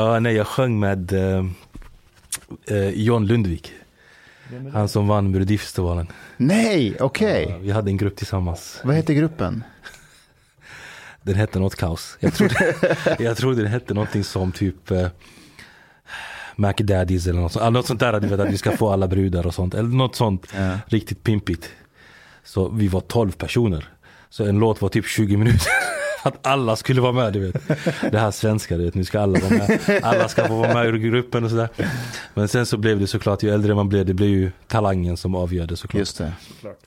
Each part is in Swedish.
Ja, nej, jag sjöng med eh, eh, John Lundvik. Han som vann Melodifestivalen. Nej, okej. Ja, vi hade en grupp tillsammans. Vad heter gruppen? Den hette något kaos. Jag trodde, jag trodde den hette någonting som typ eh, Mac Daddies eller något sånt. Något sånt där, du vet att vi ska få alla brudar och sånt. Eller något sånt Ja. riktigt pimpigt. Så vi var 12 personer. Så en låt var typ 20 minuter. Att alla skulle vara med, du vet. Det här svenska, du vet. Nu ska alla vara med. Alla ska få vara med ur gruppen och sådär. Men sen så blev det såklart, ju äldre man blev, det blev ju talangen som avgörde såklart. Just det.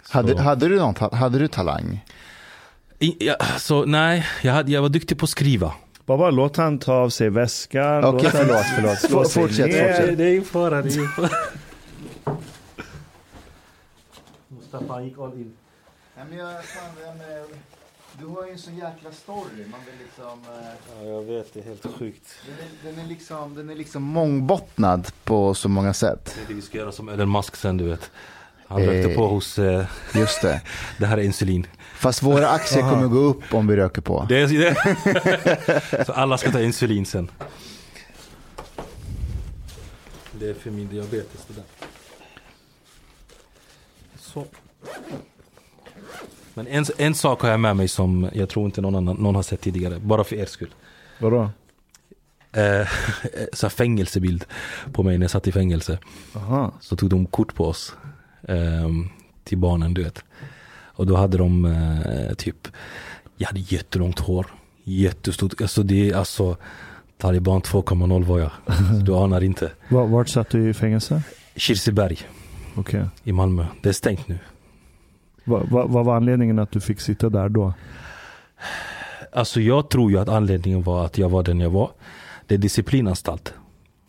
Hade, hade, du någon, hade du talang? I, ja, så nej, jag, hade, jag var duktig på att skriva. Bara låt han ta av sig väskan. Okej, han förlåt, förlåt. slå sig Fortsätt, ner. fortsätt. Det är ju fara, det är ju fara. Mustafa gick all in. Nej, men jag, fan, du har ju en sån jäkla story. Man vill liksom, eh, Ja, jag vet, det är helt sjukt. den, är, den, är liksom, den är liksom mångbottnad på så många sätt. Det är det vi ska göra som Elon Musk sen, du vet. Han Eh. rökte på hos, eh, Just det. det här är insulin. Fast våra aktier kommer gå upp om vi röker på. Det är, det. Så alla ska ta insulin sen. Det är för min diabetes det där. Så. Men en, en sak har jag med mig som jag tror inte någon, annan, någon har sett tidigare. Bara för er skull. Vadå? Eh, så fängelsebild på mig när jag satt i fängelse. Aha. Så tog de kort på oss. ehm, till barnen du vet. Och då hade de eh, typ, jag hade jättelångt hår. Jättestort, alltså det är alltså Taliban 2.0 var jag. Du anar inte. Var, vart satt du i fängelse? Kirseberg Okej. i Malmö. Det är stängt nu. Va, va, vad var anledningen att du fick sitta där då? Alltså jag tror ju att anledningen var att jag var den jag var. Det är disciplinanstalt.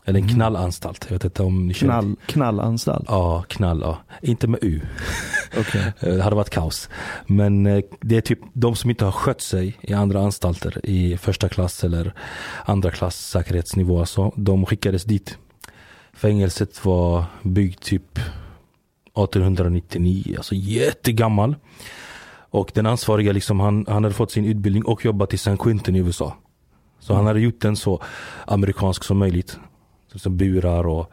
Eller en knallanstalt. Jag vet inte om ni känner Knall, knallanstalt? Ja, knall ja. Inte med U. Okej. Eh, Det hade varit kaos. Men eh, det är typ de som inte har skött sig i andra anstalter i första klass eller andra klass säkerhetsnivå. Alltså, de skickades dit. Fängelset var byggt typ 1899, alltså jättegammal. Och den ansvariga liksom, han, han hade fått sin utbildning och jobbat i San Quentin i USA. Så han hade gjort den så amerikansk som möjligt. Som burar och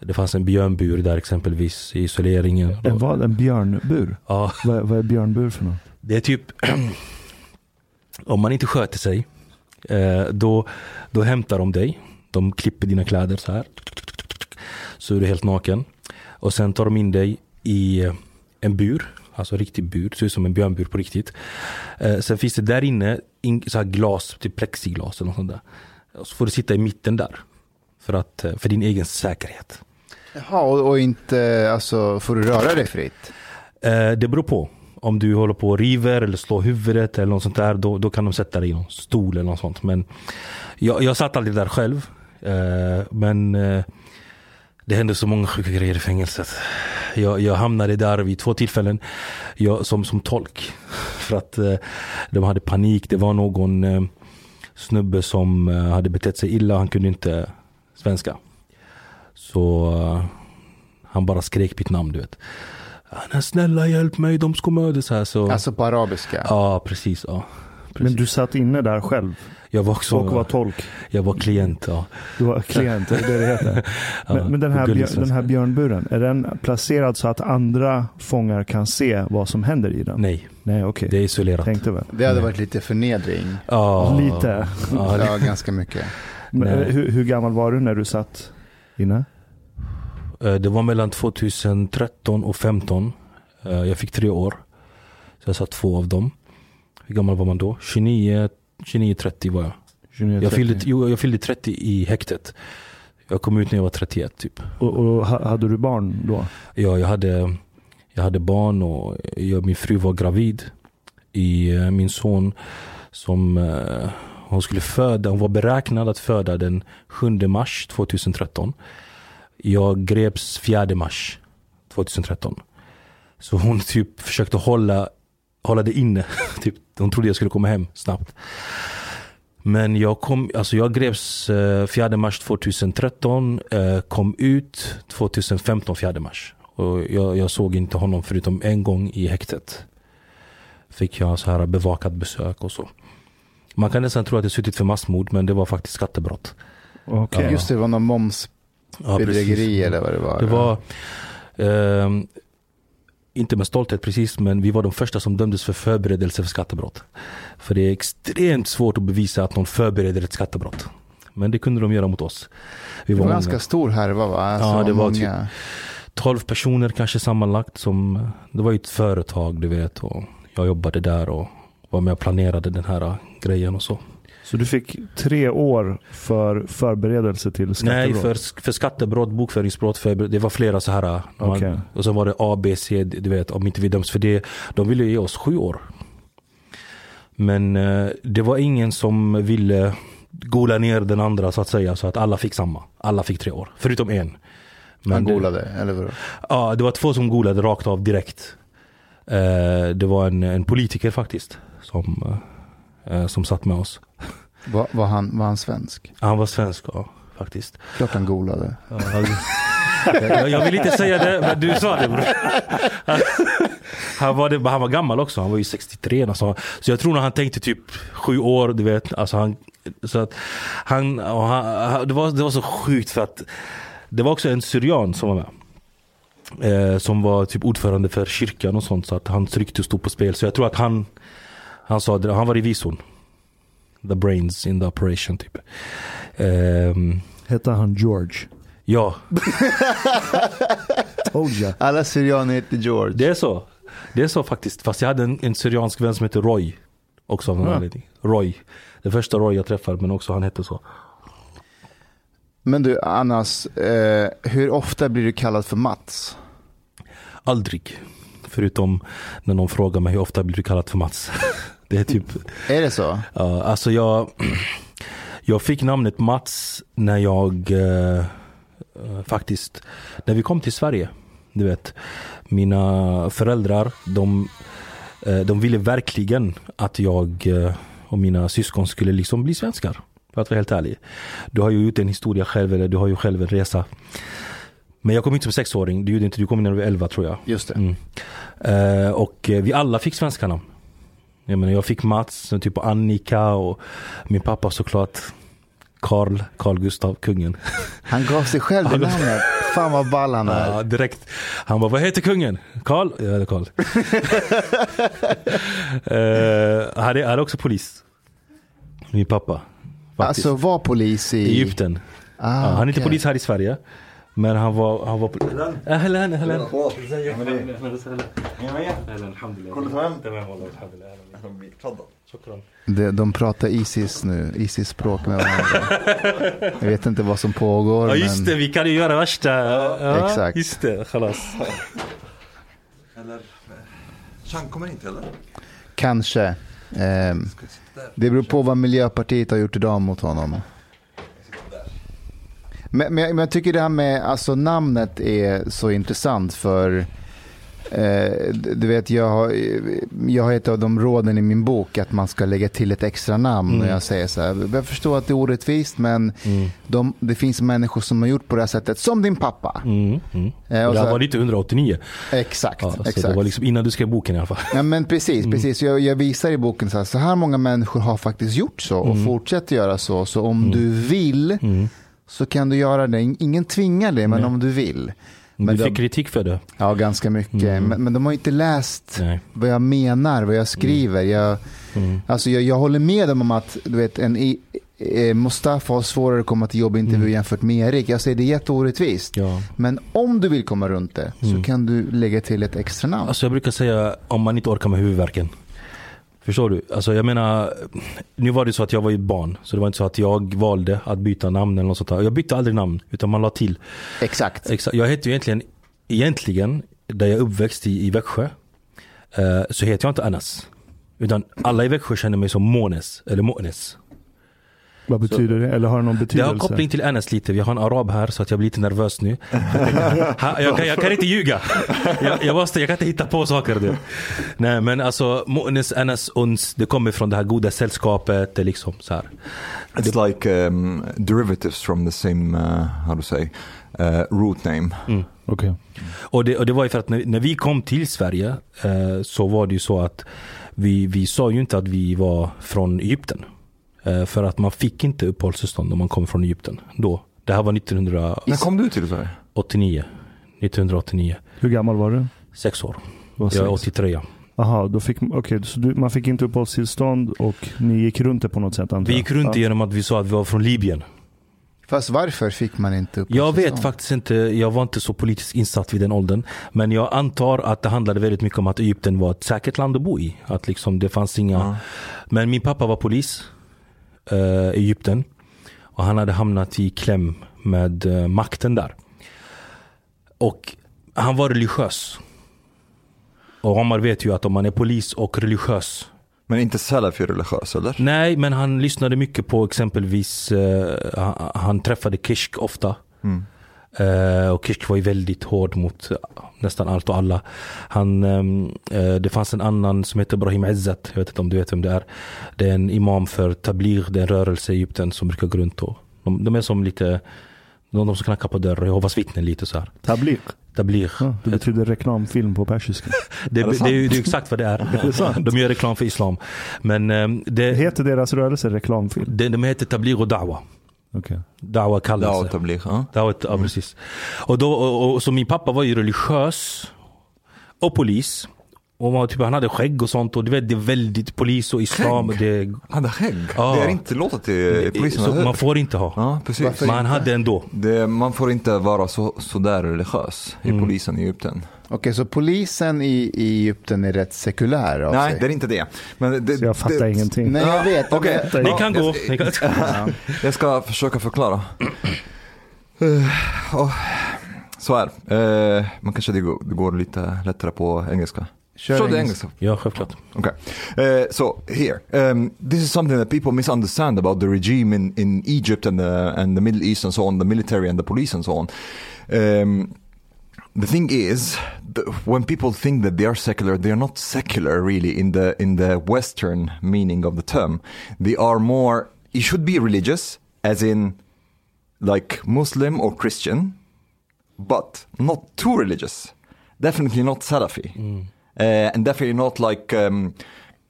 det fanns en björnbur där exempelvis i isoleringen. En vad? En björnbur? Ja, Vad, vad är björnbur för något? det är typ om man inte sköter sig eh, då, då hämtar de dig. De klipper dina kläder så här. Så är du helt naken. Och sen tar de in dig i eh, en bur. Alltså en riktig bur. Ser ut som en björnbur på riktigt. Eh, sen finns det där inne in, så här glas, typ plexiglas eller något sånt där. Och så får du sitta i mitten där. För, att, eh, för din egen säkerhet. Jaha, och, och inte, alltså, får du röra dig fritt? Det beror på. Om du håller på och river eller slår huvudet eller något sånt där, då, då kan de sätta dig i någon stol eller något sånt. Men jag, jag satt aldrig där själv. Men det hände så många sjuka grejer i fängelset. Jag, jag hamnade där vid två tillfällen jag, som, som tolk. För att eh, de hade panik. Det var någon eh, snubbe som eh, hade betett sig illa. Han kunde inte svenska. Så eh, han bara skrek mitt namn, du vet. "Nej, Snälla hjälp mig, de ska mörda så här. Så, Alltså på arabiska? ja, precis. Ja, precis. Men du satt inne där själv jag var också, och var tolk. jag var klient. Ja. Du var klient, det är det det heter. Ja, Men, men den, här björ, den här björnburen, är den placerad så att andra fångar kan se vad som händer i den? Nej, Nej, okej. det är isolerat. Tänkte väl. Det hade varit lite förnedring. Ja, Lite. Ja, Ja, ganska mycket. Men, eh, hur, hur gammal var du när du satt inne? Eh, Det var mellan 2013 och 2015. Jag fick tre år. Så jag satt två av dem. Hur gammal var man då? 29, 29 30 var jag. 29, Jag 30. fyllde, jo, jag fyllde 30 i häktet. Jag kom ut när jag var 31 typ. och, och ha- hade du barn då? Ja, jag hade, jag hade barn och jag, min fru var gravid i eh, min son som eh, hon skulle föda. Hon var beräknad att föda den 7 mars 2013. Jag greps 4 mars 2013. Så hon typ försökte hålla, hålla det inne. typ, hon trodde jag skulle komma hem snabbt. Men jag, kom, alltså jag greps eh, 4 mars 2013, eh, kom ut 2015 4 mars. Och jag, jag såg inte honom förutom en gång i häktet. Fick jag så här bevakat besök och så. Man kan nästan tro att jag suttit för massmord men det var faktiskt skattebrott. Okej. Ja. Just det, det var någon momsbedrägeri Ja, eller vad det var. Det var, ehm, inte med stolthet precis, men vi var de första som dömdes för förberedelse för skattebrott. För det är extremt svårt att bevisa att någon förbereder ett skattebrott. Men det kunde de göra mot oss. Vi det var var många. ganska stor härva va? Alltså, Ja, det var typ- många. 12 personer kanske sammanlagt. Som, det var ju ett företag du vet. Och jag jobbade där och var med och planerade den här grejen och så. Så du fick tre år för förberedelse till Nej, skattebrott? för, för skattebrott, bokföringsbrott, för, det var flera så här. Okej. Man, och så var det A, B, C, du vet, om inte vi döms för det. De ville ge oss sju år. Men eh, det var ingen som ville gola ner den andra så att säga. Så att alla fick samma. Alla fick tre år. Förutom en. Han det- golade, eller vadå? Ja, det var två som golade rakt av direkt. Eh, det var en, en politiker faktiskt. Som, eh, som satt med oss. Var, var, han, var han svensk? Han var svensk, ja. Faktiskt. Klart han golade. Ja, han- jag, jag vill inte säga det, men du sa det bror. Han, han, var det, han var gammal också, han var ju 63 alltså. Så jag tror när han tänkte typ sju år, du vet. Alltså han, så att han, han- det, var, det var så sjukt för att det var också en syrian som var med. Eh, som var typ ordförande för kyrkan och sånt. Så att hans rykte stod på spel. Så jag tror att han, han sa han var revisorn. The brains in the operation typ. Ehm, Hette han George? ja, Told ya. Alla syrianer heter George. Det är så. Det är så faktiskt. Fast jag hade en, en syriansk vän som heter Roy. Också av någon Ja. anledning. Roy. Det första Roy jag träffade men också han hette så. Men du, Annas, eh, hur ofta blir du kallad för Mats? Aldrig. Förutom när någon frågar mig hur ofta blir du kallad för Mats. det är typ, Är det så? ja alltså jag, jag fick namnet Mats när jag eh, faktiskt, när vi kom till Sverige. Du vet, mina föräldrar, de, eh, de ville verkligen att jag eh, och mina syskon skulle liksom bli svenskar. För att vara helt ärlig. Du har ju gjort en historia själv, eller du har ju själv en resa. Men jag kom inte som sexåring, du gjorde inte, du kom när du var 11 tror jag. Just det. Mm. Eh, och vi alla fick svenska namn. Jag, menar, jag fick Mats, typ Annika och min pappa såklart Karl, Carl Gustav, kungen. Han gav sig själv det namnet. Fan vad ball han är. Ja, direkt. Han bara, vad heter kungen? Karl? Ja, det är Karl. uh, han, är, han är också polis. Min pappa. Faktiskt. Alltså var polis i... Egypten. Ah, ja, han är inte okej. polis här i Sverige. Men han var... Han var pol- Ahlan, ahlan. De, de pratar Isis nu, Isis-språk med varandra. Jag vet inte vad som pågår. Ja just men... det, vi kan ju göra värsta... Ja, exakt. Just det, khalas. Eller, Chang kommer inte eller? Kanske. Ehm, det beror på vad Miljöpartiet har gjort idag mot honom. Men, men, jag- men jag tycker det här med alltså, namnet är så intressant för eh, du vet jag har, jag har ett av de råden i min bok att man ska lägga till ett extra namn Mm. och jag säger så här, jag förstår att det är orättvist men Mm. de, det finns människor som har gjort på det här sättet, som din pappa. Mm, mm. Eh, Och det så, här var 1989. exakt, Ja, exakt. det var liksom innan du skrev boken i alla fall. Ja, men precis, Mm. precis. Jag, jag visar i boken så här, så här många människor har faktiskt gjort så och Mm. fortsätter göra så. Så om du vill Mm. Så kan du göra det. Ingen tvingar dig, men Nej. om du vill. Men du de- fick kritik för det. Ja, ganska mycket. Mm. Men, men de har inte läst Nej. vad jag menar, vad jag skriver. Jag, Mm. alltså jag, jag håller med dem om att du vet, en, i- eh, Mustafa har svårare att komma till jobbintervju Mm. jämfört med Erik. Jag säger det är jätteorättvist. Ja. Men om du vill komma runt det Mm. så kan du lägga till ett extra namn. Alltså jag brukar säga om man inte orkar med huvudvärken. Förstår du? Alltså jag menar, nu var det så att jag var ju ett barn. Så det var inte så att jag valde att byta namn eller något sånt där. Jag bytte aldrig namn, utan man la till. Exakt. Exakt. Jag heter ju egentligen, egentligen, där jag är uppväxt i, i Växjö, eh, så heter jag inte Anas. Utan alla i Växjö känner mig som Månes, eller Månes. Vad betyder det? Eller har det någon Det betydelse? har koppling till Anas lite. Vi har en arab här så att jag blir lite nervös nu. Jag, kan, jag kan inte ljuga. Jag, jag, måste, jag kan inte hitta på saker. Du. Nej men alltså Mu'nis, Anas, Uns. Det kommer från det här goda sällskapet. det Liksom, så här. It's like um, derivatives from the same, uh, how to say, uh, root name. Mm. Okej. Och, det, och det var ju för att när, när vi kom till Sverige eh, så var det ju så att vi, vi sa ju inte att vi var från Egypten. Eh, för att man fick inte uppehållstillstånd om man kom från Egypten då. Det här var 1989. När kom du till Sverige? 1989. Hur gammal var du? Sex år. Var Jag är sex. 83. Jaha, då fick, okej, så du, man fick inte uppehållstillstånd och ni gick runt det på något sätt antar Vi jag? gick runt ja. genom att vi sa att vi var från Libyen. Fast varför fick man inte Jag uppehållstillstånd? vet faktiskt inte, jag var inte så politiskt insatt vid den åldern. Men jag antar att det handlade väldigt mycket om att Egypten var ett säkert land att bo i. Att liksom det fanns inga... Ja. Men min pappa var polis eh, Egypten. Och han hade hamnat i kläm med eh, makten där. Och han var religiös. Och Omar vet ju att om man är polis och religiös Men inte Salafi religiös eller? Nej, men han lyssnade mycket på exempelvis, eh, han, han träffade Kishk ofta. Mm. Eh, och Kishk var ju väldigt hård mot eh, nästan allt och alla. Han, ehm, eh, det fanns en annan som heter Ibrahim Ezzat, jag vet inte om du vet vem det är. Det är en imam för Tabligh, det är en rörelse i Egypten som brukar gå runt och de, de är som lite, de, de som knackar på dörrar, Jehovas vittnen lite så här. Tabligh. Tabligh. Ja, det betyder reklamfilm på persiska. Det, Är det det, är det är exakt vad det är. det? De gör reklam för islam. Men ehm, det, Heter deras rörelse reklamfilm? det, de heter Tabligh och Dawa. Okej. Dawa Ja, kallelse. tabligh. Ja. Dawa, ja, precis. Och då, och, och, så min pappa var ju religiös och polis. Och man, typ, han hade skägg och sånt och du vet det är väldigt polis och islam. Skägg? Det, Han hade skägg. Ja. Det är inte låtet till polisen, man får inte ha. Ja, precis. Men han inte? hade ändå. Det, man får inte vara så, så där religiös i Mm. polisen i Egypten. Okej, så polisen i, i Egypten är rätt sekulär av Nej, sig? det är inte det. Men det Så jag fattar det, ingenting. Nej, jag vet. Okej. men- Ni kan gå. Ni kan... Jag ska försöka förklara. Eh, och, så här, eh, man kanske det går, det går lite lättare på engelska. Kör Kör du engelska. engelska? Ja, självklart. Okay. Uh, so here, um, this is something that people misunderstand about the regime in, in Egypt and the, and the Middle East and so on, the military and the police and so on. Um, the thing is, the, when people think that they are secular, they are not secular really in the in the Western meaning of the term. They are more. You should be religious, as in, like Muslim or Christian, but not too religious. Definitely not Salafi, uh, and definitely not like um,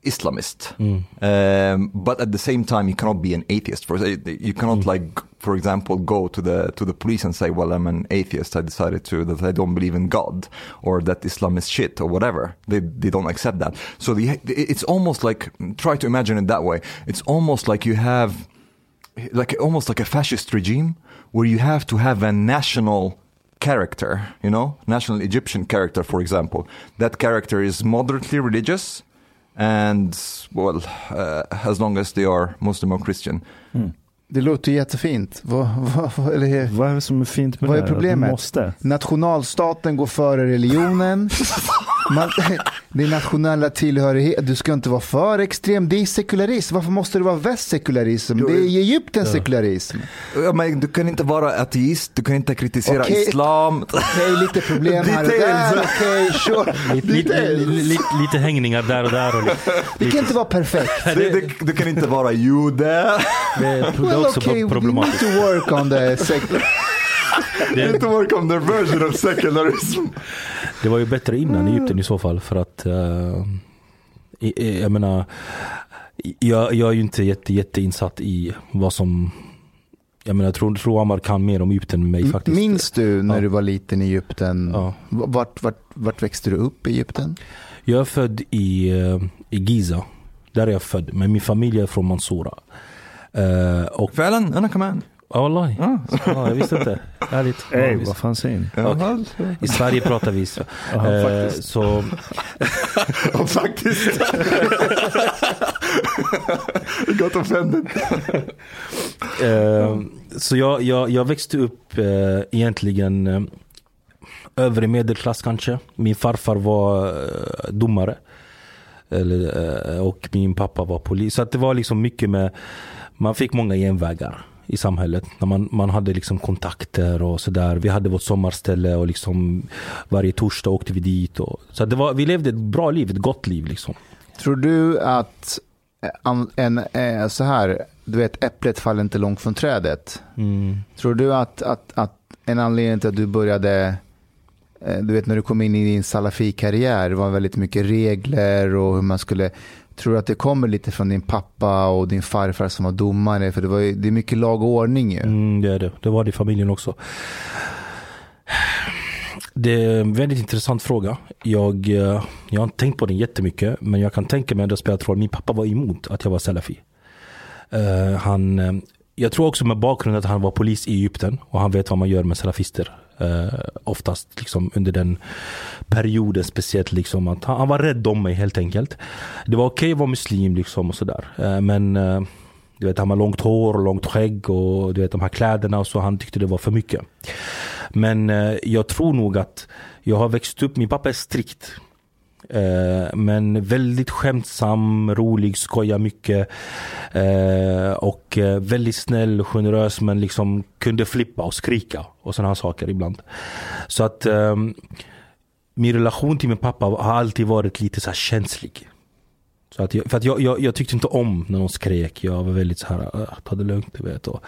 Islamist. Mm. Um, but at the same time, you cannot be an atheist. For eh, you cannot mm. like, for example, go to the to the police and say, "Well, I'm an atheist. I decided to that I don't believe in God or that Islam is shit or whatever." They they don't accept that. So the, it's almost like try to imagine it that way. It's almost like you have like almost like a fascist regime where you have to have a national character, you know, national Egyptian character, for example. That character is moderately religious, and well, uh, as long as they are Muslim or Christian. Det låter ju jättefint. Vad, vad, vad, eller, Vad är det som är fint med Vad är det? här? problemet? Du måste. nationalstaten går före religionen. Man, det är nationella tillhörighet. Du ska inte vara för extrem. Det är sekularism. Varför måste det vara västsekularism? Det är i Egypten sekularism. Ja, men du kan inte vara ateist, du kan inte kritisera Okej. islam. Okej, lite problem här och där. Okej, sure. Lite, lite, lite, lite hängningar där och där. Och lite, Det kan inte vara perfekt. Du, du, du kan inte vara jude. det, är- det är Well, också okay, we need problematiskt. to work on the secular. det... It work on their version of secularism. Det var ju bättre innan Egypten i så fall för att uh, jag menar jag, jag är ju inte jätte, jätteinsatt i vad som jag menar, jag tror, tror Amar kan mer om Egypten än mig faktiskt. Minns du när ja. du var liten i Egypten? Ja. Vart, vart, vart växte du upp i Egypten? Jag är född i, eh, i Giza. Där är jag född. Men min familj är från Mansoura. Uh, och, Fälen, ja wallahi. Ja, jag visste inte. Härligt. Ey, vad fan säger ni? Okej. I Sverige pratar vi så. Jaha, Eh, faktiskt. så Ja, faktiskt. Got offended. eh, så jag, jag, jag växte upp eh, egentligen eh, övre medelklass kanske. Min farfar var eh, domare. Eller, eh, och min pappa var polis. Så att det var liksom mycket med, man fick många genvägar i samhället. När man, man hade liksom kontakter och sådär. Vi hade vårt sommarställe och liksom varje torsdag åkte vi dit. Och, så det var, vi levde ett bra liv, ett gott liv liksom. Tror du att eh, an- en, eh, så här, du vet äpplet faller inte långt från trädet. Mm. Tror du att, att, att en anledning till att du började, eh, du vet när du kom in i din salafi-karriär, var väldigt mycket regler och hur man skulle, Tror du att det kommer lite från din pappa och din farfar som var domare? För det, var ju, det är mycket lag och ordning ju. Mm, det är det. Det var det i familjen också. Det är en väldigt intressant fråga. Jag, eh, jag har inte tänkt på den jättemycket. Men jag kan tänka mig att det spelat roll. Min pappa var emot att jag var salafi. Uh, han, eh, jag tror också med bakgrund att han var polis i Egypten. Och han vet vad man gör med salafister. Eh, oftast liksom under den perioden speciellt. Liksom, att han, han, var rädd om mig helt enkelt. Det var okej okay att vara muslim liksom och sådär. Eh, men eh, du vet, han har långt hår och långt skägg och du vet, de här kläderna och så. Han tyckte det var för mycket. Men eh, jag tror nog att jag har växt upp, min pappa är strikt. Eh, men väldigt skämtsam, rolig, skojar mycket. Eh, och eh, väldigt snäll och generös men liksom kunde flippa och skrika och sådana saker ibland. Så att ehm, min relation till min pappa har alltid varit lite så känslig. Så att jag, för att jag, jag, jag, tyckte inte om när någon skrek. Jag var väldigt så här, ah, ta det lugnt. Du vet. Och,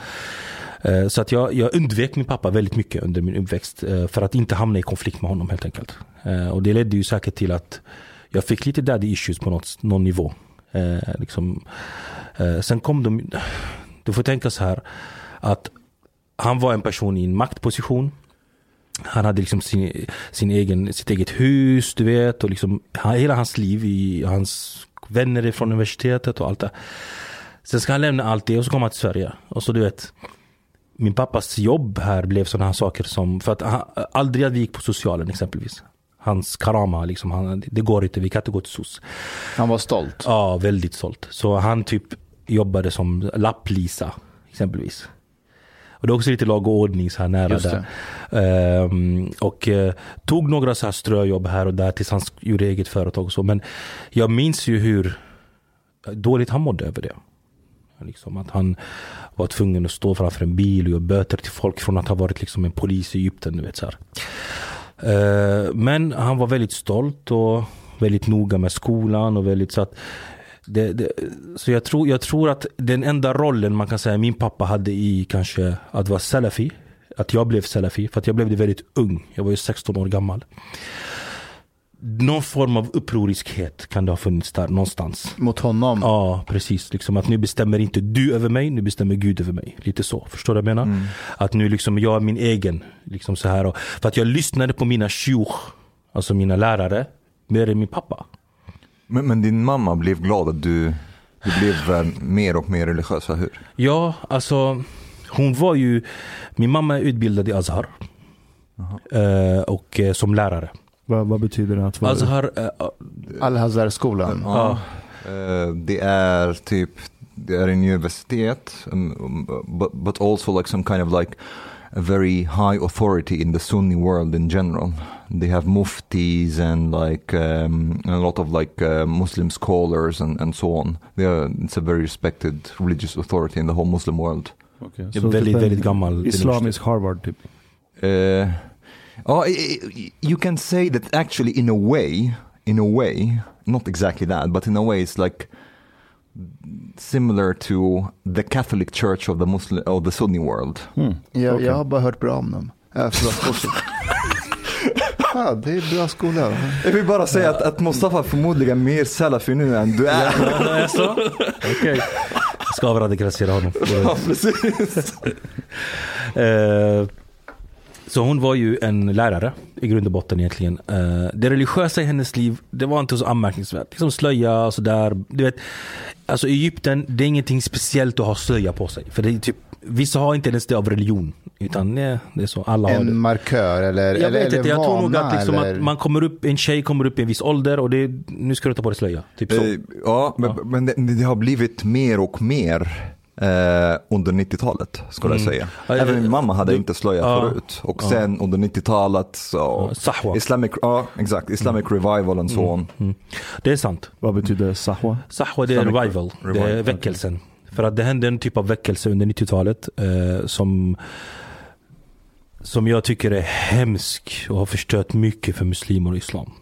Eh, så att jag, jag undvek min pappa väldigt mycket under min uppväxt eh, för att inte hamna i konflikt med honom helt enkelt. Eh, och det ledde ju säkert till att jag fick lite daddy issues på något, någon nivå. Eh, liksom. Eh, sen kom de, du får tänka så här att han var en person i en maktposition. Han hade liksom sin, sin egen, sitt eget hus, du vet, och liksom hela hans liv, i, hans vänner från universitetet och allt det. Sen ska han lämna allt det och så kommer han till Sverige. Och så du vet, min pappas jobb här blev sådana här saker som, för att han, aldrig att vi gick på socialen exempelvis. Hans karama, liksom, han, det går inte, vi kan inte gå till SOS. Han var stolt? Ja, väldigt stolt. Så han typ jobbade som lapplisa exempelvis. Och det är också lite lag och ordning så här nära där. Um, och uh, tog några så här ströjobb här och där tills han gjorde eget företag och så. Men jag minns ju hur dåligt han mådde över det. Liksom att han var tvungen att stå framför en bil och ge böter till folk från att ha varit liksom en polis i Egypten. Du vet, så uh, Eh, men han var väldigt stolt och väldigt noga med skolan och väldigt så att det, det, så jag tror, jag tror att den enda rollen man kan säga min pappa hade i kanske att vara salafi. Att jag blev salafi, för att jag blev det väldigt ung. Jag var ju 16 år gammal någon form av upproriskhet kan det ha funnits där någonstans. Mot honom? Ja, precis. Liksom att nu bestämmer inte du över mig, nu bestämmer Gud över mig. Lite så. Förstår du vad jag menar? Mm. Att nu liksom jag är min egen. Liksom så här. För att jag lyssnade på mina shuch, alltså mina lärare, mer än min pappa. Men, men din mamma blev glad att du, du blev eh, mer och mer religiös, hur? Ja, alltså hon var ju, min mamma är utbildad i Azhar. Uh, och uh, som lärare. Vad, vad betyder det att vara? Azhar, uh, Al-Hazar-skolan? Ja. Uh, det är typ, det är en universitet, um, but, but also like some kind of like a very high authority in the Sunni world in general. They have muftis and like um, a lot of like uh, Muslim scholars and, and so on. Are, it's a very respected religious authority in the whole Muslim world. Okay. Så väldigt, typ väldigt gammal. Islamisk Harvard typ? Uh, Oh, you can say that actually, in a way, in a way, not exactly that, but in a way, it's like similar to the Catholic Church of the Muslim of the Sunni world. Hmm. Jag, okay. jag har bara hört bra om dem. Äh, ja, det är bra skola. Jag vill bara säga att, att Mustafa förmodligen är mer salafi nu än du är. Ja, så? Okej. Okay. Ska avradikalisera honom. Ja, precis. uh, Så hon var ju en lärare i grund och botten egentligen. Uh, det religiösa i hennes liv, det var inte så anmärkningsvärt. Liksom slöja och sådär. Du vet, alltså Egypten, det är ingenting speciellt att ha slöja på sig. För det är typ, vissa har inte ens det av religion. Utan nej, det är så, alla en har det. markör eller Jag eller, vet inte, jag vana, tror nog att, liksom att man kommer upp, en tjej kommer upp i en viss ålder och det, nu ska du ta på dig slöja. Typ så. Uh, ja, men, ja. men det, det har blivit mer och mer Eh, under 90-talet skulle mm. jag säga. Även min mamma hade du, inte slöja ja, förut. Och sen under 90-talet så Sahwa. Islamic, ja, exakt, Islamic mm. revival och så mm. mm. Det är sant. Vad betyder Sahwa? Sahwa det är Islamic revival, revival, det är väckelsen. För att det hände en typ av väckelse under 90-talet eh, som som jag tycker är hemsk och har förstört mycket för muslimer och islam.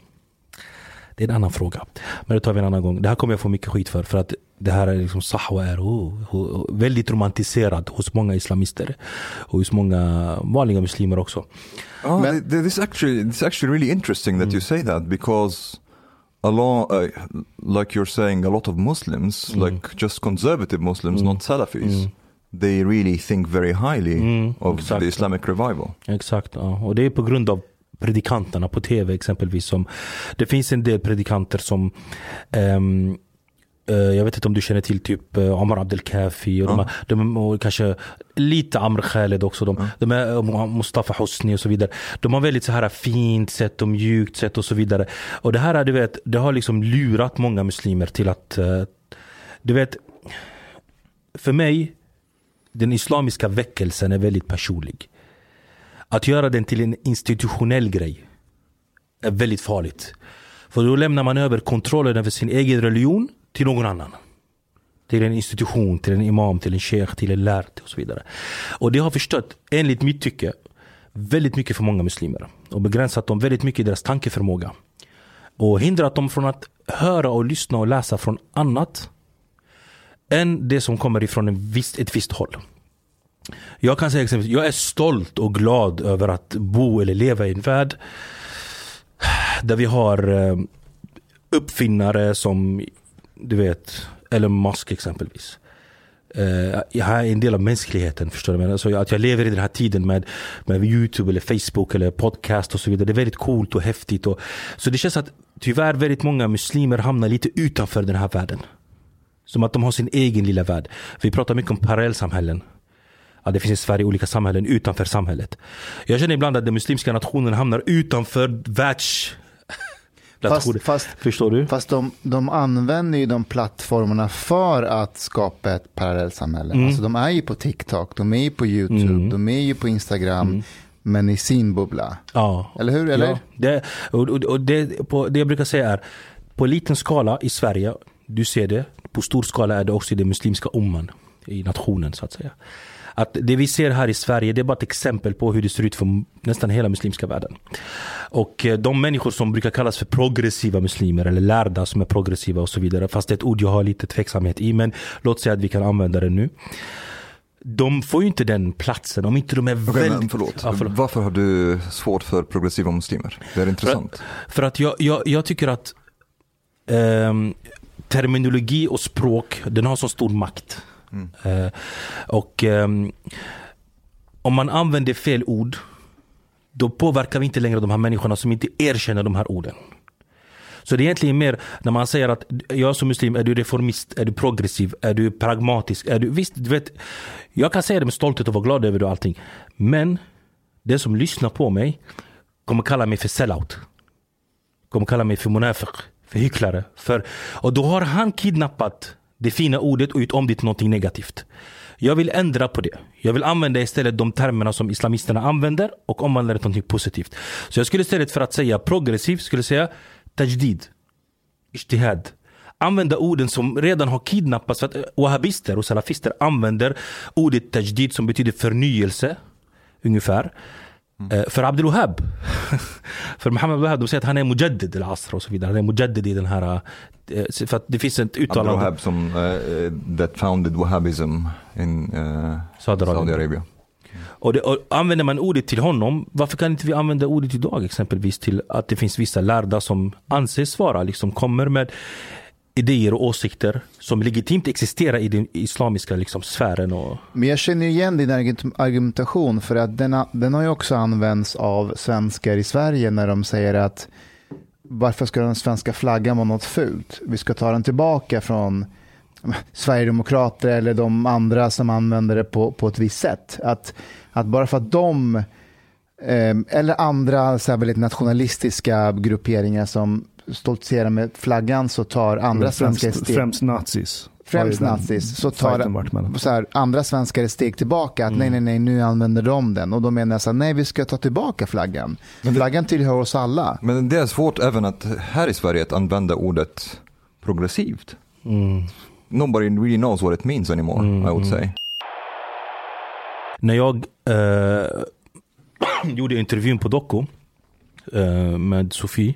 Det är en annan fråga. Men det tar vi en annan gång. Det här kommer jag få mycket skit för. För att det här är liksom sahwa är oh, oh, väldigt romantiserat hos många islamister. Och hos många vanliga muslimer också. Oh, Men, this actually, it's actually really interesting that mm. you say that because a lot, uh, like you're saying, a lot of Muslims, Mm. like just conservative Muslims, Mm. not Salafis, Mm. they really think very highly Mm, of exakt. the Islamic revival. Exakt, ja. och det är på grund av predikanterna på tv exempelvis. Som, det finns en del predikanter som eh, jag vet inte om du känner till typ uh, Omar Abdel Kafi och, de, Ja. här- de, och kanske lite Amr Khaled också. De, Ja. de är eh, Mustafa Hosni och så vidare. De har väldigt så här fint sätt och mjukt sätt och så vidare. Och det här du vet, det har liksom lurat många muslimer till att eh, du vet, för mig den islamiska väckelsen är väldigt personlig. Att göra den till en institutionell grej är väldigt farligt. För då lämnar man över kontrollen över sin egen religion till någon annan. Till en institution, till en imam, till en sheikh, till en lärd och så vidare. Och det har förstört, enligt mitt tycke, väldigt mycket för många muslimer. Och begränsat dem väldigt mycket i deras tankeförmåga. Och hindrat dem från att höra och lyssna och läsa från annat än det som kommer ifrån en viss, ett visst håll. Jag kan säga exempelvis, jag är stolt och glad över att bo eller leva i en värld där vi har eh, uppfinnare som, du vet, Elon Musk exempelvis. Eh, jag är en del av mänskligheten, förstår du? vad jag menar? Att jag lever i den här tiden med, med Youtube eller Facebook eller podcast och så vidare. Det är väldigt coolt och häftigt. Och, så det känns att tyvärr väldigt många muslimer hamnar lite utanför den här världen. Som att de har sin egen lilla värld. Vi pratar mycket om parallellsamhällen. Ja, det finns i Sverige olika samhällen utanför samhället. Jag känner ibland att den muslimska nationen hamnar utanför världs... Fast, fast, Förstår du? fast de, de använder ju de plattformarna för att skapa ett parallellsamhälle. Mm. Alltså de är ju på TikTok, de är ju på YouTube, Mm. de är ju på Instagram, men i sin bubbla. Ja. Eller hur? Eller? Ja, det, och, och det, på, det jag brukar säga är, på liten skala i Sverige, du ser det, på stor skala är det också i den muslimska umman, i nationen så att säga. Att det vi ser här i Sverige, det är bara ett exempel på hur det ser ut för nästan hela muslimska världen. Och eh, de människor som brukar kallas för progressiva muslimer, eller lärda som är progressiva och så vidare, fast det är ett ord jag har lite tveksamhet i, men låt säga att vi kan använda det nu. De får ju inte den platsen om inte de är Okej, väldigt... men förlåt. Ja, förlåt. Varför har du svårt för progressiva muslimer? Det är intressant. För att jag, jag, jag tycker att ehm, terminologi och språk, den har så stor makt. Mm. Eh, och ehm, om man använder fel ord, då påverkar vi inte längre de här människorna som inte erkänner de här orden. Så det är egentligen mer när man säger att jag som muslim, är du reformist, är du progressiv, är du pragmatisk, är du, visst, du vet, jag kan säga det med stolthet och vara glad över det och allting. Men den som lyssnar på mig kommer kalla mig för sellout. Kommer kalla mig för munafiq, för hycklare. För, och då har han kidnappat det fina ordet och gjort om det till någonting negativt. Jag vill ändra på det. Jag vill använda istället de termerna som islamisterna använder och omvandla det till någonting positivt. Så jag skulle istället för att säga progressiv, skulle säga tajdid. Ijtihad. Använda orden som redan har kidnappats. För att eh, wahhabister och salafister använder ordet tajdid som betyder förnyelse. Ungefär. Eh, För Abdul Wahab. för Muhammad Wahab, de säger att han är mujaddid al asr och så vidare. Han är mujaddid i den här... eh, För att det finns ett Abdul uttalande. Wahab som uh, that founded Wahhabism in uh, Saudiarabien. Och, det, och använder man ordet till honom, varför kan inte vi använda ordet idag exempelvis till att det finns vissa lärda som anses vara, liksom kommer med idéer och åsikter som legitimt existerar i den islamiska liksom, sfären. Och, Men jag känner igen din argument- argumentation för att den, har- den har ju också använts av svenskar i Sverige när de säger att varför ska den svenska flaggan vara något fult? Vi ska ta den tillbaka från Sverigedemokrater eller de andra som använder det på, på ett visst sätt. Att, att bara för att de eh, eller andra så här väldigt nationalistiska grupperingar som stoltserar med flaggan så tar andra svenskar främst, steg. främst nazis. Främst nazis, så tar så här, andra svenskar ett steg tillbaka. Att nej, nej, nej, nu använder de den. Och då menar jag så här, nej, vi ska ta tillbaka flaggan. Men det- Flaggan tillhör oss alla. Men det är svårt även att här i Sverige att använda ordet progressivt. mm. Nobody really knows what it means anymore, Mm, I would mm. say. När jag eh, gjorde intervjun på Doku eh, med Sofie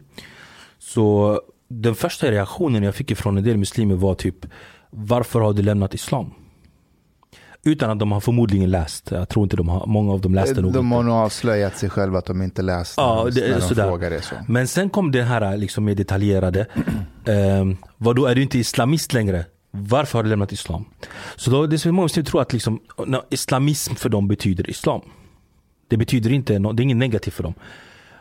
så den första reaktionen jag fick från en del muslimer var typ Varför har du lämnat islam? Utan att de har förmodligen läst. Jag tror inte de har, många av dem läste nog De har nog avslöjat sig själva att de inte läst Ja, de, det är när de sådär. frågar det. Så. Men sen kom det här liksom mer detaljerade. Um, vadå, är du inte islamist längre? Varför har du lämnat islam? Så då, det är så många som tror att liksom, islamism för dem betyder islam. Det betyder inte, nå- det är inget negativt för dem.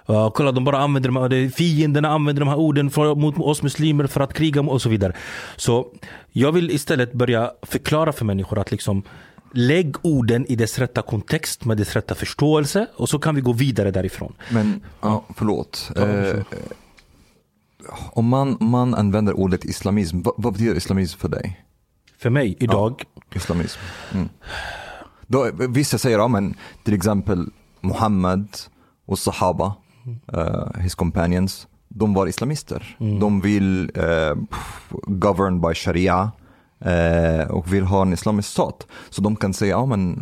Uh, kolla, de bara använder de här, fienderna använder de här orden för, mot oss muslimer för att kriga och så vidare. Så jag vill istället börja förklara för människor att liksom lägg orden i dess rätta kontext med dess rätta förståelse och så kan vi gå vidare därifrån. Men, ja, förlåt. Ja, Eh, så. om man, man använder ordet islamism, vad, vad betyder islamism för dig? För mig idag, Islamism. Mm. Då, vissa säger, ja men till exempel Muhammed och Sahaba, eh, his companions, de var islamister. De vill eh, govern by sharia eh, och vill ha en islamisk stat. Så de kan säga, ja men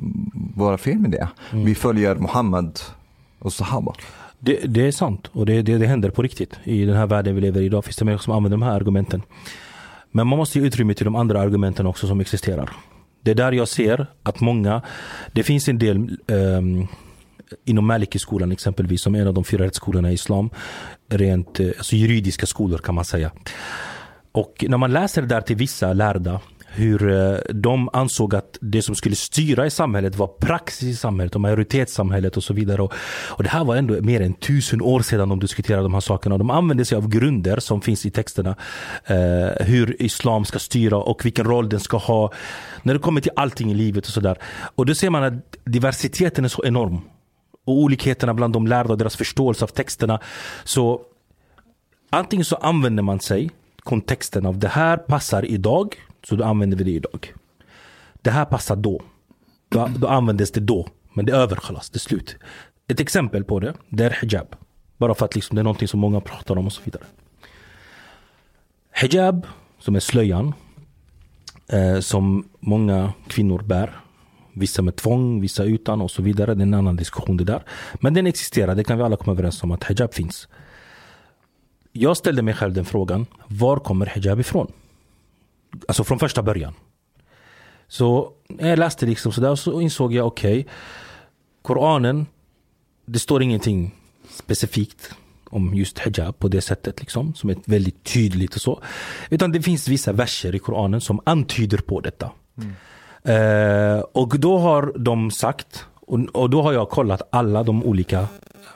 vad är fel med det? Vi följer Muhammed och Sahaba. Det, det är sant och det, det, det händer på riktigt. I den här världen vi lever i idag finns det människor som använder de här argumenten. Men man måste ge utrymme till de andra argumenten också som existerar. Det är där jag ser att många, det finns en del ehm, inom Maliki-skolan exempelvis, som är en av de fyra rättsskolorna i islam, rent eh, alltså juridiska skolor kan man säga. Och när man läser där till vissa lärda hur eh, de ansåg att det som skulle styra i samhället var praxis i samhället och majoritetssamhället och så vidare. Och, och det här var ändå mer än tusen år sedan de diskuterade de här sakerna. De använde sig av grunder som finns i texterna. Eh, hur islam ska styra och vilken roll den ska ha när det kommer till allting i livet och sådär. Och då ser man att diversiteten är så enorm. Och olikheterna bland de lärda och deras förståelse av texterna. Så antingen så använder man sig kontexten av det här passar idag, så då använder vi det idag. Det här passar då. Då, då användes det då. Men det är över, khalas, det är slut. Ett exempel på det, det är hijab. Bara för att liksom det är någonting som många pratar om och så vidare. Hijab, som är slöjan, eh, som många kvinnor bär. Vissa med tvång, vissa utan och så vidare. Det är en annan diskussion det där. Men den existerar, det kan vi alla komma överens om att hijab finns. Jag ställde mig själv den frågan, var kommer hijab ifrån? Alltså från första början. Så när jag läste liksom sådär så insåg jag okej, Koranen, det står ingenting specifikt om just hijab på det sättet liksom, som är väldigt tydligt och så. Utan det finns vissa verser i Koranen som antyder på detta. Mm. Eh, och då har de sagt, och, och då har jag kollat alla de olika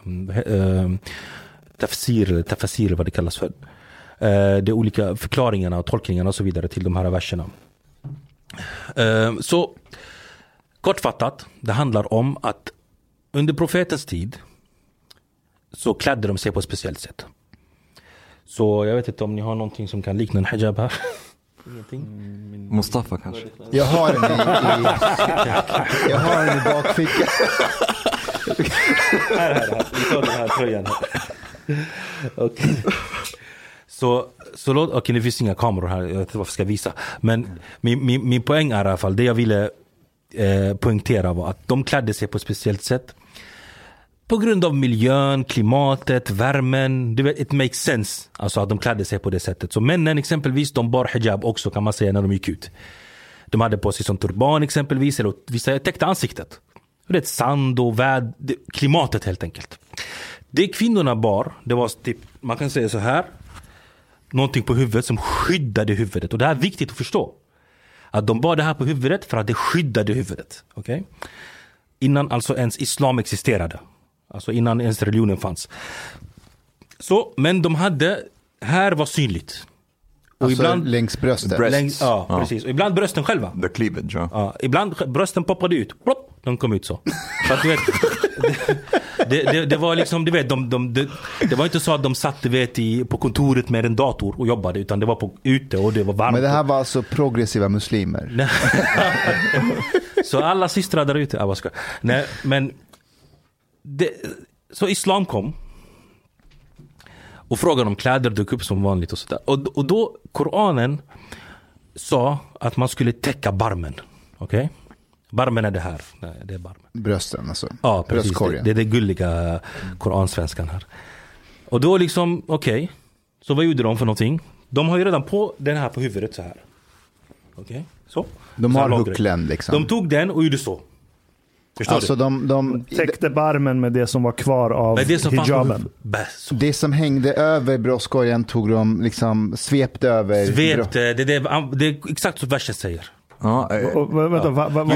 um, eh, tafsir, eller tafsir vad det kallas för. Eh, de olika förklaringarna och tolkningarna och så vidare till de här verserna. Eh, så kortfattat, det handlar om att under profetens tid så klädde de sig på ett speciellt sätt. Så jag vet inte om ni har någonting som kan likna en hijab här? Ingenting? Mustafa kanske? Jag har den i, i, jag har den i bakfickan. här, här, här. Vi tar den här tröjan här. Okej. Så, så låt, okej det finns inga kameror här, jag vet inte varför jag ska visa. Men min, min, min poäng är i alla fall, det jag ville eh, poängtera var att de klädde sig på ett speciellt sätt. På grund av miljön, klimatet, värmen. Du vet, it makes sense. Alltså att de klädde sig på det sättet. Så männen exempelvis, de bar hijab också kan man säga när de gick ut. De hade på sig som turban exempelvis, eller vissa täckte ansiktet. Det är sand och väd, klimatet helt enkelt. Det kvinnorna bar, det var typ, man kan säga så här. Någonting på huvudet som skyddade huvudet. Och det här är viktigt att förstå. Att de bar det här på huvudet för att det skyddade huvudet. Okay? Innan alltså ens islam existerade. Alltså innan ens religionen fanns. Så, men de hade, här var synligt. Och Alltså ibland, längs bröstet. Breast. längs, ja, Ja. precis. Och ibland brösten själva. The cleavage, ja. Ja, ibland brösten poppade ut. Plopp, de kom ut så. För att, du vet, det, det, det var liksom, du vet, de, de, det, det var inte så att de satt du vet, i, på kontoret med en dator och jobbade. Utan det var på, ute och det var varmt. Men det här var alltså progressiva muslimer. Så alla systrar där ute, jag. Nej men det, Så islam kom Och frågan om kläder dök upp som vanligt och sådär och, och då Koranen Sa att man skulle täcka barmen Okej? Barmen är det här, Nej, det är barmen Brösten alltså. Ja precis, det, det är det gulliga koransvenskan här Och då liksom, okej Så vad gjorde de för någonting? De har ju redan på den här på huvudet så här Okej, så. De Så har hucklen liksom. De tog den och gjorde så. Förstår alltså du? de, de, Täckte barmen med det som var kvar av det som på hijaben. Så. det som hängde över bröstkorgen tog de liksom svepte över. Svepte, det, det, det är exakt så versen säger. Ja, eh,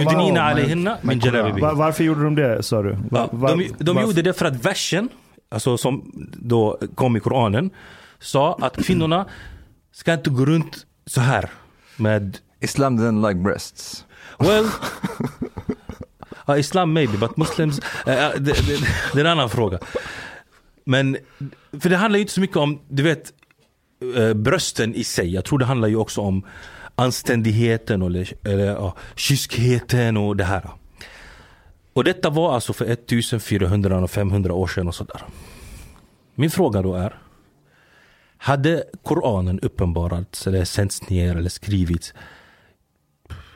Yudnina alaihinna min jalabibi. varför gjorde de det sa du? Va, Ja, va- de de varför- gjorde det för att versen, alltså som då kom i Koranen, sa att kvinnorna ska inte gå runt så här med Islam didn't like breasts. Well, Uh, Islam maybe, but Muslims, Uh, eh, det, det, det är en annan fråga. Men, för det handlar ju inte så mycket om, du vet, eh, brösten i sig. Jag tror det handlar ju också om anständigheten och eller uh, kyskheten och det här. Och detta var alltså för 1400-500 år sedan och sådär. Min fråga då är, hade Koranen uppenbarats eller sänts ner eller skrivits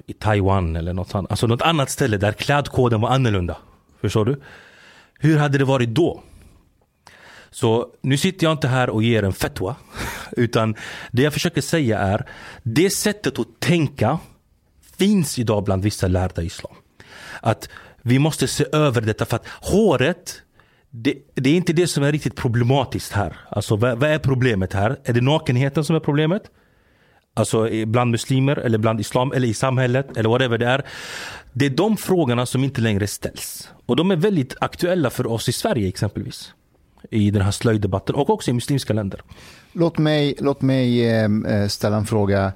i Taiwan eller något annat, alltså något annat ställe där klädkoden var annorlunda. Förstår du? Hur hade det varit då? Så nu sitter jag inte här och ger en fetwa. Utan det jag försöker säga är, det sättet att tänka finns idag bland vissa lärda i islam. Att vi måste se över detta för att håret, det, det är inte det som är riktigt problematiskt här. Alltså vad, vad är problemet här? Är det nakenheten som är problemet? Alltså bland muslimer eller bland islam eller i samhället eller whatever det är. Det är de frågorna som inte längre ställs. Och de är väldigt aktuella för oss i Sverige exempelvis. I den här slöjdebatten och också i muslimska länder. Låt mig, låt mig eh, eh, ställa en fråga.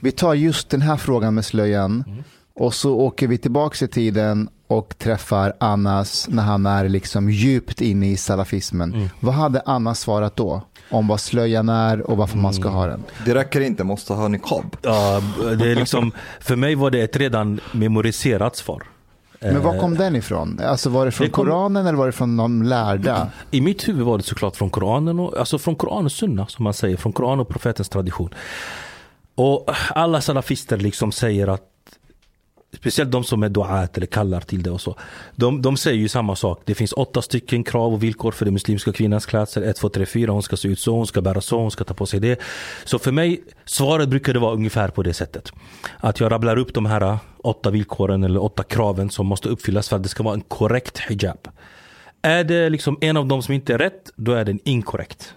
Vi tar just den här frågan med slöjan Mm. och så åker vi tillbaka i tiden och träffar Annas när han är liksom djupt inne i salafismen. Mm. Vad hade Anna svarat då? Om vad slöjan är och varför man Mm. ska ha den. Det räcker inte, måste ha niqab. Ja, det är liksom, för mig var det ett redan memoriserat svar. Men var kom den ifrån? Alltså var det från Det kom- Koranen eller var det från de lärda? I mitt huvud var det såklart från Koranen, och, alltså från Koran och Sunna som man säger, från Koran och profetens tradition. Och alla salafister liksom säger att Speciellt de som är duat eller kallar till det och så. De, de säger ju samma sak. Det finns åtta stycken krav och villkor för den muslimska kvinnans klädsel. 1, 2, 3, 4. Hon ska se ut så, hon ska bära så, hon ska ta på sig det. Så för mig, svaret brukade vara ungefär på det sättet. Att jag rabblar upp de här åtta villkoren eller åtta kraven som måste uppfyllas för att det ska vara en korrekt hijab. Är det liksom en av dem som inte är rätt, då är den inkorrekt.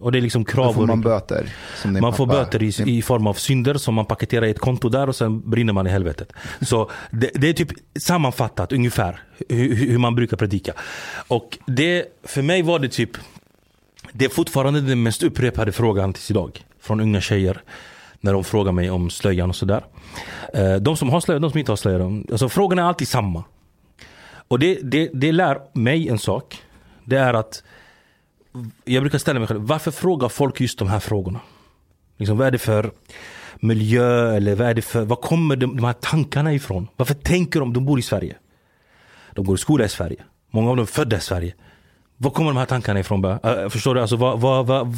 Och det är liksom krav Då får man böter. Som Man får pappa. böter i, i form av synder som man paketerar i ett konto där och sen brinner man i helvetet. Så det, det är typ sammanfattat ungefär hur, hur man brukar predika. Och det, för mig var det typ, det är fortfarande den mest upprepade frågan tills idag. Från unga tjejer. När de frågar mig om slöjan och sådär. Eh, De som har slöja, de som inte har slöja. Alltså frågorna är alltid samma. Och det, det, det lär mig en sak. Det är att jag brukar ställa mig själv, varför frågar folk just de här frågorna? Liksom, vad är det för miljö eller vad är det för, var kommer de, de här tankarna ifrån? Varför tänker de, de bor i Sverige? De går i skola i Sverige. Många av dem är födda i Sverige. Var kommer de här tankarna ifrån? Äh, förstår du? Alltså, vad, vad, vad,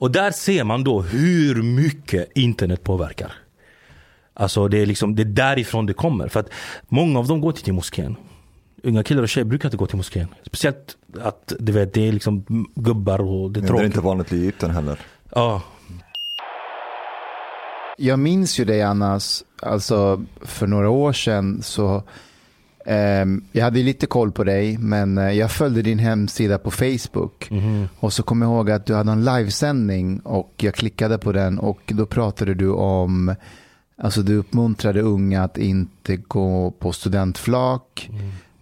och där ser man då hur mycket internet påverkar. Alltså det är, liksom, det är därifrån det kommer. För att många av dem går inte till moskén. Unga killar och tjejer brukar inte gå till moskén. Speciellt att du vet, det är liksom gubbar och det är Det är tråkigt. inte vanligt i Egypten heller. Ja, Jag minns ju dig Annas, alltså för några år sedan så ehm, jag hade ju lite koll på dig men eh, jag följde din hemsida på Facebook mhm. och så kom jag ihåg att du hade en livesändning och jag klickade på den och då pratade du om Alltså du uppmuntrade unga att inte gå på studentflak,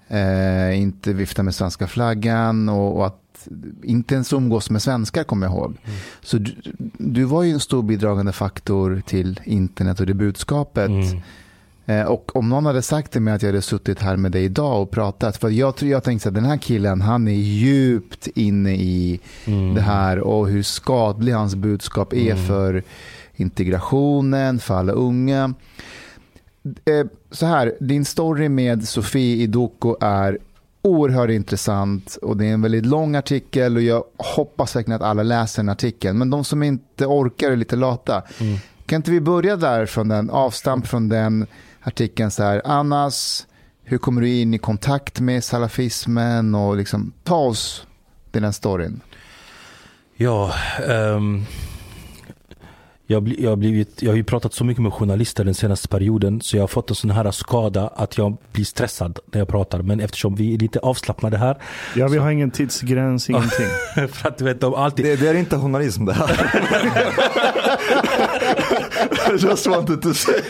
eh, inte vifta med svenska flaggan och, och att inte ens umgås med svenskar kommer jag ihåg. Så du, du var ju en stor bidragande faktor till internet och det budskapet. Mm. Eh, och om någon hade sagt till mig att jag hade suttit här med dig idag och pratat, för jag, tror- jag tänkte att den här killen, han är djupt inne i Mm. det här och hur skadlig hans budskap är för integrationen, för alla unga. Eh, så här, din story med Sofie Idoko är oerhört intressant och det är en väldigt lång artikel och jag hoppas verkligen att alla läser den artikeln. Men de som inte orkar är lite lata. Mm. Kan inte vi börja där från den, avstamp från den artikeln så här, Annas, hur kommer du in i kontakt med salafismen och liksom ta oss till den storyn. Ja, ehm, jag, bli- jag, har blivit, jag har ju pratat så mycket med journalister den senaste perioden så jag har fått en sån här skada att jag blir stressad när jag pratar. Men eftersom vi är lite avslappnade här, Ja, vi har ingen tidsgräns, ingenting. för att du vet, de alltid... Det, det är inte journalism det här. I just wanted to say.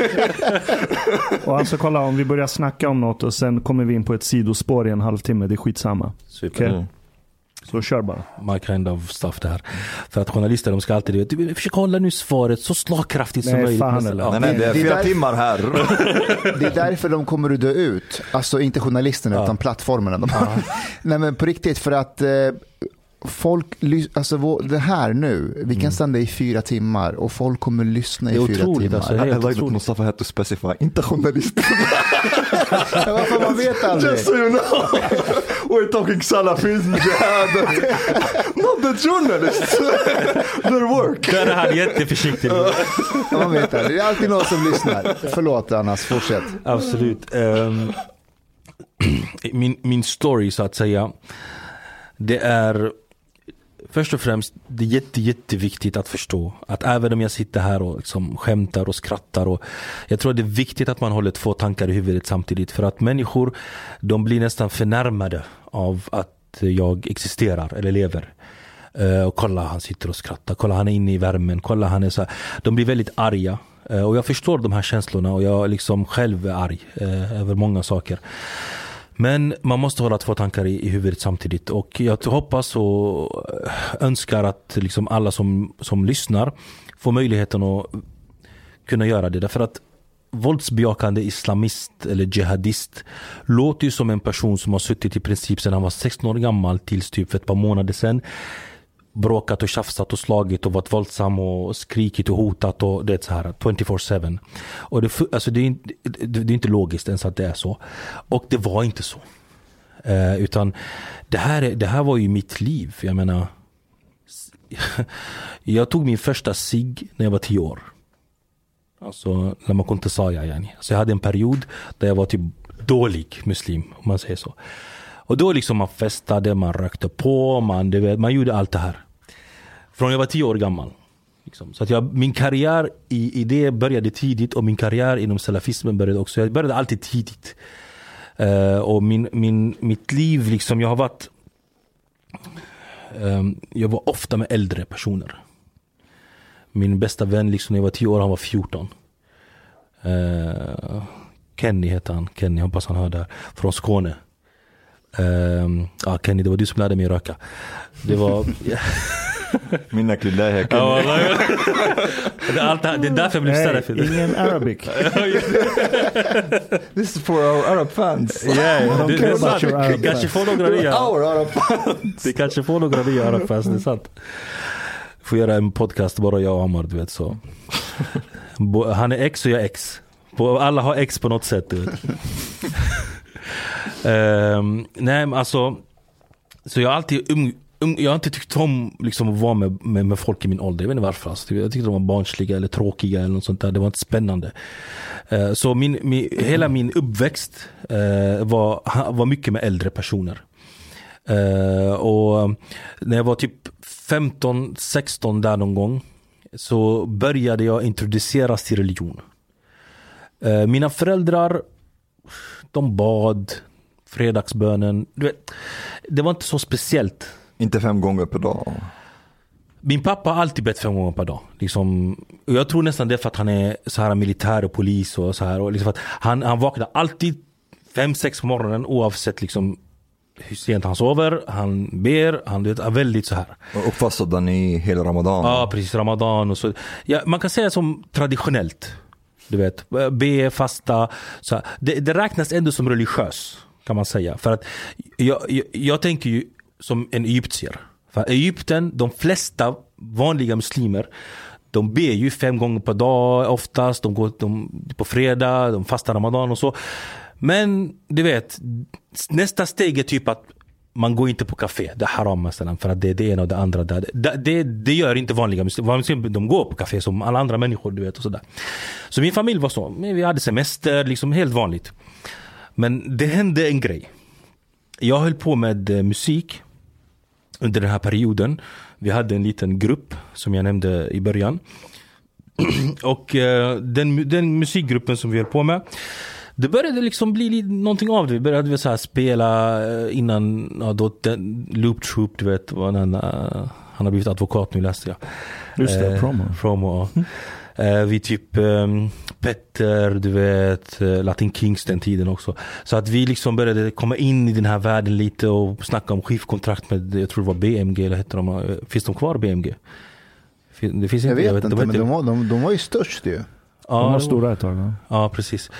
Och alltså kolla, om vi börjar snacka om något och sen kommer vi in på ett sidospår i en halvtimme, det är skitsamma. Super. Okej. Så kör bara. My kind of stuff det här. För att journalister de ska alltid, du vet, du, försök hålla nu svaret så slagkraftigt som Nej, möjligt. fan eller? ja. Nej, nej, det är Det är fyra där- timmar här. Det är därför de kommer att dö ut. Alltså inte journalisterna Ja. utan plattformarna. De Nej men på riktigt för att eh, folk, alltså vår, det här nu, vi kan sända i fyra timmar och folk kommer lyssna i Det är fyra otroligt, timmar. alltså. I, I helt like that otroligt. Mustafa had to specify, inte journalist. Varför man vet aldrig. Just so you know, we're talking salafism, jihad, not the journalists, their work. Där är han jätteförsiktig. Ja, man vet aldrig. Det är alltid någon som lyssnar. Förlåt Annas, fortsätt. Absolut. Ehm, min, min story så att säga. Det är först och främst det är jätte, jätteviktigt att förstå att även om jag sitter här och liksom skämtar och skrattar och jag tror att det är viktigt att man håller två tankar i huvudet samtidigt för att människor de blir nästan förnärmade av att jag existerar eller lever. Uh, och kolla han sitter och skrattar, kolla han är inne i värmen, kolla han är så här. De blir väldigt arga. Uh, och jag förstår de här känslorna och jag liksom själv är arg uh, över många saker. Men man måste hålla två tankar i, i huvudet samtidigt och jag hoppas och eh, önskar att liksom alla som, som lyssnar får möjligheten att kunna göra det. Därför att våldsbejakande islamist eller jihadist låter ju som en person som har suttit i princip sedan han var 16 år gammal tills typ för ett par månader sedan bråkat och tjafsat och slagit och varit våldsam och skrikit och hotat och det är så här 24-7. Och det, alltså det, är det, det är inte logiskt ens att det är så. Och det var inte så. Eh, utan det här, det här var ju mitt liv. Jag menar, jag tog min första sig när jag var tio år. Alltså när man kunde säga yani. Så jag hade en period där jag var typ dålig muslim om man säger så. Och då liksom man festade, man rökte på, man, du vet, man gjorde allt det här. Från jag var tio år gammal. Liksom. Så att jag, min karriär i, i det började tidigt och min karriär inom salafismen började också. Jag började alltid tidigt. Uh, och min, min, mitt liv, liksom, jag har varit... Um, jag var ofta med äldre personer. Min bästa vän liksom, när jag var 10 år, han var 14. Uh, eh, Kenny heter han. Kenny, hoppas han hör det här. Från Skåne. Ehm, ja, Kenny, det var du som lärde mig röka. Det var... Minnak lillahi wallahi. det, är allt det, är därför jag blev salafi. ingen arabic. This is for our Arab fans. Yeah, det, det care är about your Arab Det kanske får några nya. Our Arab fans. Det kanske får några nya Arab-fans, det är sant. Får göra en podcast bara jag och Amar, du vet så. Han är ex och jag är ex. Alla har ex på något sätt, du vet. Ehm, nej men alltså, så jag har alltid um, um, jag har inte tyckt om liksom, att vara med, med, med folk i min ålder. Jag vet inte varför. Alltså. Jag tyckte de var barnsliga eller tråkiga eller något sånt där. Det var inte spännande. Uh, så min, min, hela min uppväxt uh, var, var mycket med äldre personer. Uh, och när jag var typ 15, 16 där någon gång så började jag introduceras till religion. Uh, mina föräldrar, de bad, fredagsbönen. Vet, det var inte så speciellt. Inte fem gånger per dag. Min pappa har alltid bett fem gånger per dag. Liksom, jag tror nästan det är för att han är så här militär och polis och så här. Och liksom han, han vaknar alltid fem, sex på morgonen oavsett liksom hur sent han sover. Han ber, han vet, är väldigt så här. Och fastade ni hela Ramadan? Ja, precis. Ramadan och så. Ja, man kan säga som traditionellt. Du vet, be, fasta. Så. Det, det räknas ändå som religiös. Kan man säga. För att jag, jag, jag tänker ju som en egyptier. För Egypten, de flesta vanliga muslimer. De ber ju fem gånger per dag oftast. De går de, på fredag, de fastar ramadan och så. Men du vet, nästa steg är typ att man går inte på café, det är haram مثلا, för att det är det ena och det andra. Där. Det, det, det gör inte vanliga muslimer. Vanliga muslimer de går på café som alla andra människor. du vet och sådär. Så min familj var så. Men Vi hade semester, liksom helt vanligt. Men det hände en grej. Jag höll på med eh, musik under den här perioden. Vi hade en liten grupp som jag nämnde i början. och eh, den, den musikgruppen som vi höll på med. det började liksom bli li- någonting av det. Vi började vi så här spela eh, innan, ja, då, den, Loop Troop, du vet, var den, eh, han har blivit advokat nu läste jag. Just det, Eh, promo. promo ja. Eh, vi typ ehm, Petter, du vet, eh, Latin Kings den tiden också. Så att vi liksom började komma in i den här världen lite och snacka om skivkontrakt med, jag tror det var BMG eller hette de, finns de kvar BMG? Det finns Jag inte, vet inte, de men de var, de, de var ju störst ju. Ja, De var stora ett tag. Ja. Ja, precis.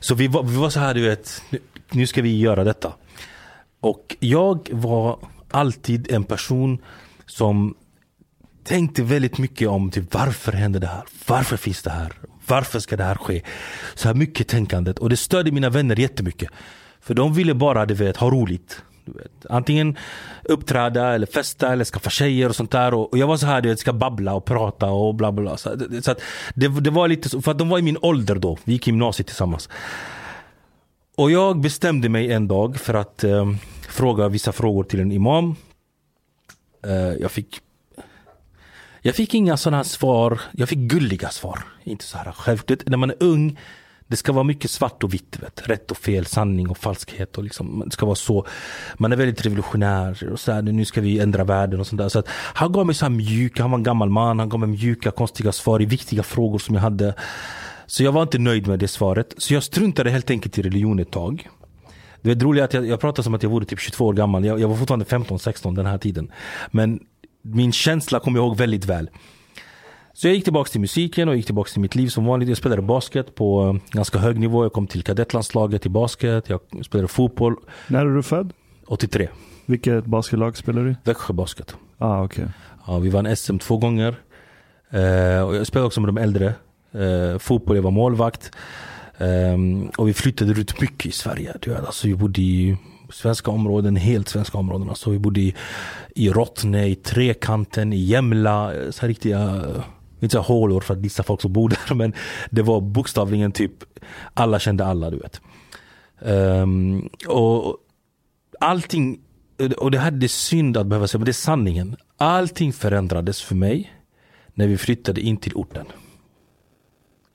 Så vi var, vi var så här, du vet, nu, nu ska vi göra detta. Och jag var alltid en person som tänkte väldigt mycket om typ, varför händer det här? Varför finns det här? Varför ska det här ske? Så här mycket tänkandet. Och det störde mina vänner jättemycket. För de ville bara, du vet, ha roligt. Du vet. Antingen uppträda eller festa eller skaffa tjejer och sånt där. Och och jag var så här, du vet, ska babbla och prata och bla bla. Så, så att det, det var lite så, för att de var i min ålder då. Vi gick i gymnasiet tillsammans. Och jag bestämde mig en dag för att eh, fråga vissa frågor till en imam. Eh, jag fick jag fick inga sådana svar, jag fick gulliga svar. Inte så här självklart. När man är ung, det ska vara mycket svart och vitt. Vet. Rätt och fel, sanning och falskhet. Och liksom, det ska vara så. Man är väldigt revolutionär. Och så här, nu ska vi ändra världen och sånt där. Så att han gav mig så här mjuka, han var en gammal man. Han gav mig mjuka, konstiga svar i viktiga frågor som jag hade. Så jag var inte nöjd med det svaret. Så jag struntade helt enkelt i religion ett tag. Det är roligt att jag, jag pratar som att jag vore typ 22 år gammal. Jag, jag var fortfarande 15-16 den här tiden. Men min känsla kommer jag ihåg väldigt väl. Så jag gick tillbaka till musiken och gick tillbaka till mitt liv som vanligt. Jag spelade basket på eh, ganska hög nivå. Jag kom till kadettlandslaget i basket. Jag spelade fotboll När är du född? 83. Vilket basketlag spelar du i? Växjö Basket. Ah, okej. Ja, vi vann SM två gånger. Eh, och jag spelade också med de äldre. Eh, fotboll, jag var målvakt. Ehm, och vi flyttade ut mycket i Sverige. Du vet, alltså, vi bodde i svenska områden, helt svenska områden. Alltså, vi bodde i, i Rottne, i Trekanten, i Jämla. Så här riktiga, eh, inte säga hålor för att dissa folk som bor där. Men det var bokstavligen typ, alla kände alla du vet. Um, och allting, och det här är synd att behöva säga, men det är sanningen. Allting förändrades för mig när vi flyttade in till orten.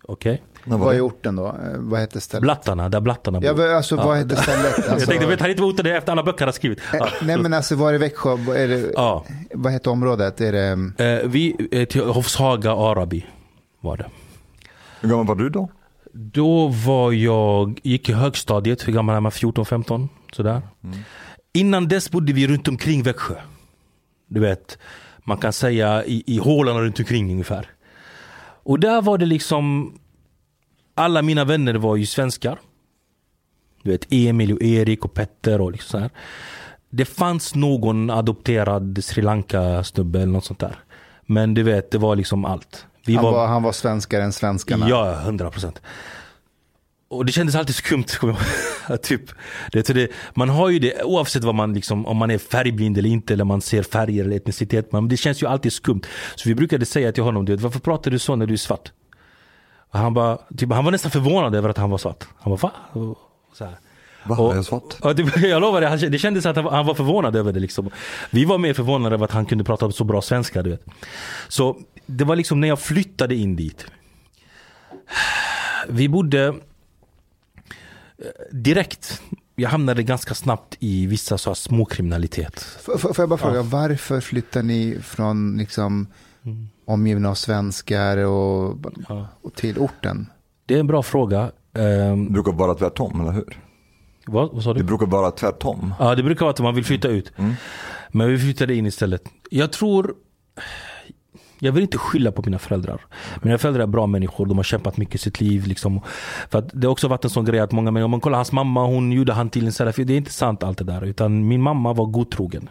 Okej? Okay? Vad är det? orten då? Eh, Vad hette stället? Blattarna, där blattarna Ja, bor. men alltså vad hette stället? Jag Alltså, tänkte, vet han inte vad orten är efter alla böcker han har skrivit? Ja. eh, nej men alltså var det Växjö? Är det, Ja. Vad hette området? Är det, Eh, vi, till Hofshaga, Arabi var det. Hur gammal var du då? Då var jag, gick i högstadiet, hur gammal är man? 14-15? Sådär. Innan dess bodde vi runt omkring Växjö. Du vet, man kan säga i, i hålan runt omkring ungefär. Och där var det liksom, alla mina vänner var ju svenskar. Du vet Emil och Erik och Petter och liksom så här. Det fanns någon adopterad Sri Lanka snubbe eller något sånt där. Men du vet, det var liksom allt. Vi han, var, han var svenskare än svenskarna? Ja, hundra procent. Och det kändes alltid skumt. typ, det, det, man har ju det oavsett vad man liksom, om man är färgblind eller inte eller man ser färger eller etnicitet. Men det känns ju alltid skumt. Så vi brukade säga till honom, du vet, varför pratar du så när du är svart? Och han, bara, typ, han var nästan förvånad över att han var svart. Han bara, va? Och Så här. Va? Och- är jag svart? Ja, det, jag lovar det, han- det kändes att han var, han var förvånad över det. Liksom. Vi var mer förvånade över att han kunde prata så bra svenska. Du vet. Så det var liksom när jag flyttade in dit. Vi bodde eh, direkt. Jag hamnade ganska snabbt i vissa så här småkriminalitet. F- Får jag bara fråga, varför flyttar ni från liksom omgivna av svenskar och, Ja. och till orten? Det är en bra fråga. Ehm, Det brukar vara tvärtom, eller hur? vad, vad sa Det du? brukar vara tvärtom. Ja, det brukar vara att man vill flytta ut. Mm. Men vi flyttade in istället. Jag tror... Jag vill inte skylla på mina föräldrar. Mina föräldrar är bra människor. De har kämpat mycket i sitt liv. Liksom. För att det har också varit en sån grej att många människor, om man kollar hans mamma, hon gjorde han till en salafi. Det är inte sant allt det där. Utan min mamma var godtrogen.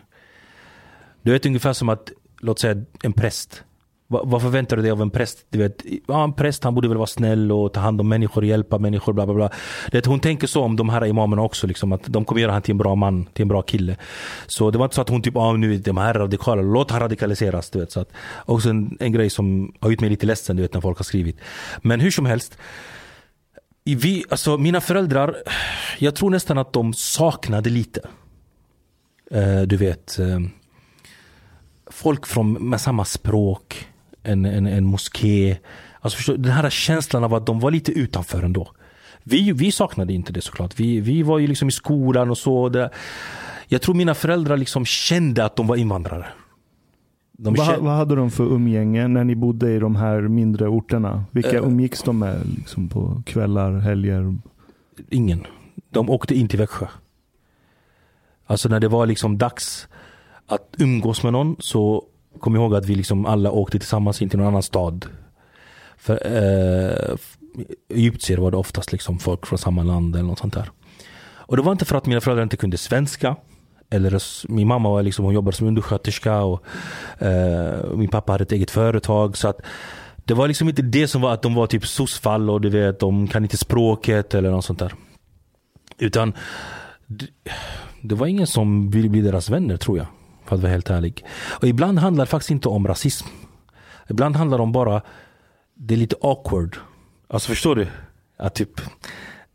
Du vet ungefär som att, låt säga en präst. Vad förväntar du dig av en präst? Du vet, ja, en präst han borde väl vara snäll och ta hand om människor, hjälpa människor, bla bla bla. Det, hon tänker så om de här imamerna också, liksom, att de kommer göra han till en bra man, till en bra kille. Så det var inte så att hon typ, ah, nu är de här radikala, låt han radikaliseras. Du vet, så att, också en, en grej som har gjort mig lite ledsen, du vet, när folk har skrivit. Men hur som helst. Vi, alltså mina föräldrar, jag tror nästan att de saknade lite. Eh, du vet, eh, folk från, med samma språk, en, en, en moské, Alltså förstår, du, den här känslan av att de var lite utanför ändå. Vi, vi saknade inte det såklart. Vi, vi var ju liksom i skolan och så. Det, jag tror mina föräldrar liksom kände att de var invandrare. De Vad, vad hade de för umgänge när ni bodde i de här mindre orterna? Vilka Eh. umgicks de med liksom på kvällar, helger? ingen. De åkte in till Växjö. Alltså när det var liksom dags att umgås med någon så kom ihåg att vi liksom alla åkte tillsammans in till någon annan stad. För eh, egyptier var det oftast liksom folk från samma land eller något sånt där. Och det var inte för att mina föräldrar inte kunde svenska. Eller min mamma var liksom, hon jobbade som undersköterska och eh, min pappa hade ett eget företag. Så att det var liksom inte det som var att de var typ sossfall och du vet, de kan inte språket eller något sånt där. Utan det, det var ingen som ville bli deras vänner tror jag. För att vara helt ärlig. Och ibland handlar det faktiskt inte om rasism. Ibland handlar det om bara, det är lite awkward. Alltså förstår du? Att typ,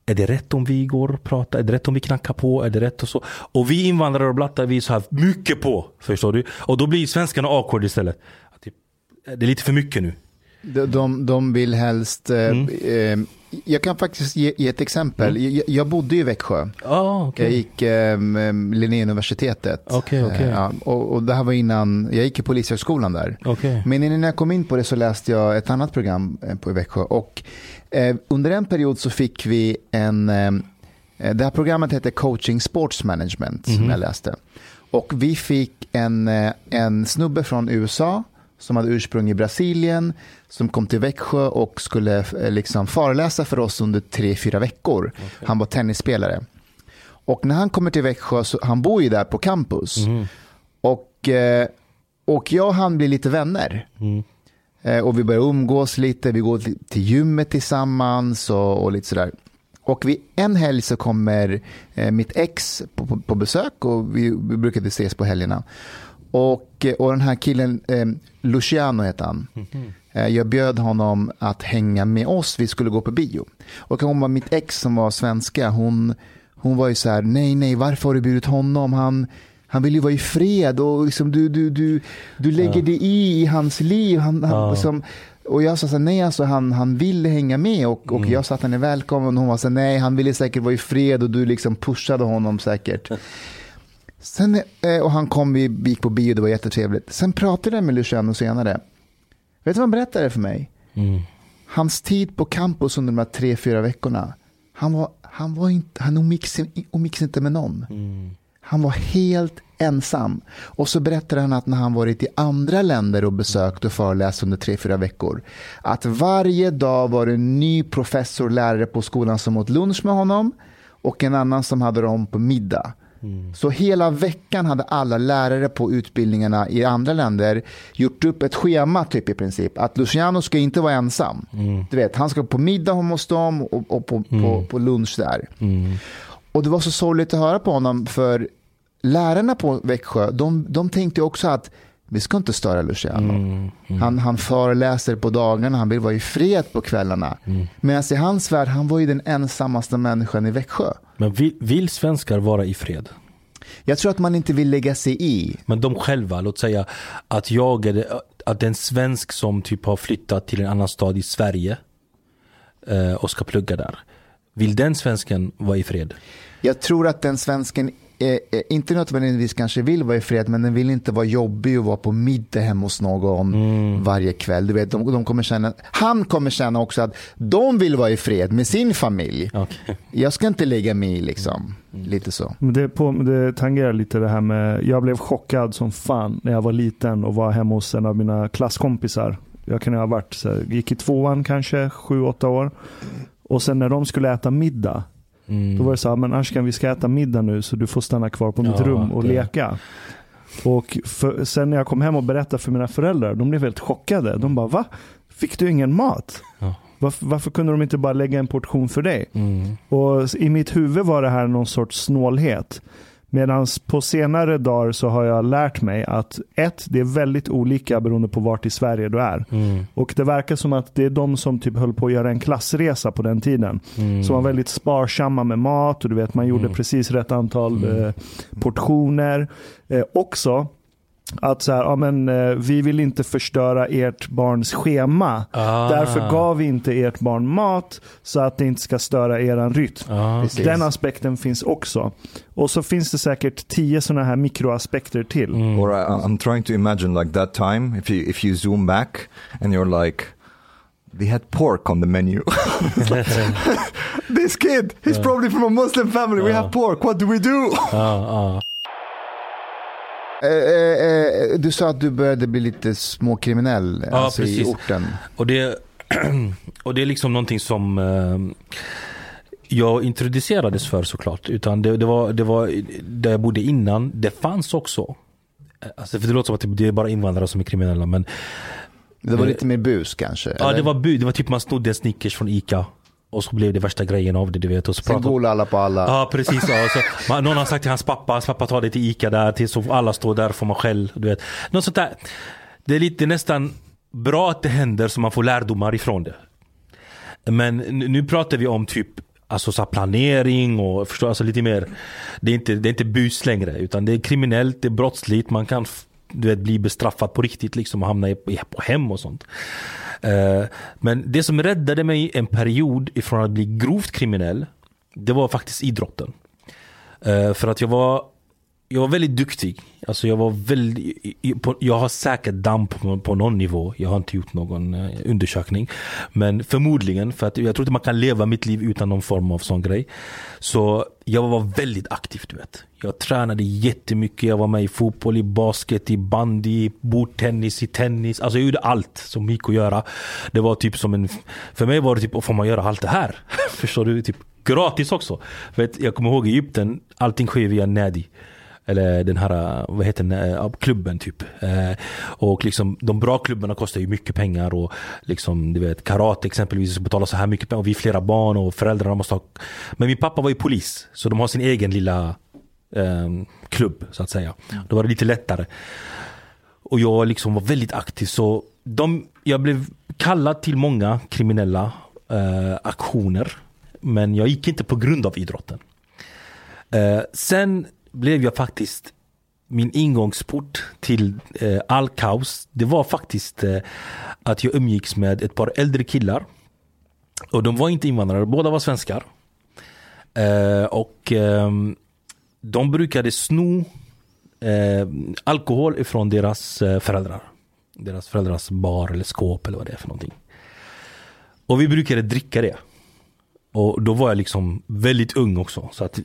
är det rätt om vi går och pratar? Är det rätt om vi knackar på? Är det rätt och så? Och vi invandrare och blattar, vi är så här mycket på. Förstår du? Och då blir svenskarna awkward istället. Att Typ, det är lite för mycket nu. De, de, de vill helst... Eh, Mm. eh, jag kan faktiskt ge, ge ett exempel. Jag, jag bodde i Växjö. Ja, ah, okej. Jag gick eh, Linnéuniversitetet. Okej. Eh, ja, och, och det här var innan, jag gick i Polishögskolan där. Okej. Men innan jag kom in på det så läste jag ett annat program eh, på Växjö. Och eh, under en period så fick vi en, eh, det här programmet heter Coaching Sports Management som Mhm. jag läste. Och vi fick en, eh, en snubbe från USA som hade ursprung i Brasilien som kom till Växjö och skulle eh, liksom föreläsa för oss under tre, fyra veckor. Han var tennisspelare. Och när han kommer till Växjö, så, han bor ju där på campus. Mhm. Och, eh, och jag och han blir lite vänner. Mm. Eh, och vi börjar umgås lite, vi går till, gymmet tillsammans och, och lite sådär. Och vid en helg så kommer mitt ex på, på, på besök och vi, vi brukade ses på helgerna. Och, eh, och den här killen, eh, Luciano heter han. Eh, Jag bjöd honom att hänga med oss, vi skulle gå på bio. Och hon var mitt ex som var svenska, hon, hon var ju så här, nej, nej, varför har du bjudit honom? Han, han vill ju vara i fred och liksom du, du, du, du lägger dig i, i hans liv. Han, han, Ja. liksom, och jag sa så här, nej alltså han, han ville hänga med och, och jag sa att han är välkommen och hon var så här, nej han ville säkert vara i fred och du liksom pushade honom säkert. Sen, eh, och han kom, vi vi gick på bio, det var jättetrevligt. Sen pratade jag med Luciano senare. Vet du vad han berättade för mig? Mm. Hans tid på campus under de här tre, fyra veckorna. Han, var, han, var inte, han umgicks, umgicks inte med någon. Mm. Han var helt ensam. Och så berättade han att när han varit i andra länder och besökt och föreläst under tre, fyra veckor. Att varje dag var det en ny professor, lärare på skolan som åt lunch med honom. Och en annan som hade dem på middag. Så hela veckan hade alla lärare på utbildningarna i andra länder gjort upp ett schema typ i princip. Att Luciano ska inte vara ensam. Du vet, han ska på middag hos dem och, och på, på, på lunch där. Mm. Och det var så sorgligt att höra på honom för lärarna på Växjö, de, de tänkte också att vi ska inte störa Luciano. Mm. Han, han föreläser på dagarna, han vill vara i fred på kvällarna. Mm. Medan i hans värld, han var ju den ensammaste människan i Växjö. Men vill, vill svenskar vara i fred? Jag tror att man inte vill lägga sig i. Men de själva, låt säga att jag är att en svensk som typ har flyttat till en annan stad i Sverige eh, och ska plugga där. Vill den svensken vara i fred? Jag tror att den svensken eh, inte nödvändigtvis kanske vill vara i fred, men den vill inte vara jobbig och vara på middag hemma hos någon Mm. varje kväll. Du vet, de, de kommer känna, han kommer känna också att de vill vara i fred med sin familj. Okej. Jag ska inte lägga mig i liksom. Lite så. Det, på, det tangerar lite det här med, jag blev chockad som fan när jag var liten och var hemma hos en av mina klasskompisar. Jag kan ha varit, så här, gick i tvåan kanske, sju, åtta år. Och sen när de skulle äta middag, Mm. då var det så här, men Ashkan vi ska äta middag nu så du får stanna kvar på mitt Ja, rum och det- leka. Och för, sen när jag kom hem och berättade för mina föräldrar, de blev helt chockade. De bara, va? Fick du ingen mat? Ja. Varför, varför kunde de inte bara lägga en portion för dig? Mm. Och i mitt huvud var det här någon sorts snålhet. Medan på senare dagar så har jag lärt mig att ett, det är väldigt olika beroende på vart i Sverige du är. Mm. Och det verkar som att det är de som typ höll på att göra en klassresa på den tiden. Mm. Som var väldigt sparsamma med mat och du vet man gjorde Mm. precis rätt antal Mm. eh, portioner. Eh, också Att så här, ja, men, eh, vi vill inte förstöra ert barns schema. Ah. Därför gav vi inte ert barn mat så att det inte ska störa eran rytm. Precis. Den aspekten finns också. Och så finns det säkert tio sådana här mikroaspekter till. Mm. Or I, I'm trying to imagine like that time if you if you zoom back and you're like, they had pork on the menu. this kid, he's probably from a Muslim family. We Yeah. have pork. What do we do? Ja, ja. Eh, eh, eh, du sa att du började bli lite småkriminell Ja, alltså i precis. orten. Och det, och det är liksom någonting som eh, jag introducerades för såklart. Utan det, det, var, det var där jag bodde innan. Det fanns också. Alltså för det låter som att det- är bara invandrare som är kriminella. Men Det var Eh, lite mer bus kanske? ja, eller? det var bud. Det var typ man snodde en Snickers från Ica. Och så blev det värsta grejen av det, du vet. Och så Sen golade alla på alla. Ja precis, ja. så, man, någon har sagt till hans pappa, hans pappa tar det till Ica där tills så alla står där får man skäll. Du vet. Något sånt där. Det är lite nästan bra att det händer så man får lärdomar ifrån det. Men nu pratar vi om typ Alltså så planering och förstå, alltså lite mer det är, inte, det är inte bus längre utan det är kriminellt, det är brottsligt, man kan du vet, bli bestraffad på riktigt liksom och hamna i, på hem och sånt. Eh, men det som räddade mig en period ifrån att bli grovt kriminell det var faktiskt idrotten. Eh, för att jag var jag var väldigt duktig. Alltså jag var väldigt, jag har säkert damp på, på någon nivå. Jag har inte gjort någon eh, undersökning. Men förmodligen, för att jag tror inte man kan leva mitt liv utan någon form av sån grej. Så jag var väldigt aktiv du vet. Jag tränade jättemycket. Jag var med i fotboll, i basket, i bandy, i bordtennis, i tennis. Alltså jag gjorde allt som gick att göra. Det var typ som en, för mig var det typ, får man göra allt det här? Förstår du? Typ gratis också. För jag kommer ihåg i Egypten, allting sker via Nadi. Eller den här, vad heter den, eh, klubben typ. Eh, och liksom de bra klubbarna kostar ju mycket pengar och liksom du vet karate exempelvis betalar så här mycket pengar och vi är flera barn och föräldrarna måste ha. Men min pappa var ju polis så de har sin egen lilla eh, klubb så att säga. Då var det lite lättare. Och jag liksom var väldigt aktiv så de, jag blev kallad till många kriminella eh, aktioner. Men jag gick inte på grund av idrotten. Eh, sen blev jag faktiskt min ingångsport till eh, all kaos. Det var faktiskt eh, att jag umgicks med ett par äldre killar. Och de var inte invandrare, båda var svenskar. Eh, och ehm, de brukade sno eh, alkohol ifrån deras eh, föräldrar. Deras föräldrars bar eller skåp eller vad det är för någonting. Och vi brukade dricka det. Och då var jag liksom väldigt ung också. Så att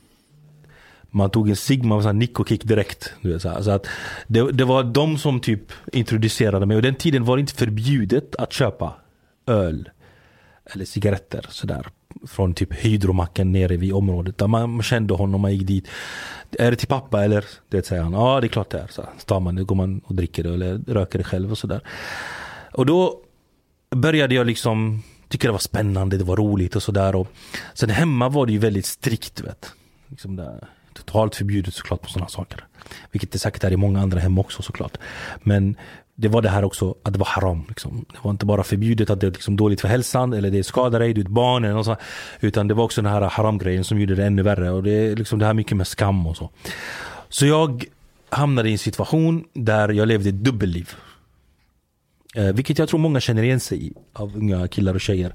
man tog en sigma och var nick och kick direkt. Du vet, så här. Så att det, det var de som typ introducerade mig. Och den tiden var det inte förbjudet att köpa öl eller cigaretter sådär. Från typ hydromacken nere vid området. Där man, kände honom, man gick dit. Är det till pappa eller? Det säger han. Ja det är klart det är. Så, så tar man det, går man och dricker det eller röker det själv och sådär. Och då började jag liksom tycka det var spännande, det var roligt och sådär. Sen hemma var det ju väldigt strikt. Vet. Liksom där totalt förbjudet såklart på sådana saker. Vilket det säkert är i många andra hem också såklart. Men det var det här också att det var haram. Liksom. Det var inte bara förbjudet att det är liksom dåligt för hälsan eller det skadar dig, du är ett barn eller något sånt. Utan det var också den här haram-grejen som gjorde det ännu värre. Och det är liksom det här mycket med skam och så. Så jag hamnade i en situation där jag levde ett dubbelliv. Eh, vilket jag tror många känner igen sig i av unga killar och tjejer.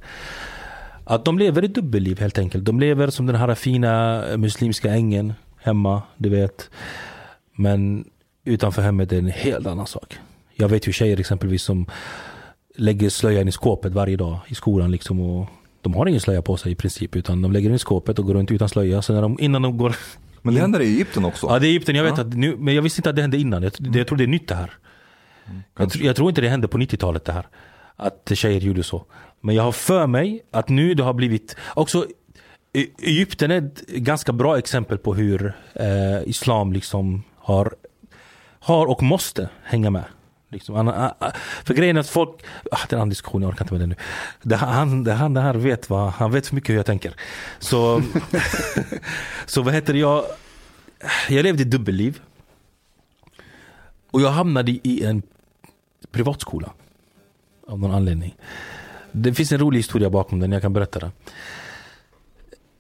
Att de lever ett dubbelliv helt enkelt. De lever som den här fina muslimska ängen hemma, du vet. Men utanför hemmet är det en helt annan sak. Jag vet ju tjejer exempelvis som lägger slöjan i skåpet varje dag i skolan liksom och de har ingen slöja på sig i princip utan de lägger den i skåpet och går runt utan slöja. Så när de, innan de går... Men det händer i Egypten också. Ja det är Egypten, jag vet Ja. att nu, men jag visste inte att det hände innan. Jag, det- jag tror det är nytt det här. Jag, tr- jag tror inte det hände på 90-talet det här. Att tjejer gjorde så. Men jag har för mig att nu det har blivit, också E- Egypten är ett ganska bra exempel på hur eh, islam liksom har, har och måste hänga med. Liksom, han, för grejen är att folk, ah, det är en annan diskussion, jag orkar inte med det nu. Det, han, det, han det här vet vad, han vet för mycket hur jag tänker. Så, så vad heter det, jag, jag levde ett dubbelliv. Och jag hamnade i en privatskola. Av någon anledning. Det finns en rolig historia bakom den, jag kan berätta den.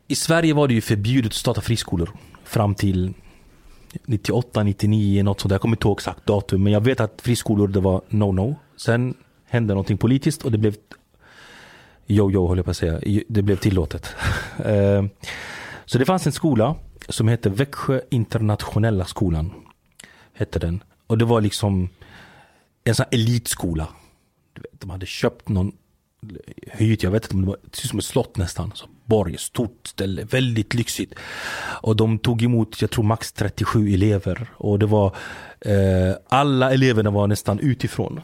I Sverige var det ju förbjudet att starta friskolor fram till 98, 99, något sånt. Jag kommer inte ihåg exakt datum. Men jag vet att friskolor det var no-no. Sen hände någonting politiskt och det blev Jo-jo höll jag på att säga. Det blev tillåtet. Eh, så det fanns en skola som hette Växjö internationella skolan. Hette den. Och det var liksom en sån här elitskola. De hade köpt någon hyrt, jag vet inte om det var det som ett slott nästan. Så borg, stort ställe, väldigt lyxigt. Och de tog emot, jag tror max 37 elever. Och det var, eh, alla eleverna var nästan utifrån.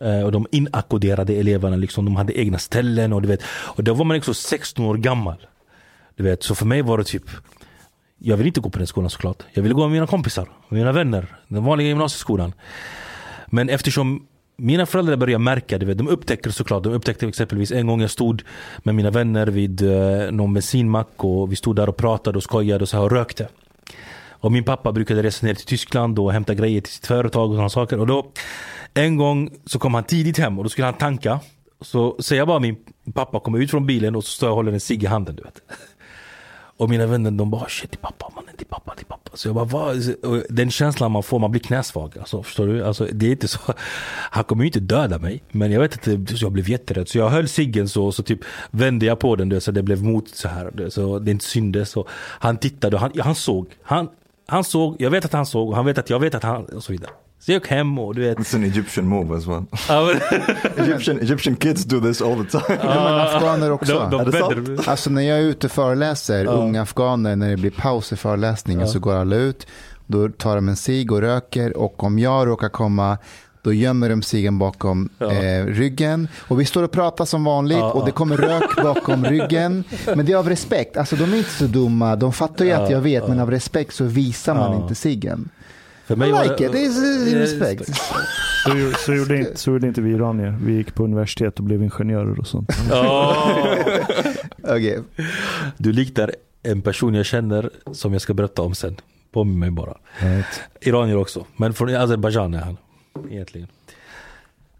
Eh, och de inakkoderade eleverna, liksom, de hade egna ställen och du vet. Och då var man liksom 16 år gammal. Du vet, så för mig var det typ jag vill inte gå på den skolan såklart. Jag ville gå med mina kompisar, mina vänner. Den vanliga gymnasieskolan. Men eftersom mina föräldrar började märka, det, de upptäcker såklart, de upptäckte exempelvis en gång jag stod med mina vänner vid eh, någon bensinmack och vi stod där och pratade och skojade och så här och rökte. Och min pappa brukade resa ner till Tyskland och hämta grejer till sitt företag och sådana saker. Och då, en gång så kom han tidigt hem och då skulle han tanka. Så ser jag bara min pappa komma ut från bilen och så står jag och håller en cigg i handen. Du vet. Och mina vänner de bara shit till pappa mannen, till pappa, till pappa. Så jag bara vad? Och den känslan man får, man blir knäsvag. Alltså, förstår du? Alltså, det är inte så. Han kommer ju inte döda mig. Men jag vet inte, jag blev jätterädd. Så jag höll ciggen så, så typ vände jag på den så det blev mot så här. Så det inte syndes. Så han tittade och han, han såg. Han, han såg, jag vet att han såg och han vet att jag vet att han och så vidare. Så jag gick hem och du vet. It's an Egyptian move as well. Egyptian, Egyptian kids do this all the time. Ja, men afghaner också. De, de det sant? vänder- Alltså när jag är ute och föreläser, Ja. unga afghaner, när det blir paus i föreläsningen Ja. så går alla ut. Då tar de en cigg och röker och om jag råkar komma då gömmer de ciggen bakom Ja. eh, ryggen. Och vi står och pratar som vanligt Ja, och det kommer rök bakom ryggen. Men det är av respekt. Alltså de är inte så dumma. De fattar ju Ja, att jag vet, ja. men av respekt så visar man Ja. inte ciggen. För I mig var like it, det, it's respect. Så, så, gjorde inte, så gjorde inte vi iranier. Vi gick på universitet och blev ingenjörer och sånt. Ja. Okej. Du liknar en person jag känner som jag ska berätta om sen. Påminn mig bara. Iranier också. Men från Azerbajdzjan är han. Egentligen.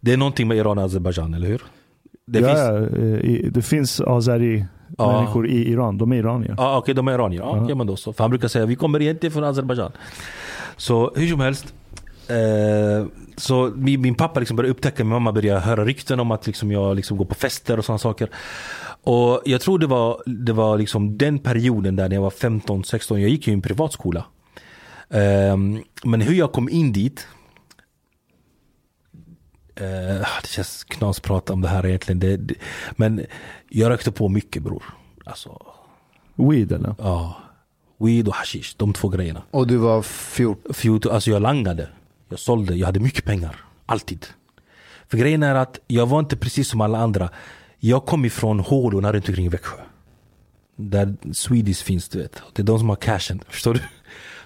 Det är någonting med Iran och Azerbajdzjan, eller hur? Det ja, finns... ja, eh, i- det finns azeri Ja. människor i Iran. De är iranier. Ja, okej, de är iranier. Ja, Ja. okej, men då så. För han brukar säga vi kommer egentligen från Azerbajdzjan. Så hur som helst. Eh, så min, min pappa liksom började upptäcka, min mamma började höra rykten om att liksom jag liksom går på fester och sådana saker. Och jag tror det var, det var liksom den perioden där när jag var 15-16, jag gick ju i en privatskola. Eh, men hur jag kom in dit Eh, det känns knas att prata om det här egentligen. Det, det, men jag rökte på mycket bror. Alltså, Weed eller? Ja. Weed och hashish, de två grejerna. Och du var 14. 14, alltså jag langade. Jag sålde, jag hade mycket pengar. Alltid. För grejen är att jag var inte precis som alla andra. Jag kom ifrån hålorna runt omkring Växjö. Där Swedish finns du vet. Det är de som har cashen. Förstår du?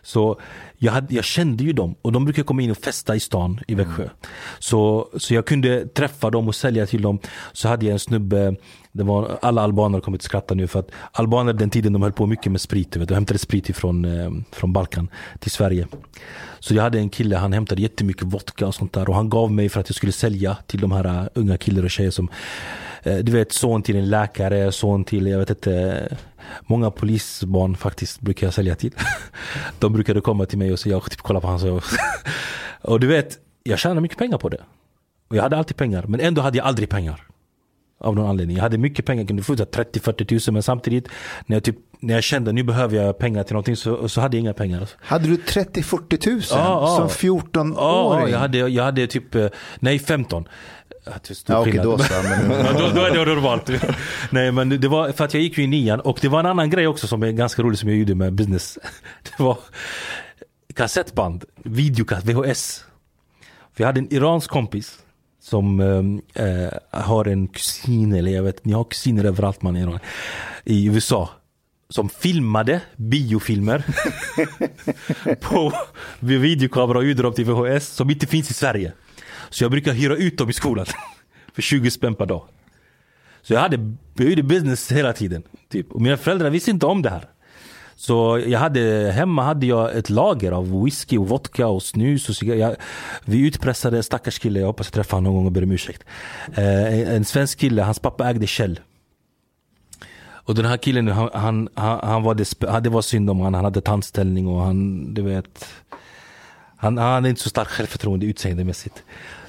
Så jag, hade, jag kände ju dem och de brukar komma in och festa i stan i Växjö. Så, så jag kunde träffa dem och sälja till dem. Så hade jag en snubbe, det var, alla albaner kommer att skratta nu för att albaner den tiden de höll på mycket med sprit. Du vet, de hämtade sprit ifrån eh, från Balkan till Sverige. Så jag hade en kille, han hämtade jättemycket vodka och sånt där och han gav mig för att jag skulle sälja till de här uh, unga killar och tjejer som eh, du vet son till en läkare, son till, jag vet inte, många polisbarn faktiskt brukar jag sälja till. De brukade komma till mig och säga, jag typ kolla på hans och, och du vet, jag tjänade mycket pengar på det. Och jag hade alltid pengar, men ändå hade jag aldrig pengar. Av någon anledning. Jag hade mycket pengar, kunde få 30-40 tusen men samtidigt när jag, typ, när jag kände nu behöver jag pengar till någonting så, så hade jag inga pengar. Hade du 30-40 tusen ja. som 14-åring? Ja, jag hade, jag hade typ, eh, nej 15. Ja, det stor Ja, skillnad. då. Men, Ja, då, då är det normalt. Nej men det var för att jag gick ju i nian och det var en annan grej också som är ganska rolig som jag gjorde med business. Det var kassettband, videokassett, VHS. Jag hade en iransk kompis som eh, har en kusin, eller jag vet ni har kusiner överallt man i Iran. I USA. Som filmade biofilmer på videokamera och gjorde dem till VHS som inte finns i Sverige. Så jag brukar hyra ut dem i skolan. För 20 spänn per dag. Så jag hade, jag gjorde business hela tiden. Typ. Och mina föräldrar visste inte om det här. Så jag hade, hemma hade jag ett lager av whisky och vodka och snus och cigaretter. Jag- Vi utpressade en stackars kille, jag hoppas jag träffar honom någon gång och ber om ursäkt. Eh, en- en svensk kille, hans pappa ägde Shell. Och den här killen, han, han, han, var det, det var synd om han, han hade tandställning och han, du vet. Han, han hade inte så starkt självförtroende utseendemässigt.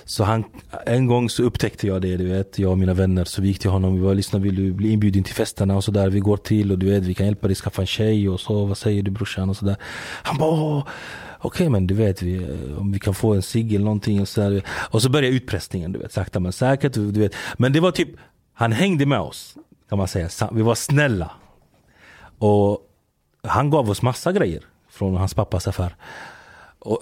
Så han, en gång så upptäckte jag det, du vet, jag och mina vänner. Så vi gick till honom, vi var lyssna, vill du bli inbjuden till festerna och sådär. Vi går till och du vet, vi kan hjälpa dig skaffa en tjej och så, vad säger du brorsan och sådär. Han bara, "Åh, okej men du vet, vi, eh, om vi kan få en cigg eller någonting och sådär. Och så började utpressningen, du vet, sakta men säkert. Du vet. Men det var typ, han hängde med oss, kan man säga. Vi var snälla. Och han gav oss massa grejer från hans pappas affär. Och,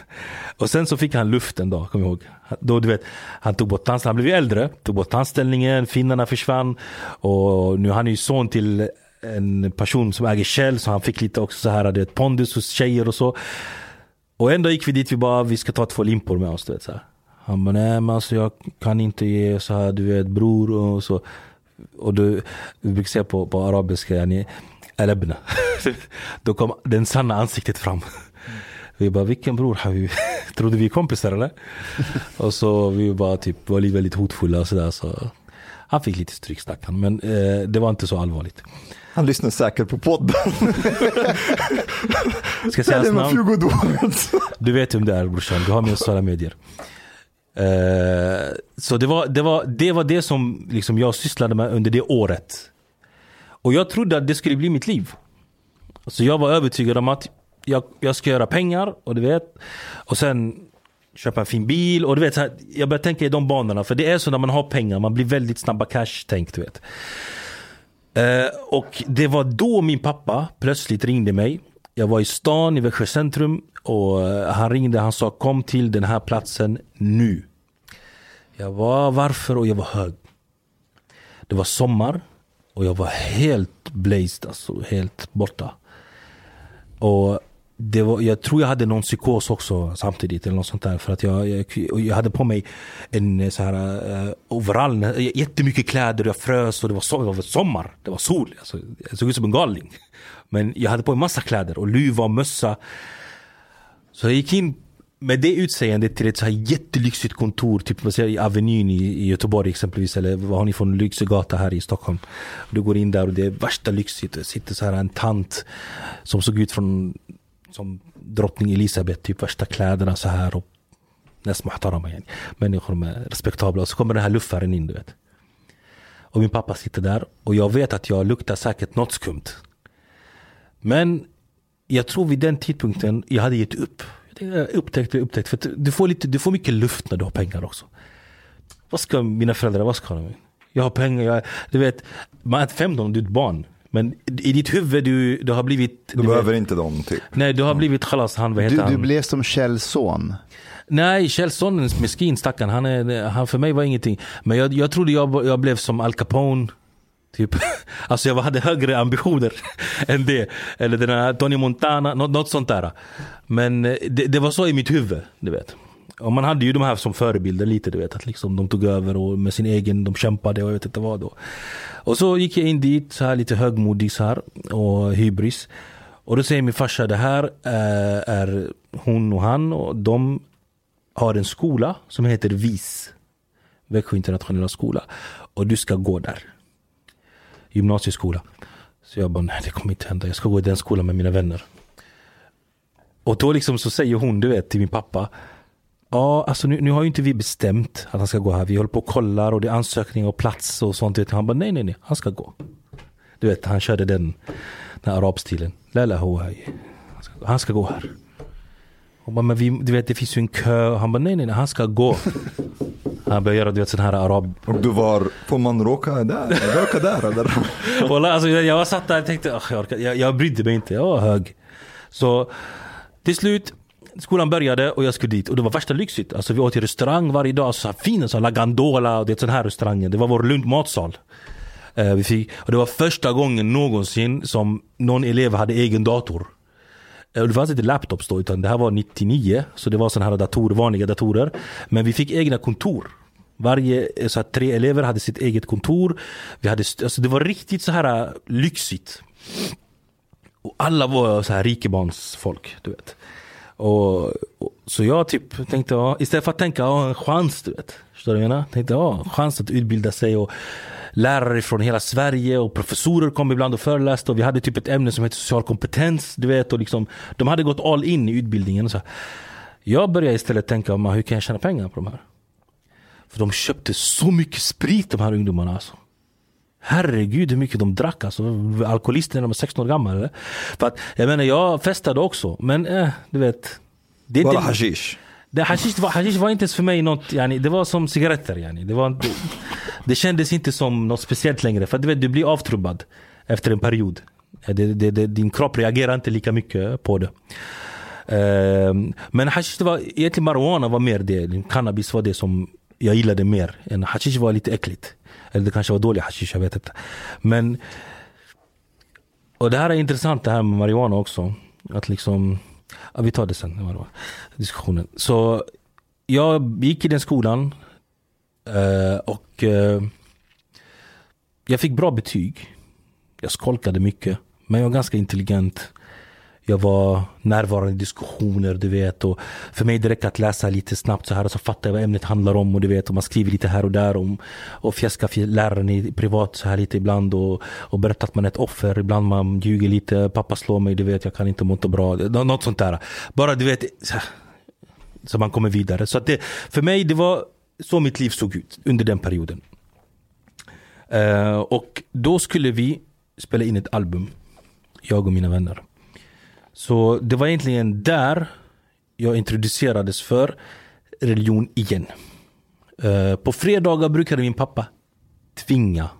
och sen så fick han luft en dag, kommer jag ihåg. Då, du vet, han tog bort tandställningen, han blev ju äldre, tog bort tandställningen, finnarna försvann. Och nu han är ju son till en person som äger Shell, så han fick lite också så här, det pondus hos tjejer och så. Och en dag gick vi dit, vi bara, vi ska ta två limpor med oss. Du vet, så här. Han bara, nej men alltså jag kan inte ge så här, du vet bror och så. Och du, vi brukar säga på, på arabiska, yani, alabna. Då kom den sanna ansiktet fram. Vi bara, vilken bror har vi? Trodde vi är kompisar eller? och så vi bara typ var väldigt hotfulla och sådär. Så han fick lite stryk stackaren, men eh, det var inte så allvarligt. Han lyssnar säkert på podden. Ska jag säga hans namn? Du vet vem det är brorsan, du har med sociala medier. Eh, så det var, det, var, det var det som liksom jag sysslade med under det året. Och jag trodde att det skulle bli mitt liv. Så jag var övertygad om att jag, jag ska göra pengar och du vet. Och sen köpa en fin bil och du vet. Så här, jag börjar tänka i de banorna. För det är så när man har pengar, man blir väldigt snabba cash tänk du vet. Eh, och det var då min pappa plötsligt ringde mig. Jag var i stan i Växjö centrum och eh, han ringde. Han sa kom till den här platsen nu. Jag var varför och jag var hög. Det var sommar och jag var helt blazed, alltså helt borta. Och det var, jag tror jag hade någon psykos också samtidigt eller något sånt där. För att jag, jag, jag hade på mig en eh, så här uh, overall, jättemycket kläder, jag frös och det var, so- det var sommar, det var sol. Alltså, jag såg ut som en galning. Men jag hade på mig massa kläder och luva och mössa. Så jag gick in med det utseendet till ett så här jättelyxigt kontor, typ man säger, i Avenyn i, i Göteborg exempelvis, eller vad har ni för en lyxig gata här i Stockholm? Du går in där och det är värsta lyxigt, det sitter så här en tant som såg ut från som drottning Elisabeth, typ värsta kläderna så här och Nas muhtarama. Människor med respektabla och så kommer den här luffaren in du vet. Och min pappa sitter där och jag vet att jag luktar säkert något skumt. Men jag tror vid den tidpunkten jag hade gett upp. Jag upptäckte, upptäckte. För du får, lite, du får mycket luft när du har pengar också. Vad ska mina föräldrar, vad ska de? Jag har pengar, jag, du vet. Man är 15 om du är ett barn. Men i ditt huvud, du, du har blivit... Du du behöver vet, inte dem typ. Nej, du har blivit khalas, han, vad heter Du, han? du blev som Kjells son. Nej, Kjell Sonnens miskin stackaren, han, är, han för mig var ingenting. Men jag, jag trodde jag, jag blev som Al Capone. Typ. Alltså jag hade högre ambitioner än det. Eller den här Tony Montana, något, något sånt där. Men eh, det, det var så i mitt huvud, du vet. Ja, man hade ju de här som förebilder lite, du vet. Att liksom de tog över och med sin egen, de kämpade och jag vet inte vad då. Och så gick jag in dit, så här lite högmodig så här, och hybris. Och då säger min farsa, det här eh, är hon och han och de har en skola som heter VIS. Växjö internationella skola. Och du ska gå där. Gymnasieskola. Så jag bara, nej det kommer inte hända. Jag ska gå i den skolan med mina vänner. Och då liksom så säger hon, du vet, till min pappa. Ja, alltså nu, nu har ju inte vi bestämt att han ska gå här. Vi håller på och kollar och det är ansökningar och plats och sånt. Vet. Han bara, nej nej nej, han ska gå. Du vet, han körde den, den arabstilen. Lala. Han ska- Han ska gå här. Hon bara, men vi, du vet det finns ju en kö. Han bara, nej nej nej, han ska gå. Han började göra du vet sån här arab... Och du var, får man råka där? Råka där eller? Alltså, jag, jag satt där och tänkte, "Ugh, jag, orkar, jag, jag brydde mig inte, jag var hög. Så till slut, skolan började och jag skulle dit och det var värsta lyxigt. Alltså vi åt i restaurang varje dag, så här fin, så här La Gandola och det sån här restauranger. Det var vår Lund matsal. Uh, eh, vi fick, och det var första gången någonsin som någon elev hade egen dator. Uh, Det fanns inte laptops då, utan det här var 99. Så det var sådana här datorer, vanliga datorer. Men vi fick egna kontor. Varje, eh, så här, tre elever hade sitt eget kontor. Vi hade, alltså det var riktigt så här lyxigt. Och alla var så här rikebarnsfolk, du vet. Och, och, Så jag typ tänkte, ja, istället för att tänka, ja, en chans du vet. Förstår du vad jag menar? Tänkte, ja, chans att utbilda sig och lärare från hela Sverige och professorer kom ibland och föreläste och vi hade typ ett ämne som heter social kompetens, du vet. Och liksom, de hade gått all in i utbildningen. Och så. Jag började istället tänka, man, hur kan jag tjäna pengar på de här? För de köpte så mycket sprit de här ungdomarna alltså. Herregud hur mycket de drack alltså. Alkoholister när de var 16 år gamla eller? För att, jag menar jag festade också men eh, du vet. Det är Bara inte- hashish. det, hashish, var, hashish var inte ens för mig något, yani, det var som cigaretter. Yani. Det, var, inte- det kändes inte som något speciellt längre. För att, du, vet, du blir avtrubbad efter en period. Det, det, det, din kropp reagerar inte lika mycket på det. Ehm, men hashish, det var, egentligen marijuana var mer det. Cannabis var det som jag gillade mer. Än hashish var lite äckligt. Eller det kanske var dålig hashish, jag vet inte. Men och det här är intressant det här med marijuana också. Att liksom, ja, vi tar det sen, diskussionen. Så jag gick i den skolan eh, och eh, jag fick bra betyg. Jag skolkade mycket, men jag var ganska intelligent. Jag var närvarande i diskussioner, du vet. Och för mig det räcker att läsa lite snabbt så här och så fattar jag vad ämnet handlar om. Och du vet, och man skriver lite här och där om och fjäskar för läraren i privat så här lite ibland. Och, och berättar att man är ett offer. Ibland man ljuger lite. Pappa slår mig, du vet, jag kan inte må inte bra. Nå- Något sånt där. Bara du vet, så, här, så man kommer vidare. Så att det, för mig det var så mitt liv såg ut under den perioden. Uh, och då skulle vi spela in ett album. Jag och mina vänner. Så det var egentligen där jag introducerades för religion igen. Eh, på fredagar brukade min pappa tvinga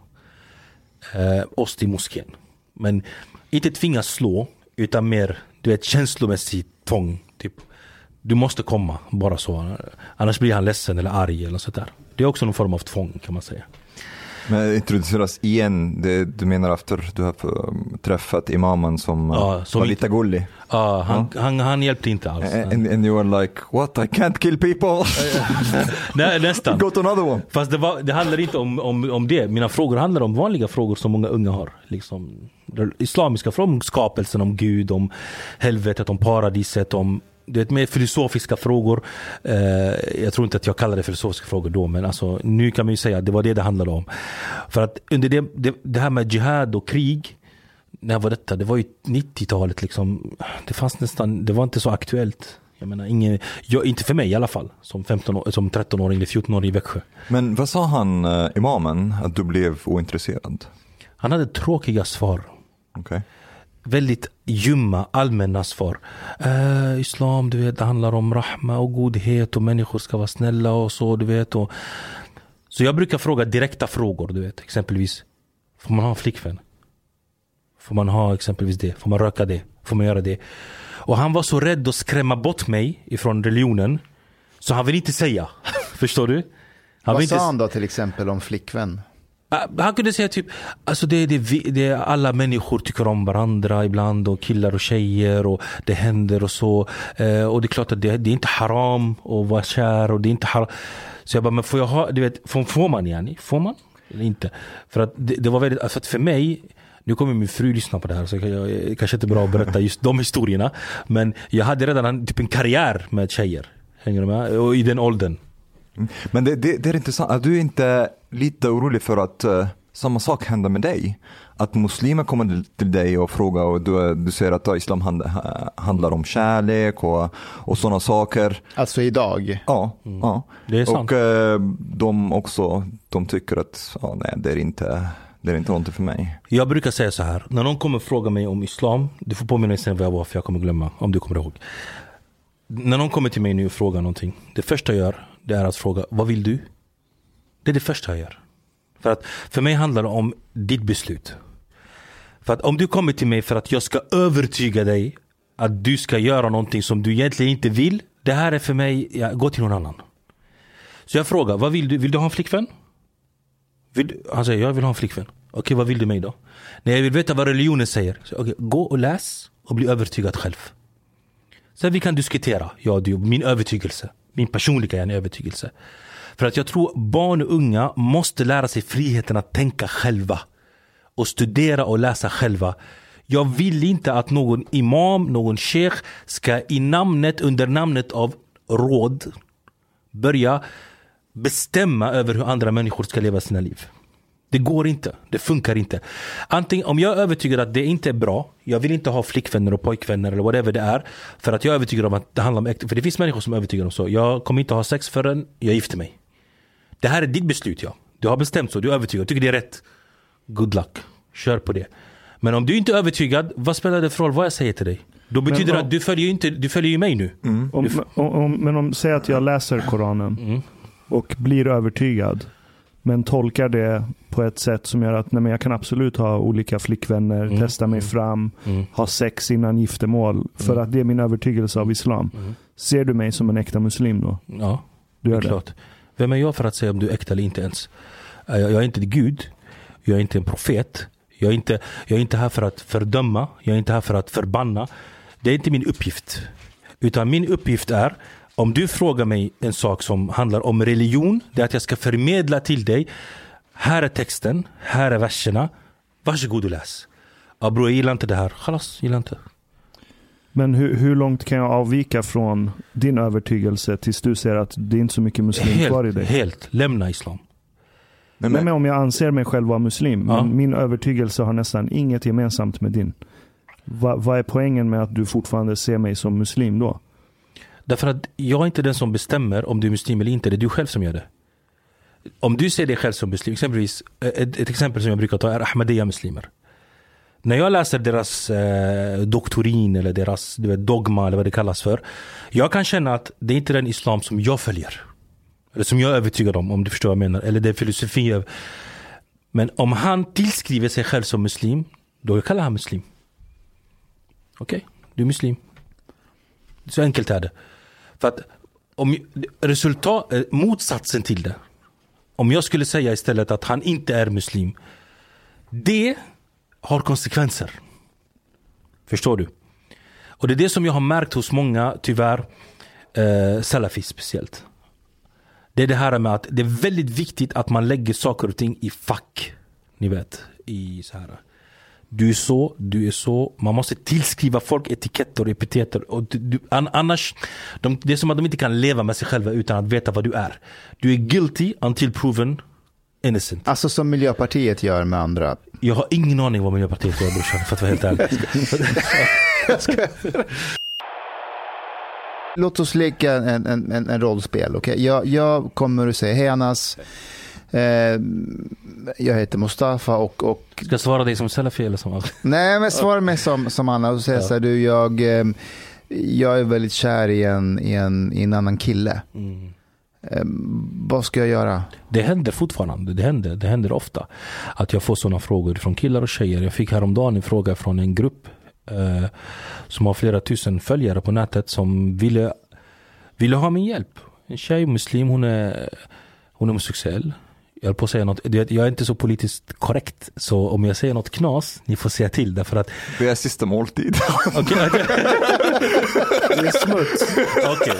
eh, oss till moskén. Men inte tvinga slå, utan mer du vet, känslomässigt tvång. Typ. Du måste komma, bara så. Annars blir han ledsen eller arg eller sådär. Det är också någon form av tvång kan man säga. Men introduceras igen, det, du menar efter du har träffat imamen som, Ja, uh, som var inte- lite gullig? Ja, han, han, han hjälpte inte alls. And, and you were like, what I can't kill people? Nej, nästan. Go to another one. Fast det, var, det handlar inte om, om, om det. Mina frågor handlar om vanliga frågor som många unga har. Liksom, islamiska frågor om skapelsen, om Gud, om helvetet, om paradiset, om det är mer filosofiska frågor. Eh, jag tror inte att jag kallar det filosofiska frågor då, men alltså, nu kan man ju säga att det var det det handlade om. För att under det, det, det här med jihad och krig, när var detta? Det var ju 90-talet liksom. Det fanns nästan, det var inte så aktuellt. Jag menar, ingen, jag, inte för mig i alla fall, som, 15 år, som 13-åring eller 14-åring i Växjö. Men vad sa han, uh, imamen, att du blev ointresserad? Han hade tråkiga svar. Okej. Väldigt ljumma, allmänna svar. Eh, islam, du vet, det handlar om rahma och godhet och människor ska vara snälla och så, du vet. Och... Så jag brukar fråga direkta frågor, du vet. Exempelvis, får man ha en flickvän? Får man ha exempelvis det? Får man röka det? Får man göra det? Och han var så rädd att skrämma bort mig ifrån religionen. Så han vill inte säga. Förstår du? Han Vad sa inte... han då till exempel om flickvän? Ah, han kunde säga typ, alltså det, det, det, alla människor tycker om varandra ibland och killar och tjejer och det händer och så. Eh, och det är klart att det, det är inte haram att vara kär och det är inte haram. Så jag bara, men får jag ha, du vet, får, får man yani? Får man? Eller inte? För att det, det var väldigt, för att för mig, nu kommer min fru lyssna på det här så jag, jag, kanske inte är bra att berätta just de historierna. Men jag hade redan en, typ en karriär med tjejer. Hänger du med? Och i den åldern. Men det, det, det är intressant, är du inte lite orolig för att eh, samma sak händer med dig? Att muslimer kommer till- dig och frågar och du, du säger att islam hand, ha- handlar om kärlek och, och sådana saker. Alltså idag? Ja, ja. Det är sant. Och eh, de också, de tycker att ja, nej, det är inte, det är inte någonting för mig. Jag brukar säga så här. När någon kommer fråga mig om islam. Du får påminna mig sen vad jag var för jag kommer glömma. Om du kommer ihåg. När någon kommer till mig nu och frågar någonting. Det första jag gör det är att fråga vad vill du? Det är det första jag gör. För att för mig handlar det om ditt beslut. För att om du kommer till mig för att jag ska övertyga dig att du ska göra någonting som du egentligen inte vill. Det här är för mig, ja, gå till någon annan. Så jag frågar, vad vill du? Vill du ha en flickvän? Vill, han säger, jag vill ha en flickvän. Okej, vad vill du mig då? Nej, jag vill veta vad religionen säger. Så, okej, gå och läs och bli övertygad själv. Sen vi kan diskutera, jag och du, min övertygelse. Min personliga övertygelse. För att jag tror barn och unga måste lära sig friheten att tänka själva. Och studera och läsa själva. Jag vill inte att någon imam, någon sheikh ska i namnet, under namnet av råd börja bestämma över hur andra människor ska leva sina liv. Det går inte. Det funkar inte. Antingen, om jag är övertygad att det inte är bra, jag vill inte ha flickvänner och pojkvänner eller whatever det är. För att jag är övertygad om att det handlar om äkta... För det finns människor som är övertygade om så. Jag kommer inte ha sex förrän jag gifter mig. Det här är ditt beslut ja. Du har bestämt så, du är övertygad, du tycker det är rätt. Good luck. Kör på det. Men om du inte är övertygad, vad spelar det för roll vad jag säger till dig? Då betyder det att du följer ju inte, du följer ju mig nu. Om, om, om, men om, säg att jag läser Koranen Mm. och blir övertygad. Men tolkar det på ett sätt som gör att nej, men jag kan absolut ha olika flickvänner, Mm. testa mig fram, Mm. ha sex innan giftermål. För Mm. att det är min övertygelse av islam. Mm. Ser du mig som en äkta muslim då? Ja, Du det gör är det? klart. Vem är jag för att säga om du är äkta eller inte ens? Jag, jag är inte Gud. Jag är inte en profet. Jag är inte, jag är inte här för att fördöma. Jag är inte här för att förbanna. Det är inte min uppgift. Utan min uppgift är, om du frågar mig en sak som handlar om religion, det är att jag ska förmedla till dig. Här är texten, här är verserna. Varsågod och läs. Ja bror, jag gillar inte det här. Chalas, gillar inte. Men hur, hur långt kan jag avvika från din övertygelse tills du ser att det är inte så mycket muslim kvar i Helt, dig? helt. Lämna islam. Men, Nej, men, men om jag anser mig själv vara muslim, Ja. men min övertygelse har nästan inget gemensamt med din. Va, vad är poängen med att du fortfarande ser mig som muslim då? Därför att jag är inte den som bestämmer om du är muslim eller inte, det är du själv som gör det. Om du ser dig själv som muslim, exempelvis, eh, ett, ett exempel som jag brukar ta är Ahmadiyya-muslimer. När jag läser deras eh, doktorin eller deras du vet, dogma eller vad det kallas för. Jag kan känna att det är inte den islam som jag följer. Eller som jag är övertygad om, om du förstår vad jag menar. Eller den filosofi jag... Men om han tillskriver sig själv som muslim, då kallar han muslim. Okej, du är muslim. Så enkelt är det. För att om resultat, eh, motsatsen till det. Om jag skulle säga istället att han inte är muslim. Det har konsekvenser. Förstår du? Och det är det som jag har märkt hos många, tyvärr, eh, salafis speciellt. Det är det här med att det är väldigt viktigt att man lägger saker och ting i fack. Ni vet, i så här. Du är så, du är så. Man måste tillskriva folk etiketter och epiteter. Och du, du, an, annars, de, det är som att de inte kan leva med sig själva utan att veta vad du är. Du är guilty until proven innocent. Alltså som Miljöpartiet gör med andra. Jag har ingen aning vad Miljöpartiet gör brorsan, för att vara helt ärlig. Låt oss leka en, en, en, en rollspel. Okay? Jag, jag kommer att säga, hej Anas, jag heter Mustafa och, och Ska jag svara dig som salafi eller som nej men svara mig som, som Anna och säga Ja. så här, du jag, eh, jag är väldigt kär i en, i en, i en annan kille. mm. Eh, vad ska jag göra? Det händer fortfarande, det händer, det händer ofta att jag får sådana frågor från killar och tjejer. Jag fick häromdagen en fråga från en grupp eh, som har flera tusen följare på nätet som ville, ville ha min hjälp. En tjej, muslim, hon är, hon är homosexuell. Jag höll på att säga något, jag är inte så politiskt korrekt så om jag säger något knas, ni får säga till därför att det är sista måltid. Okej. Det är smuts. Okej.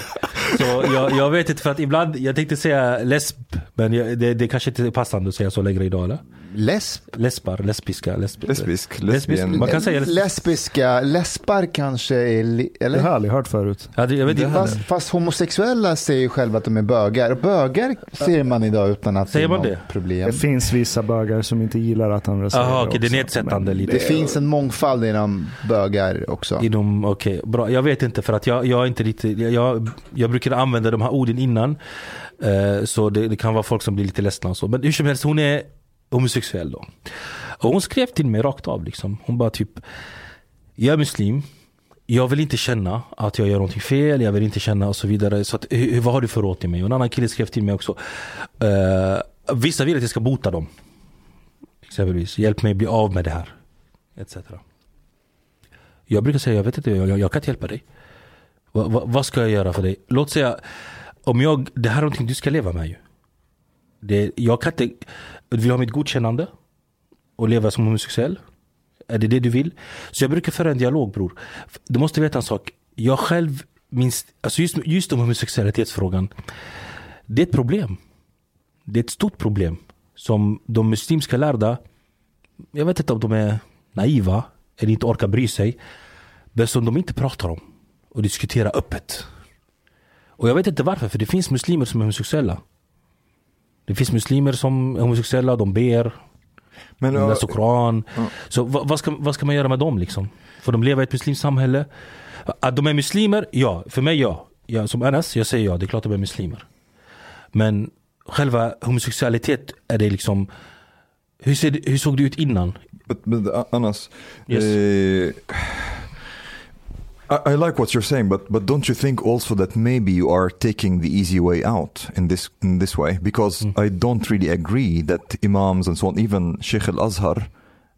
Så jag, jag vet inte för att ibland, jag tänkte säga lesb, men jag, det, det kanske inte är passande att säga så längre idag eller? Lesb? Lesbar, lesbiska, lesb, Lesbisk, lesbisk. lesbian. Man kan säga lesb. Lesbiska, lesbar kanske är, li, Det eller? har jag aldrig hört förut. Ja, det, jag vet inte. Fast, fast homosexuella säger ju själva att de är bögar. Bögar ser man idag utan att Säger det är man något det? problem. Det finns vissa bögar som inte gillar att han säger Aha, det okej, det är nedsättande lite. Det finns en mångfald inom bögar också. Inom, okej, bra. Jag vet inte för att jag, jag är inte lite, jag, jag, jag brukar använda de här orden innan. Eh, så det, det kan vara folk som blir lite ledsna och så. Men hur som helst, hon är homosexuell då. Och hon skrev till mig rakt av liksom. Hon bara typ, jag är muslim. Jag vill inte känna att jag gör någonting fel, jag vill inte känna och så vidare. Så att, hur, vad har du för råd till mig? Och en annan kille skrev till mig också. Uh, vissa vill att jag ska bota dem. Exempelvis, hjälp mig bli av med det här. Etc. Jag brukar säga, jag vet inte, jag, jag kan inte hjälpa dig. Va, va, vad ska jag göra för dig? Låt säga, om jag, det här är någonting du ska leva med ju. Det, jag kan inte, du vill ha mitt godkännande och leva som homosexuell? Är det det du vill? Så jag brukar föra en dialog bror. Du måste veta en sak. Jag själv minns, alltså just, just om homosexualitetsfrågan. Det är ett problem. Det är ett stort problem. Som de muslimska lärda, jag vet inte om de är naiva eller inte orkar bry sig. Men som de inte pratar om och diskuterar öppet. Och jag vet inte varför, för det finns muslimer som är homosexuella. Det finns muslimer som är homosexuella, de ber, Men, de läser Koran. Ja. Så vad, vad, ska, vad ska man göra med dem liksom? Får de leva i ett muslimskt samhälle? Att de är muslimer? Ja, för mig ja. Jag, som Anas, jag säger ja, det är klart de är muslimer. Men själva homosexualitet, är det liksom hur, ser hur såg det ut innan? Uh, Anas, Yes. uh, I, I like what you're saying, but but don't you think also that maybe you are taking the easy way out in this in this way? Because Mm. I don't really agree that imams and so on, even Sheikh Al-Azhar,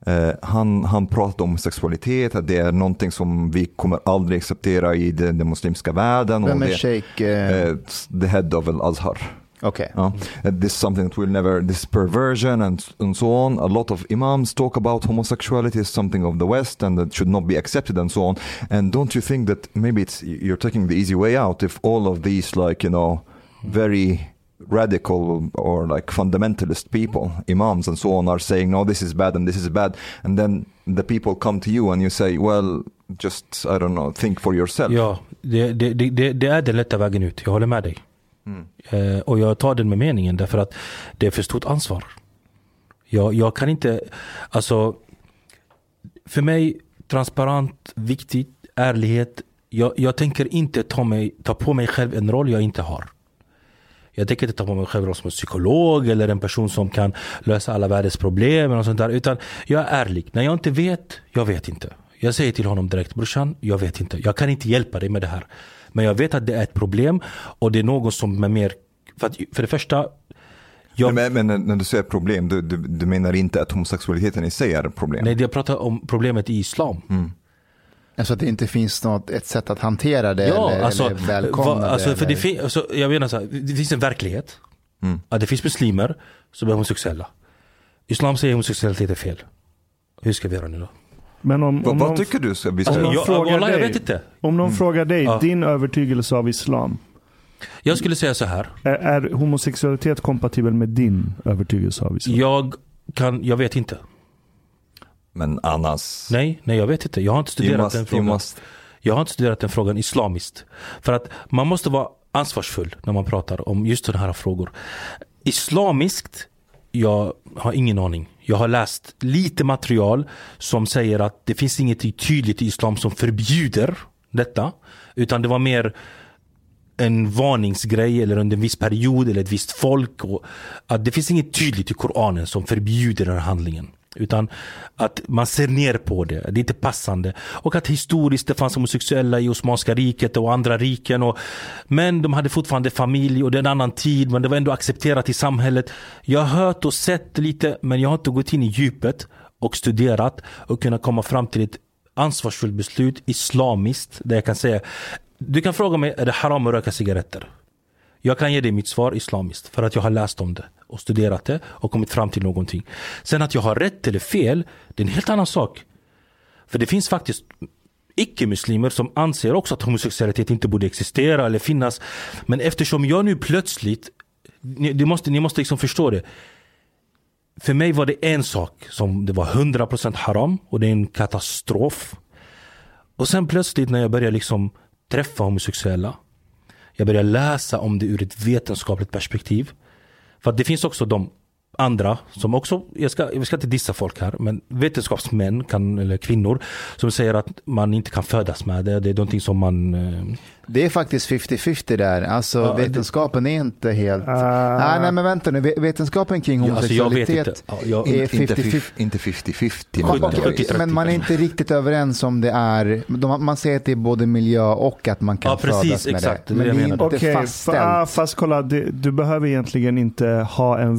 eh, han, han pratar om sexualitet, att det är någonting som vi kommer aldrig acceptera i den, den muslimska världen. Vem och är det, shejk? eh, eh, the head of Al-Azhar. Okej. Ja. Uh, This is something that will never, this perversion and, and so on. A lot of imams talk about homosexuality as something of the West and that should not be accepted and so on. And don't you think that maybe it's you're taking the easy way out if all of these like you know very radical or like fundamentalist people, imams and so on, are saying no, this is bad and this is bad, and then the people come to you and you say, well, just I don't know, think for yourself. Ja, det, det, det, det det är den lätta vägen ut. Jag håller med dig. Mm. Och jag tar den med meningen därför att det är för stort ansvar. Jag, jag kan inte, alltså för mig transparent, viktigt, ärlighet. Jag, jag tänker inte ta, mig, ta på mig själv en roll jag inte har. Jag tänker inte ta på mig själv som en psykolog eller en person som kan lösa alla världens problem och sånt där. Utan jag är ärlig. När jag inte vet, jag vet inte. Jag säger till honom direkt, brorsan, jag vet inte. Jag kan inte hjälpa dig med det här. Men jag vet att det är ett problem och det är något som är mer, för, att, för det första, jag, Men, men när- du säger problem, du, du, du menar inte att homosexualiteten i sig är ett problem? nej, jag pratar om problemet i islam. Mm. Alltså att det inte finns något, ett sätt att hantera det Ja, eller, alltså, eller välkomna vad- alltså, det. för det fin- alltså, jag menar så här, det finns en verklighet. Mm. Att det finns muslimer som är homosexuella. Islam säger homosexualitet är fel. Hur ska vi göra nu då? Men om, Vad, om vad tycker du ska vi ska Om jag, frågar jag dig- vet inte. om någon frågar dig, Ja. din övertygelse av islam, Jag skulle säga så här. är, är homosexualitet kompatibel med din övertygelse av islam? Jag kan, jag vet inte. Men annars... Nej, nej jag vet inte. Jag har inte studerat must, den you frågan. must, Jag har inte studerat den frågan islamiskt. För att man måste vara ansvarsfull när man pratar om just sådana här frågor. Islamiskt, jag har ingen aning. Jag har läst lite material som säger att det finns inget tydligt i islam som förbjuder detta. Utan det var mer en varningsgrej eller under en viss period eller ett visst folk. Och att det finns inget tydligt i Koranen som förbjuder den här handlingen. Utan att man ser ner på det, det är inte passande. Och att historiskt det fanns homosexuella i Osmanska riket och andra riken. Och, men de hade fortfarande familj och det är en annan tid men det var ändå accepterat i samhället. Jag har hört och sett lite men jag har inte gått in i djupet och studerat och kunnat komma fram till ett ansvarsfullt beslut islamiskt där jag kan säga du kan fråga mig, är det haram att röka cigaretter? Jag kan ge dig mitt svar islamiskt för att jag har läst om det och studerat det och kommit fram till någonting. Sen att jag har rätt eller fel, det är en helt annan sak. För det finns faktiskt icke-muslimer som anser också att homosexualitet inte borde existera eller finnas. Men eftersom jag nu plötsligt, ni, ni, måste, ni måste liksom förstå det. För mig var det en sak som det var 100% haram och det är en katastrof. Och sen plötsligt när jag började liksom träffa homosexuella. Jag började läsa om det ur ett vetenskapligt perspektiv. För att det finns också de andra som också, jag ska, jag ska inte dissa folk här, men vetenskapsmän kan, eller kvinnor som säger att man inte kan födas med det. Det är någonting som man... eh, Det är faktiskt 50-50 där. Alltså Ja, det- vetenskapen är inte helt... Ah. nej, nej, men vänta nu. Ve- Vetenskapen kring ja, alltså jag vet homosexualitet inte. Ja, jag, är inte 50-50. fif- inte 50-50. Sjuttio- men- Okej, 70-30 men man är inte riktigt överens om det är, de, man säger att det är både miljö och att man kan Ja, precis, födas med exakt. Det det. Men det det är inte Okej, fastställt. fa- fast kolla, det, du behöver egentligen inte ha en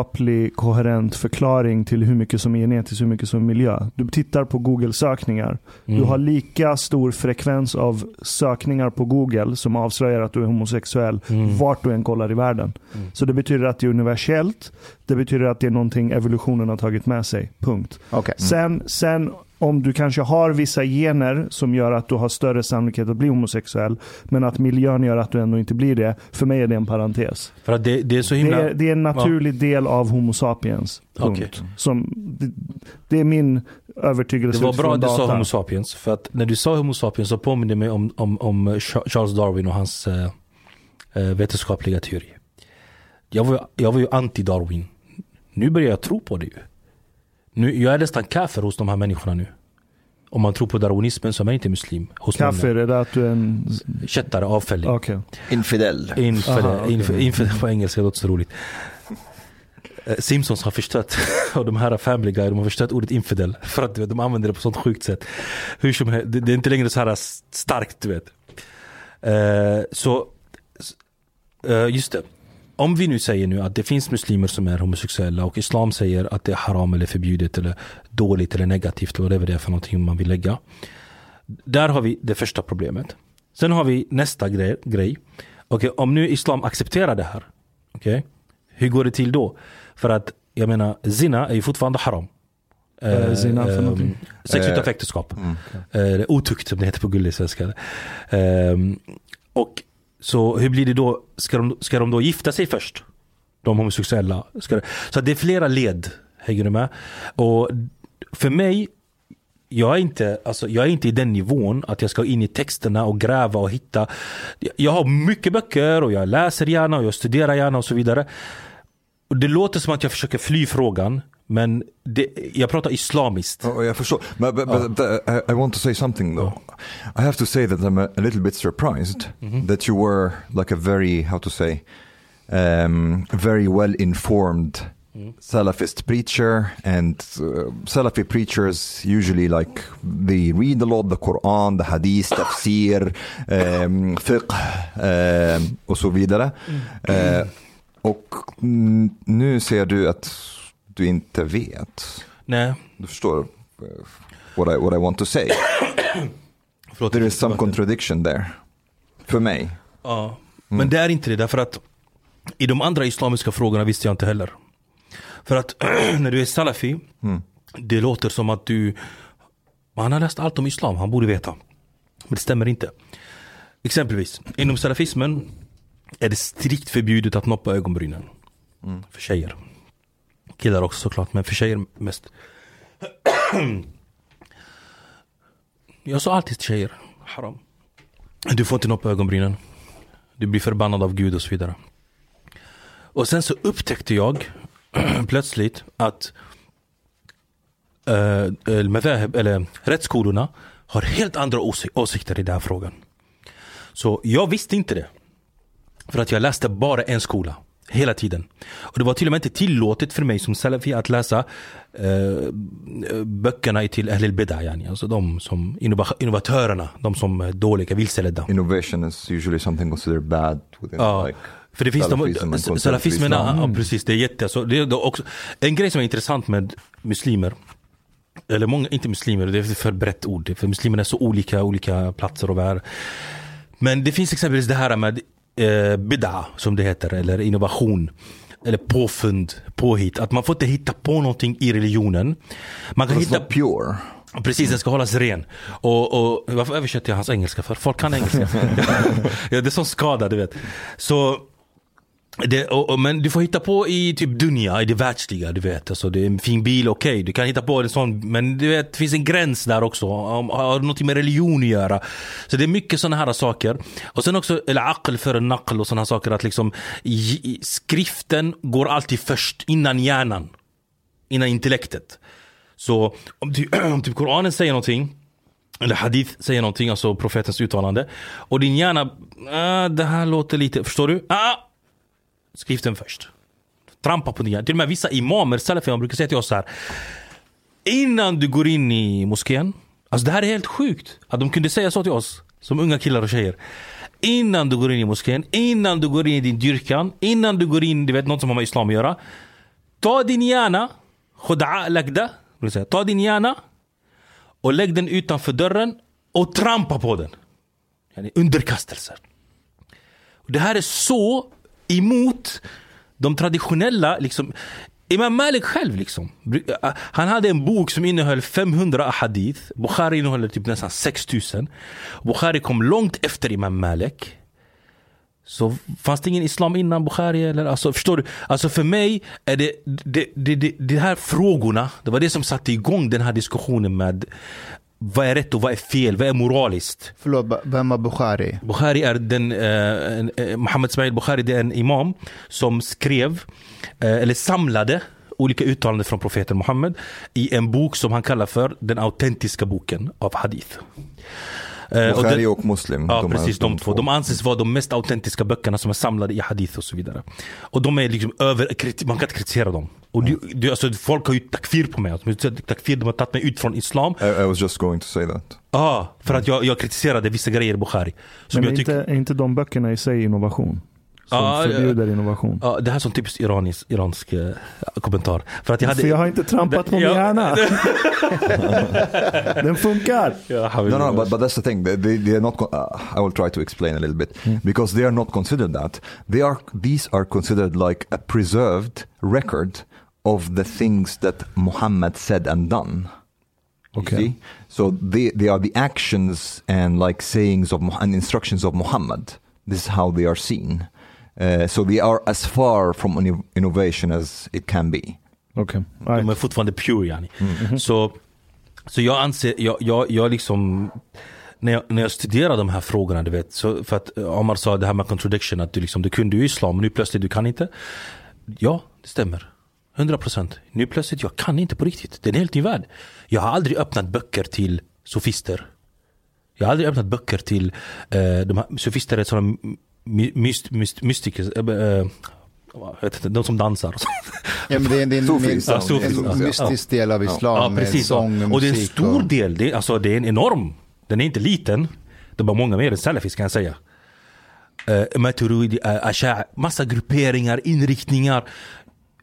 vetenskaplig koherent förklaring till hur mycket som är genetiskt och hur mycket som är miljö. Du tittar på Google-sökningar. Du Mm. har lika stor frekvens av sökningar på Google som avslöjar att du är homosexuell Mm. vart du än kollar i världen. Mm. Så det betyder att det är universellt. Det betyder att det är någonting evolutionen har tagit med sig. Punkt. Okej. Sen, sen om du kanske har vissa gener som gör att du har större sannolikhet att bli homosexuell, men att miljön gör att du ändå inte blir det. För mig är det en parentes. För att det, det är så Det himla... är, det är en naturlig del av Homo sapiens. Punkt. Okej. Som, det, det är min övertygelse Det var bra att du sa. Homo sapiens. För att när du sa Homo sapiens så påminner det mig om, om, om Cha- Charles Darwin och hans, eh, vetenskapliga teorier. Jag var, jag var ju anti-Darwin. Nu börjar jag tro på det ju. Nu, jag är nästan kafir hos de här människorna nu. Om man tror på darwinismen så är man inte muslim. Hos många. är det att du är en... Kättare, avfälling. Okej. Infidel. Inför, Aha, okej. inför, inför, på engelska låter så roligt. Eh, Simpsons har förstört, och de här Family Guy, de har förstört ordet infidel. För att de använder det på sånt sjukt sätt. Hur som helst, det, det är inte längre så här starkt, du vet. Eh, så, eh, just det. Om vi nu säger nu att det finns muslimer som är homosexuella och islam säger att det är haram eller förbjudet eller dåligt eller negativt, eller vad det är för någonting man vill lägga. Där har vi det första problemet. Sen har vi nästa grej. grej. Okej, om nu islam accepterar det här, okej, hur går det till då? För att jag menar, zina är ju fortfarande haram. Är zina för ehm, någonting? Sex Eh, utanför äktenskap. Mm. Eh, otukt som det heter på gullig svenska. Ehm, och så hur blir det då? Ska de, ska de då gifta sig först? De homosexuella. Ska så det är flera led. Hänger du med? Och för mig, jag är, inte, alltså, jag är inte i den nivån att jag ska in i texterna och gräva och hitta. Jag har mycket böcker och jag läser gärna och jag studerar gärna och så vidare. Och det låter som att jag försöker fly frågan. Men det, jag pratar islamiskt. Oh, jag förstår. But, but, but uh, I, I want to say something though. I have to say that I'm a, a little bit surprised that you were like a very, how to say, um, very well informed Salafist preacher. And uh, Salafi preachers usually like they read a lot the Quran, the Hadith, tafsir, um, fiqh um, och så vidare. Eh, och mm, nu ser du att du inte vet. Nej, Du förstår eh, what I, what I want to say. förlåt. There is some contradiction there. För mig. Ja, men det är inte det därför att i de andra islamiska frågorna visste jag inte heller. För att när du är salafi, Mm. det låter som att du, han har läst allt om islam, han borde veta. Men det stämmer inte. Exempelvis, inom salafismen är det strikt förbjudet att noppa ögonbrynen. För tjejer. Killar också såklart, men för tjejer mest. Jag sa alltid till tjejer, haram. Du får inte noppa ögonbrynen. Du blir förbannad av Gud och så vidare. Och sen så upptäckte jag plötsligt att äh, eller rättsskolorna har helt andra ås åsikter i den här frågan. Så jag visste inte det. För att jag läste bara en skola. Hela tiden. Och det var till och med inte tillåtet för mig som salafi att läsa eh, böckerna till Ahlil Bida. Yani. Alltså de som innova- innovatörerna, de som är dåliga, vilseledda. Innovation is usually something considered bad within Ja, like för det finns de, salafism contemporary salafismen, ja, precis, det är jätte, så det är också, en grej som är intressant med muslimer, eller många, inte muslimer, det är för brett ord, för muslimerna är så olika, olika platser och värld. Men det finns exempelvis det här med eh, bid'a, som det heter, eller innovation. Eller påfund, påhitt. Att man får inte hitta på någonting i religionen. Man kan hitta pure. Precis, den ska hållas ren. Och, och varför översätter jag hans engelska för? Folk kan engelska. ja, det är som skada, du vet. Så, det, och, och, men du får hitta på i typ dunja, i det världsliga, du vet. Alltså, det är en fin bil, okej. Du kan hitta på en sån, men du vet, det finns en gräns där också. Om, har något med religion att göra. Så det är mycket sådana här saker. Och sen också, eller aql för naql och sådana saker. Att liksom, skriften går alltid först, innan hjärnan. Innan intellektet. Så om, ty, om typ Koranen säger någonting eller hadith säger någonting, alltså profetens uttalande. Och din hjärna, ah, det här låter lite, förstår du? Ah, skriften först. Trampa på din hjärna. Till och med vissa imamer, salafier, brukar säga till oss så här. Innan du går in i moskén. Alltså det här är helt sjukt. Att de kunde säga så till oss. Som unga killar och tjejer. Innan du går in i moskén, innan du går in i din dyrkan, innan du går in, du vet något som har med islam att göra. Ta din hjärna, khud'a lagda, säga, ta din hjärna och lägg den utanför dörren och trampa på den. Underkastelser. Det här är så emot de traditionella, liksom, Imam Malik själv liksom. Han hade en bok som innehöll 500 ahadith. Bukhari innehåller typ nästan 6000. Bukhari kom långt efter Imam Malik. Så fanns det ingen islam innan Bukhari? Eller? Alltså, förstår du? Alltså för mig är det, de, de, de, de här frågorna, det var det som satte igång den här diskussionen med vad är rätt och vad är fel? Vad är moraliskt? Förlåt, vem var Bukhari? Bukhari är den, eh, eh, Mohammed Ismail Bukhari det är en imam som skrev, eh, eller samlade olika uttalanden från profeten Muhammed i en bok som han kallar för den autentiska boken av hadith. Eh, och Bukhari och Muslim. Ja de precis, de två. De anses vara de mest autentiska böckerna som är samlade i hadith och så vidare. Och de är liksom över, man kan inte kritisera dem. Och du, du, alltså, folk har ju takfir på mig. Alltså, takfir, de har tagit mig ut från islam. I, I was just going to say that. Ah, för att jag, jag kritiserade vissa grejer i Bukhari. Som Men jag är, inte, är inte de böckerna i sig innovation? Som Ja, förbjuder innovation? Ja, det här är som typiskt iranisk, iransk eh, kommentar. För att jag hade... För jag har inte trampat på min hjärna. Den funkar. Ja, No, no, but, but that's the thing. They, they, are not. Uh, I will try to explain a little bit because they are not considered that. They are. These are considered like a preserved record of the things that Muhammad said and done. You Okay. see? So they they are the actions and like sayings of and instructions of Muhammad. This is how they are seen. Uh, so they are as far from inno- innovation as it can be. Okej. De är fortfarande pure yani. Så, så jag anser, jag, jag, jag liksom när jag, när jag studerar de här frågorna, du vet, så för att eh, Omar sa det här med contradiction, att du, liksom, du kunde ju islam, men nu plötsligt du kan inte. Ja, det stämmer. 100%. Nu plötsligt, jag kan inte på riktigt. Det är en helt ny värld. Jag har aldrig öppnat böcker till sofister. Jag har aldrig öppnat böcker till eh, de här, sofister är sådana myst, myst, mystiker, eh, eh, inte, de som dansar. Ja, men det är, det är en, en, en ja. mystisk del av islam Ja, med precis. sång och och det är en stor och, del, det är, alltså, det är en enorm. Den är inte liten. Det var många mer än salafis kan jag säga. Uh, Maturidi, uh, Asha, massa grupperingar, inriktningar.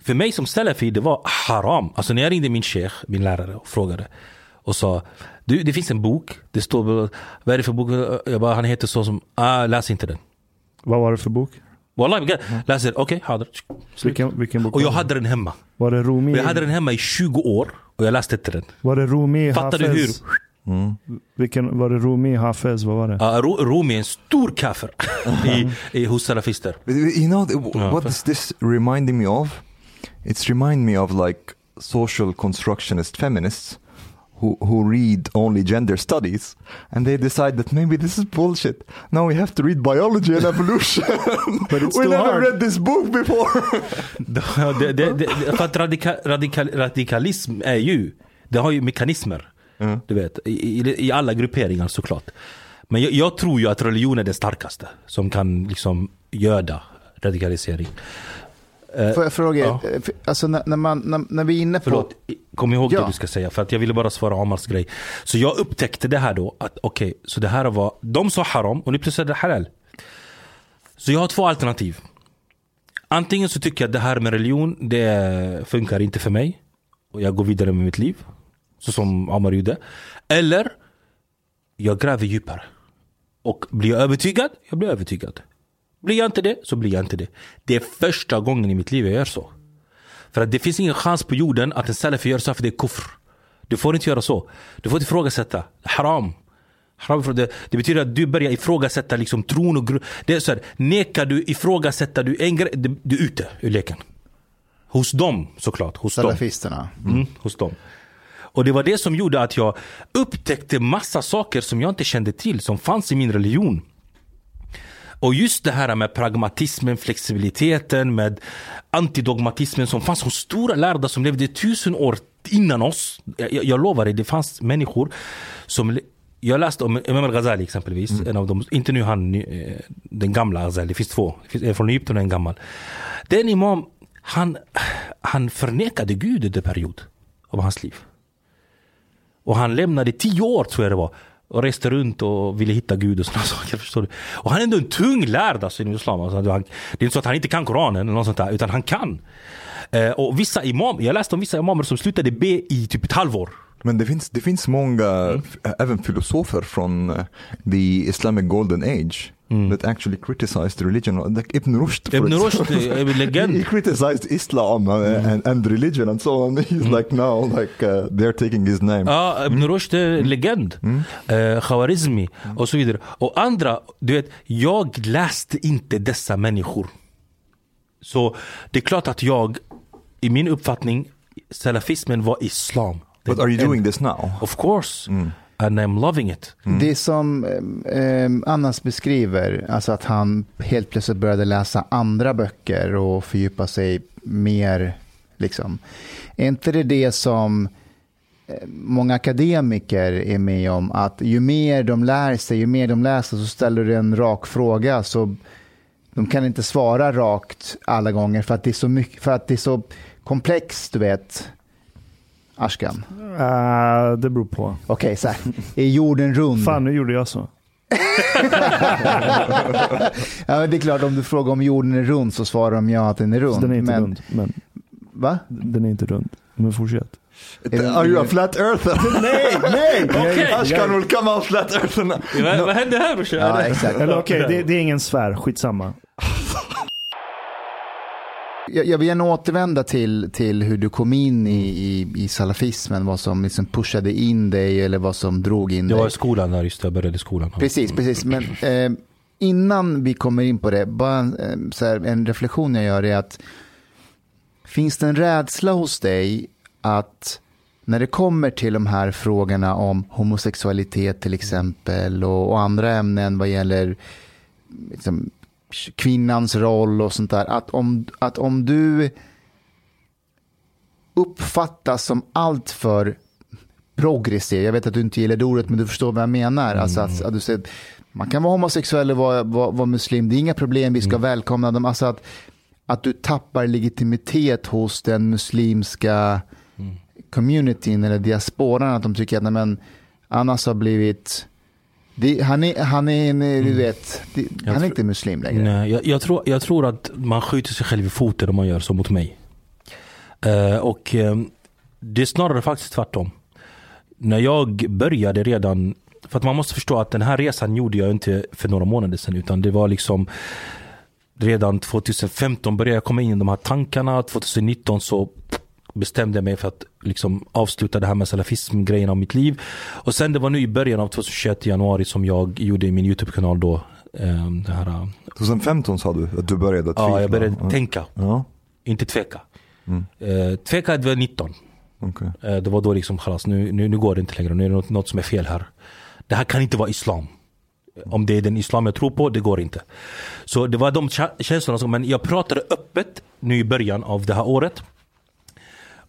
För mig som salafi, det var haram. Alltså när jag ringde min sheikh, min lärare och frågade och sa du, det finns en bok, det står, vad är det för bok? Jag bara, han heter så som, ah, läs inte den. Vad var det för bok? Wallah, läs den, okej, okay, Slut. Vilken, vilken bok Och jag hade den hemma. Var det Rumi? Och jag hade den hemma i 20 år och jag läste inte den. Var det Rumi Fattar du Hafez? Vilken, var det Rumi Hafez? Vad var det? Ro- Rumi är en stor kafir i, i, hos salafister. You know what is this reminding me of? It's remind me of like social constructionist feminists who who read only gender studies and they decide that maybe this is bullshit. Now we have to read biology and evolution. But it's we too never hard. read this book before. det, det, det, för att radika, radikal, radikalism är ju, det har ju mekanismer. Mm. Du vet, i, i, i alla grupperingar såklart. Men jag, jag tror ju att religion är det starkaste som kan liksom göda radikalisering. Eh, Får jag fråga, Ja. eh, alltså när, när, man, när, när vi är inne på... Förlåt, kom ihåg Ja. det du ska säga för att jag ville bara svara Omars grej. Så jag upptäckte det här då att okej, så det här var, de sa haram och nu plötsligt är det halal. Så jag har två alternativ. Antingen så tycker jag att det här med religion, det funkar inte för mig. Och jag går vidare med mitt liv. Så som Omar gjorde. Eller, jag gräver djupare. Och blir jag övertygad, jag blir övertygad. Blir jag inte det, så blir jag inte det. Det är första gången i mitt liv jag gör så. För att det finns ingen chans på jorden att en salafi gör så för det är kufr. Du får inte göra så. Du får inte ifrågasätta. Haram. Haram det, det betyder att du börjar ifrågasätta liksom tron och Det är så här, nekar du, ifrågasätter du en grej, du du är ute ur leken. Hos dem såklart. Hos dem. Salafisterna. Mm, hos dem. Och det var det som gjorde att jag upptäckte massa saker som jag inte kände till, som fanns i min religion. Och just det här med pragmatismen, flexibiliteten, med antidogmatismen som fanns hos stora lärda som levde tusen år innan oss. Jag, jag, lovar dig, det fanns människor som jag läste om Imam al-Ghazali exempelvis, en av dem, inte nu han, eh, den gamla Ghazali, det finns två, det finns en från Egypten och en gammal. Den imam, han, han förnekade Gud under period av hans liv. Och han lämnade tio år tror jag det var. Och reste runt och ville hitta Gud och sådana saker. Förstår du? Och han är ändå en tung lärd alltså, inom islam. Alltså, han, det är inte så att han inte kan Koranen eller något sånt där, utan han kan. Eh, och vissa imam, jag läste om vissa imamer som slutade be i typ ett halvår. Men det finns, det finns många, f- även filosofer från uh, the Islamic golden age that actually criticized religion. Like Ibn Rushd, Ibn Rushd är en he, he legend. criticized Islam uh, and, and religion and so on. He's like now, like uh, they're taking his name. Ja, Ibn Rushd är legend. Eh, Khawarizmi och så vidare. Och andra, du vet, jag läste inte dessa människor. Så det är klart att jag, i min uppfattning, salafismen var islam. But are you doing this now? Of course. And I'm loving it. Det som eh, Annas beskriver, alltså att han helt plötsligt började läsa andra böcker och fördjupa sig mer, liksom. Är inte det det som eh, många akademiker är med om, att ju mer de lär sig, ju mer de läser, så ställer du en rak fråga, så de kan inte svara rakt alla gånger för att det är så, mycket, för att det är så komplext, du vet. Ashkan. Uh, det beror på. Okej, så här. Är jorden rund? Fan, nu gjorde jag så. ja, men det är klart, om du frågar om jorden är rund så svarar de ja att den är rund. Så den är inte men, rund. Men Va? den är inte rund. Men fortsätt. Are you a flat earther? Nej, nej! Ashkan will come out flat earther. Vad, vad hände här brorsan? Ja, exakt. Eller okej, det, det är ingen sfär. Skitsamma. Jag, jag vill gärna återvända till, till hur du kom in i, i, i salafismen, vad som liksom pushade in dig eller vad som drog in Jag dig. var i skolan där just, jag började skolan. Precis, precis. Men eh, innan vi kommer in på det, bara en, eh, här, en reflektion jag gör är att finns det en rädsla hos dig att när det kommer till de här frågorna om homosexualitet till exempel och, och andra ämnen vad gäller liksom, kvinnans roll och sånt där, att om, att om du uppfattas som alltför progressiv, jag vet att du inte gillar det ordet men du förstår vad jag menar, alltså att, att du säger man kan vara homosexuell och vara, vara, vara muslim, det är inga problem, vi ska välkomna dem. Alltså att, att du tappar legitimitet hos den muslimska communityn eller diasporan, att de tycker att nej, men, Anas har blivit, det, han, är, han, är, en, du vet, det, han är tror- inte muslim längre. Nej, jag, jag, tror, jag tror att man skjuter sig själv i foten om man gör så mot mig. Eh, och eh, det är snarare faktiskt tvärtom. När jag började redan, för att man måste förstå att den här resan gjorde jag inte för några månader sedan utan det var liksom redan 2015 började jag komma in i de här tankarna. 2019 så bestämde mig för att liksom avsluta det här med salafism-grejen av mitt liv. Och sen det var nu i början av 2021 i januari som jag gjorde min YouTube-kanal då. eh, Det här, eh, 2015 sa du att du började tvivla. ja, jag började Ja. tänka, Ja, inte tveka. Mm. Eh, tveka det var 19. okej. Eh, det var då liksom, "Khalas, nu, nu, nu går det inte längre, nu är det något, något som är fel här. Det här kan inte vara islam. Om det är den islam jag tror på, det går inte. Så det var de kä- känslorna som, men jag pratade öppet nu i början av det här året.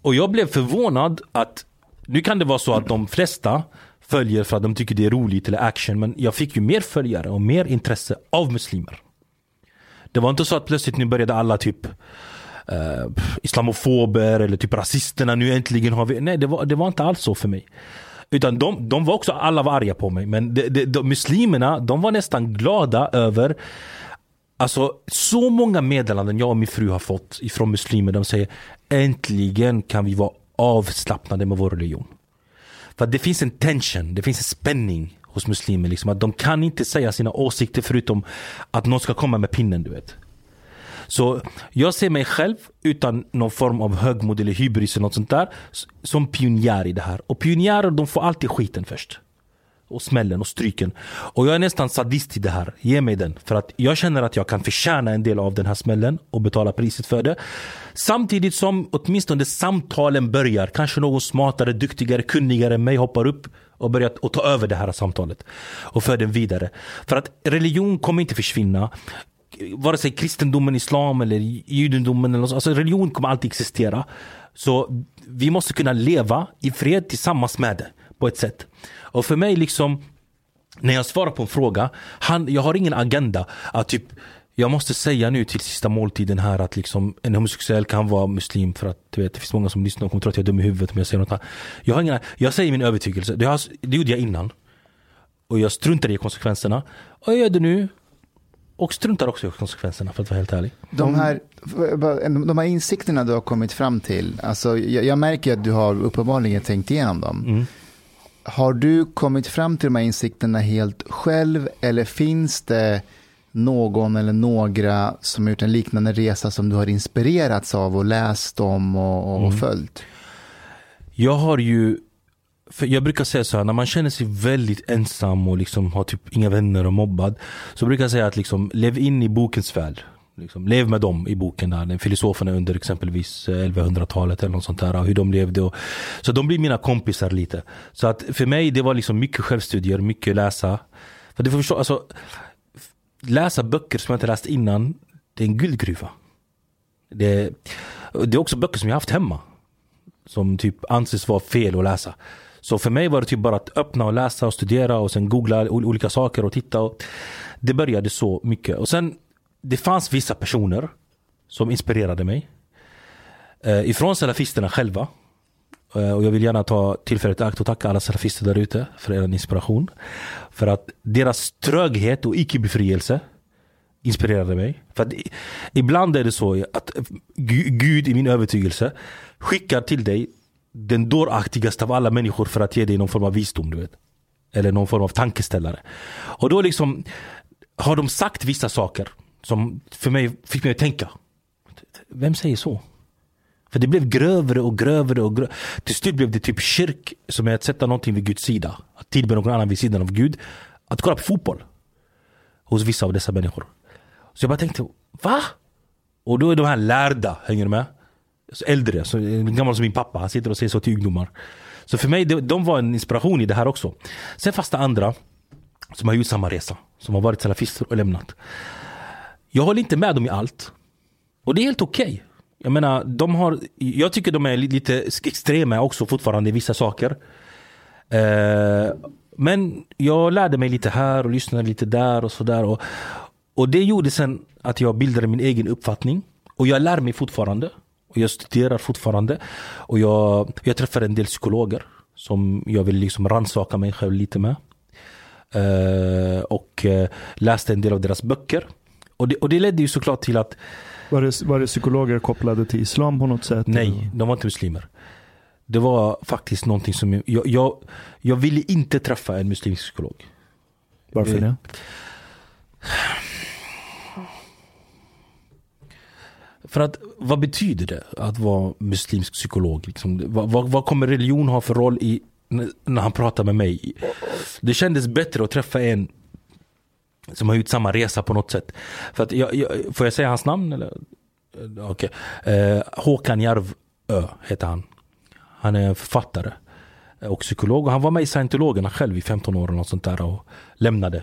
Och jag blev förvånad att, nu kan det vara så att de flesta följer för att de tycker det är roligt eller action, men jag fick ju mer följare och mer intresse av muslimer. Det var inte så att plötsligt nu började alla typ eh, islamofober eller typ rasisterna nu äntligen har vi. Nej det var, det var inte alls så för mig. Utan de, de var också, alla var arga på mig. Men de, de, de, muslimerna, de var nästan glada över Alltså så många meddelanden jag och min fru har fått ifrån muslimer. De säger äntligen kan vi vara avslappnade med vår religion. För det finns en tension, det finns en spänning hos muslimer. Liksom, att de kan inte säga sina åsikter förutom att någon ska komma med pinnen. du vet. Så jag ser mig själv utan någon form av högmod eller hybris eller något sånt där som pionjär i det här. Och pionjärer de får alltid skiten först. Och smällen och stryken. Och jag är nästan sadist i det här. Ge mig den. För att jag känner att jag kan förtjäna en del av den här smällen och betala priset för det. Samtidigt som åtminstone samtalen börjar. Kanske någon smartare, duktigare, kunnigare än mig hoppar upp och börjar och ta över det här samtalet. Och för den vidare. För att religion kommer inte försvinna vare sig kristendomen, islam eller judendomen. Eller något, alltså religion kommer alltid existera. Så vi måste kunna leva i fred tillsammans med det på ett sätt. Och för mig liksom när jag svarar på en fråga, han, jag har ingen agenda att typ jag måste säga nu till sista måltiden här att liksom en homosexuell kan vara muslim för att du vet, det finns många som lyssnar och kommer tro att jag är dum i huvudet om jag säger något här. Jag, har ingen, jag säger min övertygelse, det, har, det gjorde jag innan. Och jag struntar i konsekvenserna. Och jag gör det nu. Och struntar också i konsekvenserna för att vara helt ärlig. De här, de här insikterna du har kommit fram till, alltså jag, jag märker att du har uppenbarligen tänkt igenom dem. Mm. Har du kommit fram till de här insikterna helt själv eller finns det någon eller några som har gjort en liknande resa som du har inspirerats av och läst om och, och, och följt? Jag har ju för jag brukar säga så här, när man känner sig väldigt ensam och liksom har typ inga vänner och mobbad. Så brukar jag säga att liksom, lev in i bokens värld. Liksom, lev med dem i boken där, den filosoferna under exempelvis eh, 1100-talet eller något sånt där. Hur de levde. Och, så de blir mina kompisar lite. Så att för mig det var liksom mycket självstudier, mycket läsa. För du får förstå, alltså, läsa böcker som jag inte läst innan, det är en guldgruva. Det, det är också böcker som jag haft hemma. Som typ anses vara fel att läsa. Så för mig var det typ bara att öppna och läsa och studera och sen googla olika saker och titta. Och det började så mycket. Och sen, det fanns vissa personer som inspirerade mig. Eh, ifrån salafisterna själva. Eh, och jag vill gärna ta tillfället i akt och tacka alla salafister där ute för er inspiration. För att deras tröghet och icke-befrielse inspirerade mig. För att ibland är det så att Gud i min övertygelse skickar till dig den dåraktigaste av alla människor för att ge dig någon form av visdom. Du vet. Eller någon form av tankeställare. Och då liksom har de sagt vissa saker som för mig fick mig att tänka. Vem säger så? För det blev grövre och grövre och grövre. Till slut blev det typ kyrk som är att sätta någonting vid Guds sida. Att tillbe någon annan vid sidan av Gud. Att kolla på fotboll. Hos vissa av dessa människor. Så jag bara tänkte, va? Och då är de här lärda, hänger du med? Så äldre, så gammal som min pappa, han sitter och säger så till ungdomar. Så för mig, de, de var en inspiration i det här också. Sen fanns det andra som har gjort samma resa. Som har varit salafister och lämnat. Jag håller inte med dem i allt. Och det är helt okej. Jag menar, de har, jag tycker de är lite extrema också fortfarande i vissa saker. Eh, men jag lärde mig lite här och lyssnade lite där och sådär. Och, och det gjorde sen att jag bildade min egen uppfattning. Och jag lär mig fortfarande. Och jag studerar fortfarande. Och jag, jag träffar en del psykologer som jag vill liksom rannsaka mig själv lite med. Eh, och eh, läste en del av deras böcker. Och det, och det ledde ju såklart till att Var det, var det psykologer kopplade till islam på något sätt? Nej, de var inte muslimer. Det var faktiskt någonting som jag, jag, jag ville inte träffa en muslimsk psykolog. Varför det? För att vad betyder det att vara muslimsk psykolog? Liksom, vad, vad, kommer religion ha för roll i när han pratar med mig? Det kändes bättre att träffa en som har gjort samma resa på något sätt. För att jag, jag, får jag säga hans namn? Eller? Eh, okay. Eh, Håkan Järvö heter han. Han är författare och psykolog. Och han var med i scientologerna själv i 15 år och något sånt där och lämnade.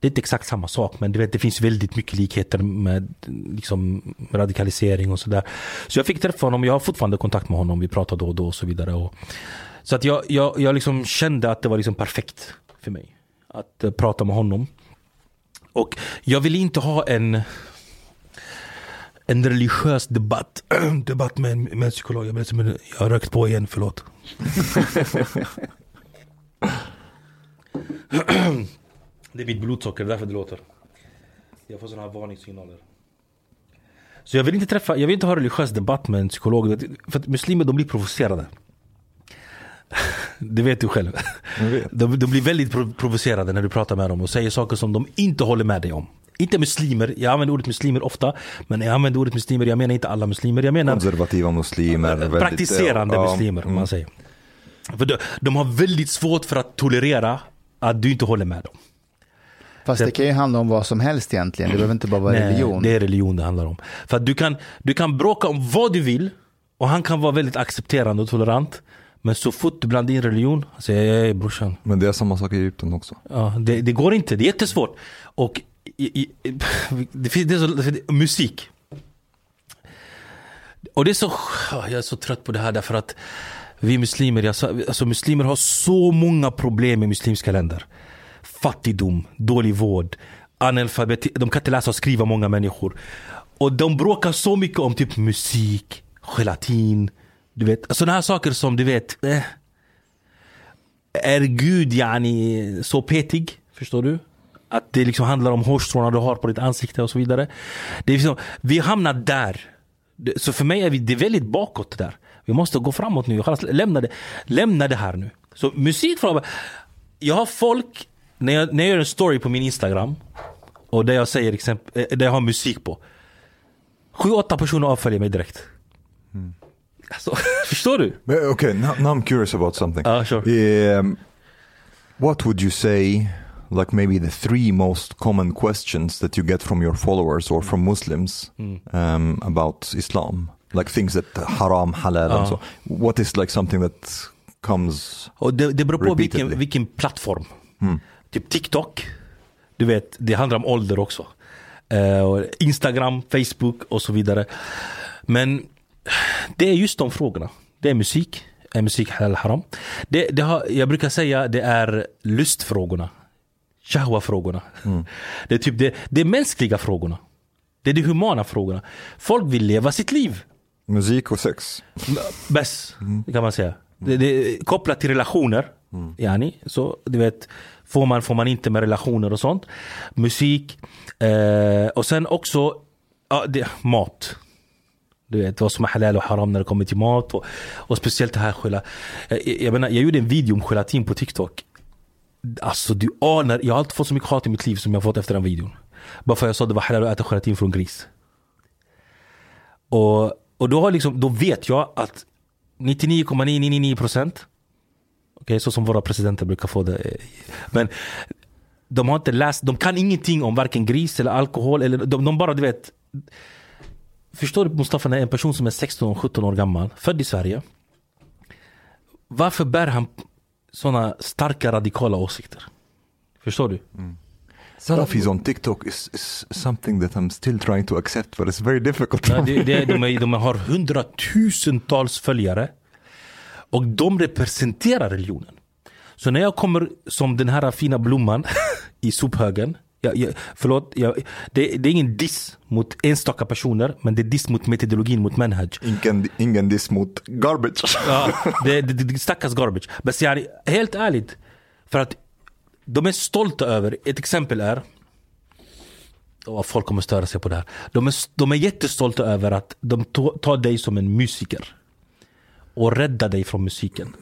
Det är inte exakt samma sak men vet, det finns väldigt mycket likheter med liksom, radikalisering och sådär. Så jag fick träffa honom, jag har fortfarande kontakt med honom, vi pratar då och då och så vidare. Och, så att jag, jag, jag liksom kände att det var liksom perfekt för mig att eh, prata med honom. Och jag vill inte ha en en religiös debatt, debatt med, en- med en psykolog. Jag, vet, men jag har rökt på igen, förlåt. det är mitt blodsocker, det är därför det låter. Jag får sådana här varningssignaler. Så jag vill inte träffa, jag vill inte ha religiös debatt med en psykolog. För att muslimer de blir provocerade. Det vet du själv. Vet. De, de blir väldigt prov- provocerade när du pratar med dem och säger saker som de inte håller med dig om. Inte muslimer, jag använder ordet muslimer ofta. Men jag använder ordet muslimer, jag menar inte alla muslimer. Jag menar Konservativa muslimer. väldigt, praktiserande ja, muslimer om mm. man säger. För de, de har väldigt svårt för att tolerera att du inte håller med dem. Fast det kan ju handla om vad som helst egentligen. Det behöver inte bara vara Nej, religion. Det är religion det handlar om. För att du kan, du kan bråka om vad du vill och han kan vara väldigt accepterande och tolerant. Men så fort du blandar in religion, säger jag är brorsan. Men det är samma sak i Egypten också. Ja, det, det går inte, det är jättesvårt. Och i, i, det finns, det är så, musik. Och det är så, jag är så trött på det här därför att vi muslimer, alltså muslimer har så många problem i muslimska länder. Fattigdom, dålig vård, analfabet, de kan inte läsa och skriva många människor. Och de bråkar så mycket om typ musik, gelatin, du vet, sådana här saker som du vet, eh, är Gud yani så petig? Förstår du? Att det liksom handlar om hårstråna du har på ditt ansikte och så vidare. Det är liksom, vi hamnar där. Så för mig är vi, det är väldigt bakåt där. Vi måste gå framåt nu. Alltså lämna det, lämna det här nu. Så musikfråga. Jag har folk, när jag, när jag gör en story på min Instagram och där jag säger exempel, eh, där jag har musik på. Sju, åtta personer avföljer mig direkt. Alltså, förstår du? But, okay, now, now I'm curious about something. Ja, sure. Um, what would you say like maybe the three most common questions that you get from your followers or from Muslims Mm. um, about Islam? Like things that haram, halal, Ja. and so. What is like something that comes? Och det, det beror på Repeatedly. vilken, vilken plattform. Mm. Typ TikTok. Du vet, det handlar om ålder också. Och Instagram, Facebook och så vidare. Men det är just de frågorna. Det är musik. Är musik halal haram? Det, det har, jag brukar säga det är lustfrågorna. Shahwa-frågorna. Det är typ det, det är mänskliga frågorna. Det är de humana frågorna. Folk vill leva sitt liv. Musik och sex. Bäst, kan man säga. Det, det kopplat till relationer. Yani, så du vet, får man, får man inte med relationer och sånt. Musik. Eh, och sen också ja, det, mat. Du vet vad som är halal och haram när det kommer till mat. Och, och speciellt det här gela, eh, jag, jag, menar, jag gjorde en video om gelatin på TikTok. Alltså du anar, jag har alltid fått så mycket hat i mitt liv som jag fått efter den videon. Bara för att jag sa att det var halal att äta gelatin från gris. Och, och då, har liksom, då vet jag att 99,999 procent okay, så som våra presidenter brukar få det. Eh, men de har inte läst, de kan ingenting om varken gris eller alkohol. Eller, de, de bara, du vet. Förstår du Mustafa, när en person som är 16-17 år gammal, född i Sverige. Varför bär han sådana starka radikala åsikter? Förstår du? Salafis on TikTok is, is something that I'm still trying to accept, but it's very difficult. Ja, det, de, är, de har hundratusentals följare. Och de representerar religionen. Så när jag kommer som den här fina blomman i sophögen. Jag, jag, förlåt, jag, det, det är ingen diss mot enstaka personer. Men det är diss mot metodologin, mot manhaj. ingen, ingen diss mot garbage. Ja, det, det, det stackars garbage. Men yani, helt ärligt. För att de är stolta över, ett exempel är Oh, folk kommer störa sig på det här. De är, de är jättestolta över att de tar dig som en musiker. Och räddar dig från musiken.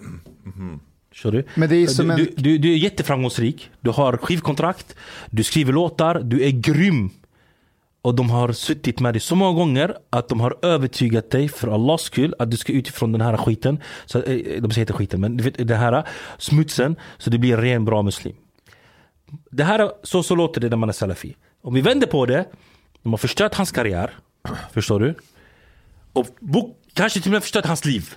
Du? Men det är som du, en- du, du, du är jätteframgångsrik. Du har skivkontrakt. Du skriver låtar. Du är grym. Och de har suttit med dig så många gånger att de har övertygat dig för Allahs skull att du ska utifrån den här skiten. Så, eh, de säger inte skiten men du vet, den här smutsen så du blir en ren bra muslim. Det här, så, så låter det när man är salafi. Om vi vänder på det. De har förstört hans karriär. Förstår du? Och bok, kanske till och med förstört hans liv.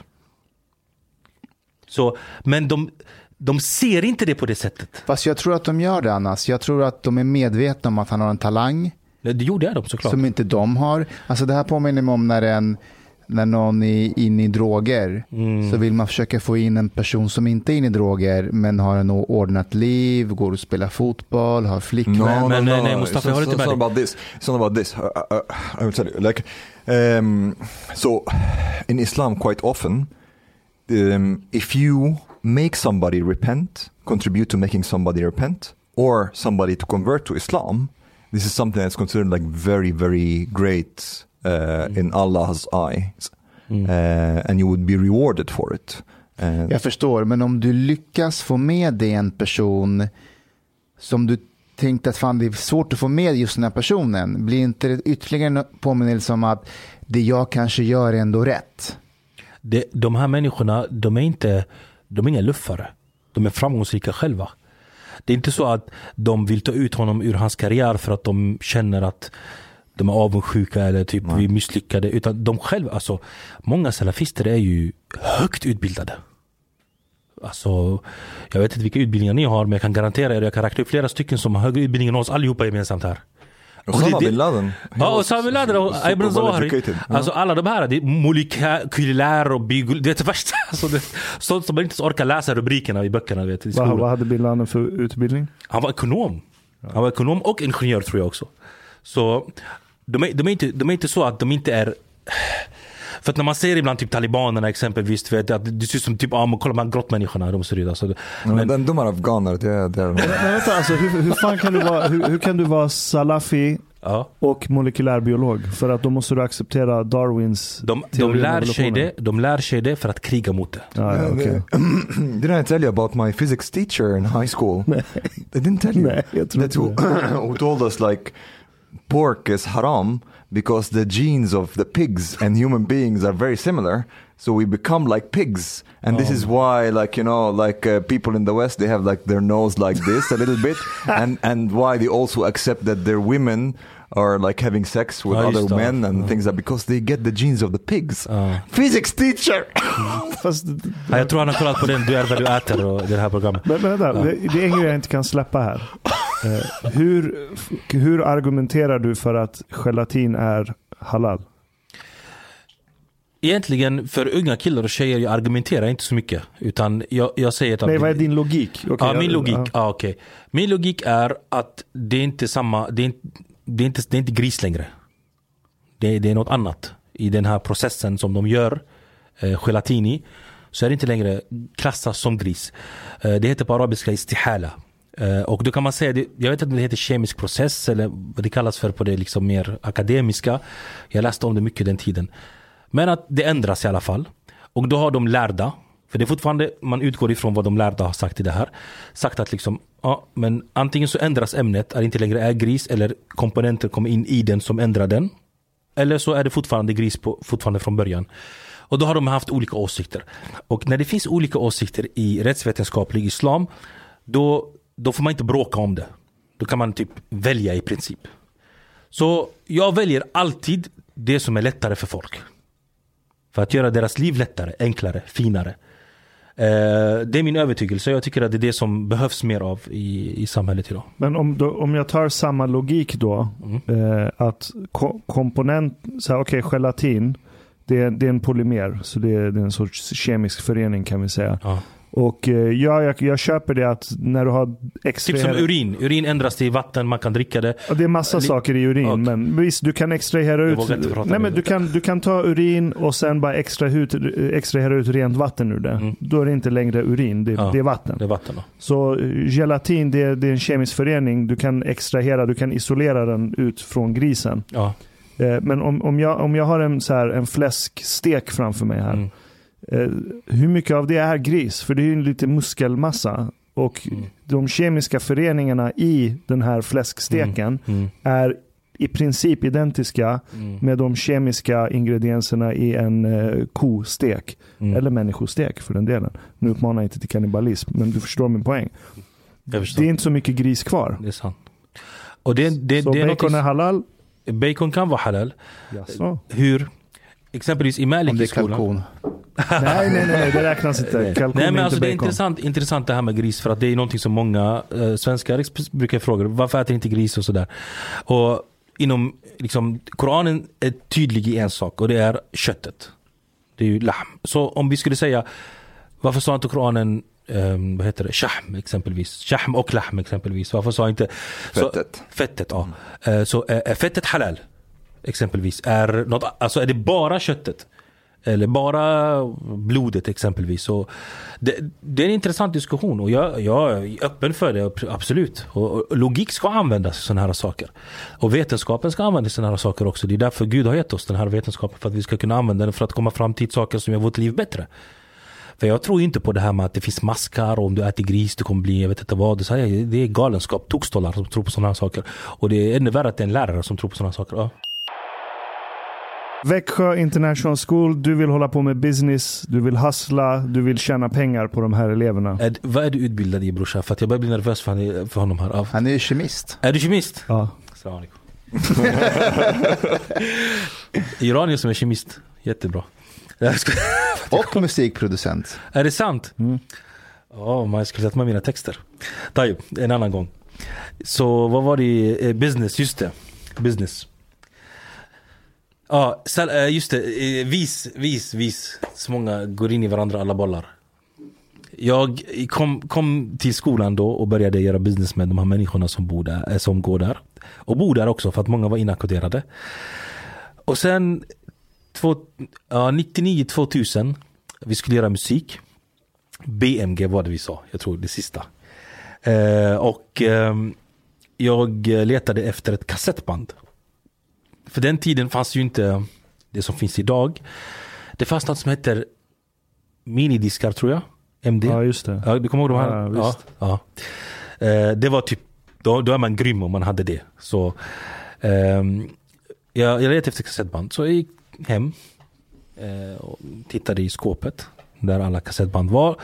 Så, men de, de ser inte det på det sättet. Fast jag tror att de gör det Annas. Jag tror att de är medvetna om att han har en talang Det gjorde de såklart. som inte de har. Alltså det här påminner mig om när, en, när någon är inne i droger. Mm. Så vill man försöka få in en person som inte är inne i droger men har en ordnat liv, går och spelar fotboll, har flickvän. Men, nej, nej, Mustafa, jag håller inte med dig. about this. It's not about this. Uh, uh, I will tell you. Like, um, so in Islam, quite often, um, if you make somebody repent, contribute to making somebody repent, or somebody to convert to Islam, this is something that's considered like very, very great uh, in Allah's eyes, uh, and you would be rewarded for it. Uh, Jag förstår, men om du lyckas få med dig en person som du tänkte att fan det är svårt att få med just den här personen, blir inte det ytterligare en påminnelse om att det jag kanske gör är ändå rätt? Det, de här människorna, de är inte, de är inga luffare. De är framgångsrika själva. Det är inte så att de vill ta ut honom ur hans karriär för att de känner att de är avundsjuka eller typ vi är misslyckade. Utan de själva, alltså många salafister är ju högt utbildade. Alltså, jag vet inte vilka utbildningar ni har men jag kan garantera er, jag kan räkna upp flera stycken som har högre utbildning än oss allihopa gemensamt här. Osama bin Laden. Ja, was Sami Laden och Ibn Zawahri. educated. Alltså alla de här, det är molekylär och biol... Det är det värsta. Alltså, det, sånt som man inte orkar läsa rubrikerna i böckerna vet, i Vad, vad hade Bin Laden för utbildning? Han var ekonom. Han var ekonom och ingenjör tror jag också. Så de är, de är, inte, de är inte så att de inte är... För att när man ser ibland typ talibanerna exempelvis, du vet, att det ser ut som typ, ah, men kolla de här grottmänniskorna, de ser ut alltså. Men Men, den de är afghaner, det, det är Men vänta, alltså, hur, hur, fan kan du vara, hur, hur kan du vara salafi ja. och molekylärbiolog? För att då måste du acceptera Darwins de, de, lär sig det, de lär sig det för att kriga mot det. Ja, ja, okej. Didn't I tell you about my physics teacher in high school? I didn't tell you. Nej, jag tror That inte who, who told us like pork is haram because the genes of the pigs and human beings are very similar. so we become like pigs and this Oh. is why like you know like uh, people in the west they have like their nose like this a little bit and and why they also accept that their women are like having sex with Ja, just other det. men and Ja. things like because they get the genes of the pigs Ja. physics teacher Fast, Ja, jag tror han har kollat på den Du är vad du äter och det här programmet. men, men vänta, Ja. det, det är en grej jag inte kan släppa här. Eh, hur, hur argumenterar du för att gelatin är halal? Egentligen för unga killar och tjejer, jag argumenterar inte så mycket. Utan jag, jag säger att... Nej, vad är din logik? Okej, ja, min logik. ja. Ja. okej. Min logik är att det är inte samma, det är inte, det är inte, det är inte gris längre. Det är, det är något annat. I den här processen som de gör, eh, gelatin i, så är det inte längre klassas som gris. Eh, det heter på arabiska istihala. Eh, och då kan man säga, jag vet inte om det heter kemisk process eller vad det kallas för på det liksom mer akademiska. Jag läste om det mycket den tiden. Men att det ändras i alla fall. Och då har de lärda, för det är fortfarande, man utgår ifrån vad de lärda har sagt i det här. Sagt att liksom, ja men antingen så ändras ämnet, är det inte längre är gris eller komponenter kommer in i den som ändrar den. Eller så är det fortfarande gris på, fortfarande från början. Och då har de haft olika åsikter. Och när det finns olika åsikter i rättsvetenskaplig islam, då, då får man inte bråka om det. Då kan man typ välja i princip. Så jag väljer alltid det som är lättare för folk. För att göra deras liv lättare, enklare, finare. Eh, det är min övertygelse. Jag tycker att det är det som behövs mer av i, i samhället idag. Men om, då, om jag tar samma logik då, Mm. eh, att ko komponent, så här, okej, gelatin, det är, det är en polymer, så det är, det är en sorts kemisk förening kan vi säga. Ja. Och eh, ja, jag, jag köper det att när du har Typ som extraherat... urin. Urin ändras till vatten, man kan dricka det. Ja, det är massa saker i urin, Okej. men visst du kan extrahera ut... Nej, men du, kan, du kan ta urin och sen bara extra ut, extrahera ut rent vatten ur det. Mm. Då är det inte längre urin, det, Ja. det är vatten. Det är vatten då. Så eh, gelatin det är, det är en kemisk förening. Du kan extrahera, du kan isolera den ut från grisen. Ja. Eh, Men om, om, jag, om jag har en, så här, en fläskstek framför mig här. Mm. Eh, hur mycket av det är gris? För det är ju lite muskelmassa. Och Mm. de kemiska föreningarna i den här fläsksteken Mm. är i princip identiska Mm. med de kemiska ingredienserna i en eh, kostek. Mm. Eller människostek för den delen. Nu uppmanar jag inte till kannibalism, men du förstår min poäng. Det är inte så mycket gris kvar. Det är sant. Och det, det, så det är bacon någonting- är halal. bacon kan vara halal. Jaså? Hur? Exempelvis i Om det är Maliki-skolan. kalkon. nej, nej, nej, det räknas inte. Kalkon Nej men inte alltså det är intressant, intressant det här med gris för att det är någonting som många eh, svenskar brukar fråga. Varför äter inte gris och sådär. Och inom, liksom, Koranen är tydlig i en sak och det är köttet. Det är ju lahm. Så om vi skulle säga, varför sa inte Koranen Um, vad heter det? Shahm exempelvis. Shahm och lahm exempelvis. Varför sa inte... Så, Fettet. fettet, ja. Eh, så eh, är fettet halal? Exempelvis. Är, något, alltså är det bara köttet? Eller bara blodet exempelvis. Så det, det är en intressant diskussion och jag, jag är öppen för det, absolut. Och, och logik ska användas i sådana här saker. Och vetenskapen ska användas i sådana här saker också. Det är därför Gud har gett oss den här vetenskapen. För att vi ska kunna använda den för att komma fram till saker som gör vårt liv bättre. För jag tror inte på det här med att det finns maskar och om du äter gris du kommer bli, jag vet inte vad. Det är, det är galenskap, tokstollar som tror på sådana här saker. Och det är ännu värre att det är en lärare som tror på sådana här saker. Ja. Växjö International School, du vill hålla på med business, du vill hustla, du vill tjäna pengar på de här eleverna. Är, vad är du utbildad i brorsan? För att jag börjar bli nervös för, han, för honom här. Han är ju kemist. Är du kemist? Ja. Iranier som är kemist. Jättebra. Och musikproducent. är det sant? Mm. Ja, man skulle sätta med mina texter. Tayyip, en annan gång. Så vad var det? Eh, Business, just det. Business. Ja, ah, just det. Eh, vis, vis, vis. Så många går in i varandra alla bollar. Jag kom, kom till skolan då och började göra business med de här människorna som, bor där, eh, som går där. Och bor där också för att många var inackorderade. Och sen två, ja, 99-2000, vi skulle göra musik. BMG var det vi sa, jag tror det sista. Eh, och eh, jag letade efter ett kassettband. För den tiden fanns ju inte det som finns idag. Det fanns något som heter minidiskar tror jag. MD. ja, just det. Ja, du kommer ihåg de här? Ja, Ja, ja. Eh, det var typ, då, då är man grym om man hade det. Så ehm, jag, jag letade efter kassettband. Så jag gick hem. eh, och tittade i skåpet där alla kassettband var.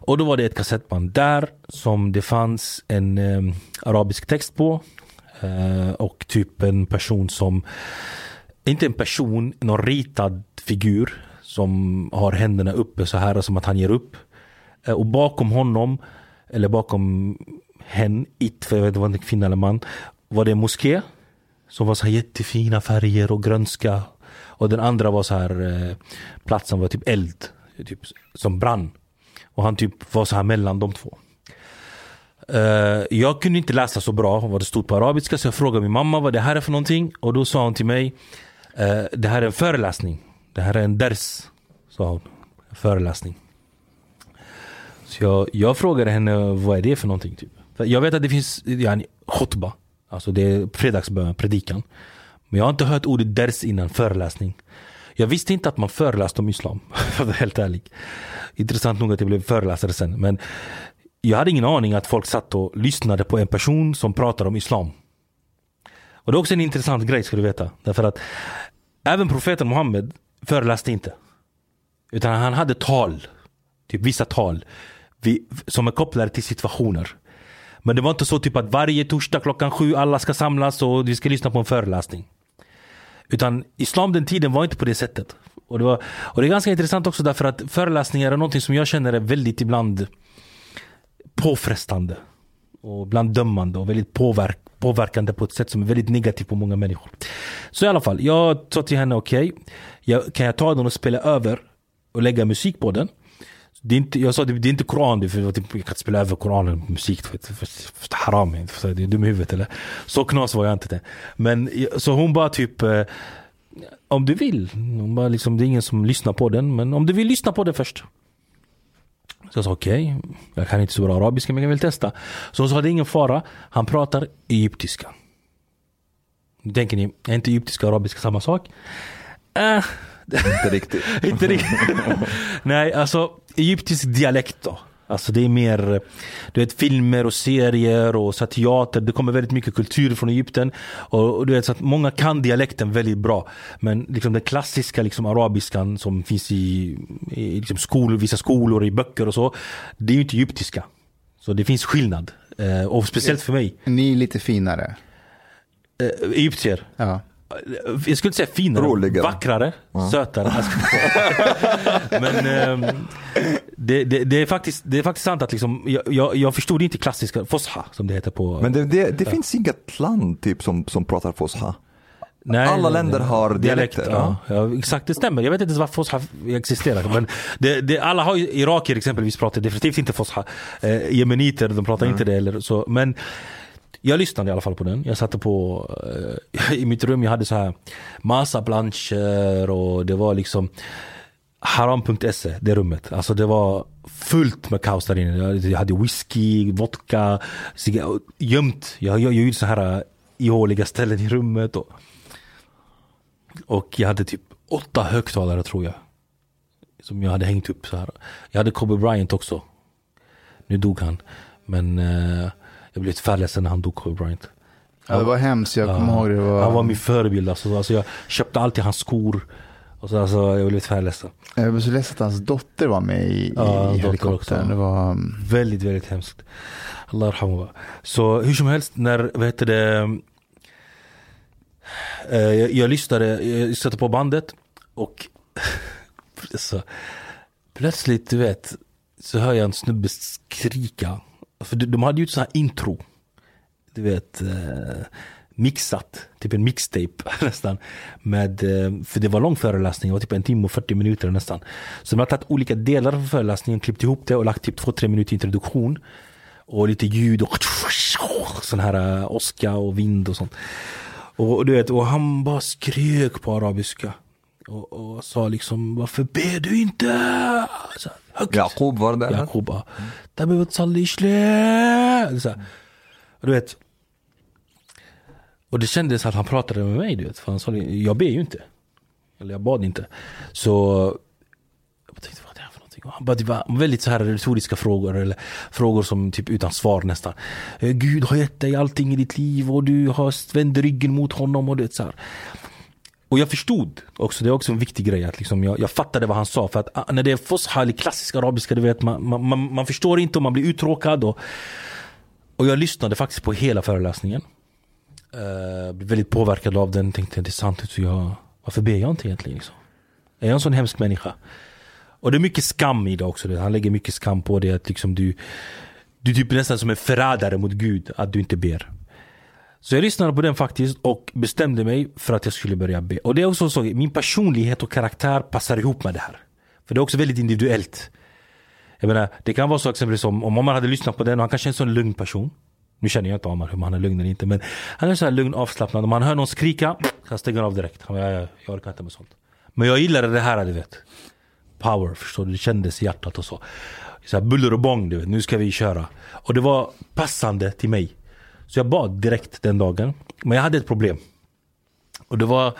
Och då var det ett kassettband där som det fanns en eh, arabisk text på. Eh, och typ en person som, inte en person, någon ritad figur som har händerna uppe så här som att han ger upp. Eh, och bakom honom, eller bakom hen, it, för jag vet inte om det var en kvinna eller man, var det en moské. Som var så här jättefina färger och grönska. Och den andra var så här, eh, platsen var typ eld, typ, som brann. Och han typ var så här mellan de två. Eh, jag kunde inte läsa så bra vad det stod på arabiska så jag frågade min mamma vad det här är för någonting. Och då sa hon till mig, eh, det här är en föreläsning. Det här är en ders, sa hon. En föreläsning. Så jag, jag frågade henne vad är det för någonting. Typ. För jag vet att det finns yani, khutba, alltså det är fredagsbön, predikan. Men jag har inte hört ordet ders innan, föreläsning. Jag visste inte att man föreläste om islam, för att vara helt ärlig. Intressant nog att jag blev föreläsare sen. Men jag hade ingen aning att folk satt och lyssnade på en person som pratade om islam. Och det är också en intressant grej ska du veta. Därför att även profeten Muhammed föreläste inte. Utan han hade tal. Typ vissa tal. Som är kopplade till situationer. Men det var inte så typ att varje torsdag klockan sju alla ska samlas och vi ska lyssna på en föreläsning. Utan islam den tiden var inte på det sättet. Och det, var, och det är ganska intressant också därför att föreläsningar är någonting som jag känner är väldigt ibland påfrestande. Och ibland dömande och väldigt påverk, påverkande på ett sätt som är väldigt negativt på många människor. Så i alla fall, jag sa till henne okej, jag, kan jag ta den och spela över och lägga musik på den? Det är inte, jag sa det, det är inte Koran, för typ, jag kan inte spela över Koranen på musik. För, för, för, haram, är för det är dum i huvudet eller? Så knas var jag inte det. Men så hon bara typ eh, om du vill. Hon bara liksom, det är ingen som lyssnar på den. Men om du vill lyssna på den först. Så jag sa okej, jag kan inte så bra arabiska men jag vill testa. Så hon sa det är ingen fara, han pratar egyptiska. Nu tänker ni, är inte egyptiska och arabiska samma sak? Äh, Inte riktigt. inte riktigt. Nej, alltså egyptisk dialekt då. Alltså det är mer du vet, filmer och serier och så teater. Det kommer väldigt mycket kultur från Egypten. Och, och du vet, så att många kan dialekten väldigt bra. Men liksom den klassiska liksom, arabiskan som finns i, i liksom skolor, vissa skolor, i böcker och så. Det är ju inte egyptiska. Så det finns skillnad. Eh, och speciellt för mig. Ni är lite finare. Eh, egyptier. Ja. Jag skulle inte säga finare, Roligare. vackrare, sötare. Men ehm, det, det, det, är faktiskt, det är faktiskt sant att liksom, jag, jag, jag förstod inte klassiska fosha som det heter på... Men det, det, det finns inget land typ som, som pratar fosha. Nej, alla länder har dialekter, Ja. Ja, exakt, det stämmer. Jag vet inte ens varför fosha existerar. Men det, det, alla har irakier exempelvis pratar definitivt inte fosha. Eh, jemeniter, de pratar inte det. Eller så. Men jag lyssnade i alla fall på den. Jag satte på eh, i mitt rum, jag hade så här massa planscher och det var liksom Haram.se, det rummet. Alltså det var fullt med kaos där inne. Jag- hade whisky, vodka, gömt. Jag, jag, jag gjorde så här eh, ihåliga ställen i rummet. Och, och jag hade typ åtta högtalare tror jag. Som jag hade hängt upp så här. Jag hade Kobe Bryant också. Nu dog han. Men eh, jag blev lite färgledsen när han dog, Kobe Bryant. ja, det var hemskt. Jag kommer ihåg det. var... Han var min förebild. Alltså, alltså jag köpte alltid hans skor. Och så, alltså, jag blev färgledsen. Jag var så ledsen att hans dotter var med i, Ja, i helikoptern. Det var... Väldigt, väldigt hemskt. Allah. Så hur som helst, när, vad heter det, eh, jag, jag lyssnade, jag satte på bandet och så, plötsligt, du vet, så hör jag en snubbe skrika. För de, hade ju ett sånt här intro. Du vet, eh, mixat, typ en mixtape nästan. Med, eh, för det var lång föreläsning, det var typ en timme och 40 minuter nästan. Så de har tagit olika delar av föreläsningen, klippt ihop det och lagt typ 2-3 minuter introduktion. Och lite ljud och sån här eh, åska och vind och sånt. Och du vet, och han bara skrek på arabiska och, och sa liksom varför ber du inte? Jakob var det? Jakob ja. Du vet. Och det kändes att han pratade med mig du vet. För han sa jag ber ju inte. Eller jag bad inte. Så jag tänkte vad är det här för någonting? Han bara, det var väldigt så här retoriska frågor. Eller frågor som typ utan svar nästan. Eh, Gud har gett dig allting i ditt liv och du har vänt ryggen mot honom. och du vet, så här. Och jag förstod också, det är också en viktig grej att liksom jag, jag fattade vad han sa. För att ah, när det är fosha eller klassisk arabiska, du vet, man, man, man, förstår inte och man blir uttråkad. Och, och jag lyssnade faktiskt på hela föreläsningen. Uh, blev väldigt påverkad av den, tänkte det är sant, så jag, varför ber jag inte egentligen? Liksom? Är jag en sån hemsk människa? Och det är mycket skam i det också. Han lägger mycket skam på det att liksom du, du är typ nästan som en förrädare mot Gud att du inte ber. Så jag lyssnade på den faktiskt och bestämde mig för att jag skulle börja be. Och det är också så, min personlighet och karaktär passar ihop med det här. För det är också väldigt individuellt. Jag menar, det kan vara så exempelvis om, om man hade lyssnat på den och han kanske är en sån lugn person. Nu känner jag inte Omar hur han är lugn eller inte men han är så här lugn avslappnad. Om han hör någon skrika, han stänger av direkt. Han bara, jag, jag orkar inte med sånt. Men jag gillade det här du vet. Power, förstår du? Det kändes i hjärtat och så. så här, buller och bång du vet, nu ska vi köra. Och det var passande till mig. Så jag bad direkt den dagen. Men jag hade ett problem. Och det var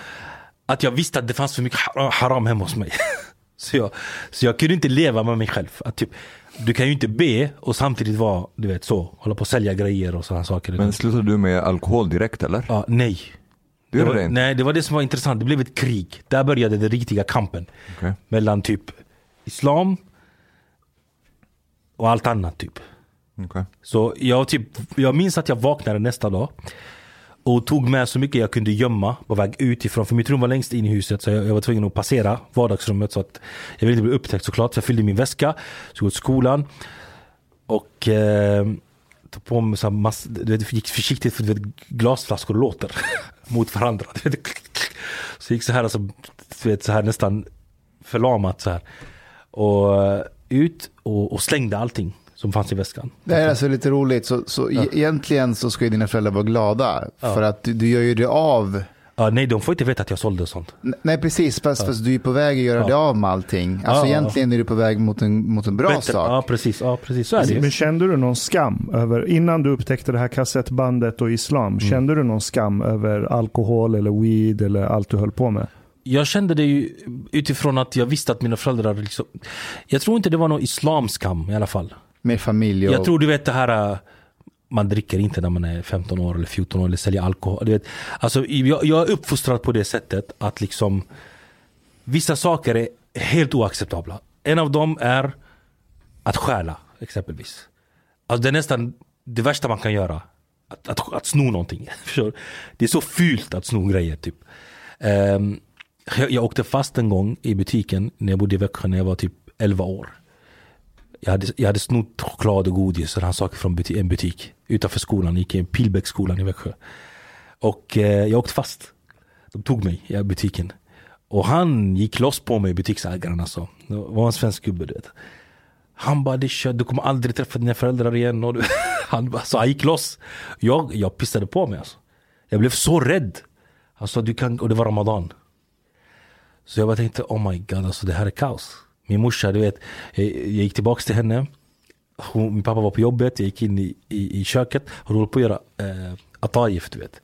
att jag visste att det fanns för mycket haram hemma hos mig. så, jag, så jag kunde inte leva med mig själv. Att typ, du kan ju inte be och samtidigt vara, du vet så, hålla på och sälja grejer och sådana saker. Men slutade du med alkohol direkt eller? Ja, nej. Det var, det nej, det var det som var intressant. Det blev ett krig. Där började den riktiga kampen. Okej. Mellan typ islam och allt annat typ. Okay. Så jag, typ, jag minns att jag vaknade nästa dag och tog med så mycket jag kunde gömma på väg utifrån. För mitt rum var längst in i huset så jag, jag var tvungen att passera vardagsrummet så att jag ville inte bli upptäckt såklart. Så jag fyllde min väska, så jag gick till skolan och eh, tog på mig så mass, du vet, gick försiktigt för du vet, glasflaskor låter mot varandra. Du vet, så jag gick så här, alltså, du vet, så här nästan förlamat så här. Och eh, ut och, och slängde allting som fanns i väskan. Det här är alltså lite roligt. Så, så e- egentligen så ska ju dina föräldrar vara glada. Ja. För att du, du gör ju det av. Ja, nej, de får inte veta att jag sålde sånt. N- Nej, precis. Fast, fast du är på väg att göra Ja. det av med allting. Alltså Ja, ja. egentligen är du på väg mot en, mot en bra Bättre. sak. Ja, precis. Ja, precis. Så är det Men kände du någon skam över, innan du upptäckte det här kassettbandet och islam, Mm. kände du någon skam över alkohol eller weed eller allt du höll på med? Jag kände det ju utifrån att jag visste att mina föräldrar liksom... Jag tror inte det var någon islamskam i alla fall. Med familj och... Jag tror du vet det här... Äh, man dricker inte när man är 15 år eller 14 år eller säljer alkohol. Du vet, alltså, jag, jag är uppfostrad på det sättet att liksom Vissa saker är helt oacceptabla. En av dem är att stjäla exempelvis. Alltså det är nästan det värsta man kan göra. Att, att, att sno någonting. Det är så fult att sno grejer typ. Um, jag, jag åkte fast en gång i butiken när jag bodde i Växjö när jag var typ 11 år. Jag hade, jag hade snott choklad och godis och saker från buti- en butik utanför skolan. Jag gick i Pilbäcksskolan i Växjö. Och eh, jag åkte fast. De tog mig i butiken. Och han gick loss på mig, butiksägaren alltså. Det var en svensk gubbe du vet. Han bara, det är kört, du kommer aldrig träffa dina föräldrar igen. Och du, han, så han gick loss. Jag, jag pissade på mig alltså. Jag blev så rädd. Alltså, du kan, och det var Ramadan. Så jag bara tänkte, oh my god, alltså det här är kaos. Min morsa, du vet, jag, jag gick tillbaks till henne. Hon, min pappa var på jobbet, jag gick in i, i, i köket. Hon höll på att göra eh, atayif, du vet.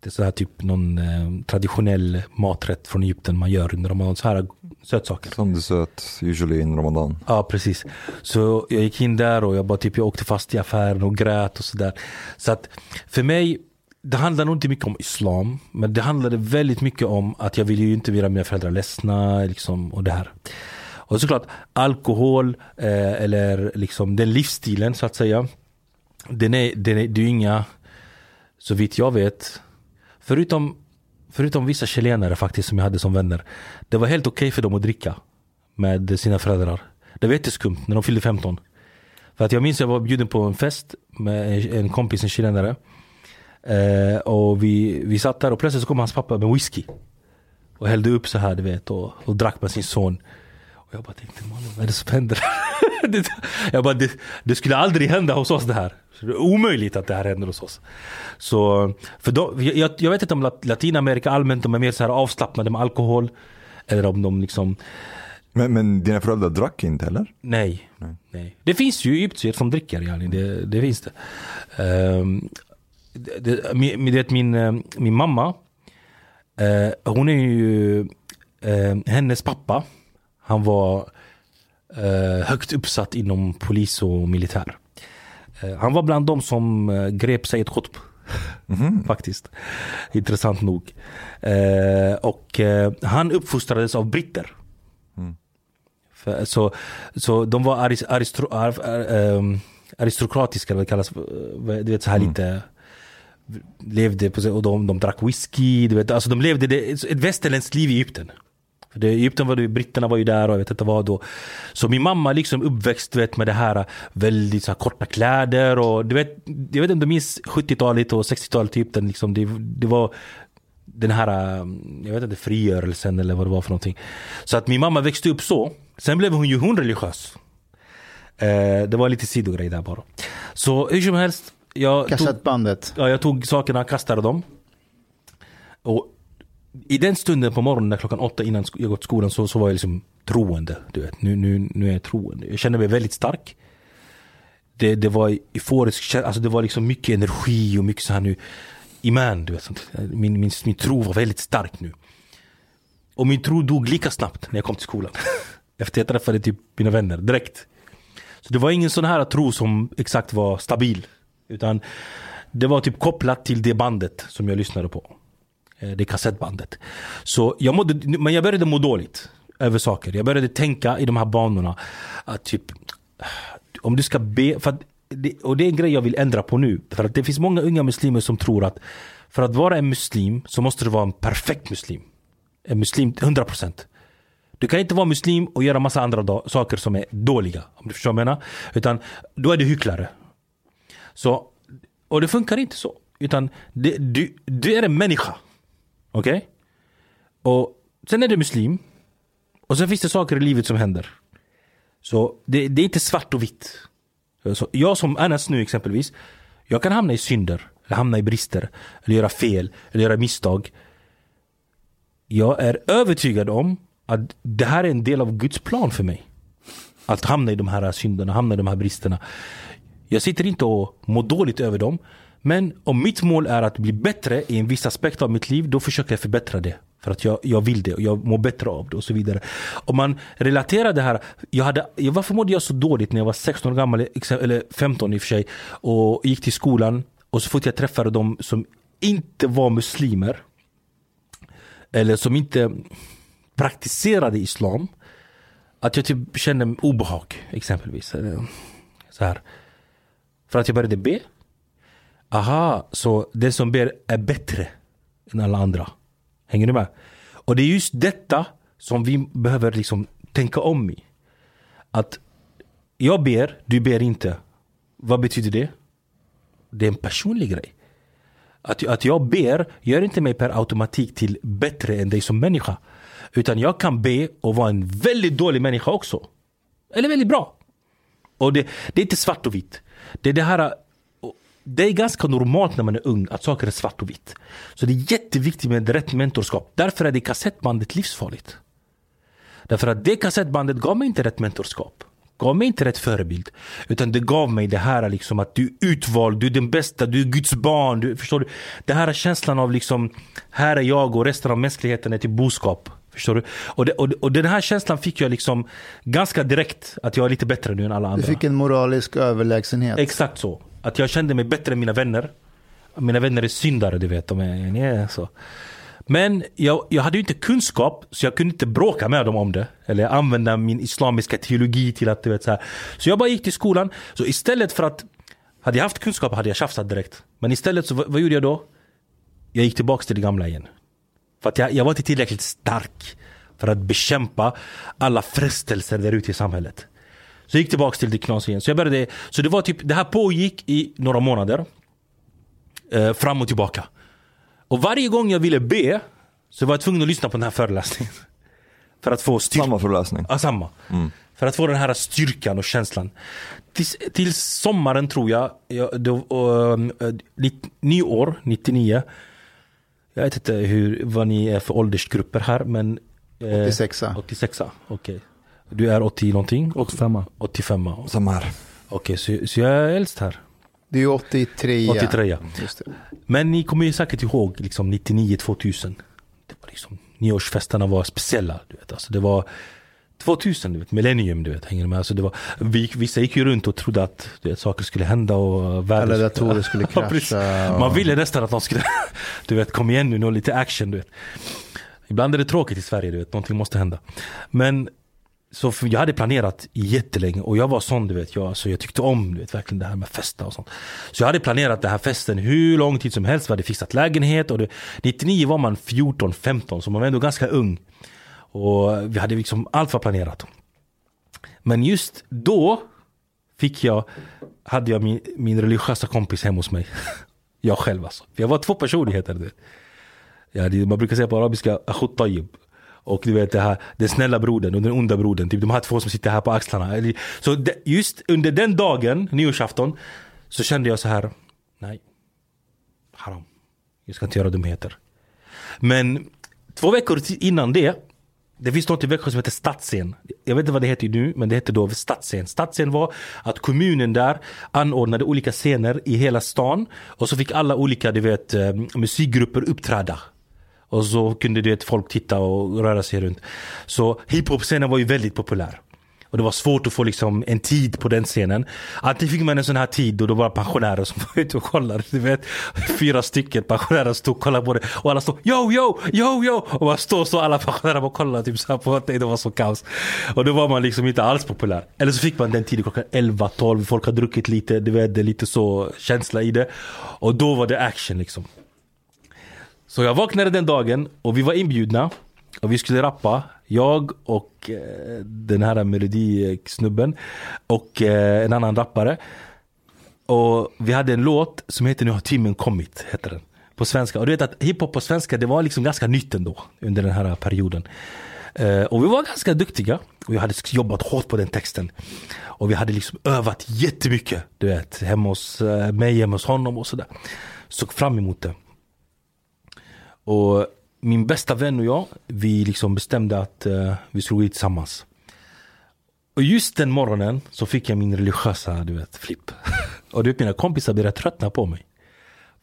Det är så här typ någon eh, traditionell maträtt från Egypten man gör under Ramadan. Så här sötsaker. Som du söt usually in Ramadan. Ja precis. Så jag gick in där och jag bara typ jag åkte fast i affären och grät och sådär. Så att för mig, det handlar nog inte mycket om islam. Men det handlade väldigt mycket om att jag ville ju inte göra mina föräldrar ledsna liksom, och det här. Och såklart alkohol eh, eller liksom den livsstilen så att säga. Den är, den är, det är inga, så vitt jag vet, förutom Förutom vissa chilenare faktiskt som jag hade som vänner. Det var helt okej för dem att dricka med sina föräldrar. Det var jätteskumt när de fyllde 15. För att jag minns att jag var bjuden på en fest med en- en kompis, en chilenare. Eh, och vi, vi satt där och plötsligt så kom hans pappa med whisky. Och hällde upp så här du vet och, och drack med sin son. Och jag bara tänkte, mannen vad är det som händer? jag bara, det, det skulle aldrig hända hos oss det här. Så det är omöjligt att det här händer hos oss. Så, för då, jag, jag vet inte om Lat- Latinamerika allmänt de är mer så här avslappnade med alkohol. Eller om de liksom Men, men dina föräldrar drack inte eller? Nej. Nej. Det finns ju egyptier som dricker, yani. det, det finns det. Um, det, min, min- det, min, eh, min mamma, eh, hon är ju, eh, hennes pappa, han var eh, högt uppsatt inom polis och militär. Eh, han var bland de som uh, grep Said Qutb Faktiskt. Intressant nog. Eh, och eh, han uppfostrades av britter. För, så, så de var aris, aristro, ar, ar, ehm, aristokratiska, det kallas. eh, Du vet så här lite levde på, och de, de drack whisky, du vet, alltså de levde det, ett västerländskt liv i Egypten. Det, Egypten var det, britterna var ju där och jag vet inte vad då. Så min mamma liksom uppväxt vet, med det här väldigt så här, korta kläder och du vet, jag vet inte om du minns 70-talet och 60-talet i Egypten liksom, det, det var den här, jag vet inte, frigörelsen eller vad det var för någonting. Så att min mamma växte upp så. Sen blev hon ju hon religiös. Eh, det var lite sidogrej där bara. Så hur som helst. Jag tog, Kassettbandet. ja, jag tog sakerna, kastade dem. Och i den stunden på morgonen när klockan åtta innan jag gått till skolan så, så var jag liksom troende. Du vet. Nu, nu, nu är jag troende. Jag kände mig väldigt stark. Det, det var euforisk, alltså det var liksom mycket energi och mycket så här nu. Iman, du vet. sånt. Eh, min, min, min tro var väldigt stark nu. Och min tro dog lika snabbt när jag kom till skolan. Efter jag träffade typ mina vänner direkt. Så det var ingen sån här tro som exakt var stabil. Utan det var typ kopplat till det bandet som jag lyssnade på. Eh, det kassettbandet. Så jag mådde, men jag började må dåligt över saker. Jag började tänka i de här banorna. Att typ, om du ska be, för att, det, och det är en grej jag vill ändra på nu. För att det finns många unga muslimer som tror att för att vara en muslim så måste du vara en perfekt muslim. En muslim 100%. Du kan inte vara muslim och göra massa andra saker som är dåliga. Om du förstår vad jag menar. Utan då är du hycklare. Så, och det funkar inte så. Utan det, du, du är en människa. Okej? Och sen är du muslim. Och sen finns det saker i livet som händer. Så det, det är inte svart och vitt. Så jag som Anas nu exempelvis. Jag kan hamna i synder. Eller hamna i brister. Eller göra fel. Eller göra misstag. Jag är övertygad om att det här är en del av Guds plan för mig. Att hamna i de här synderna, hamna i de här bristerna. Jag sitter inte och mår dåligt över dem. Men om mitt mål är att bli bättre i en viss aspekt av mitt liv, då försöker jag förbättra det. För att jag, jag vill det och jag mår bättre av det och så vidare. Om man relaterar det här. Jag hade, varför mådde jag så dåligt när jag var 16 år gammal, eller 15 i och för sig. Och gick till skolan. Och så fort jag träffade de som inte var muslimer. Eller som inte praktiserade islam. Att jag typ kände obehag exempelvis. Så här. För att jag började be. Aha, så den som ber är bättre än alla andra. Hänger du med? Och det är just detta som vi behöver liksom tänka om i. Att jag ber, du ber inte. Vad betyder det? Det är en personlig grej. Att, att jag ber gör inte mig per automatik till bättre än dig som människa. Utan jag kan be och vara en väldigt dålig människa också. Eller väldigt bra. Och det, det är inte svart och vitt. Det är det här det är ganska normalt när man är ung att saker är svart och vitt. Så det är jätteviktigt med rätt mentorskap. Därför är det kassettbandet livsfarligt. Därför att det kassettbandet gav mig inte rätt mentorskap. Gav mig inte rätt förebild. Utan det gav mig det här liksom att du är utvald, du är den bästa, du är Guds barn. Du, förstår du? Det här är känslan av liksom, här är jag och resten av mänskligheten är till boskap. Förstår du? Och, det, och, och den här känslan fick jag liksom ganska direkt, att jag är lite bättre nu än alla Du andra. fick en moralisk överlägsenhet. Exakt så. Att jag kände mig bättre än mina vänner. Mina vänner är syndare, du vet. De är, ni är så. Men jag, jag hade ju inte kunskap, så jag kunde inte bråka med dem om det. Eller använda min islamiska teologi till att, du vet så här. Så jag bara gick till skolan. Så istället för att, hade jag haft kunskap hade jag tjafsat direkt. Men istället så, vad, vad gjorde jag då? Jag gick tillbaka till det gamla igen. För att jag, jag var inte tillräckligt stark för att bekämpa alla frestelser där ute i samhället. Så jag gick tillbaka till knasiga igen. Så jag började, så det var typ, det här pågick i några månader. Eh, fram och tillbaka. Och varje gång jag ville be så var jag tvungen att lyssna på den här föreläsningen. För att få styrka. Samma föreläsning. Ja, samma. För att få den här styrkan och känslan. Tills, till sommaren tror jag, jag då, nitt- nyår, 99. Jag vet inte hur, vad ni är för åldersgrupper här men... eh, 86 86 okej. Du är 80 någonting? 85 85 Samma här. Okej, så, så jag är äldst här. Det är ju 83. 83 ja. Just det. Men ni kommer ju säkert ihåg liksom 99-2000. Det var liksom, nyårsfesterna var speciella. Du vet. Alltså det, var, 2000, du vet, millennium, du vet, hänger du med? Alltså det var, vi, vissa gick ju runt och trodde att du vet, saker skulle hända och världen Alla datorer skulle krascha. och- Man ville nästan att de skulle, du vet, kom igen nu, nå lite action, du vet. Ibland är det tråkigt i Sverige, du vet, någonting måste hända. Men så jag hade planerat jättelänge och jag var sån du vet, jag, så jag tyckte om du vet, verkligen det här med festa och sånt. Så jag hade planerat den här festen hur lång tid som helst, vi hade fixat lägenhet och det, 99 var man 14-15 så man var ändå ganska ung. Och vi hade liksom, allt var planerat. Men just då fick jag, hade jag min, min religiösa kompis hemma hos mig. jag själv alltså. För jag var två personligheter. Du vet. Jag hade, man brukar säga på arabiska, akhut tayyib. Och du vet det här, den snälla brodern och den onda brodern. Typ de här två som sitter här på axlarna. Så det, just under den dagen, nyårsafton, så kände jag så här, nej. Haram. Jag ska inte göra dumheter. Men två veckor innan det, det finns något i Växjö som heter Stadsscen. Jag vet inte vad det heter nu, men det hette då Stadsscen. Stadsscen var att kommunen där anordnade olika scener i hela stan. Och så fick alla olika, du vet, eh, musikgrupper uppträda. Och så kunde du vet, folk titta och röra sig runt. Så hiphop-scenen var ju väldigt populär. Och det var svårt att få liksom en tid på den scenen. Antingen fick man en sån här tid och då var det pensionärer som var ute och kollade. Du vet, fyra stycken pensionärer stod och kollade på det. Och alla stod yo, yo, yo, yo. Och man stod så alla pensionärer och kollade typ så här på det. Det var så kaos. Och då var man liksom inte alls populär. Eller så fick man den tiden klockan 11, 12. Folk har druckit lite. Du vet, det är lite så känsla i det. Och då var det action liksom. Så jag vaknade den dagen och vi var inbjudna och vi skulle rappa. Jag och eh, den här melodisnubben och eh, en annan rappare. Och vi hade en låt som heter Nu har timmen kommit. Heter den. På svenska. Och du vet att hiphop på svenska det var liksom ganska nytt ändå under den här perioden. Eh, och vi var ganska duktiga. Och jag hade jobbat hårt på den texten. Och vi hade liksom övat jättemycket. Du vet, hemma hos eh, mig, hemma hos honom och sådär. Såg fram emot det. Och min bästa vän och jag, vi liksom bestämde att uh, vi skulle gå dit tillsammans. Och just den morgonen så fick jag min religiösa, du vet, flipp. och du vet, mina kompisar började tröttna på mig.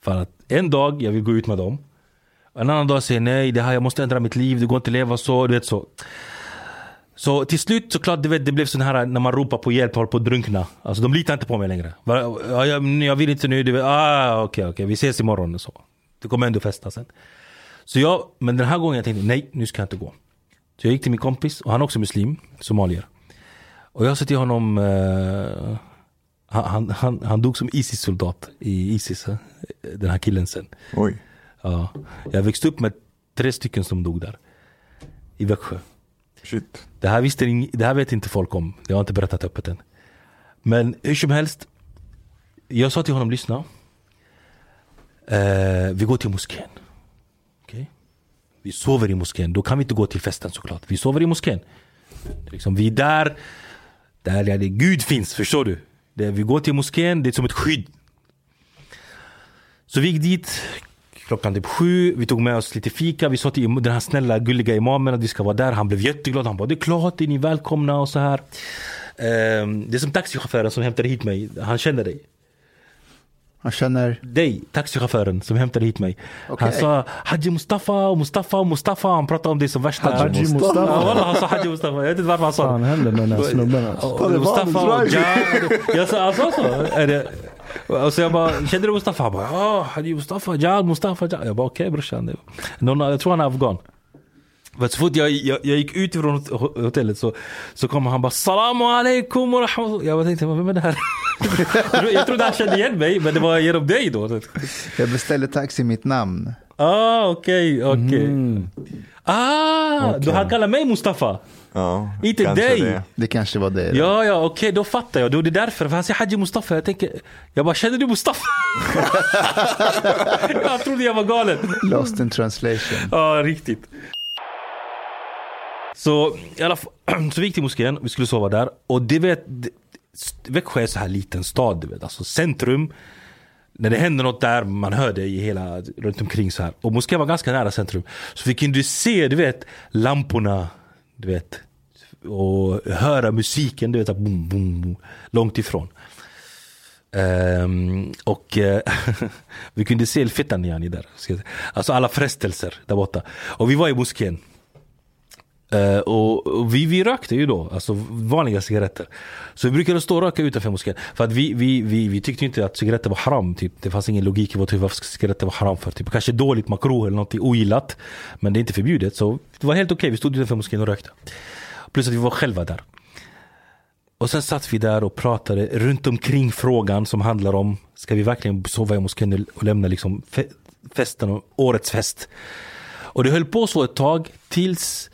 För att en dag jag vill gå ut med dem. En annan dag säger nej, det här, jag måste ändra mitt liv, det går inte att leva så, du vet så. Så till slut såklart, du vet, det blev sån här när man ropar på hjälp, håller på att drunkna. Alltså de litar inte på mig längre. Jag, jag vill inte nu, du vet, ah, okej, okej, vi ses imorgon och så. Det kommer ändå festa sen. Så jag, men den här gången jag tänkte nej, nu ska jag inte gå. Så jag gick till min kompis, och han är också muslim, somalier. Och jag sa till honom, eh, han, han, han, dog som ISIS-soldat i Isis, eh, den här killen sen. Oj. Ja. Jag växte upp med tre stycken som dog där. I Växjö. Shit. Det här, visste, det här vet inte folk om. Jag har inte berättat öppet än. Men hur som helst. Jag sa till honom, lyssna. Eh, vi går till moskén. Vi sover i moskén. Då kan vi inte gå till festen såklart. Vi sover i moskén. Liksom, vi är där. Där ja, det Gud finns, förstår du? Det, vi går till moskén, det är som ett skydd. Så vi gick dit klockan typ sju, vi tog med oss lite fika, vi sa till den här snälla gulliga imamen att vi ska vara där. Han blev jätteglad, han bara det är klart, är ni välkomna och så här. Um, det är som taxichauffören som hämtade hit mig, han känner dig. Han känner... Dig, taxichauffören som hämtade hit mig. Okej. Han sa Haji Mustafa och Mustafa och Mustafa, han pratade om det som värsta. Haji Ja, Mustafa. wallah, han sa Haji Mustafa, jag vet inte varför han sa Vad det. fan händer med den här snubben? alltså? Mustafa och. Jag sa, han sa så. Och så jag bara, kände du Mustafa? Han bara, ja, Haji Mustafa, Jad, Mustafa, Jad. Jag bara, okej brorsan. Det- Någon, jag tror han är afghan. Men så fort jag, jag, jag gick ut från hot- hotellet så, så kom han bara Salamu alaikum rahmatullah. Jag bara tänkte, vem är det här? jag trodde han kände igen mig, men det var genom dig då. Jag beställde taxi i mitt namn. Ah, okej, okej. Mm. Ah, då han kallar mig Mustafa? Ja, Inte kanske dig. det. Det kanske var det. Ja, ja, okej, då fattar jag. Då är det därför. För han säger Haji Mustafa. Jag tänker, jag bara, känner du Mustafa? jag trodde jag var galen. Lost in translation. Ja, riktigt. Så, i alla fall, så vi gick till moskén, vi skulle sova där. Och det vet, det- Växjö är så här liten stad, du vet. Alltså centrum. När det händer något där, man hör det i hela, runt omkring så här. Och moskén var ganska nära centrum. Så vi kunde se, du vet, lamporna, du vet. Och höra musiken, du vet, så boom, boom, boom, långt ifrån. Um, och eh, vi kunde se fittan yani där. Alltså alla frestelser där borta. Och vi var i moskén. Eh, och, och vi, vi rökte ju då, alltså vanliga cigaretter. Så vi brukade stå och röka utanför moskén. För att vi, vi, vi, vi tyckte inte att cigaretter var haram. Typ. Det fanns ingen logik i vårt typ huvud. varför cigaretter var haram för. Typ. Kanske dåligt makro eller något ogillat. Men det är inte förbjudet. Så det var helt okej, vi stod utanför moskén och rökte. Plus att vi var själva där. Och sen satt vi där och pratade runt omkring frågan som handlar om Ska vi verkligen sova i moskén och lämna liksom fe- festen årets fest? Och det höll på så ett tag tills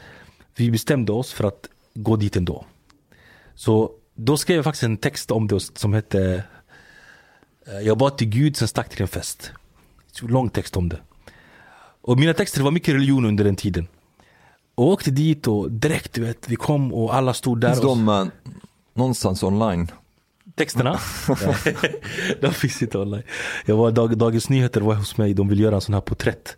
vi bestämde oss för att gå dit ändå. Så då skrev jag faktiskt en text om det som hette eh, Jag bad till Gud, sen stack till en fest. Så Lång text om det. Och mina texter var mycket religion under den tiden. Och åkte dit och direkt, du vet, vi kom och alla stod där. Finns och, de eh, någonstans online? Texterna? de finns inte online. Jag var, Dag, Dagens Nyheter var hos mig, de vill göra en sån här porträtt.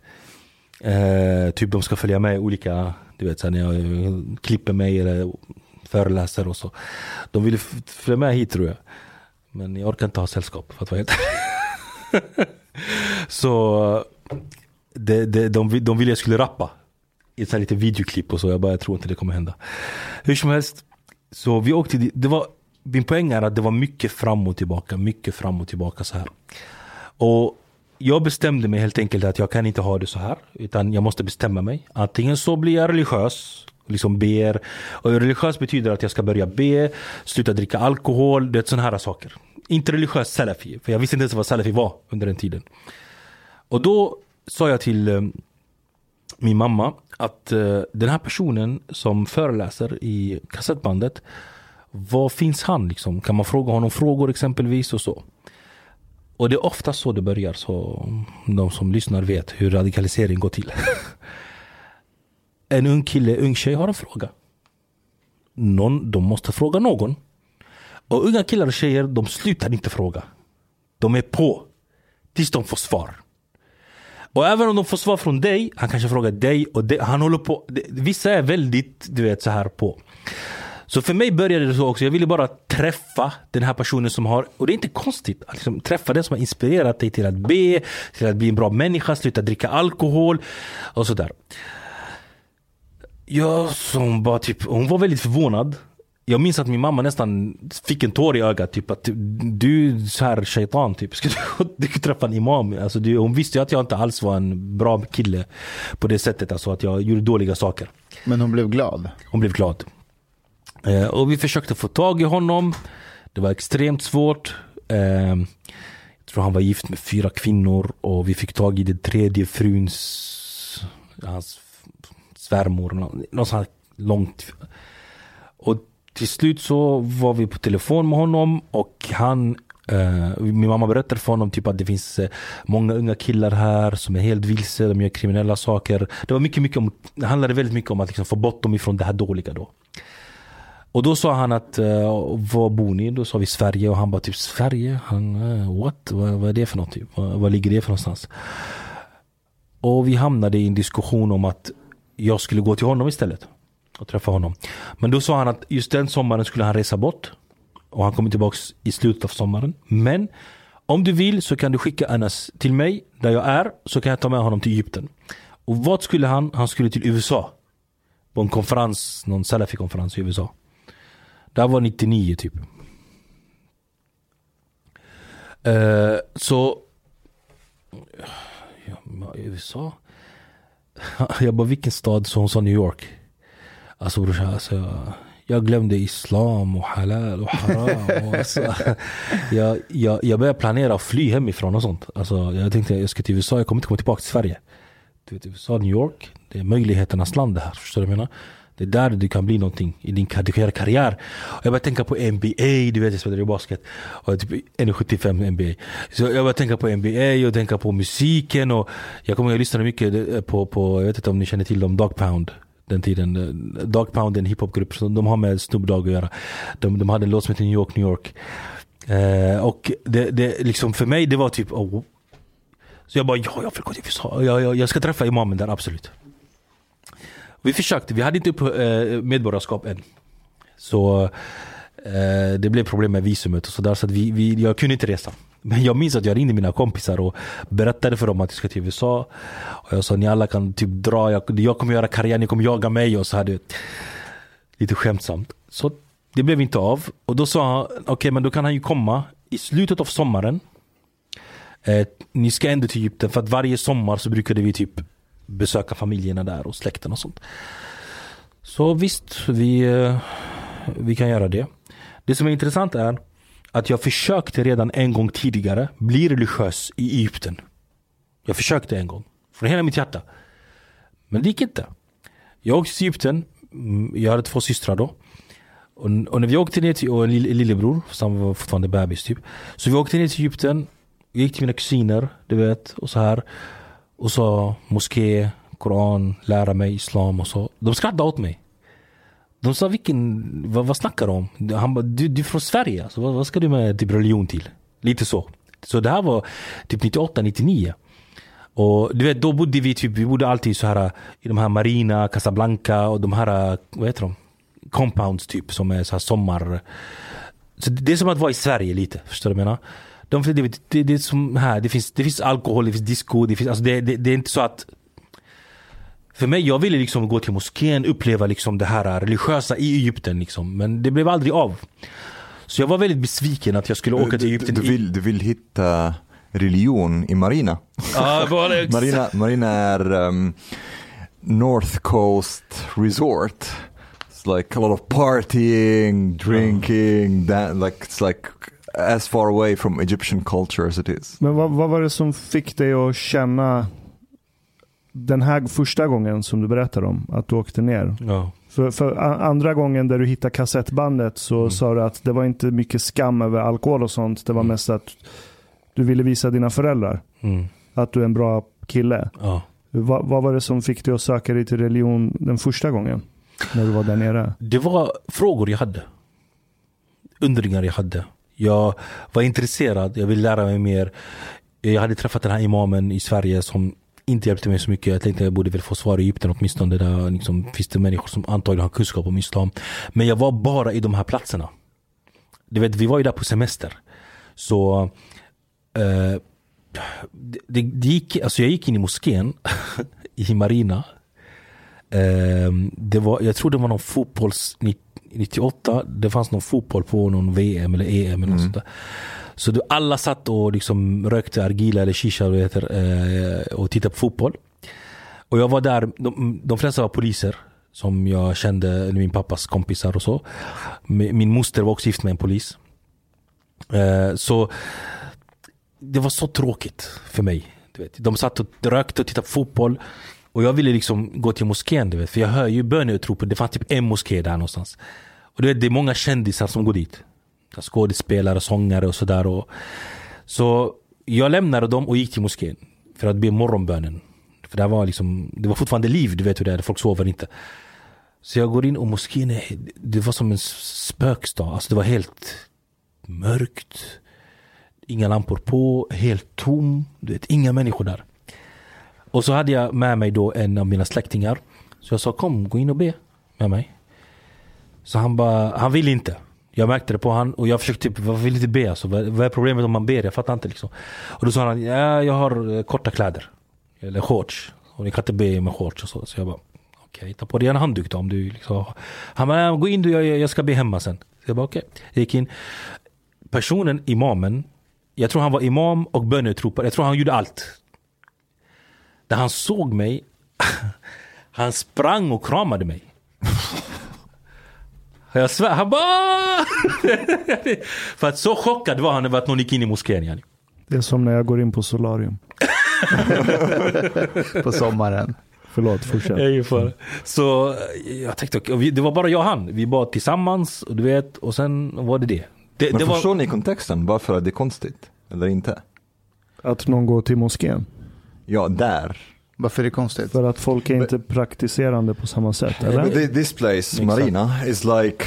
Eh, typ de ska följa med olika, du vet så när jag klipper mig eller föreläser och så. De ville följa med hit tror jag. Men jag orkar inte ha sällskap för att vara helt Så det, det, de, de ville jag skulle rappa. I ett litet videoklipp och så. Jag bara, jag tror inte det kommer hända. Hur som helst. Så vi åkte dit. Det var, min poäng är att det var mycket fram och tillbaka. Mycket fram och tillbaka så här. Och jag bestämde mig helt enkelt att jag kan inte ha det så här. Utan jag måste bestämma mig. Antingen så blir jag religiös. Liksom ber. Och religiös betyder att jag ska börja be. Sluta dricka alkohol. Det är sådana här saker. Inte religiös salafi. För jag visste inte ens vad salafi var under den tiden. Och då sa jag till eh, min mamma att eh, den här personen som föreläser i kassettbandet Var finns han liksom? Kan man fråga honom frågor exempelvis och så? Och det är ofta så det börjar så de som lyssnar vet hur radikalisering går till. en ung kille, ung tjej har en fråga. Någon, de måste fråga någon. Och unga killar och tjejer, de slutar inte fråga. De är på. Tills de får svar. Och även om de får svar från dig, han kanske frågar dig och dig. han håller på. Vissa är väldigt, du vet, så här på. Så för mig började det så också. Jag ville bara träffa den här personen som har, och det är inte konstigt, att liksom träffa den som har inspirerat dig till att be, till att bli en bra människa, sluta dricka alkohol och sådär. Jag som bara typ, hon var väldigt förvånad. Jag minns att min mamma nästan fick en tår i ögat. Typ att du så här shaitan typ. Ska du, du träffa en imam? Alltså, du, hon visste ju att jag inte alls var en bra kille på det sättet. Alltså att jag gjorde dåliga saker. Men hon blev glad. Hon blev glad. Eh, och vi försökte få tag i honom. Det var extremt svårt. Eh, jag tror han var gift med fyra kvinnor och vi fick tag i den tredje fruns, hans svärmor, Någonstans här långt. Och till slut så var vi på telefon med honom och han eh, min mamma berättade för honom typ att det finns eh, många unga killar här som är helt vilse, de gör kriminella saker. Det var mycket, mycket om, det handlade väldigt mycket om att liksom få bort dem ifrån det här dåliga då. Och då sa han att, uh, var bor ni? Då sa vi Sverige och han bara typ Sverige? Han, uh, what? Vad, vad är det för något? Typ? Vad, vad ligger det för någonstans? Och vi hamnade i en diskussion om att jag skulle gå till honom istället. Och träffa honom. Men då sa han att just den sommaren skulle han resa bort. Och han kommer tillbaks i slutet av sommaren. Men om du vill så kan du skicka Anas till mig där jag är. Så kan jag ta med honom till Egypten. Och vad skulle han? Han skulle till USA. På en konferens, någon Salafi-konferens i USA. Det här var 99 typ. Eh, så... Ja, USA? Jag bara vilken stad? Så hon sa New York. Alltså brorsan, alltså, jag, jag glömde islam och halal och haram. Och alltså, jag, jag, jag började planera att fly hemifrån och sånt. Alltså, jag tänkte jag ska till USA, jag kommer inte komma tillbaka till Sverige. Du vet, USA, New York, det är möjligheternas land det här. Förstår du vad jag menar? Det är där du kan bli någonting i din karriär. Och jag började tänka på NBA, du vet jag spelade ju basket. Och typ 1,75 NBA. Så jag började tänka på NBA och tänka på musiken. Och jag kommer ihåg jag lyssnade mycket eh, på, på, jag vet inte om ni känner till dem, Dog Pound. Den tiden. Eh, Dog Pound är en hiphopgrupp som de har med Snoop Dogg att göra. De, de hade en låt som heter New York, New York. Eh, och det, det, liksom för mig det var typ oh, så jag bara, ja jag vill gå till USA. Jag, jag, jag ska träffa imamen där, absolut. Vi försökte, vi hade inte upp eh, medborgarskap än. Så eh, det blev problem med visumet och sådär så att vi, vi, jag kunde inte resa. Men jag minns att jag ringde mina kompisar och berättade för dem att jag ska till USA. Och jag sa ni alla kan typ dra, jag, jag kommer göra karriär, ni kommer jaga mig och så hade Lite skämtsamt. Så det blev inte av. Och då sa han, okej okay, men då kan han ju komma i slutet av sommaren. Eh, ni ska ändå till Egypten för att varje sommar så brukade vi typ besöka familjerna där och släkten och sånt. Så visst, vi, eh, vi kan göra det. Det som är intressant är att jag försökte redan en gång tidigare bli religiös i Egypten. Jag försökte en gång. Från hela mitt hjärta. Men det gick inte. Jag åkte till Egypten. Mm, jag hade två systrar då. Och, och när vi åkte ner till, och en lillebror, som var fortfarande bebis typ. Så vi åkte ner till Egypten. gick till mina kusiner, du vet. Och så här. Och så moské, koran, lära mig islam och så. De skrattade åt mig. De sa vilken, vad, vad snackar du om? Han bara, du, du är från Sverige, alltså, vad, vad ska du med typ religion till? Lite så. Så det här var typ 98, 99. Och du vet, då bodde vi typ, vi bodde alltid så här i de här Marina, Casablanca och de här, vad heter de? Compounds typ som är så här sommar. Så det är som att vara i Sverige lite, förstår du vad jag menar? De, det, det, det, är som här, det finns, det finns alkohol, det finns disco, det, finns, alltså det, det, det är inte så att för mig, jag ville liksom gå till moskén, uppleva liksom det här religiösa i Egypten. Liksom. Men det blev aldrig av. Så jag var väldigt besviken att jag skulle åka till Egypten. Du, du, vill, du vill hitta religion i Marina? Ah, Marina, Marina är um, North Coast Resort. It's like a lot of partying, drinking, that, like, it's like as far away from Egyptian culture as it is. Men vad, vad var det som fick dig att känna den här första gången som du berättade om, att du åkte ner. Ja. För, för andra gången där du hittade kassettbandet så mm. sa du att det var inte mycket skam över alkohol och sånt. Det var mm. mest att du ville visa dina föräldrar mm. att du är en bra kille. Ja. Va, vad var det som fick dig att söka dig till religion den första gången? När du var där nere? Det var frågor jag hade. Undringar jag hade. Jag var intresserad, jag ville lära mig mer. Jag hade träffat den här imamen i Sverige som inte hjälpte mig så mycket. Jag tänkte att jag borde väl få svar i Egypten åtminstone. Där liksom, finns det människor som antagligen har kunskap om islam. Men jag var bara i de här platserna. Du vet, vi var ju där på semester. Så eh, det, det, gick, alltså jag gick in i moskén i Marina. Eh, det var, jag tror det var någon fotbolls 98. Det fanns någon fotboll på någon VM eller EM eller mm. sånt där. Så du, alla satt och liksom rökte argila eller shisha och, heter, eh, och tittade på fotboll. Och jag var där, de, de flesta var poliser som jag kände, min pappas kompisar och så. Min moster var också gift med en polis. Eh, så det var så tråkigt för mig. Du vet. De satt och rökte och tittade på fotboll. Och jag ville liksom gå till moskén, du vet. för jag hör ju böneutrop. Det fanns typ en moské där någonstans. Och du vet, det är många kändisar som går dit skådespelare, sångare och sådär. Så jag lämnade dem och gick till moskén för att be morgonbönen. För det var, liksom, det var fortfarande liv, du vet hur det är, folk sover inte. Så jag går in och moskén, det var som en spökstad. Alltså det var helt mörkt. Inga lampor på, helt tom. Du vet, inga människor där. Och så hade jag med mig då en av mina släktingar. Så jag sa kom, gå in och be med mig. Så han bara, han ville inte. Jag märkte det på han och jag försökte typ, varför vill du inte be? Alltså, vad, vad är problemet om man ber? Jag fattar inte liksom. Och då sa han, ja, jag har eh, korta kläder. Eller shorts. Och ni kan inte be med shorts och så. Så jag bara, okej, okay, ta på dig en handduk då om du liksom. Han bara, gå in du, jag, jag ska be hemma sen. Så jag bara, okej. Okay. Jag gick in. Personen, imamen, jag tror han var imam och bönutropare. Jag tror han gjorde allt. När han såg mig, han sprang och kramade mig. Jag svär, han bara... För att så chockad var han över att någon gick in i moskén. Yani. Det är som när jag går in på solarium. på sommaren. Förlåt, fortsätt. Jag för. Så jag tänkte, det var bara jag och han. Vi var tillsammans, och du vet, och sen var det det. det Men det förstår var... ni kontexten? Varför är det konstigt? Eller inte? Att någon går till moskén? Ja, där. Varför är det konstigt? För att folk är inte praktiserande på samma sätt, eller? This place, Marina, is like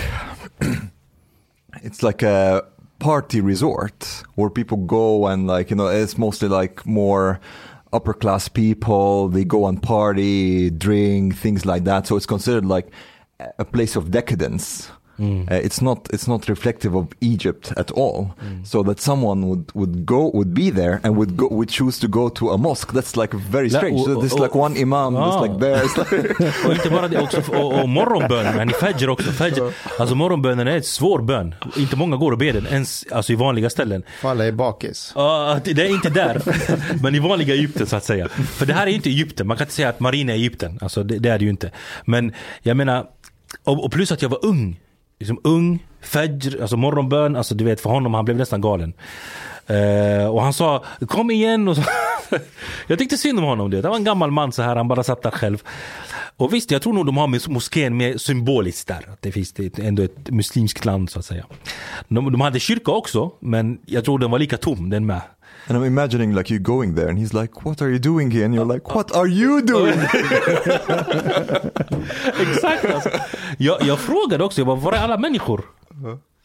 it's like a party resort where people go and like you know it's mostly like more upper class people they go and party drink things like that so it's considered like a place of decadence Mm. Uh, it's not it's not reflective of Egypt at all. Mm. So that someone would, would go would be there and would go would choose to go to a mosque. That's like very La- strange. och- So there's och- like one imam, Ah. just like there. It's like, Och inte bara det också, och, och morgonbön, men i fajr också. Fajr, alltså morgonbönen är ett svår bön. Inte många går och ber den, ens alltså i vanliga ställen. För alla är bakis. Ja, det det är inte där. Men i vanliga Egypten så att säga. För det här är ju inte Egypten. Man kan inte säga att Marina är Egypten. Alltså det, det är det ju inte. Men jag menar, och, och plus att jag var ung. Liksom ung, fajr, alltså morgonbön. Alltså du vet för honom, han blev nästan galen. Uh, och han sa kom igen. Och så. jag tyckte synd om honom. Det. det var en gammal man så här, han bara satt där själv. Och visst, jag tror nog de har mos- moskén mer symboliskt där. Att det finns det ändå ett muslimskt land så att säga. De, de hade kyrka också, men jag tror den var lika tom den med and I'm imagining like you going there and he's like, "What are you doing here?" And you're like, "What are you doing?" Exakt alltså. jag, jag frågade också, jag bara, var är alla människor?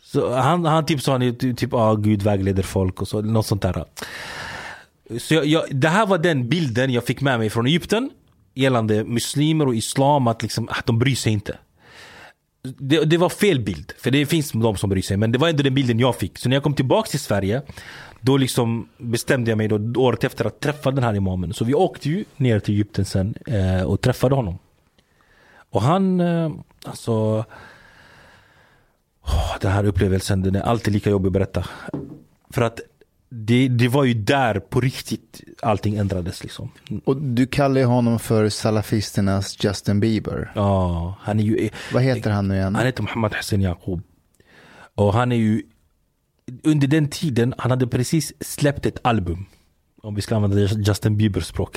Så han, han typ sa, typ, typ ah, Gud vägleder folk och så, något sånt där. Så jag, jag, det här var den bilden jag fick med mig från Egypten gällande muslimer och islam, att, liksom, att de bryr sig inte. Det, det var fel bild, för det finns de som bryr sig, men det var ändå den bilden jag fick. Så när jag kom tillbaka till Sverige, då liksom bestämde jag mig då, året efter att träffa den här imamen. Så vi åkte ju ner till Egypten sen eh, och träffade honom. Och han, eh, alltså... åh, den här upplevelsen, den är alltid lika jobbig att berätta. För att det, det var ju där på riktigt allting ändrades liksom. Och du kallar ju honom för salafisternas Justin Bieber. Ja, han är ju... Vad heter han nu igen? Han heter Mohammed Hussein Yaqub. Och han är ju... Under den tiden, han hade precis släppt ett album. Om vi ska använda Justin Biebers språk.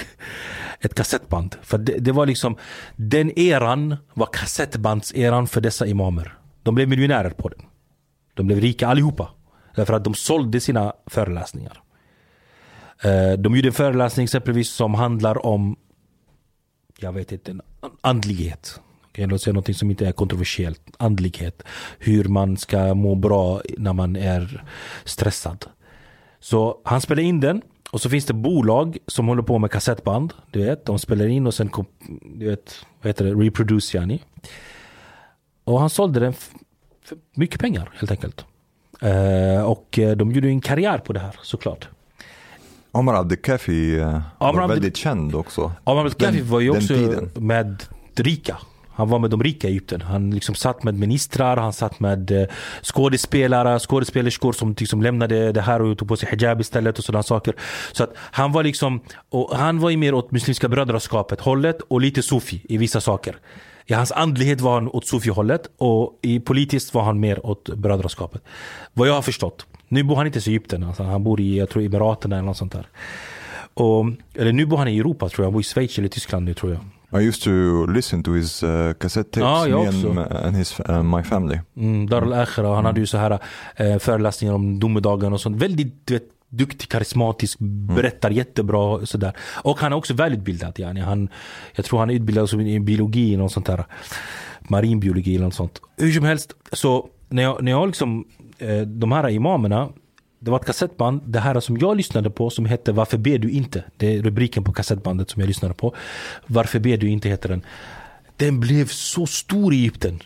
Ett kassettband. För det, det var liksom... Den eran var kassettbandseran för dessa imamer. De blev miljonärer på den. De blev rika allihopa. Därför att de sålde sina föreläsningar. Eh, de gjorde en föreläsning exempelvis som handlar om jag vet inte, andlighet. Låt säga något som inte är kontroversiellt. Andlighet. Hur man ska må bra när man är stressad. Så han spelar in den och så finns det bolag som håller på med kassettband. Du vet, de spelar in och sen du vet, vad heter det, reproduce yani. Och han sålde den för mycket pengar helt enkelt. Eh, och eh, de gjorde en karriär på det här såklart. Omar Abdelkafi uh, var väldigt känd också. Gaddafi Den- var ju också med rika. Han var med de rika i Egypten. Han liksom satt med ministrar, han satt med eh, skådespelare, skådespelerskor som liksom lämnade det här och tog på sig hijab istället och sådana saker. Så att han var liksom, och han var ju mer åt Muslimska brödraskapet hållet och lite sufi i vissa saker. I hans andlighet var han åt sufi-hållet och i politiskt var han mer åt brödraskapet. Vad jag har förstått. Nu bor han inte i Egypten, alltså han bor i jag tror, Emiraterna eller något sånt där. Och, eller nu bor han i Europa tror jag, han bor i Schweiz eller Tyskland nu tror jag. I used to listen to his uh, cassette tapes, Ja, jag me and, också. and his, uh, my family. Mm, Dar al-Akhira, han hade ju så här eh, föreläsningar om domedagen och sånt. Väldigt du vet, duktig, karismatisk, berättar jättebra och sådär. Och han är också välutbildad. Yani. Han, jag tror han är utbildad i biologi eller något sånt där. Marinbiologi eller något sånt. Hur som helst, så när jag, när jag liksom, eh, de här imamerna, det var ett kassettband, det här som jag lyssnade på som hette Varför ber du inte? Det är rubriken på kassettbandet som jag lyssnade på. Varför ber du inte heter den. Den blev så stor i Egypten.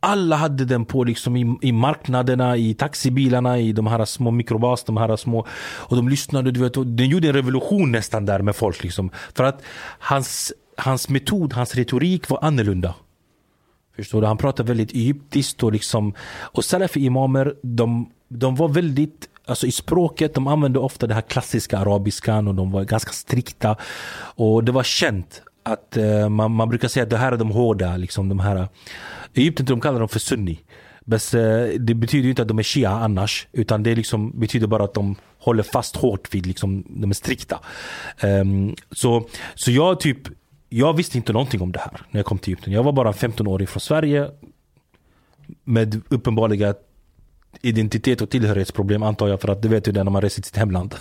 Alla hade den på liksom i, i marknaderna, i taxibilarna, i de här små mikrobas, de här små. Och de lyssnade, du vet, och den gjorde en revolution nästan där med folk liksom. För att hans, hans metod, hans retorik var annorlunda. Förstår du? Han pratade väldigt egyptiskt och liksom Och salafi-imamer, de, de var väldigt Alltså i språket, de använde ofta det här klassiska arabiskan och de var ganska strikta Och det var känt att eh, man, man brukar säga att det här är de hårda, liksom de här eh, I Egypten de kallar dem för sunni Men eh, det betyder ju inte att de är shia annars Utan det liksom betyder bara att de håller fast hårt vid, liksom, de är strikta Um, så, så jag typ jag visste inte någonting om det här när jag kom till Egypten. Jag var bara 15 år från Sverige. Med uppenbarliga identitet och tillhörighetsproblem antar jag. För att det vet ju det när man reser till sitt hemland.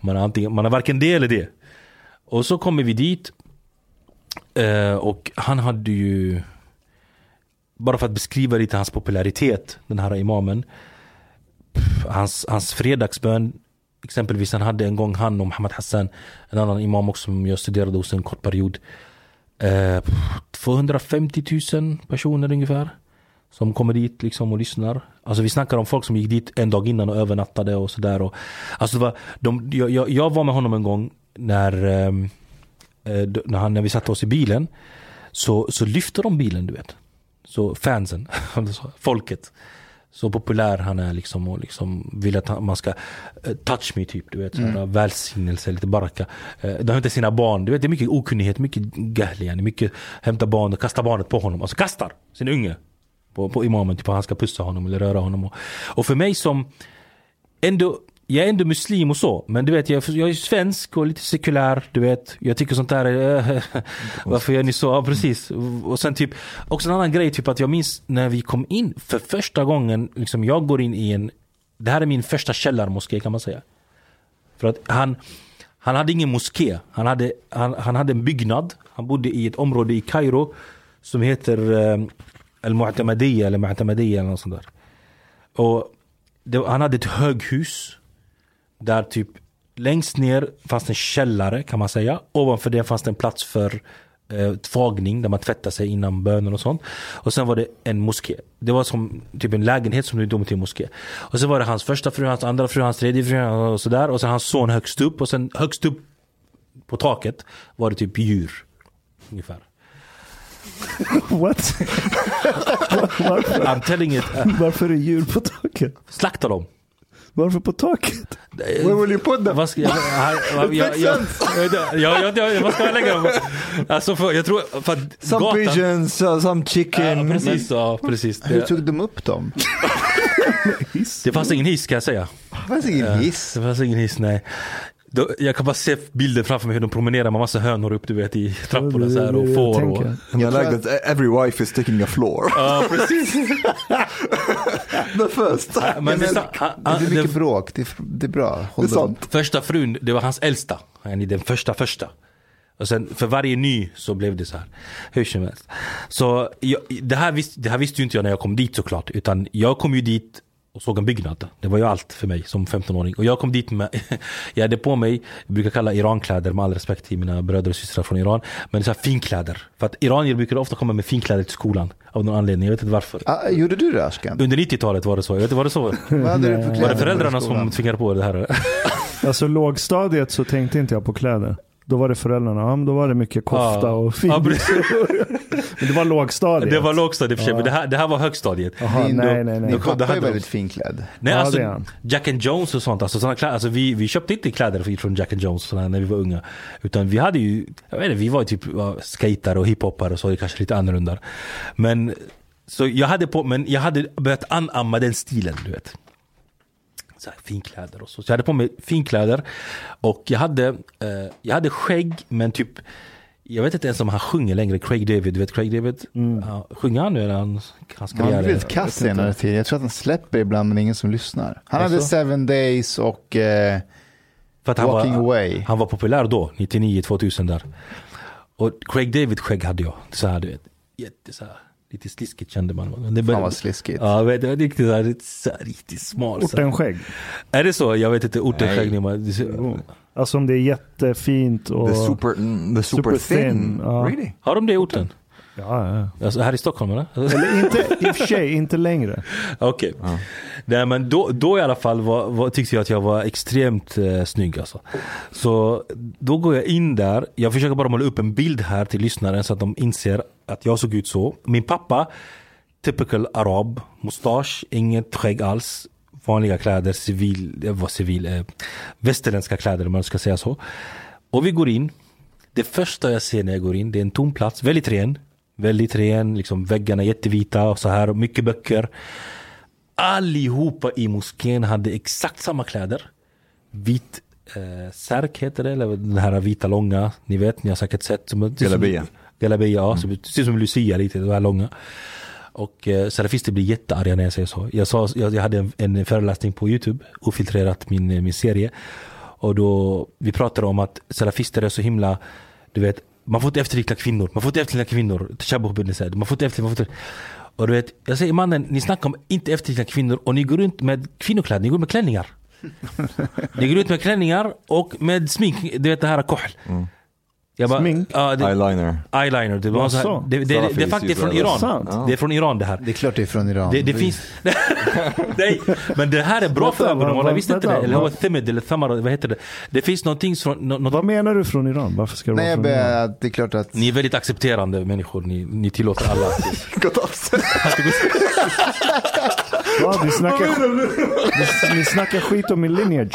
Man är, antingen, man är varken det eller det. Och så kommer vi dit. Eh, och han hade ju... Bara för att beskriva lite hans popularitet, den här imamen. Hans, hans fredagsbön Exempelvis han hade en gång han och Mohammed Hassan En annan imam också som jag studerade hos en kort period eh, 250 000 personer ungefär som kommer dit liksom och lyssnar. Alltså vi snackar om folk som gick dit en dag innan och övernattade och sådär. Alltså det var, de, jag, jag, var med honom en gång när, ehm, eh, när, han, när vi satte oss i bilen. Så, så lyfte de bilen du vet. Så fansen, folket. Så populär han är liksom och liksom vill att han- man ska eh, touch me typ. Du vet, mm. välsignelse, lite baraka. Eh, De inte sina barn. Du vet, det är mycket okunnighet, mycket gahli. Mycket hämta barn och kasta barnet på honom. Alltså kastar sin unge på, på imamen. Typ att han ska pussa honom eller röra honom. Och, och för mig som ändå jag är ändå muslim och så, men du vet jag, jag är svensk och lite sekulär, du vet. Jag tycker sånt där är, eh, varför gör ni så? Ja, precis. Och sen typ, också en annan grej, typ att jag minns när vi kom in för första gången, liksom jag går in i en, det här är min första källarmoské kan man säga. För att han, han hade ingen moské, han hade, han, han hade en byggnad, han bodde i ett område i Kairo som heter eh, eh, Al-Mu'tamadiya eller Mu'tamadiya eller något sånt där. Och det, han hade ett höghus där typ längst ner fanns en källare kan man säga. Ovanför det fanns det en plats för eh, tvagning där man tvättade sig innan bönen och sånt. Och sen var det en moské. Det var som typ en lägenhet som blev dom till en moské. Och sen var det hans första fru, hans andra fru, hans tredje fru och sådär. Och sen hans son högst upp och sen högst upp på taket var det typ djur. Ungefär. What? Varför? I'm telling it. Varför är djur på taket? slakta dem. Varför på taket? Where will you put them? Vad ska jag... jag, jag, jag, jag, jag, jag, vad ska jag lägga dem? Alltså för, jag tror... För att Some gatan- pigeons, uh, some chicken. Ja, precis, ja, precis. Hur tog de upp dem? Det fanns ingen hiss kan jag säga. Det fanns ingen hiss. Det fanns ingen hiss, nej. Då, jag kan bara se bilder framför mig hur de promenerar med massa hönor upp du vet i trapporna så här och Jag får och... And I like that every wife is taking a floor. Ja, precis. the first. Men det, blir mycket bråk, det är, det är bra. Det är sant. första frun, det var hans äldsta. Han är den första första. Och sen för varje ny så blev det så här. Hur som helst. Så jag, det, här visste, det här visste ju inte jag när jag kom dit såklart. Utan jag kom ju dit och såg en byggnad. Det var ju allt för mig som 15-åring. Och jag kom dit med, jag hade på mig, jag brukar kalla Irankläder med all respekt till mina bröder och systrar från Iran. Men så här finkläder. För att iranier brukar ofta komma med finkläder till skolan. Av någon anledning, jag vet inte varför. Ah, gjorde du det Ashkan? Under 90-talet var det så. Jag vet inte, var det så? Vad hade du för kläder Var det föräldrarna som tvingade på det här? Alltså lågstadiet så tänkte inte jag på kläder. Då var det föräldrarna. Ja, men då var det mycket kofta Ja. och fint. Ja, men det var lågstadiet. Det var lågstadiet för sig, men det här, det här var högstadiet. Din, nej, nej, nej. då pappa är väldigt finklädd. Nej, Ja, alltså. Jack and Jones och sånt. Alltså, såna kläder, alltså vi, vi köpte inte kläder från Jack and Jones sådana när vi var unga. Utan vi hade ju, jag vet inte, vi var ju typ ja, skatare och hiphoppare och så, det kanske lite annorlunda. Men, så jag hade på, men jag hade börjat anamma den stilen, du vet. Så här, finkläder och så. Så jag hade på mig finkläder. Och jag hade, eh, jag hade skägg, men typ jag vet inte ens om han sjunger längre, Craig David. Du vet Craig David? Ja, sjunger han nu eller han, hans Han har karriär? blivit kass senare tid. Jag tror att han släpper ibland men ingen som lyssnar. Han hade Jaså? Seven Days och eh, För att han Walking var, Away. Han var populär då, 99, 2000 där. Och Craig David skägg hade jag. Så här du vet. Jätte så här. Lite sliskigt kände man. Men det Fan vad sliskigt. Ja, vet, det var riktigt, så här, riktigt, så här, riktigt smal. Ortenskägg. Är det så? Jag vet inte. Nej. Ortenskägg. det- Alltså om det är jättefint och... The super, mm, the super, Super thin. thin, ja. Really? Har de det i orten? Ja, ja. Alltså, här i Stockholm eller? Eller inte, i och för sig, inte längre. Okej. Nej men då, då i alla fall var, var, tyckte jag att jag var extremt eh, snygg alltså. Så då går jag in där, jag försöker bara måla upp en bild här till lyssnaren så att de inser att jag såg ut så. Min pappa, typical arab, mustasch, inget skägg alls. Vanliga kläder, civil, det var civil, eh, västerländska kläder om man ska säga så. Och vi går in. Det första jag ser när jag går in, det är en tom plats, väldigt ren. Väldigt ren, liksom väggarna är jättevita och så här, och mycket böcker. Allihopa i moskén hade exakt samma kläder. Vit eh, särk heter det, eller den här vita långa, ni vet, ni har säkert sett. Galabia. Galabia, ja. Det ser som Lucia lite, de här långa. Och eh, salafister blir jättearga när jag säger så. Jag, sa, jag, jag hade en, en föreläsning på YouTube, ofiltrerat min, eh, min serie. Och då, vi pratade om att salafister är så himla, du vet, man får inte efterlikna kvinnor, man får inte efterlikna kvinnor. Tashabuh bin man får inte efterlikna, man får inte. Och du vet, jag säger mannen, ni snackar om inte efterlikna kvinnor och ni går runt med kvinnokläder, ni går med klänningar. ni går ut med klänningar och med smink, du vet det här kohl. Jag bara, Smink? Ja, det, Eyeliner. eyeliner. Det, var så här, det, det, det, det är faktiskt från Iran. sant? Det är från Iran det här. Det är klart det är från Iran. Det, det finns... Nej, men det här är bra för ögonen. Jag visste inte det. Eller thimid eller thamar, vad heter det? Det finns någonting från... nå- Något, Vad menar du från Iran? Varför ska det Nej, vara jag från Iran? det är klart att... ni är väldigt accepterande människor. Ni, ni tillåter alla. Gått av sig. Ja, ni, snackar, ni, ni snackar skit om min lineage.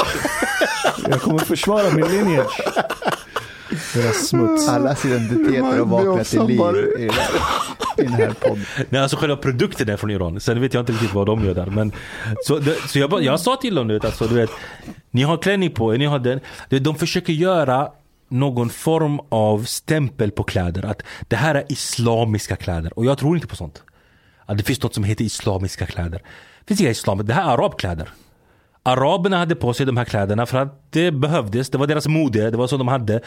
Jag kommer försvara min lineage. Era smuts. Allas identiteter har vaknat till liv i, i den här podden. Nej, alltså själva produkten är från Iran. Sen vet jag inte riktigt vad de gör där. Men, så det, så jag, bara, jag sa till dem, du vet, alltså, du vet, ni har klänning på er, ni har den. De försöker göra någon form av stämpel på kläder. Att det här är islamiska kläder. Och jag tror inte på sånt. Att det finns något som heter islamiska kläder. Det finns inga islamiska, det här är arabkläder. Araberna hade på sig de här kläderna för att det behövdes. Det var deras mode, det var så de hade.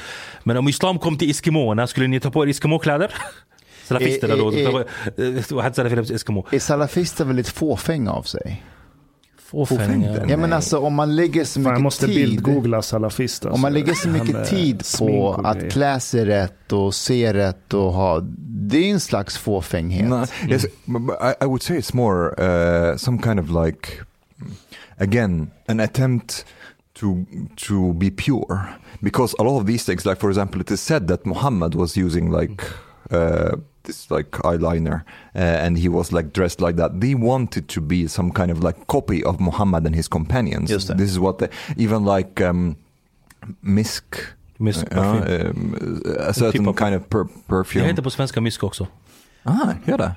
Men om islam kom till eskimoerna, skulle ni ta på er eskimokläder? Salafisterna då. Eh, eh, då på eskimo. Är salafister väldigt fåfänga av sig? Fåfänga. Ja men alltså om man lägger så Fan, jag mycket måste tid. bildgoogla salafist. alltså. Om man lägger så mycket tid på att klä sig rätt och se rätt och ha, det är en slags fåfänghet. No, yes, but I, I would say it's more uh, some kind of like, again, an attempt to to be pure. Because a lot of these things, like for example, it is said that Muhammad was using like uh, this like eyeliner, uh, and he was like dressed like that. They wanted to be some kind of like copy of Muhammad and his companions. Det. This is what they, even like um, misk. Misk, uh, um, a certain typ av- kind of per- Det perfume. heter på svenska mysk också. Ah, gör det?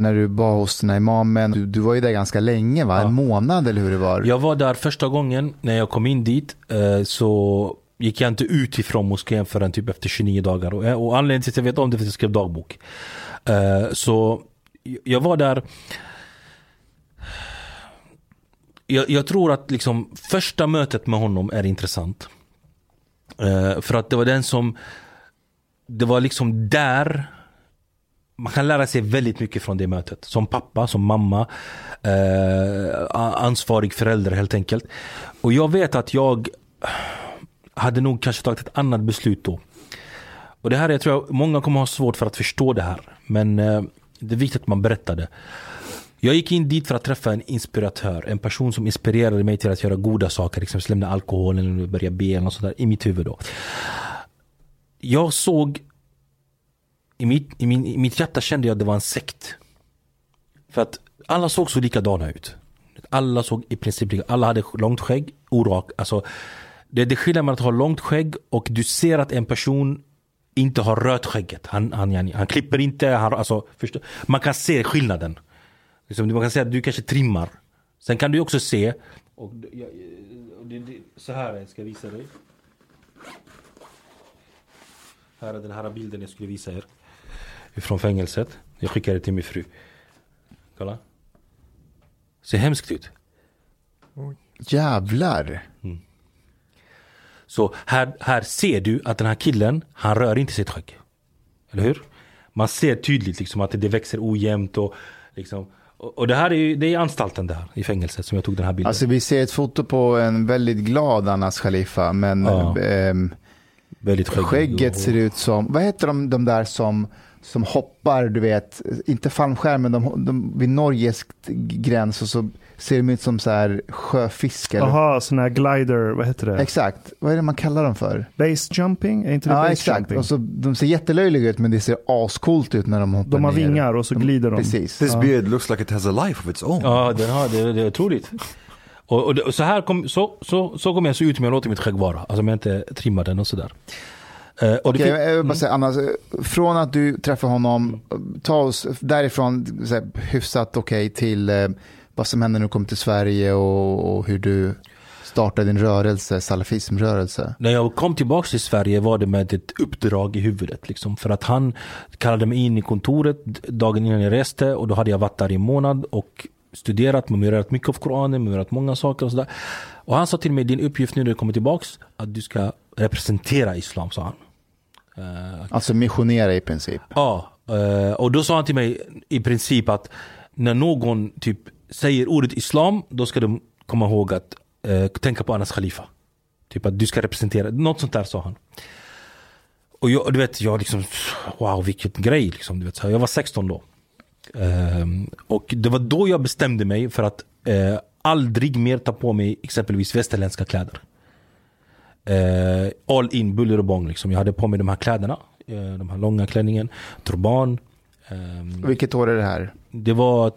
När du var hos den här imamen, du, du var ju där ganska länge va? Ja. En månad eller hur det var? Jag var där första gången när jag kom in dit. eh, Så gick jag inte ut ifrån moskén förrän typ efter 29 dagar. Och, och anledningen till att jag vet om det är för att jag skrev dagbok. Eh, Så jag var där. Jag, jag tror att liksom första mötet med honom är intressant. Eh, För att det var den som Det var liksom där man kan lära sig väldigt mycket från det mötet. Som pappa, som mamma, eh, ansvarig förälder helt enkelt. Och jag vet att jag hade nog kanske tagit ett annat beslut då. Och det här jag tror jag många kommer ha svårt för att förstå det här. Men eh, det är viktigt att man berättar det. Jag gick in dit för att träffa en inspiratör. En person som inspirerade mig till att göra goda saker. Liksom Exempelvis lämna alkoholen eller börja be eller något sånt där i mitt huvud då. Jag såg i mitt, i, min, I mitt hjärta kände jag att det var en sekt. För att alla såg så likadana ut. Alla såg i princip lika, alla hade långt skägg, orak. Alltså, det, det skillnad mellan att ha långt skägg och du ser att en person inte har rött skägget. Han, han, han, han klipper inte, han, alltså, förstå, man kan se skillnaden. Liksom, man kan säga att du kanske trimmar. Sen kan du också se, och, ja, det, det, så här jag ska visa dig. Här är den här bilden jag skulle visa er. Från fängelset. Jag skickade det till min fru. Kolla. Ser hemskt ut. Jävlar. Så här, här ser du att den här killen, han rör inte sitt skägg. Eller hur? Man ser tydligt liksom att det växer ojämnt och liksom och det här är det är anstalten där i fängelset som jag tog den här bilden. Alltså vi ser ett foto på en väldigt glad Anas Khalifa, men Ja. ehm, Väldigt skägget och- ser ut som, vad heter de, de där som, som hoppar, du vet, inte fallskärm, men de, de, vid Norges gräns och så ser de ut som så här sjöfiskar. Jaha, sån här glider, vad heter det? Exakt, vad är det man kallar dem för? Base jumping? Är inte det Ja, base exakt. jumping? Och så, de ser jättelöjliga ut, men det ser ascoolt ut när de hoppar de har ner. vingar och så glider de. Precis. This Ja. beard looks like it has a life of its own. Ja, den har, det, det är otroligt. Och, och, och så här kom, så, så, så kommer jag se ut om jag låter mitt skägg vara. Alltså om jag inte trimmar den och sådär. Eh, och fin- jag vill bara säga, Anna, från att du träffar honom, ta oss därifrån så här, hyfsat okej till eh, vad som händer när du kommer till Sverige och, och hur du startade din rörelse, salafismrörelse. När jag kom tillbaka till Sverige var det med ett uppdrag i huvudet. Liksom, för att han kallade mig in i kontoret dagen innan jag reste och då hade jag varit där i en månad och studerat, memorerat mycket av Koranen, memorerat många saker och sådär. Och han sa till mig, din uppgift nu när du kommer tillbaks att du ska representera Islam, sa han. Eh, Alltså missionera i princip. Ja, eh, och då sa han till mig i princip att när någon typ säger ordet islam, då ska de komma ihåg att eh, tänka på Anas Khalifa. Typ att du ska representera, något sånt där sa han. Och jag, du vet, jag liksom, wow vilken grej liksom. Du vet, jag var 16 då. Ehm, och det var då jag bestämde mig för att eh, aldrig mer ta på mig exempelvis västerländska kläder. Eh, all in, buller och bång liksom. Jag hade på mig de här kläderna. Eh, de här långa klänningen, turban. Ehm, Vilket år är det här? det var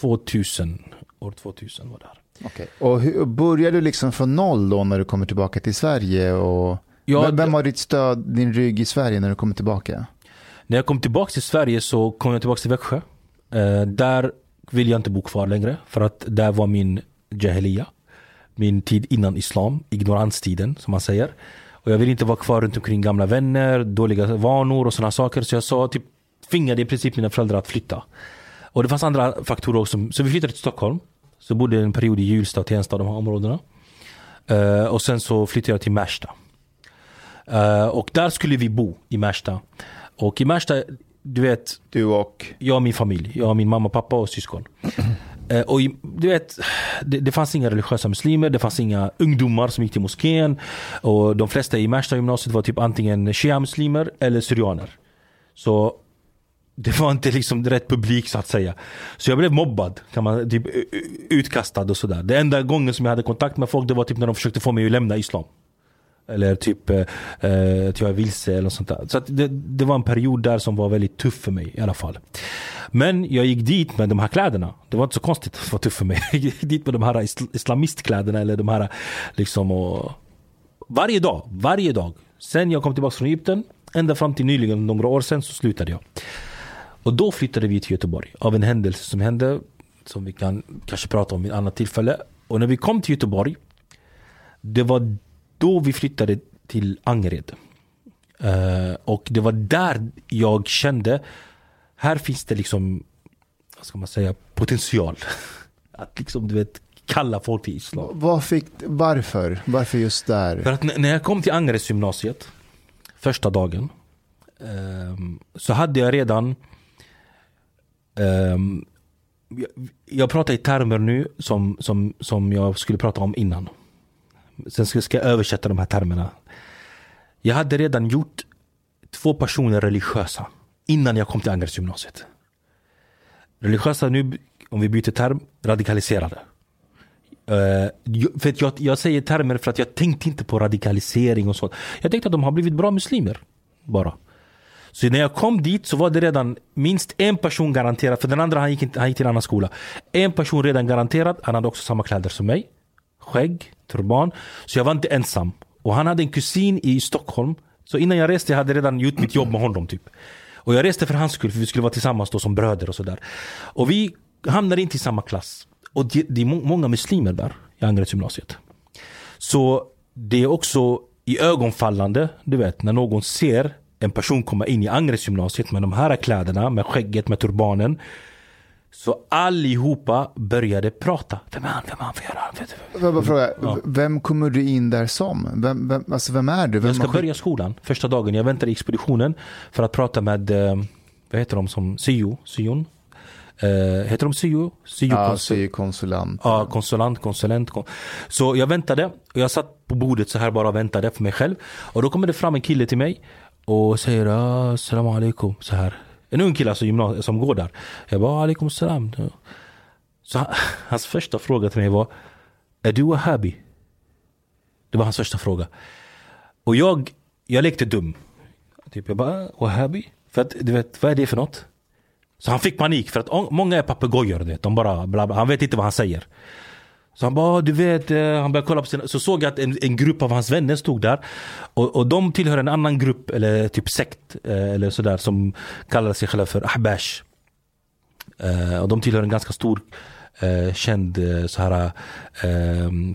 2000, år 2000 var det här. Okej. Och hur, började du liksom från noll då när du kommer tillbaka till Sverige? Och... Ja, vem, har ditt stöd, din rygg i Sverige när du kommer tillbaka? När jag kom tillbaka till Sverige så kom jag tillbaka till Växjö. Eh, där vill jag inte bo kvar längre för att där var min jahiliya. Min tid innan islam, ignoranstiden som man säger. Och jag vill inte vara kvar runt omkring gamla vänner, dåliga vanor och sådana saker. Så jag sa typ, tvingade i princip mina föräldrar att flytta. Och det fanns andra faktorer också. Så vi flyttade till Stockholm. Så bodde en period i Hjulsta och Tensta, de här områdena. Eh, och sen så flyttade jag till Märsta. Eh, och där skulle vi bo i Märsta. Och i Märsta, du vet, Du och? jag och min familj. Jag har min mamma, pappa och syskon. Eh, och du vet, det, det fanns inga religiösa muslimer, det fanns inga ungdomar som gick till moskén. Och de flesta i Märsta gymnasiet var typ antingen shia-muslimer eller syrianer. Så det var inte liksom rätt publik så att säga. Så jag blev mobbad, kan man, typ utkastad och sådär. Det enda gången som jag hade kontakt med folk det var typ när de försökte få mig att lämna islam. Eller typ eh, eh, att jag är vilse eller sånt där. Så att det, det var en period där som var väldigt tuff för mig i alla fall. Men jag gick dit med de här kläderna. Det var inte så konstigt att det var tufft för mig. Jag gick dit med de här islamistkläderna eller de här liksom och varje dag, varje dag. Sen jag kom tillbaka från Egypten, ända fram till nyligen, några år sedan, så slutade jag. Och då flyttade vi till Göteborg av en händelse som hände, som vi kan kanske prata om vid ett annat tillfälle. Och när vi kom till Göteborg, det var då vi flyttade till Angered. Eh, och det var där jag kände, här finns det liksom, vad ska man säga, potential. Att liksom, du vet, kalla folk till islam. Vad fick, varför? Varför just För där? att n- när jag kom till Angereds gymnasiet första dagen ehm, så hade jag redan ehm, jag, jag pratar i termer nu som, som, som jag skulle prata om innan. Sen ska, jag översätta de här termerna. Jag hade redan gjort två personer religiösa innan jag kom till Angeredsgymnasiet. Religiösa nu, om vi byter term, radikaliserade. Eh, uh, jag- för att jag, jag säger termer för att jag tänkte inte på radikalisering och sånt. Jag tänkte att de har blivit bra muslimer. Bara. Så när jag kom dit så var det redan minst en person garanterad, för den andra han gick, inte, han gick till en annan skola. En person redan garanterad, han hade också samma kläder som mig. Skägg, turban. Så jag var inte ensam. Och han hade en kusin i Stockholm. Så innan jag reste jag hade redan gjort mitt jobb med honom typ. Och jag reste för hans skull, för vi skulle vara tillsammans då som bröder och sådär. Och vi hamnade inte i samma klass. Och det, det är må- många muslimer där i Angereds gymnasiet. Så det är också i ögonfallande, du vet, när någon ser en person komma in i Angereds gymnasiet med de här kläderna, med skägget, med turbanen. Så allihopa började prata. Vem är han? Vem är han? Får jag bara fråga, Ja. vem kommer du in där som? Vem, vem, alltså vem är du? Vem Jag ska börja skolan första dagen. Jag väntade i expeditionen för att prata med, eh, vad heter de som, syo, syon? Eh, heter de syo? syo Ja, konsulent. kon- Så jag väntade och jag satt på bordet så här bara och väntade för mig själv. Och då kommer det fram en kille till mig och säger ah, Salam alaikum så här. En ung kille alltså, gymnasie- som går där. Jag bara alaikum salam. Så han, hans första fråga till mig var Är du wahhabi? Det var hans första fråga. Och jag, jag lekte dum. Typ jag bara, wahhabi? För att du vet, vad är det för något? Så han fick panik för att många är papegojor. De bara bla bla. Han vet inte vad han säger. Så han bara, ah, du vet, eh, han började kolla på sina, så såg jag att en, en grupp av hans vänner stod där. Och, och de tillhör en annan grupp, eller typ sekt, eh, eller sådär, som kallar sig själva för ahbash. Eh, och de tillhör en ganska stor, känd så här,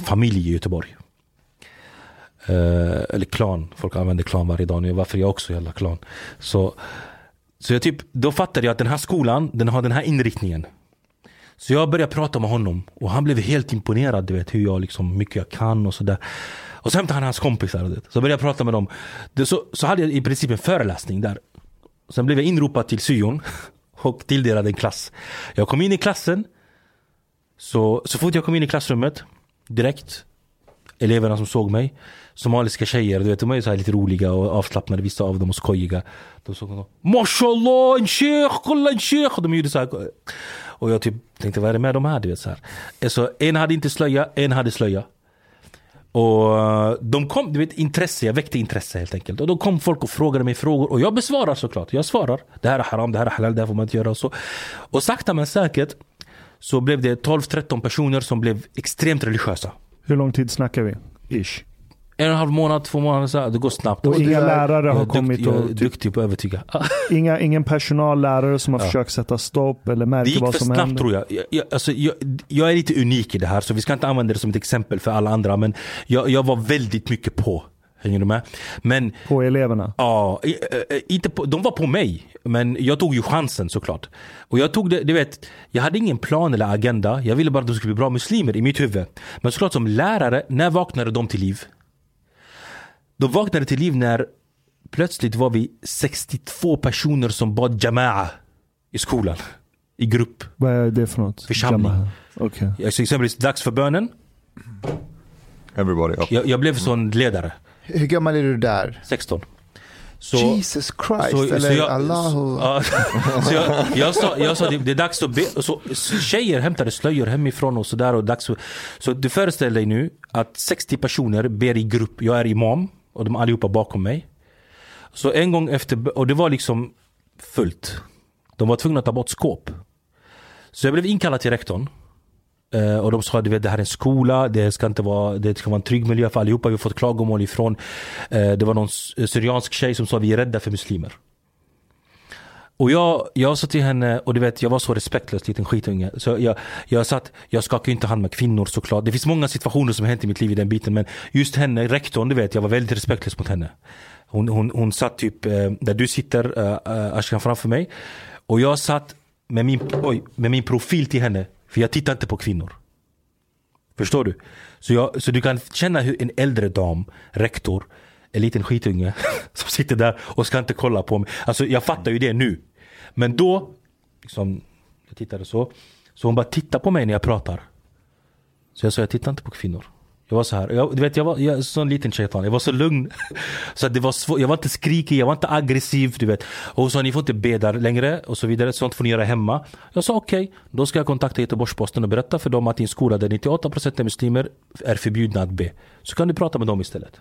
familj i Göteborg. Eller klan, folk använder klan varje dag nu, varför jag också jävla klan. Så, så jag typ, då fattade jag att den här skolan, den har den här inriktningen. Så jag började prata med honom och han blev helt imponerad, du vet hur jag liksom, mycket jag kan och sådär. Och så hämtade han hans kompisar, du vet. så började jag prata med dem. Det, så, så hade jag i princip en föreläsning där. Sen blev jag inropad till syon och tilldelad en klass. Jag kom in i klassen, så, så fort jag kom in i klassrummet, direkt, eleverna som såg mig. Somaliska tjejer, du vet de är så här lite roliga och avslappnade vissa av dem och skojiga. De såg honom. Mashallah en sheikh, kolla en sheikh! Och de gjorde så här. Och jag typ tänkte vad är det med de här? Du vet, så här. Eh, så en hade inte slöja, en hade slöja. Och eh, de kom, du vet intresse, jag väckte intresse helt enkelt. Och då kom folk och frågade mig frågor och jag besvarar såklart. Jag svarar. Det här är haram, det här är halal, det här får man inte göra och så. Och sakta men säkert så blev det 12-13 personer som blev extremt religiösa. Hur lång tid snackar vi? Ish. En och en halv månad, två månader, så här, det går snabbt. Och inga är- lärare har är, kommit dukt, jag är och... Duktig på att övertyga. inga, ingen personal, lärare som har Ja. försökt sätta stopp eller Det märker gick vad för som snabbt händer. tror jag. Jag, jag, alltså, jag. jag är lite unik i det här så vi ska inte använda det som ett exempel för alla andra. Men jag, jag var väldigt mycket på. Hänger du med? Men På eleverna. Ja, i- eh, inte på, de var på mig. Men jag tog ju chansen såklart. Och jag tog det, du vet, jag hade ingen plan eller agenda. Jag ville bara att de skulle bli bra muslimer i mitt huvud. Men såklart som lärare, när vaknade de till liv? De vaknade till liv när plötsligt var vi 62 personer som bad jama'a i skolan. I grupp. Vad är det för något? Församling. Okej. Alltså exempelvis dags för bönen. Everybody up. Jag, jag blev sån ledare. Hur gammal är du där? 16. Så, Jesus Christ, eller Allahu... Ja, så jag, jag sa, jag sa det, det är dags att be. Så, tjejer hämtade slöjor hemifrån och sådär. Och dags för, så du föreställer dig nu att 60 personer ber i grupp. Jag är imam och de allihopa bakom mig. Så en gång efter, och det var liksom fullt. De var tvungna att ta bort skåp. Så jag blev inkallad till rektorn. Eh, och de sa, du vet det här är en skola, det ska inte vara, det ska vara en trygg miljö för allihopa. Vi har fått klagomål ifrån, eh, det var någon syriansk tjej som sa vi är rädda för muslimer. Och jag, jag sa till henne, och du vet jag var så respektlös liten skitunge. Så jag, jag satt, jag skakar ju inte hand med kvinnor såklart. Det finns många situationer som har hänt i mitt liv i den biten. Men just henne, rektorn, du vet jag var väldigt respektlös mot henne. Hon, hon, hon satt typ eh, där du sitter, eh, eh, Ashkan framför mig. Och jag satt med min, oj, med min profil till henne. För jag tittar inte på kvinnor. Förstår du? Så, jag, så du kan känna hur en äldre dam, rektor, en liten skitunge som sitter där och ska inte kolla på mig. Alltså jag fattar ju det nu. Men då, liksom, jag tittade så. Så hon bara tittar på mig när jag pratar. Så jag sa, jag tittar inte på kvinnor. Jag var så här, jag, du vet jag var jag, sån liten shaitan, jag var så lugn. Så det var svår, jag var inte skrikig, jag var inte aggressiv du vet. Och hon sa ni får inte be där längre och så vidare, sånt får ni göra hemma. Jag sa okej, då ska jag kontakta Göteborgs-Posten och berätta för dem att i en skola där 98% är muslimer är förbjudna att be. Så kan du prata med dem istället.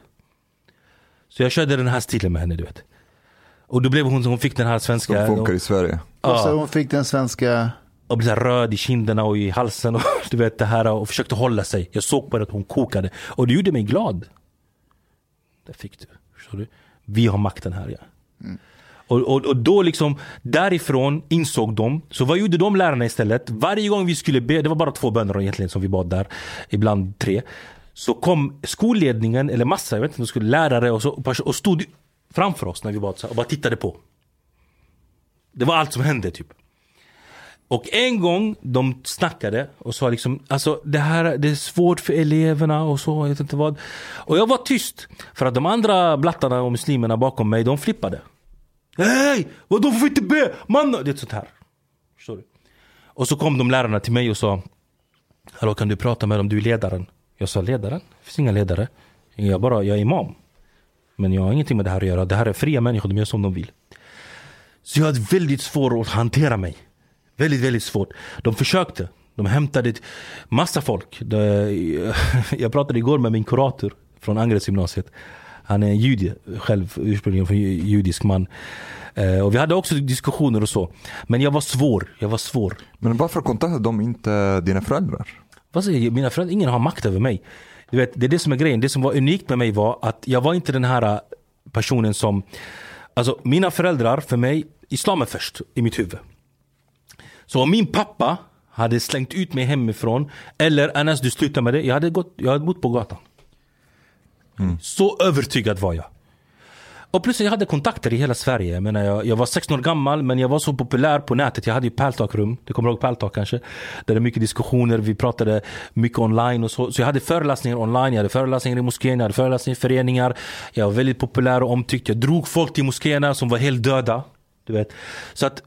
Så jag körde den här stilen med henne du vet. Och då blev hon, hon fick den här Som svenska... funkar i Sverige. Och så hon fick den svenska... och blev röd i kinderna och i halsen och du vet det här och försökte hålla sig. Jag såg på det att hon kokade. Och det gjorde mig glad. Det fick du. Förstår du? Vi har makten här ja. Och, och, och då liksom därifrån insåg de, så vad gjorde de lärarna istället? Varje gång vi skulle be, det var bara två böner egentligen som vi bad där, ibland tre. Så kom skolledningen, eller massa, jag vet inte, de skulle lärare och, så, och stod framför oss när vi bad och bara tittade på. Det var allt som hände typ. Och en gång de snackade och sa liksom, alltså det här det är svårt för eleverna och så, jag vet inte vad. Och jag var tyst. För att de andra blattarna och muslimerna bakom mig, de flippade. Hej! Vadå får vi inte be? Man! Det är sånt här. Förstår du? Och så kom de lärarna till mig och sa Hallå kan du prata med dem, du är ledaren. Jag sa ledaren? Det finns inga ledare. Jag bara, jag är imam. Men jag har ingenting med det här att göra. Det här är fria människor, de gör som de vill. Så jag hade väldigt svårt att hantera mig. Väldigt, väldigt svårt. De försökte. De hämtade massa folk. Jag pratade igår med min kurator från Angeredsgymnasiet. Han är jude själv, ursprungligen från ju- judisk man. Eh, Och vi hade också diskussioner och så. Men jag var svår. Jag var svår. Men varför kontaktade de inte dina föräldrar? Vad säger? Mina föräldrar, ingen har makt över mig. Du vet, det är det som är grejen. Det som var unikt med mig var att jag var inte den här äh, personen som... Alltså mina föräldrar, för mig, islam är först i mitt huvud. Så om min pappa hade slängt ut mig hemifrån, eller Anas du slutar med det, jag hade, gått, jag hade bott på gatan. Så övertygad var jag. Och plus jag hade kontakter i hela Sverige. Jag, menar, jag, jag var 16 år gammal men jag var så populär på nätet. Jag hade ju Paltalk-rum. Du kommer ihåg Paltalk kanske? Där det är mycket diskussioner. Vi pratade mycket online och så. Så jag hade föreläsningar online. Jag hade föreläsningar i moskén. Jag hade föreläsningar i föreningar. Jag var väldigt populär och omtyckt. Jag drog folk till moskéerna som var helt döda. Du vet. Så att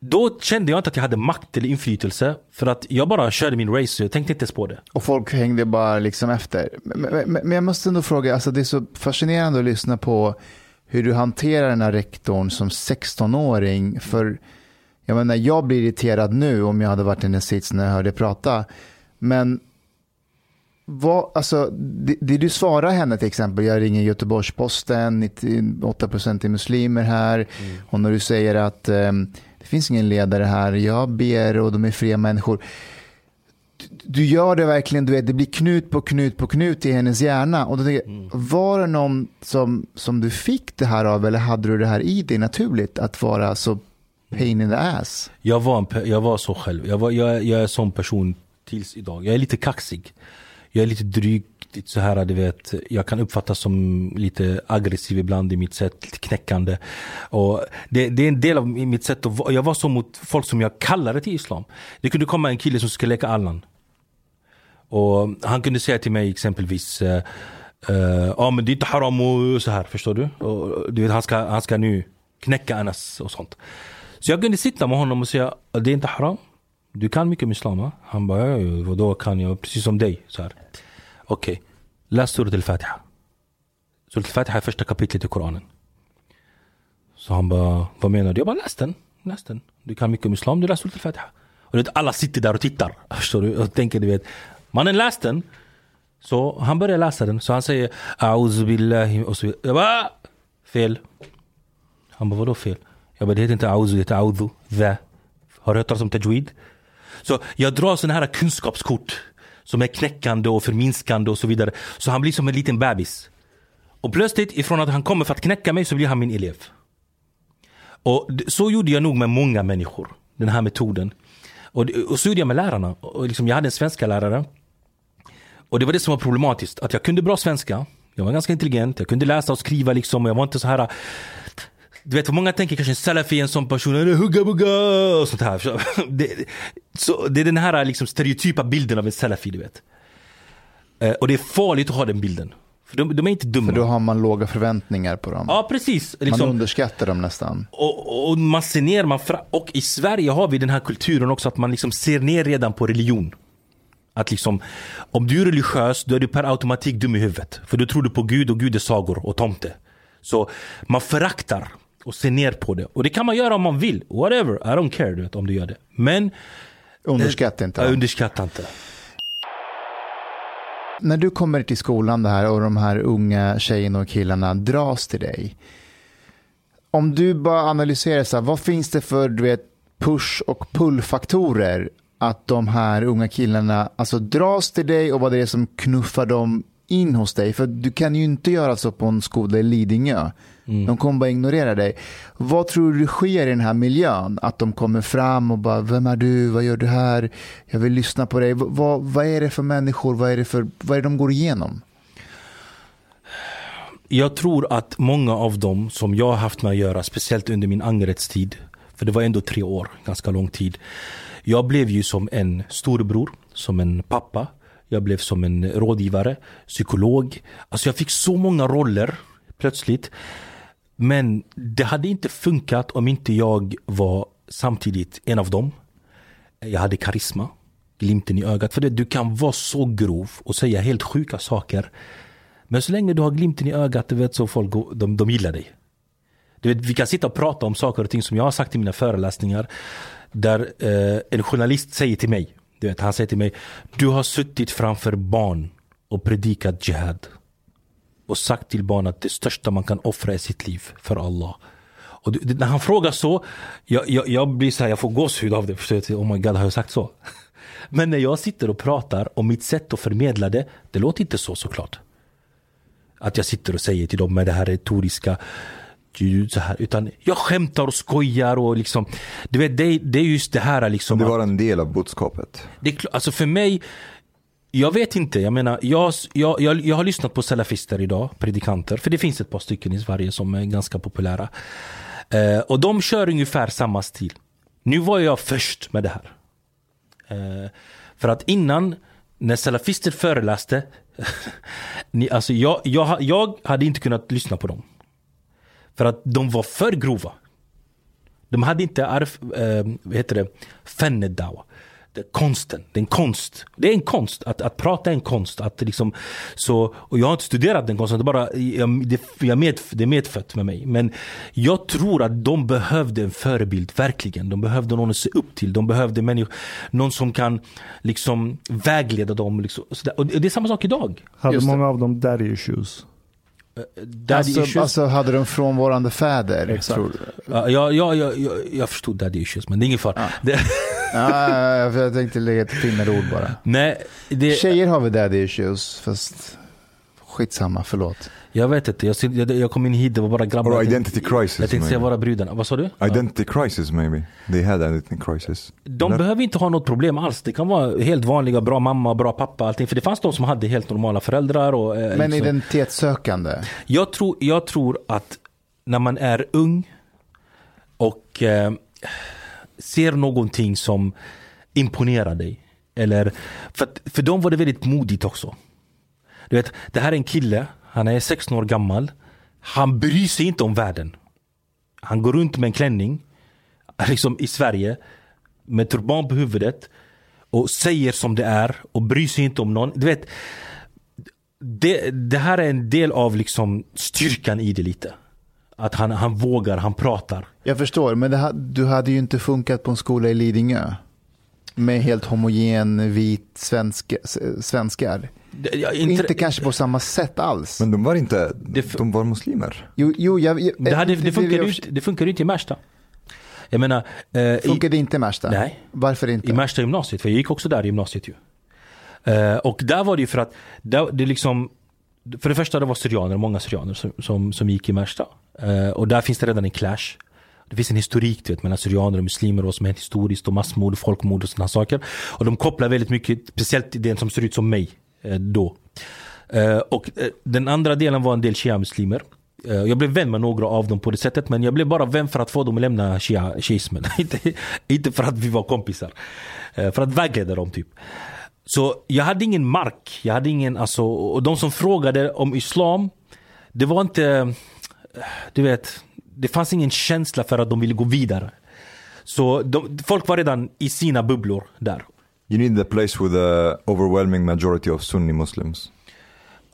då kände jag inte att jag hade makt eller inflytelse. För att jag bara körde min race, jag tänkte inte ens på det. Och folk hängde bara liksom efter. Men, men, men jag måste ändå fråga, alltså det är så fascinerande att lyssna på hur du hanterar den här rektorn som 16-åring. För jag menar, jag blir irriterad nu om jag hade varit i den sits när jag hörde prata. Men vad, alltså, det, det, du svarar henne till exempel, jag ringer Göteborgs-Posten, 98% är muslimer här. Mm. Och när du säger att um, det finns ingen ledare här, jag ber och de är fria människor. Du, gör det verkligen, du vet, det blir knut på knut på knut i hennes hjärna. Och då tänker, mm. Var det någon som, som du fick det här av eller hade du det här i dig naturligt att vara så pain in the ass? Jag var, en, jag var så själv. Jag, var, jag, jag är sån person tills idag. Jag är lite kaxig. Jag är lite dryg, riktigt så här, du vet. Jag kan uppfattas som lite aggressiv ibland i mitt sätt, lite knäckande. Och det, det är en del av mitt sätt att vara. Jag var så mot folk som jag kallade till islam. Det kunde komma en kille som skulle leka Allan. Och han kunde säga till mig exempelvis Ja uh, ah, men det är inte haram och så här, förstår du? Och, du vet, han ska, han ska nu knäcka Anas och sånt. Så jag kunde sitta med honom och säga ah, det är inte haram. Du kan mycket om islam va? Han bara, ja, vadå kan jag? Precis som dig. Så här. أوكي. لا سورة الفاتحة. سورة الفاتحة فشتا كابيتل دي قران صام با فمين دي با لاستن لاستن دي كان ميكم اسلام دي لا سورة الفاتحة. ولد الله ست دار تيتر اشتري تنك دي بيت مانن لاستن سو هم بري لاستن سو سي أعوذ بالله يبا فيل هم بولو فيل يا بدي انت أعوذ يا تعوذ ذا. هو ترسم تجويد؟ سو يا دروس نهار كنسكوبس كوت som är knäckande och förminskande och så vidare. Så han blir som en liten bebis. Och plötsligt ifrån att han kommer för att knäcka mig så blir han min elev. Och så gjorde jag nog med många människor. Den här metoden. Och, och så gjorde jag med lärarna. Och liksom, jag hade en svenska lärare. Och det var det som var problematiskt. Att jag kunde bra svenska. Jag var ganska intelligent. Jag kunde läsa och skriva liksom. Jag var inte så här du vet, många tänker kanske en salafi är en sån person, eller hugga bugga och sånt här. Så det, så det är den här liksom stereotypa bilden av en salafi, du vet. Eh, och det är farligt att ha den bilden. För de, de, är inte dumma. För då har man låga förväntningar på dem. Ja, precis. Liksom. Man underskattar dem nästan. Och, och man ser ner, man och i Sverige har vi den här kulturen också att man liksom ser ner redan på religion. Att liksom, om du är religiös, då är du per automatik dum i huvudet. För då tror du på Gud och Gud är sagor och tomte. Så man föraktar och se ner på det. Och det kan man göra om man vill. Whatever, I don't care du vet, om du gör det. Men underskatta inte. Äh, underskatta inte. När du kommer till skolan det här och de här unga tjejerna och killarna dras till dig. Om du bara analyserar så här, vad finns det för du vet, push och pullfaktorer att de här unga killarna alltså dras till dig och vad det är som knuffar dem in hos dig. För du kan ju inte göra så på en skola i Lidingö. Mm. De kommer bara ignorera dig. Vad tror du sker i den här miljön? Att de kommer fram och bara, vem är du? Vad gör du här? Jag vill lyssna på dig. Vad, vad är det för människor? Vad är det, för, vad är det de går igenom? Jag tror att många av dem som jag har haft med att göra, speciellt under min angrettstid, för det var ändå tre år, ganska lång tid. Jag blev ju som en storbror, som en pappa, jag blev som en rådgivare, psykolog. Alltså jag fick så många roller plötsligt. Men det hade inte funkat om inte jag var samtidigt en av dem. Jag hade karisma, glimten i ögat. För det, du kan vara så grov och säga helt sjuka saker. Men så länge du har glimten i ögat, du vet så folk de, de gillar dig. Du vet, vi kan sitta och prata om saker och ting som jag har sagt i mina föreläsningar. Där eh, en journalist säger till mig, du vet, han säger till mig, du har suttit framför barn och predikat jihad. Och sagt till barn att det största man kan offra är sitt liv för Allah. Och när han frågar så, jag, jag, jag blir så här, jag får gåshud av det. Förstår Oh my god, har jag sagt så? Men när jag sitter och pratar om mitt sätt att förmedla det, det låter inte så såklart. Att jag sitter och säger till dem med det här retoriska så här, utan jag skämtar och skojar och liksom, du vet det, det är just det här liksom. Det var en del av budskapet. Det, alltså för mig, jag vet inte, jag menar, jag, jag, jag, jag har lyssnat på salafister idag, predikanter, för det finns ett par stycken i Sverige som är ganska populära. Eh, och de kör ungefär samma stil. Nu var jag först med det här. Eh, för att innan, när salafister föreläste, ni, alltså jag, jag, jag hade inte kunnat lyssna på dem. För att de var för grova. De hade inte arf, eh, vad heter det, fennedawa. Det är konsten, det är en konst. Det är en konst, att, att prata är en konst. Att liksom, så, och jag har inte studerat den konsten, det är, bara, jag, det, jag med, det är medfött med mig. Men jag tror att de behövde en förebild, verkligen. De behövde någon att se upp till. De behövde människor, någon som kan liksom vägleda dem. Liksom, och det är samma sak idag. Hade många av dem daddy issues? Daddy Alltså, issues. alltså hade de frånvarande fäder? Exakt. Ja, jag, jag, jag, jag, jag förstod daddy issues, men det är ingen fara. Ja. Det, ja, jag tänkte lägga ett finare ord bara. nej, det, Tjejer har väl daddy issues, fast skitsamma, förlåt. Jag vet inte. Jag, jag, jag kom in hit, det var bara grabbar. Or identity crisis. Jag tänkte säga bara brudarna. Vad sa du? Ja. Identity crisis maybe. They had identity crisis. De Eller? behöver inte ha något problem alls. Det kan vara helt vanliga, bra mamma, bra pappa, allting. För det fanns de som hade helt normala föräldrar. Och, eh, Men liksom. identitetssökande? jag, tror, jag tror att när man är ung och eh, ser någonting som imponerar dig. Eller, för, för dem var det väldigt modigt också. Du vet, det här är en kille, han är 16 år gammal. Han bryr sig inte om världen. Han går runt med en klänning, liksom i Sverige, med turban på huvudet och säger som det är och bryr sig inte om någon. Du vet, det, det här är en del av liksom styrkan i det lite. Att han, han vågar, han pratar. Jag förstår, men det, du hade ju inte funkat på en skola i Lidingö. Med helt homogen, vit svensk, svenskar. Det- jag- Inte, kanske på samma sätt alls. Men de var inte, de var muslimer. jo, jo, jag, jag, det, hade, det, funkar ju, jag- inte- det funkar inte i Märsta. Jag menar, eh, Funkar det inte i Märsta? Nej. Varför inte? i Märsta gymnasiet, för jag gick också där i gymnasiet ju. Eh, och där var det ju för att, där, det liksom, för det första det var syrianer, många syrianer som, som, som gick i Märsta. Eh, och där finns det redan en clash. Det finns en historik du vet, mellan syrianer och muslimer och vad som hänt historiskt och massmord, folkmord och sådana saker. Och de kopplar väldigt mycket, speciellt till den som ser ut som mig Eh, då. Eh, och eh, den andra delen var en del shia-muslimer. Jag blev vän med några av dem på det sättet men jag blev bara vän för att få dem att lämna shiismen. inte, inte för att vi var kompisar. För att vägleda dem typ. Så jag hade ingen mark. Jag hade ingen, alltså, och de som frågade om islam, det var inte, du vet, det fanns ingen känsla för att de ville gå vidare. Så de, folk var redan i sina bubblor där. You need a place with a overwhelming majority of Sunni Muslims.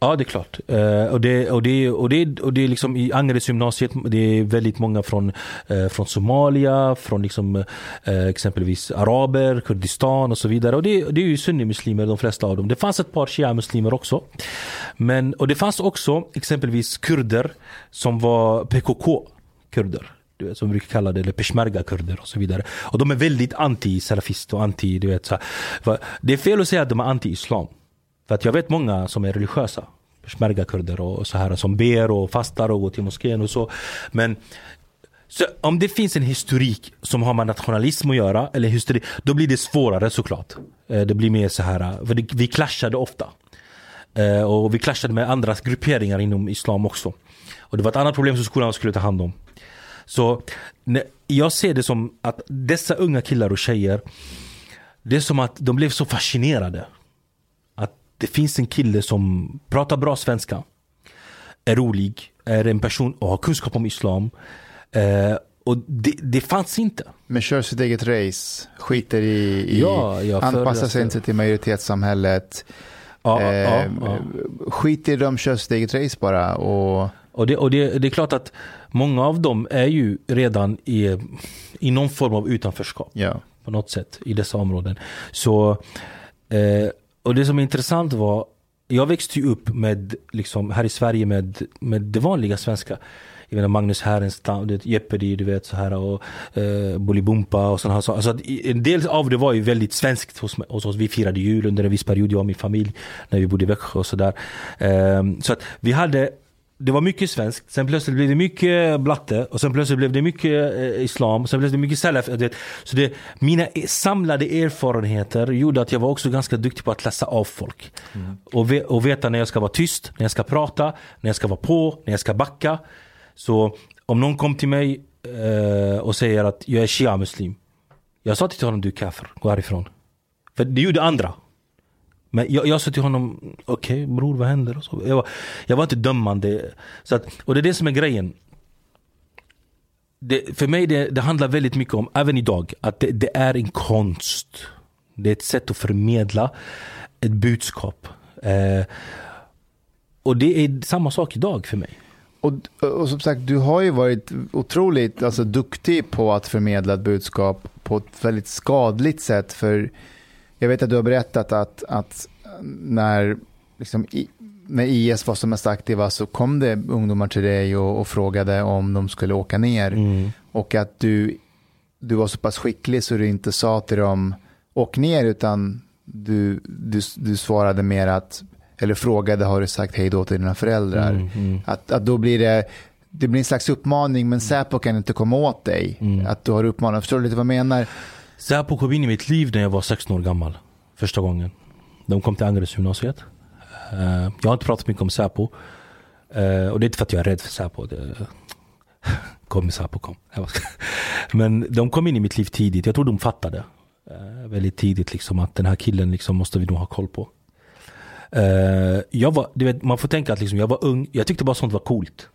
Ja, det är klart. Uh, och, det, och, det, och, det, och det är liksom i Angereds gymnasiet, det är väldigt många från, uh, från Somalia, från liksom, uh, exempelvis araber, Kurdistan och så vidare. Och det, det är ju sunnimuslimer de flesta av dem. Det fanns ett par shia-muslimer också. Men, och det fanns också exempelvis kurder som var PKK-kurder. Du vet, som vi brukar kalla det, eller peshmerga-kurder och så vidare. Och de är väldigt anti-salafist och anti, du vet. Så, här. Det är fel att säga att de är anti-islam. För att jag vet många som är religiösa. Peshmerga-kurder och så här som ber och fastar och går till moskén och så. Men så om det finns en historik som har med nationalism att göra, eller historik, då blir det svårare såklart. Eh, det blir mer så här, för det, vi clashade ofta. Eh, och vi clashade med andra grupperingar inom islam också. Och det var ett annat problem som skolan skulle ta hand om. Så jag ser det som att dessa unga killar och tjejer, det är som att de blev så fascinerade. Att det finns en kille som pratar bra svenska, är rolig, är en person och har kunskap om islam. Eh, och det, det fanns inte. Men kör sitt eget race, skiter i, i Ja, ja, anpassar sig inte till majoritetssamhället. Ja, ja, eh, ja. Skiter i dem, kör sitt eget race bara. Och, Och, det, och det, det är klart att många av dem är ju redan i, i någon form av utanförskap. ja. på något sätt i dessa områden. Så, eh, och det som är intressant var, jag växte ju upp med, liksom, här i Sverige med, med det vanliga svenska. Jag menar Magnus Härenstam, Jeopardy, du vet så här och eh, Bolibompa och sådana här saker. Alltså att i- en del av det var ju väldigt svenskt hos, hos oss. Vi firade jul under en viss period, jag och min familj, när vi bodde i Växjö och sådär. Eh, så att vi hade det var mycket svenskt, sen plötsligt blev det mycket blatte och sen plötsligt blev det mycket eh, islam, sen blev det mycket salaf. Så det, mina e- samlade erfarenheter gjorde att jag var också ganska duktig på att läsa av folk. Och, ve, och veta när jag ska vara tyst, när jag ska prata, när jag ska vara på, när jag ska backa. Så om någon kom till mig eh, och säger att jag är shia-muslim. Jag sa till honom du är kafir, gå härifrån. För det gjorde andra. Men jag, jag sa till honom, okej bror vad händer? Och så. Jag, var, jag var inte dömande. Så att, och det är det som är grejen. det, för mig det, det handlar väldigt mycket om, även idag, att det, det är en konst. Det är ett sätt att förmedla ett budskap. Eh, och det är samma sak idag för mig. Och, och som sagt, du har ju varit otroligt alltså, duktig på att förmedla ett budskap på ett väldigt skadligt sätt. För jag vet att du har berättat att, att när, liksom, i, när IS var som mest aktiva så kom det ungdomar till dig och, och frågade om de skulle åka ner. Mm. Och att du, du var så pass skicklig så du inte sa till dem åk ner utan du, du, du svarade mer att, eller frågade har du sagt hej då till dina föräldrar. Mm, mm. Att, att då blir det, det blir en slags uppmaning men Säpo kan inte komma åt dig. Mm. Att du har uppmanat, förstår du lite vad jag menar? Säpo kom in i mitt liv när jag var 16 år gammal. Första gången. De kom till Angeredsgymnasiet. Uh, eh, jag har inte pratat mycket om Säpo. Uh, och det är inte för att jag är rädd för Säpo. Det... kom Säpo, kom. Men de kom in i mitt liv tidigt. Jag tror de fattade uh, väldigt tidigt liksom att den här killen liksom måste vi nog ha koll på. Jag var, du vet, man får tänka att liksom, jag var ung. Jag tyckte bara sånt var coolt.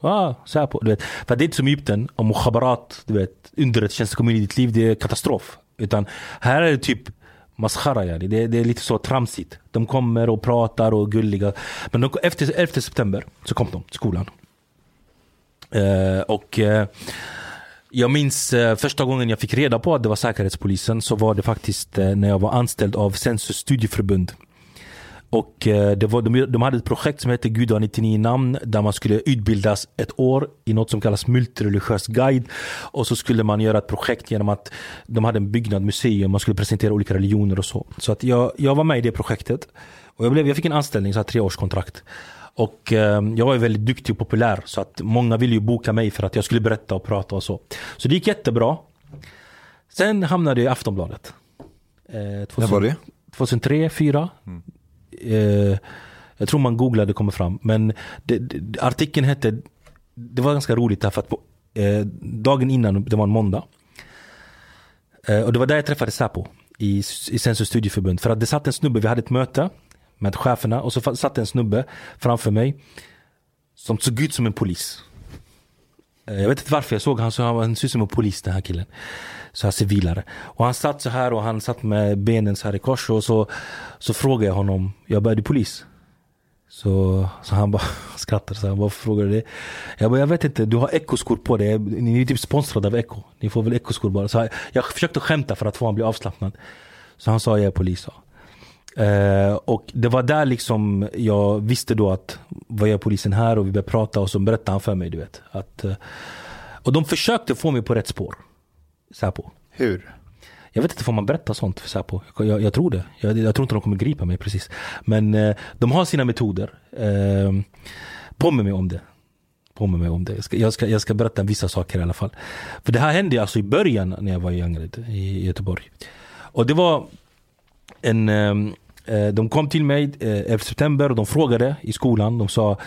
Ah, Säpo, du vet. För det är inte som Egypten, och mukhabarat, du vet, i ditt liv, det är katastrof. Utan här är det typ maskhara yani. det, det är lite så tramsigt. De kommer och pratar och är gulliga. Men de, efter 11 september så kom de till skolan. Uh, och uh, jag minns uh, första gången jag fick reda på att det var Säkerhetspolisen så var det faktiskt när jag var anställd av Census studieförbund. Och eh, det var, de, de hade ett projekt som hette Gud har 99 namn där man skulle utbildas ett år i något som kallas multireligiös guide. Och så skulle man göra ett projekt genom att de hade en byggnad, museum, man skulle presentera olika religioner och så. Så att jag, jag var med i det projektet. Och jag, blev, jag fick en anställning, så här, treårskontrakt. Och eh, jag var väldigt duktig och populär så att många ville ju boka mig för att jag skulle berätta och prata och så. Så det gick jättebra. Sen hamnade jag i Aftonbladet. Eh, När var det? 2003, 2004. Mm. Eh, jag tror man googlade kommer fram. Men det, det, artikeln hette, det var ganska roligt därför att på, eh, dagen innan, det var en måndag. Eh, och det var där jag träffade Säpo i, i Sensus studieförbund. För att det satt en snubbe, vi hade ett möte med cheferna och så satt en snubbe framför mig som såg ut som en polis. Eh, jag vet inte varför jag såg han så han, han såg ut som en polis den här killen. Så här civilare. Och han satt så här och han satt med benen så här i kors och så, så frågade jag honom, jag bara är du polis? Så, så han bara skrattade så han varför frågar du det? Jag bara jag vet inte, du har ekoskor på dig, ni är typ sponsrade av Eko. Ni får väl ekoskor bara. Så jag, jag försökte skämta för att få honom att bli avslappnad. Så han sa jag är polis. Så. Eh, och det var där liksom jag visste då att vad gör polisen här och vi började prata och så berättade han för mig du vet. Att, eh, och de försökte få mig på rätt spår. Säpo. Hur? Jag vet inte, får man berätta sånt för Säpo? Jag, jag, tror det. Jag, jag tror inte de kommer gripa mig precis. Men eh, de har sina metoder. Eh, påminn mig om det. Påminn mig om det. Jag ska, jag, ska, jag ska berätta vissa saker i alla fall. För det här hände alltså i början när jag var i Angered i Göteborg. Och det var en... eh, de kom till mig eh, 11 september och de frågade i skolan. De sa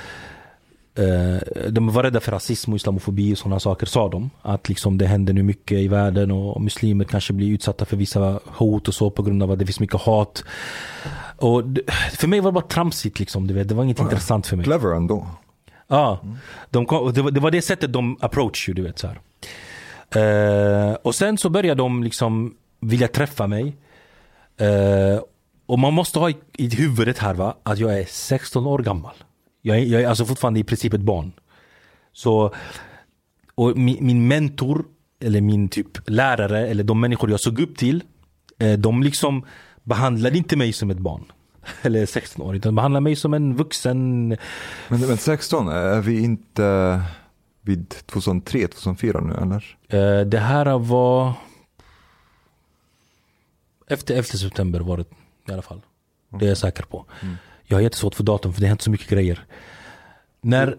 Eh, de var rädda för rasism och islamofobi och sådana saker sa de. Att liksom det händer nu mycket i världen och muslimer kanske blir utsatta för vissa hot och så på grund av att det finns mycket hat. Och för mig var det bara tramsigt liksom, du vet. Det var inget intressant för mig. Clever ändå. Ja, de kom, det, var, det var det sättet de approach du vet så här. Eh, och sen så började de liksom vilja träffa mig. Eh, och man måste ha i, i huvudet här va, att jag är 16 år gammal. Jag är, jag är alltså fortfarande i princip ett barn. Så, och min, min mentor, eller min typ lärare, eller de människor jag såg upp till, eh, de liksom behandlade inte mig som ett barn. Eller 16 år, utan behandlade mig som en vuxen Men, men 16, är vi inte vid 2003, 2004 nu eller? Eh, Det här var efter 11 september var det i alla fall. Det är jag säker på. Jag har jättesvårt för datum för det har hänt så mycket grejer. När,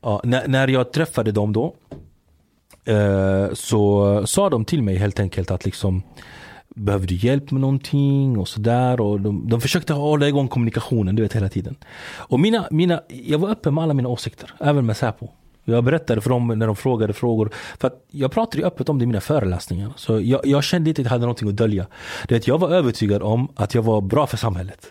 ja, när, när jag träffade dem då eh, så sa de till mig helt enkelt att liksom Behöver du hjälp med någonting och sådär och de, de försökte hålla igång kommunikationen du vet hela tiden. Och mina, mina, jag var öppen med alla mina åsikter, även med Säpo. Jag berättade för dem när de frågade frågor. För att jag pratade ju öppet om det i mina föreläsningar. Så jag, jag kände inte att jag hade någonting att dölja. Det att jag var övertygad om att jag var bra för samhället.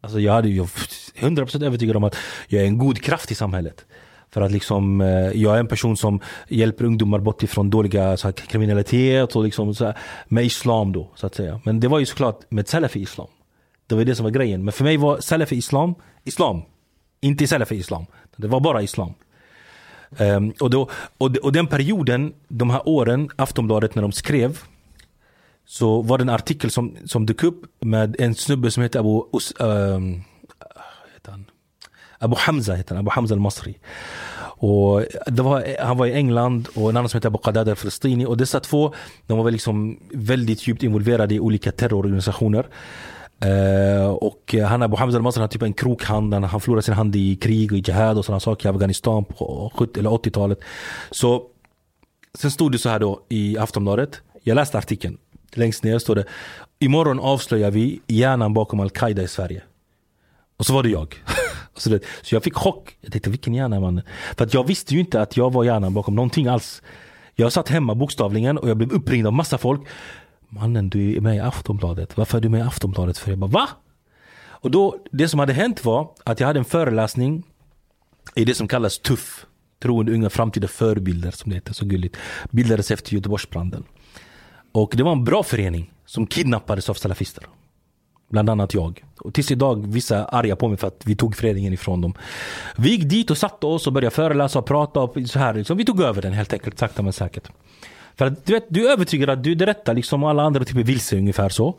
Alltså jag hade ju 100% övertygad om att jag är en god kraft i samhället. För att liksom, eh, jag är en person som hjälper ungdomar bort ifrån dåliga så här, kriminalitet och liksom så här, med islam då så att säga. Men det var ju såklart med salafi islam. Det var det som var grejen. Men för mig var salafi islam, islam. Inte salafi islam. Det var bara islam. Um, och, då, och, och den perioden, de här åren, Aftonbladet när de skrev så var det en artikel som, som dök upp med en snubbe som heter Abu, Us, ehm, heter han? Abu Hamza, heter han, Abu Hamza al-Masri. Och det var, han var i England och en annan som heter Abu Qadad al-Frestini. Och dessa två, de var väl liksom väldigt djupt involverade i olika terrororganisationer. Eh, och han Abu Hamza al-Masri har typ en krokhand, han, han förlorade sin hand i krig och i jihad och sådana saker i Afghanistan på 70 eller 80-talet. Så Sen stod det så här då i Aftonbladet. Jag läste artikeln. Längst ner står det Imorgon avslöjar vi hjärnan bakom Al-Qaida i Sverige. Och så var det jag. så, det, så jag fick chock. Jag tänkte vilken hjärna man. För att jag visste ju inte att jag var hjärnan bakom någonting alls. Jag satt hemma bokstavligen och jag blev uppringd av massa folk. Mannen du är med i Aftonbladet. Varför är du med i Aftonbladet? För jag bara va? Och då, det som hade hänt var att jag hade en föreläsning i det som kallas TUFF. Troende unga framtida förebilder som det heter, så gulligt. Bildades efter Göteborgsbranden. Och det var en bra förening som kidnappades av salafister. Bland annat jag. Och tills idag vissa är arga på mig för att vi tog föreningen ifrån dem. Vi gick dit och satte oss och började föreläsa och prata. Och så här, liksom. Vi tog över den helt enkelt, sakta men säkert. För att du, vet, du är övertygad att du är det rätta, liksom och alla andra typ är vilse ungefär så.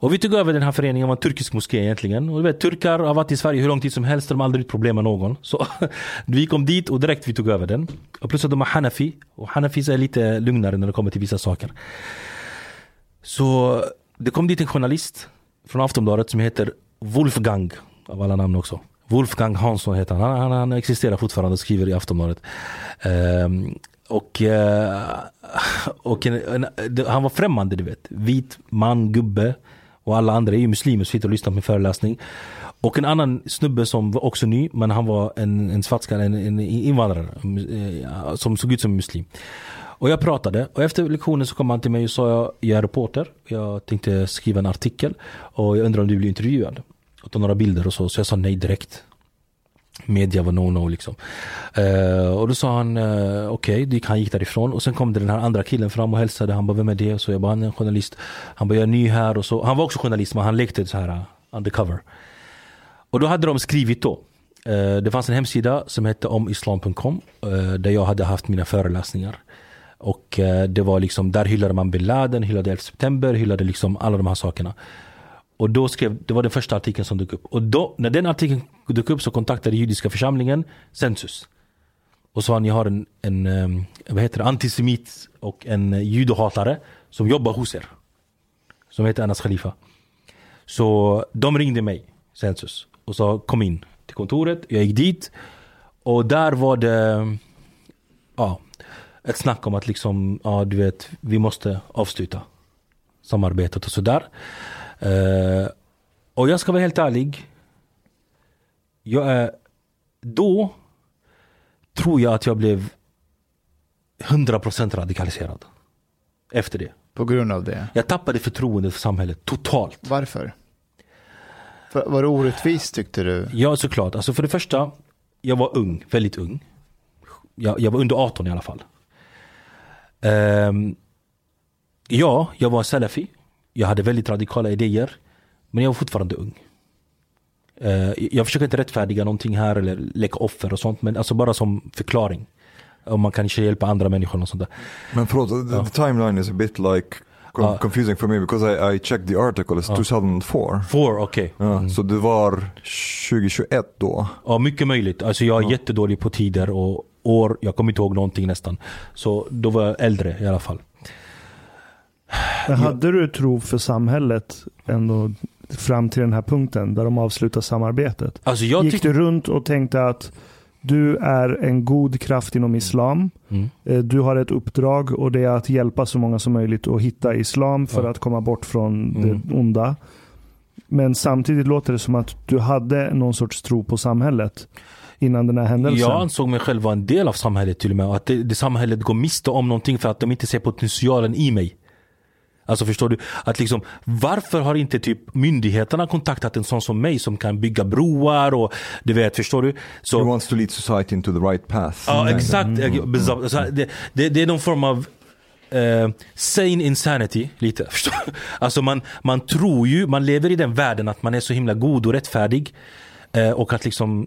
Och vi tog över den här föreningen, det var en turkisk moské egentligen. Och du vet, turkar har varit i Sverige hur lång tid som helst, de har aldrig problem med någon. Så vi kom dit och direkt vi tog över den. Och plus att de har Hanafi, och Hanafis är lite lugnare när det kommer till vissa saker. Så det kom dit en journalist från Aftonbladet som heter Wolfgang, av alla namn också. Wolfgang Hansson heter han. Han, han, han existerar fortfarande och skriver i Aftonbladet. Um, och eh, och en, en, han var främmande du vet. Vit man, gubbe. Och alla andra är ju muslimer som sitter och lyssnar på min föreläsning. Och en annan snubbe som var också ny, men han var en, en svartskalle, en, en invandrare. Eh, som såg ut som en muslim. Och jag pratade och efter lektionen så kom han till mig och sa jag, jag är reporter. Jag tänkte skriva en artikel och jag undrar om du blir intervjuad. Och ta några bilder och så. Så jag sa nej direkt. Media var no-no liksom. Uh, och då sa han uh, okej, okay, han gick därifrån. Och sen kom det den här andra killen fram och hälsade. Han bara, vem är det? Så jag bara, han är en journalist. Han bara, jag är ny här. Och så, han var också journalist men han lekte så här uh, undercover. Och då hade de skrivit då. Uh, det fanns en hemsida som hette omislam.com. eh, där jag hade haft mina föreläsningar. Och eh, det var liksom, där hyllade man bin Laden, hyllade 11 september, hyllade liksom alla de här sakerna. Och då skrev, det var den första artikeln som dök upp. Och då, när den artikeln dök upp så kontaktade judiska församlingen Census. Och sa ni har en, en ehm, vad heter det, antisemit och en eh, judohatare judehatare som jobbar hos er. Som heter Anas Khalifa. Så de ringde mig, Census, och sa kom in till kontoret. Jag gick dit. Och där var det ja, ett snack om att liksom, ja du vet, vi måste avsluta samarbetet och sådär. Uh, och jag ska vara helt ärlig. Jag då tror jag att jag blev 100% radikaliserad. Efter det. På grund av det. Jag tappade förtroendet för samhället totalt. Varför? För, var det orättvist tyckte du? Ja såklart. Alltså för det första, jag var ung, väldigt ung. Jag, jag var under 18 i alla fall. Ehm, ja, jag var salafi. Jag hade väldigt radikala idéer. Men jag var fortfarande ung. Eh, jag försöker inte rättfärdiga någonting här eller leka offer och sånt. Men alltså bara som förklaring. Om man kanske hjälpa andra människor och sånt där. Men förlåt, the, the timeline is a bit like co- Ja. confusing for me because I, I checked the article, it's 2004. Four, okej. Ja, Så det var 2021 då? Ja, mycket möjligt. Alltså jag är jättedålig på tider och år. Jag kommer inte ihåg någonting nästan. Så då var jag äldre i alla fall. Men hade du tro för samhället ändå fram till den här punkten där de avslutar samarbetet? Alltså jag Gick du runt och tänkte att du är en god kraft inom islam. Mm. Eh, Du har ett uppdrag och det är att hjälpa så många som möjligt att hitta islam för Ja. att komma bort från Mm. det onda. Men samtidigt låter det som att du hade någon sorts tro på samhället innan den här händelsen. Jag ansåg mig själv vara en del av samhället till och med. Att det, det samhället går miste om någonting för att de inte ser potentialen i mig. Alltså förstår du? Att liksom, varför har inte typ myndigheterna kontaktat en sån som mig som kan bygga broar och du vet, förstår du? Så, He wants to lead society into the right path. Ja exakt, mm. det, det, det är någon form av eh, sane insanity lite. Förstår? Alltså man, man tror ju, man lever i den världen att man är så himla god och rättfärdig. Eh, och att liksom,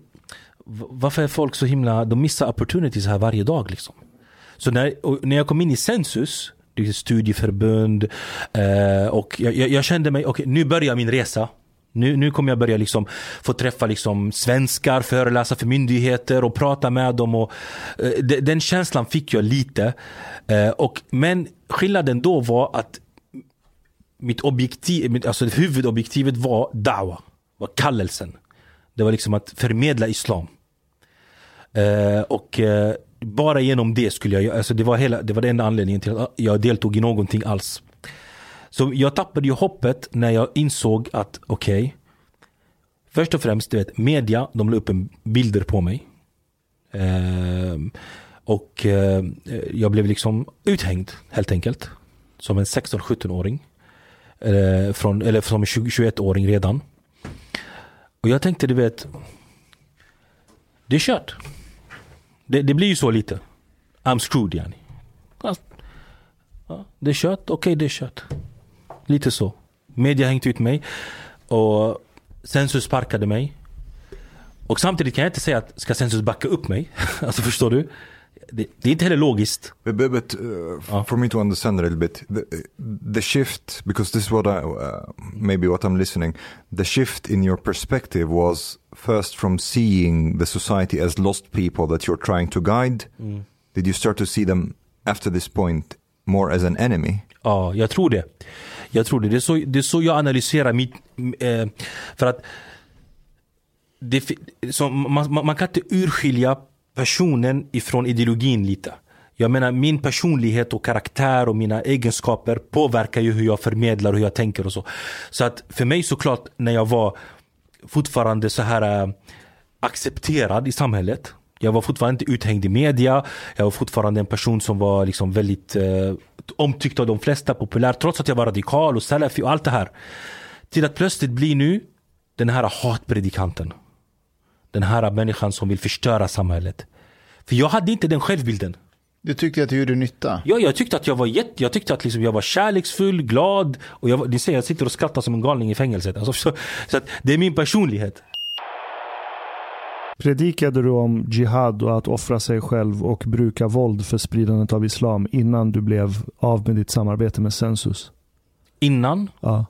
varför är folk så himla, de missar opportunities här varje dag liksom. Så när, när jag kom in i ett studieförbund eh, och jag, jag, jag kände mig, okej nu börjar min resa. Nu, nu kommer jag börja liksom få träffa liksom svenskar, föreläsa för myndigheter och prata med dem. Och, eh, den känslan fick jag lite. Eh, och, men skillnaden då var att mitt objektiv, mitt- alltså huvudobjektivet var dawa, var kallelsen. Det var liksom att förmedla islam. Eh, och eh, bara genom det skulle jag, alltså det var, hela, det var den enda anledningen till att jag deltog i någonting alls. Så jag tappade ju hoppet när jag insåg att okej, först och främst, du vet, media, de la upp en bilder på mig. Eh, och eh, jag blev liksom uthängd helt enkelt. Som en 16-17-åring. Eh, från, eller som en 21-åring redan. Och jag tänkte, du vet, det är kört. Det, det blir ju så lite. I'm screwed yani. Ja, det är kört, okej det är kört. Lite så. Media hängde hängt ut mig. Och Sensus sparkade mig. Och samtidigt kan jag inte säga att ska Sensus backa upp mig? alltså förstår du? Det, det är inte heller logiskt. But, but, but uh, Ja. for me to understand a little bit, the, the shift, because this is what I, uh, maybe what I'm listening, the shift in your perspective was first from seeing the society as lost people that you're trying to guide. Did you start to see them after this point more as an enemy? Ja, jag tror det. Jag tror det. Det är så, det är så jag analyserar mitt... Eh, för att det, så man, man, man kan inte urskilja personen ifrån ideologin lite. Jag menar min personlighet och karaktär och mina egenskaper påverkar ju hur jag förmedlar och hur jag tänker och så. Så att för mig såklart när jag var fortfarande så här äh, accepterad i samhället. Jag var fortfarande inte uthängd i media. Jag var fortfarande en person som var liksom väldigt äh, omtyckt av de flesta, populär. Trots att jag var radikal och salafi och allt det här. Till att plötsligt bli nu den här hatpredikanten. Den här människan som vill förstöra samhället. För jag hade inte den självbilden. Du tyckte att du gjorde nytta? Ja, jag tyckte att jag var jätte, jag tyckte att liksom jag var kärleksfull, glad och jag, ni ser jag sitter och skrattar som en galning i fängelset. Alltså, så, så att det är min personlighet. Predikade du om jihad och att offra sig själv och bruka våld för spridandet av islam innan du blev av med ditt samarbete med Sensus? Innan, Ja.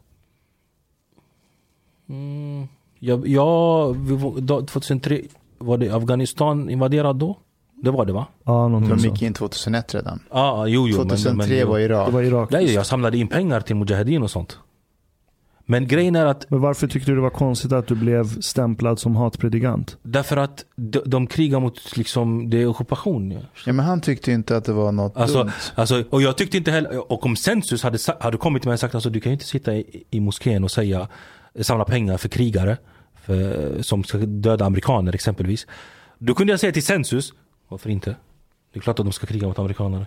mm, jag, jag, vi var- då- 2003, var det Afghanistan invaderat då? Det var det va? Ja, någonting De gick in 2001 redan. Ja, jo, jo. men- 2003 men, var Irak. Det var Irak. Nej, jag samlade in pengar till Mujahedin och sånt. Men grejen är att Men varför tyckte du det var konstigt att du blev stämplad som hatpredikant? därför att de, de krigar mot liksom, det är ockupation. Ja. Ja, men han tyckte inte att det var något Alltså, dumt. alltså, och jag tyckte inte heller, och om Sensus hade, hade kommit till mig och sagt alltså, du kan ju inte sitta i, i moskén och säga, samla pengar för krigare för, som ska döda amerikaner exempelvis. Då kunde jag säga till Sensus, varför inte? Det är klart att de ska kriga mot amerikaner.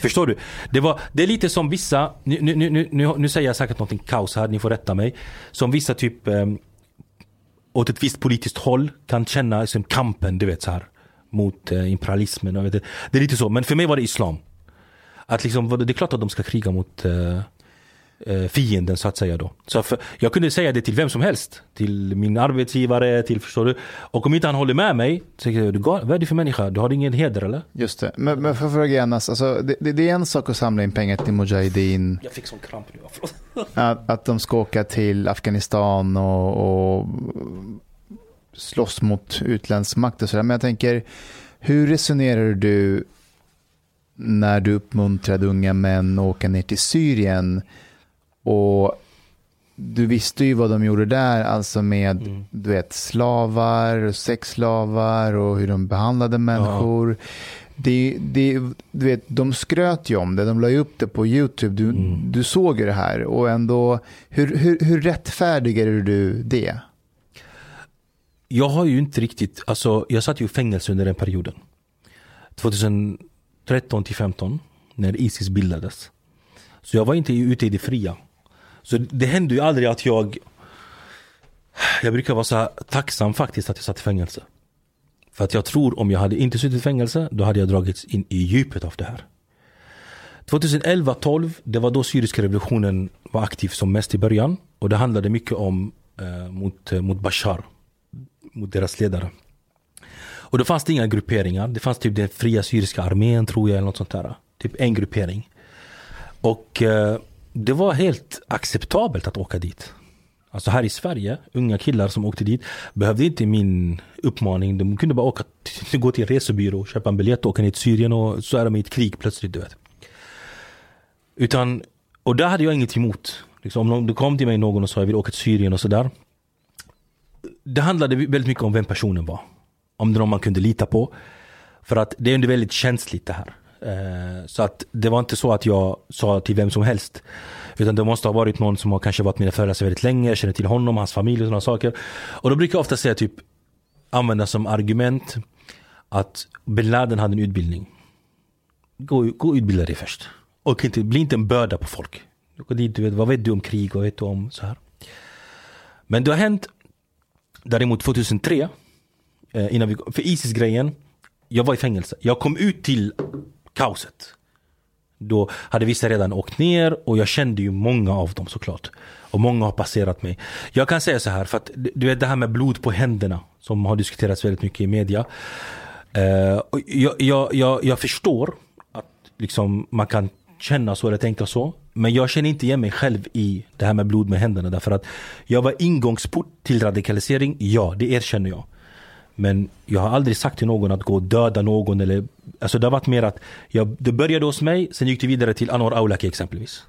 Förstår du? Det, var, det är lite som vissa, nu, nu, nu, nu, nu, säger jag säkert någonting kaos här, ni får rätta mig. Som vissa typ eh, åt ett visst politiskt håll kan känna som kampen, du vet så här mot eh, imperialismen. och vet, det är lite så, men för mig var det islam. Att liksom, det är klart att de ska kriga mot eh, fienden så att säga då. Så för, jag kunde säga det till vem som helst. Till min arbetsgivare, till förstår du. Och om inte han håller med mig, så säger jag, "Du gal- vad är det för människa? Du har ingen heder eller? Just det. Men, men för att fråga Anas, alltså, det, det, det är en sak att samla in pengar till Mujahedin. Jag fick sån kramp nu, förlåt. Att, att de ska åka till Afghanistan och, och slåss mot utländsk makt och sådär. Men jag tänker, hur resonerar du när du uppmuntrade unga män att åka ner till Syrien och du visste ju vad de gjorde där, alltså med Mm. du vet, slavar, och sexslavar och hur de behandlade människor. Det, det, du vet, de skröt ju om det, de la ju upp det på YouTube. Du, Mm. du såg ju det här och ändå, hur, hur, hur rättfärdigar du det? Jag har ju inte riktigt, alltså jag satt ju i fängelse under den perioden. 2013 till 15 när Isis bildades. Så jag var inte ute i det fria. Så det hände ju aldrig att jag Jag brukar vara så här tacksam faktiskt att jag satt i fängelse. För att jag tror om jag hade inte suttit i fängelse, då hade jag dragits in i djupet av det här. 2011-12, det var då syriska revolutionen var aktiv som mest i början. Och det handlade mycket om eh, mot, eh, mot Bashar, mot deras ledare. Och då fanns det inga grupperingar. Det fanns typ den fria syriska armén tror jag, eller något sånt där. Typ en gruppering. Och eh, det var helt acceptabelt att åka dit. Alltså här i Sverige, unga killar som åkte dit behövde inte min uppmaning. De kunde bara åka, gå till en resebyrå, köpa en biljett och åka ner till Syrien och så är de i ett krig plötsligt, du vet. Utan, och där hade jag inget emot. Liksom, om det kom till mig någon och sa jag vill åka till Syrien och sådär. Det handlade väldigt mycket om vem personen var. Om det var någon man kunde lita på. För att det är väldigt känsligt det här. Eh, så att det var inte så att jag sa till vem som helst. Utan det måste ha varit någon som har kanske varit mina föräldrar väldigt länge, känner till honom, hans familj och sådana saker. Och då brukar jag ofta säga typ, använda som argument att bin Laden hade en utbildning. Gå, gå och utbilda dig först. Och inte, bli inte en börda på folk. Dit, du vet, vad vet du om krig? Vad vet du om så här? Men det har hänt däremot 2003, eh, innan vi, för Isis-grejen, jag var i fängelse. Jag kom ut till kaoset. Då hade vissa redan åkt ner och jag kände ju många av dem såklart. Och många har passerat mig. Jag kan säga så här, för att du vet det här med blod på händerna som har diskuterats väldigt mycket i media. Uh, jag, jag, jag, jag förstår att liksom man kan känna så eller tänka så. Men jag känner inte igen mig själv i det här med blod med händerna. Därför att jag var ingångsport till radikalisering, ja det erkänner jag. Men jag har aldrig sagt till någon att gå och döda någon eller Alltså det har varit mer att jag, det började hos mig, sen gick det vidare till Anwar Aulaki exempelvis.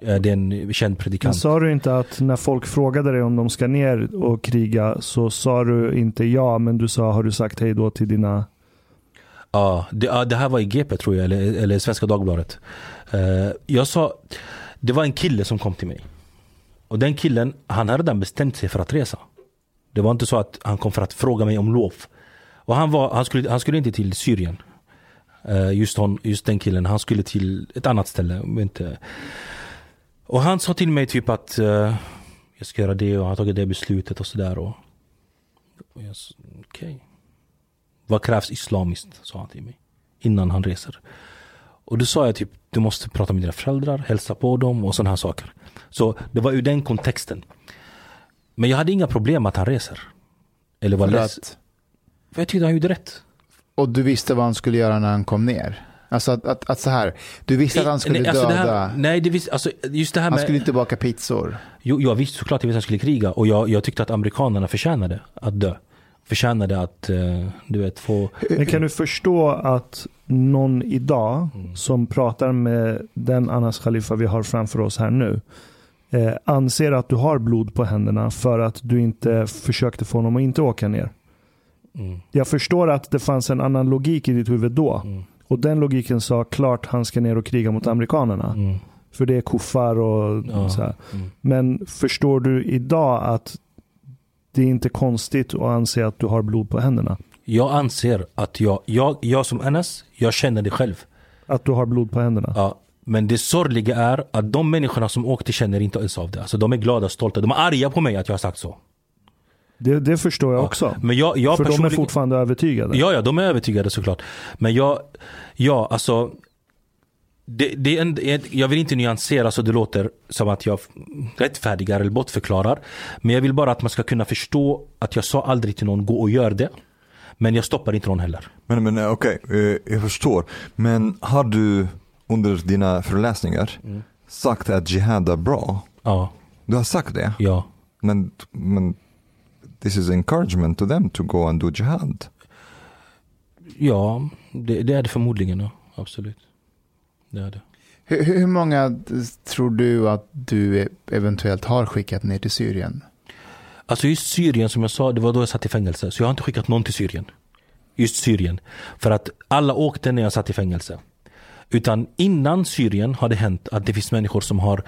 Det är en känd predikant. Men sa du inte att när folk frågade dig om de ska ner och kriga så sa du inte ja, men du sa har du sagt hej då till dina Ja, det, det här var i GP tror jag, eller, eller Svenska Dagbladet. Uh, jag sa, det var en kille som kom till mig. Och den killen, han hade redan bestämt sig för att resa. Det var inte så att han kom för att fråga mig om lov. Och han, var, han, skulle, han skulle inte till Syrien. Uh, just, hon, just den killen, han skulle till ett annat ställe. Inte. Och han sa till mig typ att uh, jag ska göra det och han har tagit det beslutet och sådär. Och, och jag okej. Okay. Vad krävs islamiskt? Sa han till mig. Innan han reser. Och då sa jag typ, du måste prata med dina föräldrar, hälsa på dem och sådana här saker. Så det var ur den kontexten. Men jag hade inga problem med att han reser. Eller var ledsen. För jag tyckte han gjorde rätt. Och du visste vad han skulle göra när han kom ner? Alltså att, att, att så här, du visste att han skulle nej, alltså döda. Här, nej, det visste, alltså just det här Han med, skulle inte baka pizzor. Jo, jag visste såklart att han skulle kriga och jag, jag tyckte att amerikanerna förtjänade att dö. Förtjänade att, uh, du vet, få... Men kan du förstå att någon idag mm. som pratar med den Anas Khalifa vi har framför oss här nu eh, anser att du har blod på händerna för att du inte försökte få honom att inte åka ner? Mm. Jag förstår att det fanns en annan logik i ditt huvud då. Mm. Och den logiken sa klart han ska ner och kriga mot amerikanerna. Mm. För det är kuffar och ja. så mm. Men förstår du idag att det är inte konstigt att anse att du har blod på händerna? Jag anser att jag, jag, jag som Enes, jag känner det själv. Att du har blod på händerna? Ja. Men det sorgliga är att de människorna som åkte känner inte ens av det. Alltså de är glada och stolta. De är arga på mig att jag har sagt så. Det, det förstår jag också. Men jag, jag För de är fortfarande övertygade. Ja, ja, de är övertygade såklart. Men jag, ja alltså. Det, det är en, jag vill inte nyansera så det låter som att jag rättfärdigar eller bortförklarar. Men jag vill bara att man ska kunna förstå att jag sa aldrig till någon gå och gör det. Men jag stoppar inte någon heller. Men, men eh, okej, okay, eh, jag förstår. Men har du under dina föreläsningar mm. sagt att jihad är bra? Ja. Du har sagt det? Ja. Men, men this is encouragement to them to go and do jihad. Ja, det, det är det förmodligen. Ja. Absolut. Det är det. Hur, hur många tror du att du eventuellt har skickat ner till Syrien? Alltså just Syrien som jag sa, det var då jag satt i fängelse. Så jag har inte skickat någon till Syrien. Just Syrien. För att alla åkte när jag satt i fängelse. Utan innan Syrien har det hänt att det finns människor som har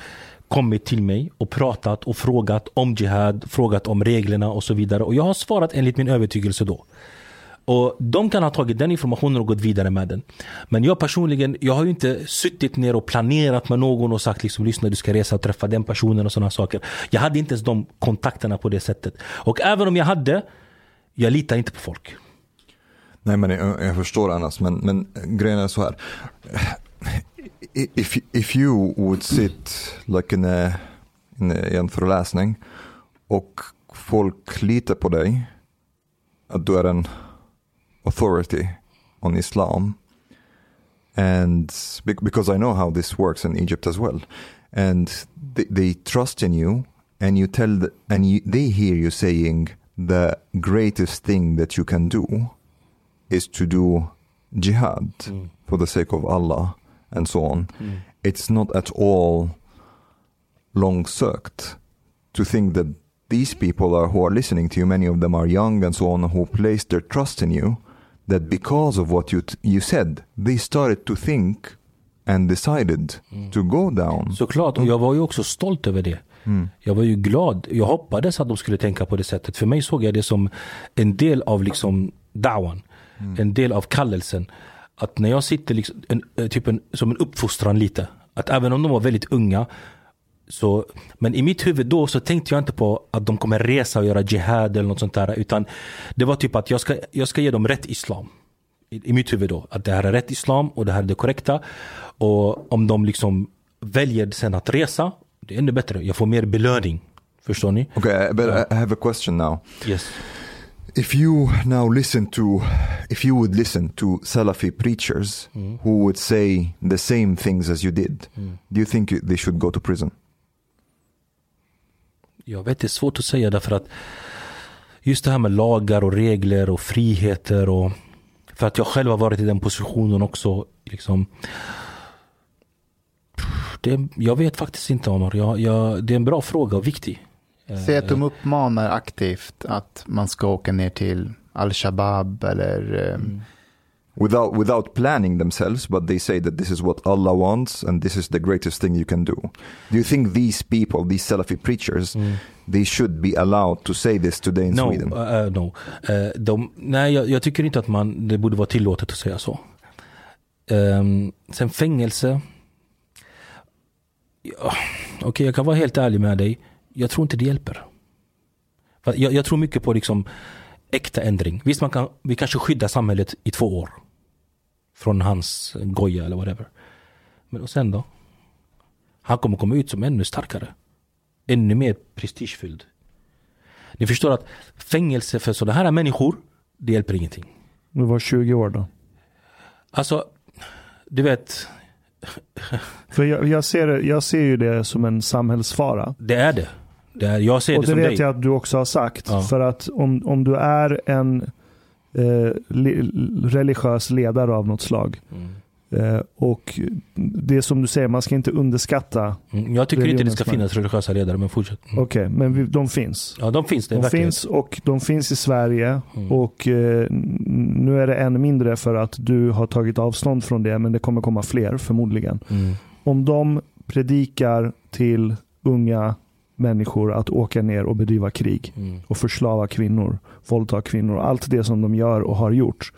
kommit till mig och pratat och frågat om Jihad, frågat om reglerna och så vidare. Och jag har svarat enligt min övertygelse då. Och de kan ha tagit den informationen och gått vidare med den. Men jag personligen, jag har ju inte suttit ner och planerat med någon och sagt liksom lyssna du ska resa och träffa den personen och sådana saker. Jag hade inte ens de kontakterna på det sättet. Och även om jag hade, jag litar inte på folk. Nej men jag, jag förstår annars, men, men grejen är så här. If, if you would sit like in a, in a, i en föreläsning och folk litar på dig, att du är en authority on Islam. And because I know how this works in Egypt as well. And they, they trust in you and you tell the, and you, they hear you saying the greatest thing that you can do is to do jihad for the sake of Allah and so on. It's not at all long sökt to think that these people are who are listening to you, many of them are young and so on, who place their trust in you, that because of what you you said, they started to think and decided to go down. Såklart, och jag var ju också stolt över det. Jag var ju glad. Jag hoppades att de skulle tänka på det sättet. För mig såg jag det som en del av liksom dawan. En del av kallelsen. Att när jag sitter liksom, en, eh, typ en, som en uppfostran lite. Att även om de var väldigt unga. Så, men i mitt huvud då så tänkte jag inte på att de kommer resa och göra jihad eller något sånt där. Utan det var typ att jag ska, jag ska ge dem rätt islam. I, I mitt huvud då. Att det här är rätt islam och det här är det korrekta. Och om de liksom väljer sen att resa. Det är ännu bättre. Jag får mer belöning. Förstår ni? Okay, but I have a question now. Yes. If you now listen to, if you would listen to Salafi preachers mm. who would say the same things as you did, mm. do you think they should go to prison? Jag vet det är svårt att säga därför att just det här med lagar och regler och friheter och för att jag själv har varit i den positionen också. Liksom, det, jag vet faktiskt inte Omar. Jag, jag, det är en bra fråga och viktig. Säg att de uppmanar aktivt att man ska åka ner till Al-Shabaab eller eh, Without, without planning themselves, but they say that this is what Allah wants and this is the greatest thing you can do. Do you think these people, these Salafi preachers, they should be allowed to say this today in No, Sweden? uh, uh, no. Uh, de, nej, jag, jag tycker inte att man, det borde vara tillåtet att säga så. Um, sen fängelse. Ja, Okej, jag kan vara helt ärlig med dig. Jag tror inte det hjälper. Jag, jag tror mycket på liksom äkta ändring. Visst, man kan, vi kanske skyddar samhället i två år. Från hans goja eller whatever. Men och sen då? Han kommer komma ut som ännu starkare. Ännu mer prestigefylld. Ni förstår att fängelse för sådana här människor, det hjälper ingenting. Du var 20 år då. Alltså, du vet, För jag, jag, ser, jag ser ju det som en samhällsfara. det är det. Det är, jag ser Och det det som vet dig. jag att du också har sagt. Ja. För att om, om du är en eh, li, religiös ledare av något slag. Mm. Eh, och det som du säger, man ska inte underskatta. Mm, Jag tycker inte det ska finnas religiösa ledare, men fortsätt. Mm. Okej, men vi, de finns. Ja, de finns. Det De verkligen. finns och de finns i Sverige. Mm. Och eh, nu är det ännu mindre för att du har tagit avstånd från det. Men det kommer komma fler förmodligen. Mm. Om de predikar till unga människor att åka ner och bedriva krig. Mm. och förslava kvinnor, våldta kvinnor, allt det som de gör och har gjort.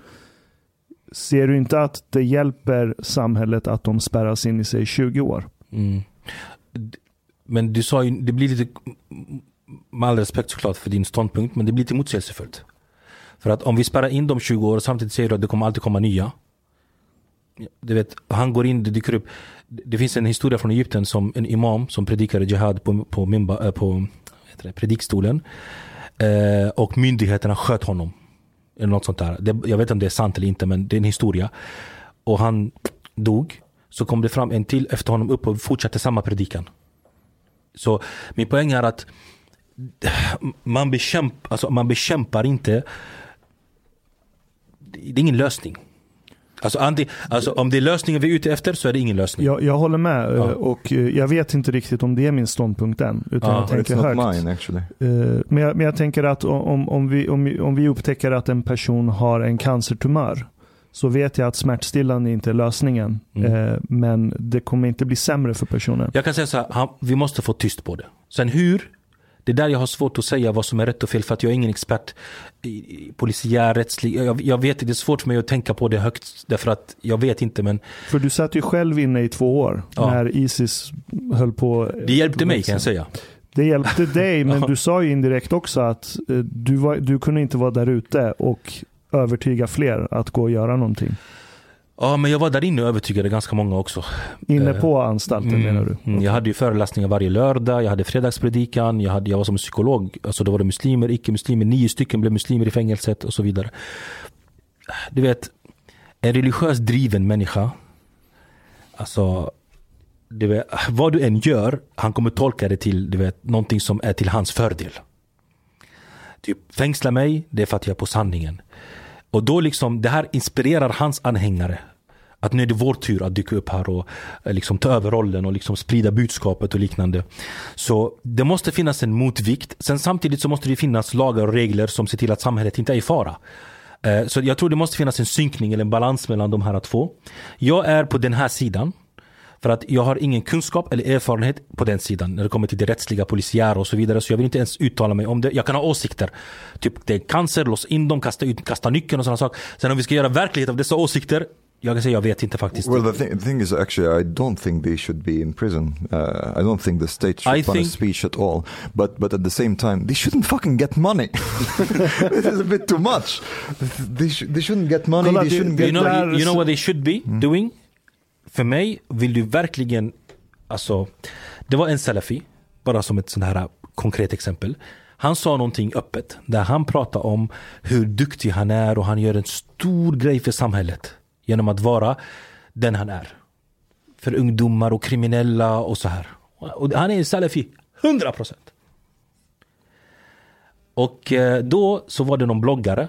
Ser du inte att det hjälper samhället att de spärras in i sig 20 år? Mm. Men du sa ju, det blir lite, med all respekt såklart för din ståndpunkt, men det blir lite motsägelsefullt. För att om vi spärrar in dem 20 år samtidigt säger du att det kommer alltid komma nya. Du vet, han går in, det dyker upp. Det finns en historia från Egypten som en imam som predikade jihad på, på, mimba, äh, eh, på heter det, predikstolen. Eh, och myndigheterna sköt honom. Eller något sånt där. Det, jag vet inte om det är sant eller inte men det är en historia. Och han dog. Så kom det fram en till efter honom upp och fortsatte samma predikan. Så min poäng är att man, bekämp, alltså man bekämpar inte Det är ingen lösning. Alltså, anti, alltså om det är lösningen vi är ute efter så är det ingen lösning. Jag, jag håller med Ja. eh, och eh, jag vet inte riktigt om det är min ståndpunkt än. Utan Ja, jag tänker högt. mine actually. Eh, Men jag, men jag tänker att om, om, vi, om, om vi upptäcker att en person har en cancertumör så vet jag att smärtstillande inte är lösningen. Mm. Men det kommer inte bli sämre för personen. Jag kan säga så här, vi måste få tyst på det. Sen hur? Det är där jag har svårt att säga vad som är rätt och fel för att jag är ingen expert i polisiär, rättslig. Jag, jag vet, det är svårt för mig att tänka på det högt därför att jag vet inte men För du satt ju själv inne i två år Ja. när Isis höll på. det hjälpte mig kan jag säga. Det hjälpte dig, men du sa ju indirekt också att eh, du, var, du kunde inte vara där ute och övertyga fler att gå och göra någonting. Ja men jag var där inne och övertygade ganska många också. Inne Eh, på anstalten menar du? Mm, jag hade ju föreläsningar varje lördag, jag hade fredagspredikan, jag, hade, jag var som psykolog. Alltså då var det muslimer, icke-muslimer, nio stycken blev muslimer i fängelset och så vidare. Du vet, en religiöst driven människa, alltså du vet, vad du än gör, han kommer tolka det till du vet, någonting som är till hans fördel. Typ fängsla mig, det är för att jag är på sanningen. Och då liksom, det här inspirerar hans anhängare. Att nu är det vår tur att dyka upp här och eh, liksom ta över rollen och liksom sprida budskapet och liknande. Så det måste finnas en motvikt. Sen samtidigt så måste det finnas lagar och regler som ser till att samhället inte är i fara. Eh, så jag tror det måste finnas en synkning eller en balans mellan de här två. Jag är på den här sidan. För att jag har ingen kunskap eller erfarenhet på den sidan när det kommer till det rättsliga, polisiära och så vidare. Så jag vill inte ens uttala mig om det. Jag kan ha åsikter. Typ det är cancer, lås in dem, kasta, ut, kasta nyckeln och sådana saker. Sen om vi ska göra verklighet av dessa åsikter, jag kan säga jag vet inte faktiskt. Well, the thing, the thing is, actually, I don't think they should be in prison. Uh, I don't think the state should I punish think- speech at all. But but at the same time, they shouldn't fucking get money. this is a bit too much. They, sh- they shouldn't get money. Kolla, they shouldn't You get. know, där- you, you know what they should be doing? För mig vill du verkligen, alltså, det var en salafi, bara som ett sånt här konkret exempel. Han sa någonting öppet, där han pratade om hur duktig han är och han gör en stor grej för samhället. Genom att vara den han är. För ungdomar och kriminella och så här. Och han är en salafi, 100%. Och eh, då så var det någon bloggare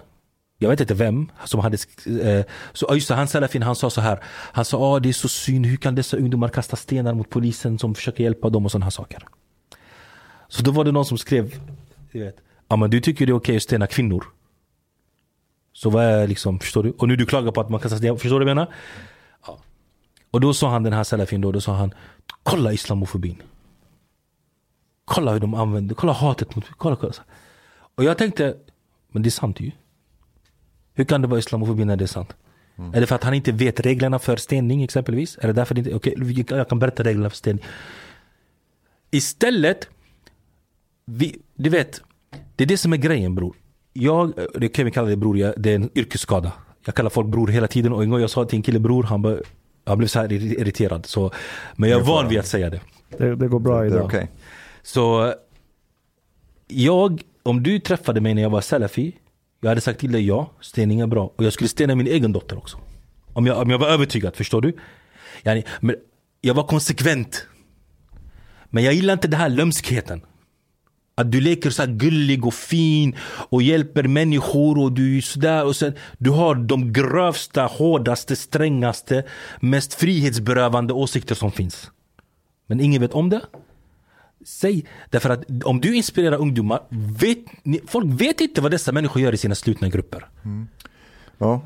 jag vet inte vem som hade eh, så just det, han salafin han sa så här Han sa ah, det är så synd, hur kan dessa ungdomar kasta stenar mot polisen som försöker hjälpa dem och sådana här saker. Så då var det någon som skrev du vet, Ja men du tycker det är okej att stena kvinnor. Så vad är liksom, förstår du? Och nu du klagar på att man kastar stenar, förstår du vad jag menar? Ja. Och då sa han den här salafin då, då sa han Kolla islamofobin. Kolla hur de använder, kolla hatet mot, kolla, kolla. Och jag tänkte, men det är sant ju. Hur kan det vara islamofobi när det är sant? Är det för att han inte vet reglerna för stening exempelvis? Är det därför det inte, okej, vi- jag kan berätta reglerna för stening. Istället, vi, du vet, det är det som är grejen bror. Jag, det kan vi kalla det bror, jag, det är en yrkesskada. Jag kallar folk bror hela tiden och en gång jag sa till en kille bror, han, bara, han blev så här irri- irriterad. Så, men jag är van vid att säga det. Det, det går bra idag. okay. Så jag, om du träffade mig när jag var salafi, jag hade sagt till dig ja, stening är bra. Och jag skulle stena min egen dotter också. Om jag, om jag var övertygad, förstår du? Yani, men jag var konsekvent. Men jag gillar inte den här lömskheten. Att du leker så gullig och fin och hjälper människor och du är sådär och sen du har de grövsta, hårdaste, strängaste, mest frihetsberövande åsikter som finns. Men ingen vet om det. Säg, därför att om du inspirerar ungdomar, vet, folk vet inte vad dessa människor gör i sina slutna grupper. Mm. Ja,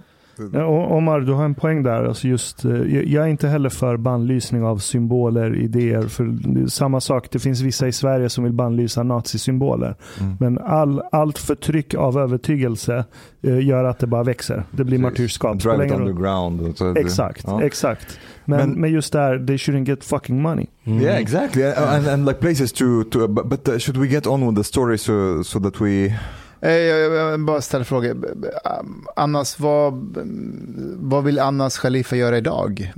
Omar, du har en poäng där. Alltså just, eh, jag är inte heller för bannlysning av symboler, idéer. För samma sak, det finns vissa i Sverige som vill bannlysa nazisymboler. Mm. Men all, allt förtryck av övertygelse eh, gör att det bara växer. Det blir martyrskap. Drive it underground. Exakt, ja. exakt. Men, Men- men, just där, they shouldn't get fucking money. Mm. Yeah, exactly, and, and like places to to. But, but uh, should we get on with the story so so that we? Jag, jag, jag bara ställer frågor. Annas, vad, vad vill Annas Khalifa göra idag?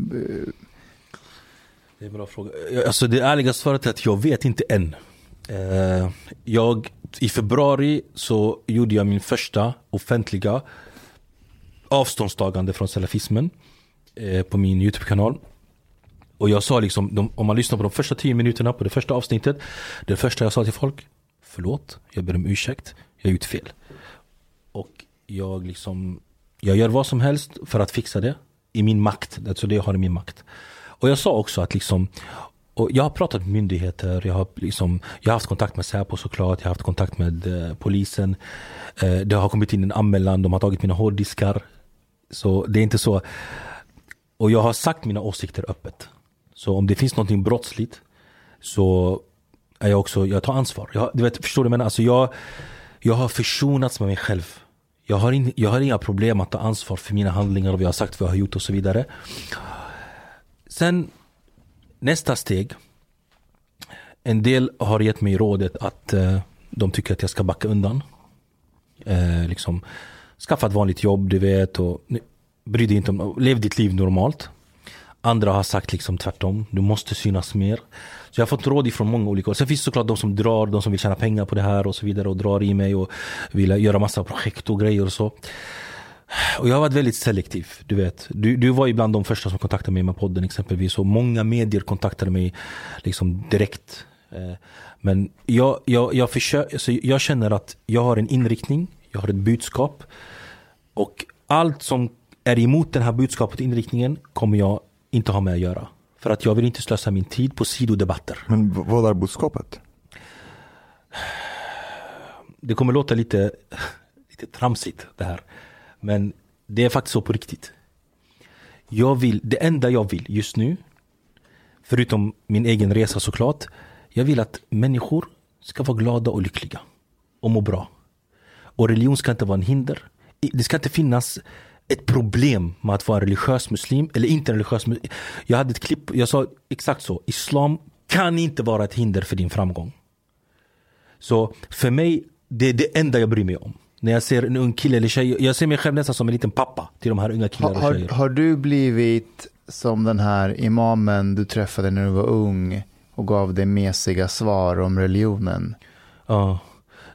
Det är en bra fråga. Alltså det ärliga svaret är att jag vet inte än. Eh, jag, I februari så gjorde jag min första offentliga avståndstagande från salafismen eh, på min YouTube-kanal. Och jag sa liksom, de, om man lyssnar på de första tio minuterna på det första avsnittet. Det första jag sa till folk, förlåt, jag ber om ursäkt, jag har gjort fel. Och jag liksom, jag gör vad som helst för att fixa det i min makt, alltså det jag har i min makt. Och jag sa också att liksom, och jag har pratat med myndigheter, jag har, liksom, jag har haft kontakt med Säpo såklart, jag har haft kontakt med eh, polisen. Eh, det har kommit in en anmälan, de har tagit mina hårddiskar. Så det är inte så. Och jag har sagt mina åsikter öppet. Så om det finns någonting brottsligt så är jag också, jag tar ansvar. Jag, du vet, förstår du vad jag menar? Alltså jag, jag har försonats med mig själv. Jag har, in, jag har inga problem att ta ansvar för mina handlingar och vad jag har sagt, vad jag har gjort och så vidare. Sen nästa steg. En del har gett mig rådet att eh, de tycker att jag ska backa undan. Eh, liksom, skaffa ett vanligt jobb, du vet. Och, bry dig inte om, lev ditt liv normalt. Andra har sagt liksom tvärtom, du måste synas mer. Så jag har fått råd ifrån många olika håll. Sen finns det såklart de som drar, de som vill tjäna pengar på det här och så vidare och drar i mig och vill göra massa projekt och grejer och så. Och jag har varit väldigt selektiv, du vet. Du, du var ibland de första som kontaktade mig med podden exempelvis och många medier kontaktade mig liksom direkt. Eh, men jag, jag, jag, försöker, så alltså, jag känner att jag har en inriktning, jag har ett budskap och allt som är emot den här budskapet och inriktningen kommer jag inte ha med att göra. För att jag vill inte slösa min tid på sidodebatter. Men vad är budskapet? Det kommer låta lite, lite tramsigt det här. Men det är faktiskt så på riktigt. Jag vill, det enda jag vill just nu, förutom min egen resa såklart, jag vill att människor ska vara glada och lyckliga. Och må bra. Och religion ska inte vara en hinder. Det ska inte finnas ett problem med att vara religiös muslim eller inte religiös muslim. Jag hade ett klipp, jag sa exakt så. Islam kan inte vara ett hinder för din framgång. Så för mig, det är det enda jag bryr mig om. När jag ser en ung kille eller tjej, jag ser mig själv nästan som en liten pappa till de här unga killarna och har, tjejer. har du blivit som den här imamen du träffade när du var ung och gav dig mesiga svar om religionen? Ja.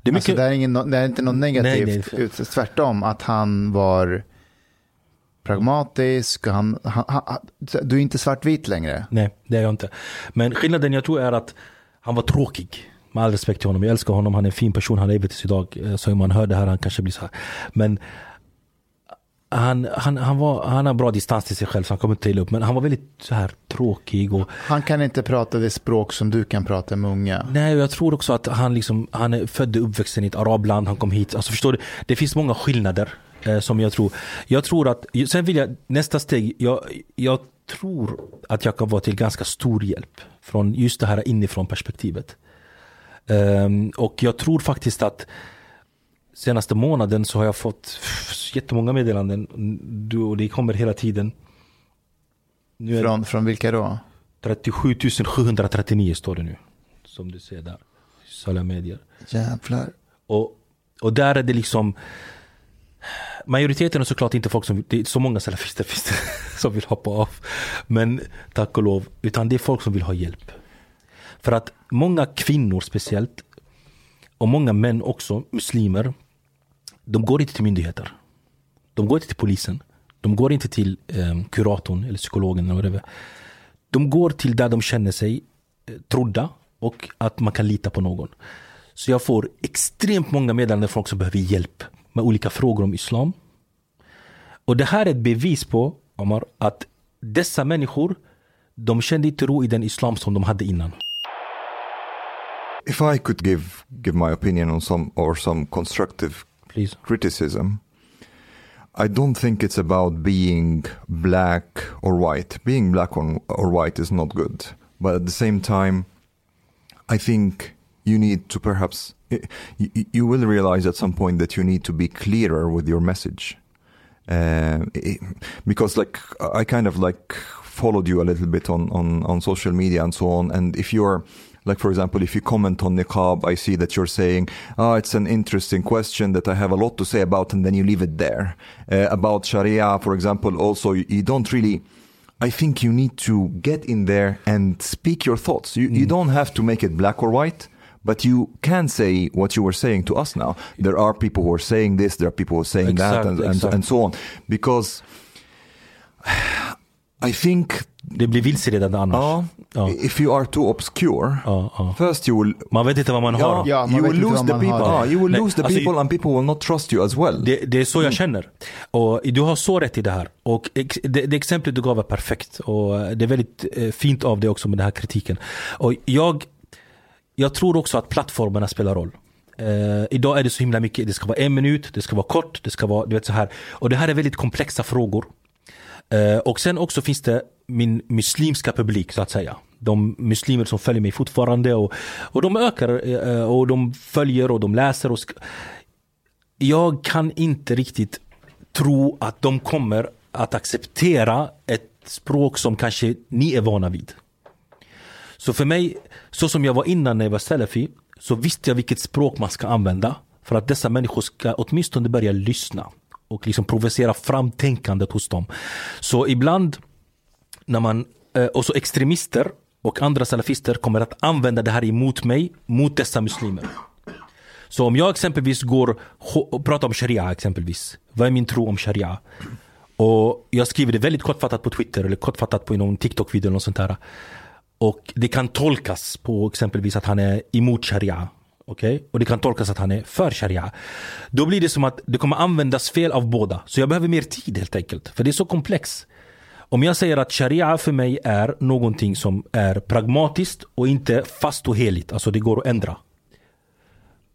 Det är mycket, Alltså, det, är ingen, det är inte något negativt, Nej, nej. tvärtom att han var pragmatisk. Han, han, han, du är inte svartvit längre. Nej, det är jag inte. Men skillnaden jag tror är att han var tråkig. Med all respekt till honom. Jag älskar honom. Han är en fin person. Han lever tills idag. Eh, Så om man hör det här han kanske blir så här. Men han, han, han, var, han har bra distans till sig själv så han kommer inte illa upp. Men han var väldigt så här tråkig. Och, Han kan inte prata det språk som du kan prata med unga. nej, jag tror också att han, liksom, han är född och uppvuxen i ett arabland. Han kom hit. Alltså förstår du? Det finns många skillnader. Eh, som jag tror. Jag tror att, sen vill jag, nästa steg. Jag, jag tror att jag kan vara till ganska stor hjälp. Från just det här inifrån perspektivet. Ehm, och jag tror faktiskt att senaste månaden så har jag fått jättemånga meddelanden. Du- Och det kommer hela tiden. Nu är Från, från vilka då? 37 739 står det nu. Som du ser där. Sociala medier. Jävlar. Och, och där är det liksom Majoriteten är såklart inte folk som, det är så många salafister finns det som vill hoppa av. Men tack och lov, utan det är folk som vill ha hjälp. För att många kvinnor speciellt, och många män också, muslimer, de går inte till myndigheter. De går inte till polisen. De går inte till eh, kuratorn eller psykologen eller whatever. De går till där de känner sig eh, trodda och att man kan lita på någon. Så jag får extremt många meddelanden från folk som behöver hjälp med olika frågor om islam. Och det här är ett bevis på, Omar, att dessa människor, de kände inte ro i den islam som de hade innan. If I could give give my opinion on some or some constructive Please. criticism, I don't think it's about being black or white. Being black or, white is not good, but at the same time, I think you need to perhaps eh, you, you will realize at some point that you need to be clearer with your message. Uh, it- because like I kind of like followed you a little bit on, on, on social media and so on. And if you're like, for example, if you comment on niqab, I see that you're saying, oh, it's an interesting question that I have a lot to say about, and then you leave it there. Uh, about Sharia, for example, also, you, you don't really, I think you need to get in there and speak your thoughts. You, you mm. don't have to make it black or white. But you can say what you were saying to us now. There are people who are saying this, there are people who are saying that, Exact, and, and, exakt. and so on. Because I think Det blir vilseledande annars. Ja, Ja. if you are too obscure, Ja, ja. first you will Man vet inte vad man har. Ja, man you will lose the people. Ah, you will Nej, lose the alltså, people and people will not trust you as well. Det, det är så jag känner. Och du har så rätt i det här. Och det, det exemplet du gav är perfekt. Och det är väldigt eh, fint av dig också med den här kritiken. Och jag, jag tror också att plattformarna spelar roll. Uh, idag är det så himla mycket, det ska vara en minut, det ska vara kort, det ska vara du vet så här. Och det här är väldigt komplexa frågor. Uh, och sen också finns det min muslimska publik så att säga. de muslimer som följer mig fortfarande och, och de ökar uh, och de följer och de läser. Och jag kan inte riktigt tro att de kommer att acceptera ett språk som kanske ni är vana vid. Så för mig, så som jag var innan när jag var salafi, så visste jag vilket språk man ska använda för att dessa människor ska åtminstone börja lyssna och liksom provocera fram tänkandet hos dem. Så ibland när man, eh, och så extremister och andra salafister kommer att använda det här emot mig, mot dessa muslimer. Så om jag exempelvis går och pratar om sharia exempelvis. Vad är min tro om sharia? Och jag skriver det väldigt kortfattat på Twitter eller kortfattat på någon TikTok-video eller något sånt där. Och det kan tolkas på exempelvis att han är emot sharia. Okej? Och det kan tolkas att han är för sharia. Då blir det som att det kommer användas fel av båda. Så jag behöver mer tid helt enkelt. För det är så komplext. Om jag säger att sharia för mig är någonting som är pragmatiskt och inte fast och heligt. Alltså det går att ändra.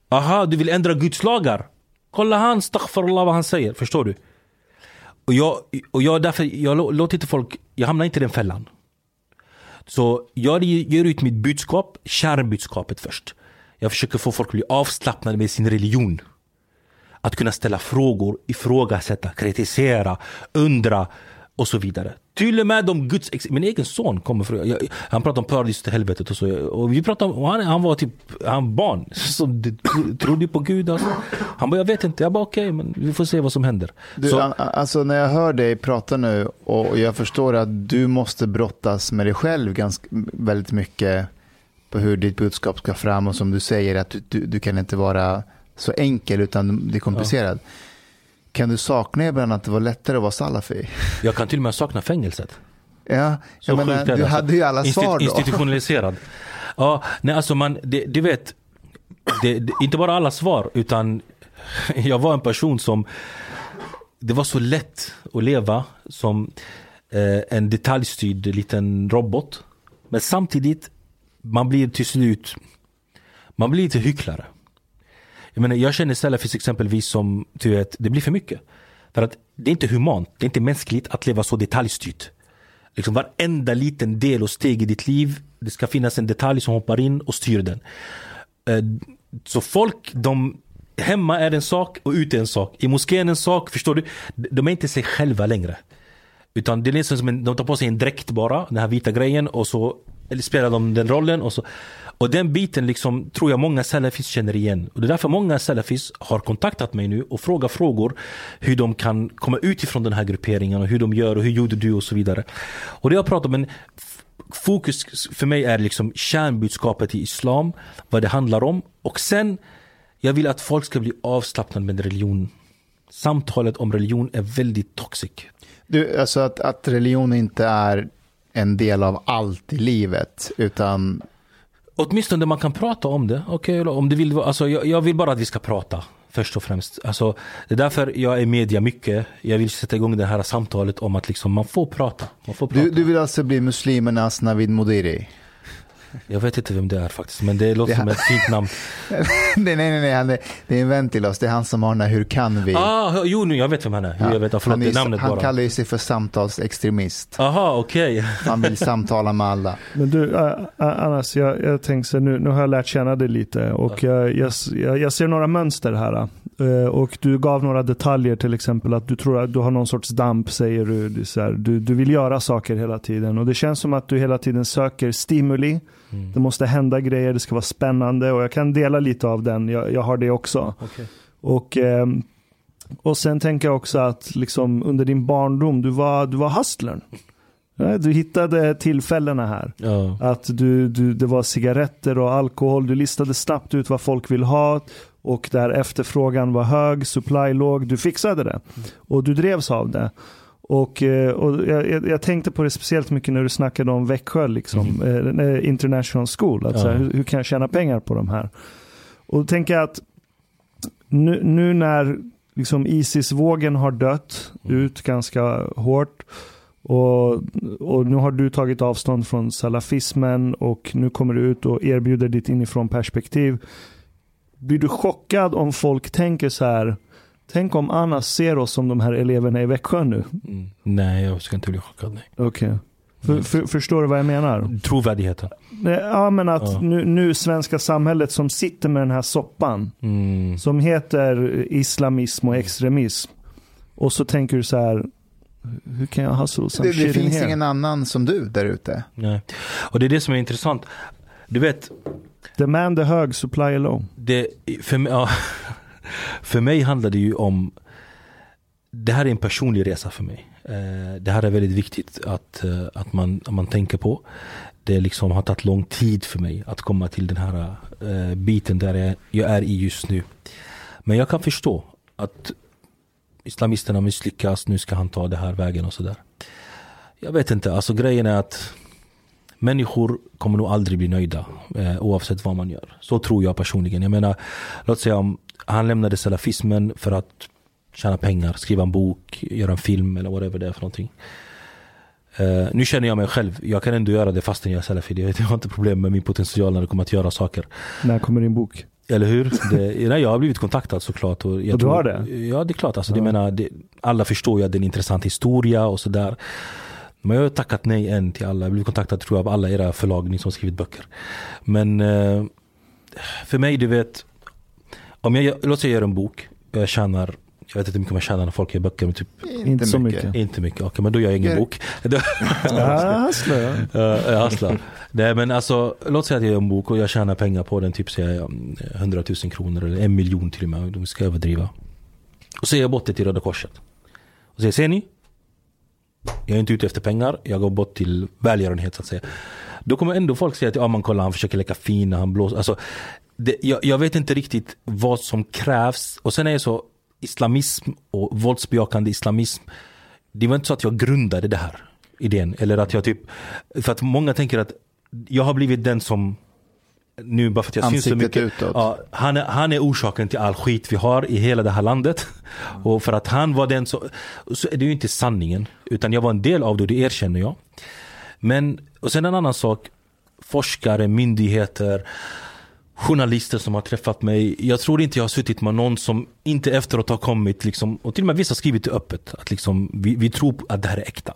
Aha, du vill ändra Guds lagar? Kolla han, staghfarullah vad han säger. Förstår du? Och jag, och jag därför, jag låter inte folk, jag hamnar inte i den fällan. Så jag ger ut mitt budskap, kärnbudskapet först. Jag försöker få folk att bli avslappnade med sin religion. Att kunna ställa frågor, ifrågasätta, kritisera, undra och så vidare. Till och med om Guds, min egen son kommer från, jag, han pratar om paradiset till helvetet och så. Och vi pratade om, och han, han var typ, han barn som trodde på Gud. Alltså. Han bara, jag vet inte. Jag bara, okej, men vi får se vad som händer. Du, så, alltså när jag hör dig prata nu och jag förstår att du måste brottas med dig själv ganska, väldigt mycket på hur ditt budskap ska fram och som du säger att du, du, du kan inte vara så enkel utan det är komplicerat. Kan du sakna ibland att det var lättare att vara salafi? jag kan till och med sakna fängelset. Ja, jag menar, du alltså. hade ju alla svar då. Institutionaliserad. Ja, nej alltså man, det, du vet, det, det, inte bara alla svar utan jag var en person som det var så lätt att leva som eh, en detaljstyrd liten robot. Men samtidigt, man blir till slut, man blir lite hycklare. Jag menar, jag känner Salafis exempelvis som, du vet, det blir för mycket. För att det är inte humant, det är inte mänskligt att leva så detaljstyrt. Liksom varenda liten del och steg i ditt liv, det ska finnas en detalj som hoppar in och styr den. Eh, så folk, de, hemma är en sak och ute är en sak. I moskén en sak, förstår du? De är inte sig själva längre. Utan det är liksom som en, de tar på sig en dräkt bara, den här vita grejen och så eller spelar de den rollen och så. Och den biten liksom tror jag många salafis känner igen. Och det är därför många salafis har kontaktat mig nu och frågar frågor hur de kan komma ut ifrån den här grupperingen och hur de gör och hur gjorde du och så vidare. Och det jag pratar om, men fokus för mig är liksom kärnbudskapet i islam, vad det handlar om. Och sen, jag vill att folk ska bli avslappnade med religion. Samtalet om religion är väldigt toxic. Du, alltså att, att religion inte är en del av allt i livet, utan Åtminstone man kan prata om det. Okej, om du vill, alltså, jag, jag vill bara att vi ska prata. Först och främst. Alltså, det är därför jag är media mycket. Jag vill sätta igång det här samtalet om att liksom, man får prata. Man får prata. du, du vill alltså bli muslimernas Navid Modiri? Jag vet inte vem det är faktiskt, men det låter Det- som ett fint namn. nej, nej, nej, han är, det är en vän till oss. Det är han som har den här Hur kan vi? Ah, jo, nu, jag vet vem han är. Jo, jag vet, ah, förlåt, han, det är, namnet han bara. kallar ju sig för samtalsextremist. Aha, okej. Han vill samtala med alla. Men du, uh, Anas, jag, jag tänkte nu, nu har jag lärt känna dig lite och jag, jag, jag, jag ser några mönster här. Uh, och du gav några detaljer, till exempel att du tror att du har någon sorts damp, säger du. Du, så här, du. Du vill göra saker hela tiden och det känns som att du hela tiden söker stimuli. Mm. Det måste hända grejer, det ska vara spännande och jag kan dela lite av den. Jag, jag har det också. Okej. Och, ehm, och sen tänker jag också att liksom under din barndom, du var, du var hustlern. Du hittade tillfällena här. Ja. Att du, du, det var cigaretter och alkohol. Du listade snabbt ut vad folk vill ha. Och där efterfrågan var hög, supply låg. Du fixade det. Och du drevs av det. Och, eh, och jag, jag- tänkte på det speciellt mycket när du snackade om Växjö, liksom, eh, International School. Att, här, Ja. hur, hur kan jag tjäna pengar på de här? Och då tänker jag att nu, nu när liksom Isis-vågen har dött ut ganska hårt och, och nu har du tagit avstånd från salafismen och nu kommer du ut och erbjuder ditt inifrån perspektiv. Blir du chockad om folk tänker så här, tänk om Anna ser oss som de här eleverna i Växjö nu? Mm. Nej, jag ska inte bli chockad. Nej. Okej. För, för, förstår du vad jag menar? Trovärdigheten. Ja, men att Ja. nu, nu svenska samhället som sitter med den här soppan. Mm. Som heter islamism och extremism. Och så tänker du så här. Hur kan jag hustle some Det, det finns ingen annan som du där ute. Nej. Och det är det som är intressant. Du vet, Demand är hög, supply är low. det, för, mig, ja, för mig handlar det ju om Det här är en personlig resa för mig. Eh, det här är väldigt viktigt att, eh, att, man, att man tänker på. Det liksom har tagit lång tid för mig att komma till den här eh, biten där jag, jag är i just nu. Men jag kan förstå att islamisterna misslyckas, nu ska han ta det här vägen och sådär. Jag vet inte, alltså grejen är att människor kommer nog aldrig bli nöjda eh, oavsett vad man gör. Så tror jag personligen. Jag menar, låt säga om han lämnade salafismen för att tjäna pengar, skriva en bok, göra en film eller whatever det är för någonting. Eh, nu känner jag mig själv, jag kan ändå göra det fastän jag är salafi. Jag har inte problem med min potential när det kommer att göra saker. När kommer din bok? Eller hur? Det, nej, jag har blivit kontaktad såklart. Och, jag Och du har det? Ja, det är klart. Alltså, Ja. det menar, det, alla förstår ju att det är en intressant historia och sådär. Men jag har tackat nej än till alla. Jag har blivit kontaktad tror jag av alla era förlag, ni som skrivit böcker. Men eh, för mig, du vet. Om jag, låt säga jag gör en bok. Jag tjänar, jag vet inte hur mycket man tjänar när folk gör böcker. Men typ Inte så mycket. inte mycket. Okej, men då gör jag ingen Ja. bok. Jag hasslar. Nej men alltså, låt säga att jag gör en bok och jag tjänar pengar på den, typ säger jag mm, 100 000 kronor eller en miljon till och med, de ska överdriva. Och så ger jag bort det till Röda Korset. Och säger, ser ni? Jag är inte ute efter pengar, jag går bort till välgörenhet så att säga. Då kommer ändå folk säga att ja, man kollar, han försöker leka fin han blåser. Alltså, det, jag, jag vet inte riktigt vad som krävs. Och sen är det så, islamism och våldsbejakande islamism. Det var inte så att jag grundade det här idén. Eller att jag typ, för att många tänker att jag har blivit den som nu bara för att jag syns så Ansiktet mycket. utåt. Ja, han, är, han är orsaken till all skit vi har i hela det här landet. Och för att han var den som, så är det ju inte sanningen. Utan jag var en del av det och det erkänner jag. Men, och sen en annan sak. Forskare, myndigheter, journalister som har träffat mig. Jag tror inte jag har suttit med någon som inte efteråt har kommit, liksom, och till och med vissa har skrivit det öppet, att liksom, vi, vi tror att det här är äkta.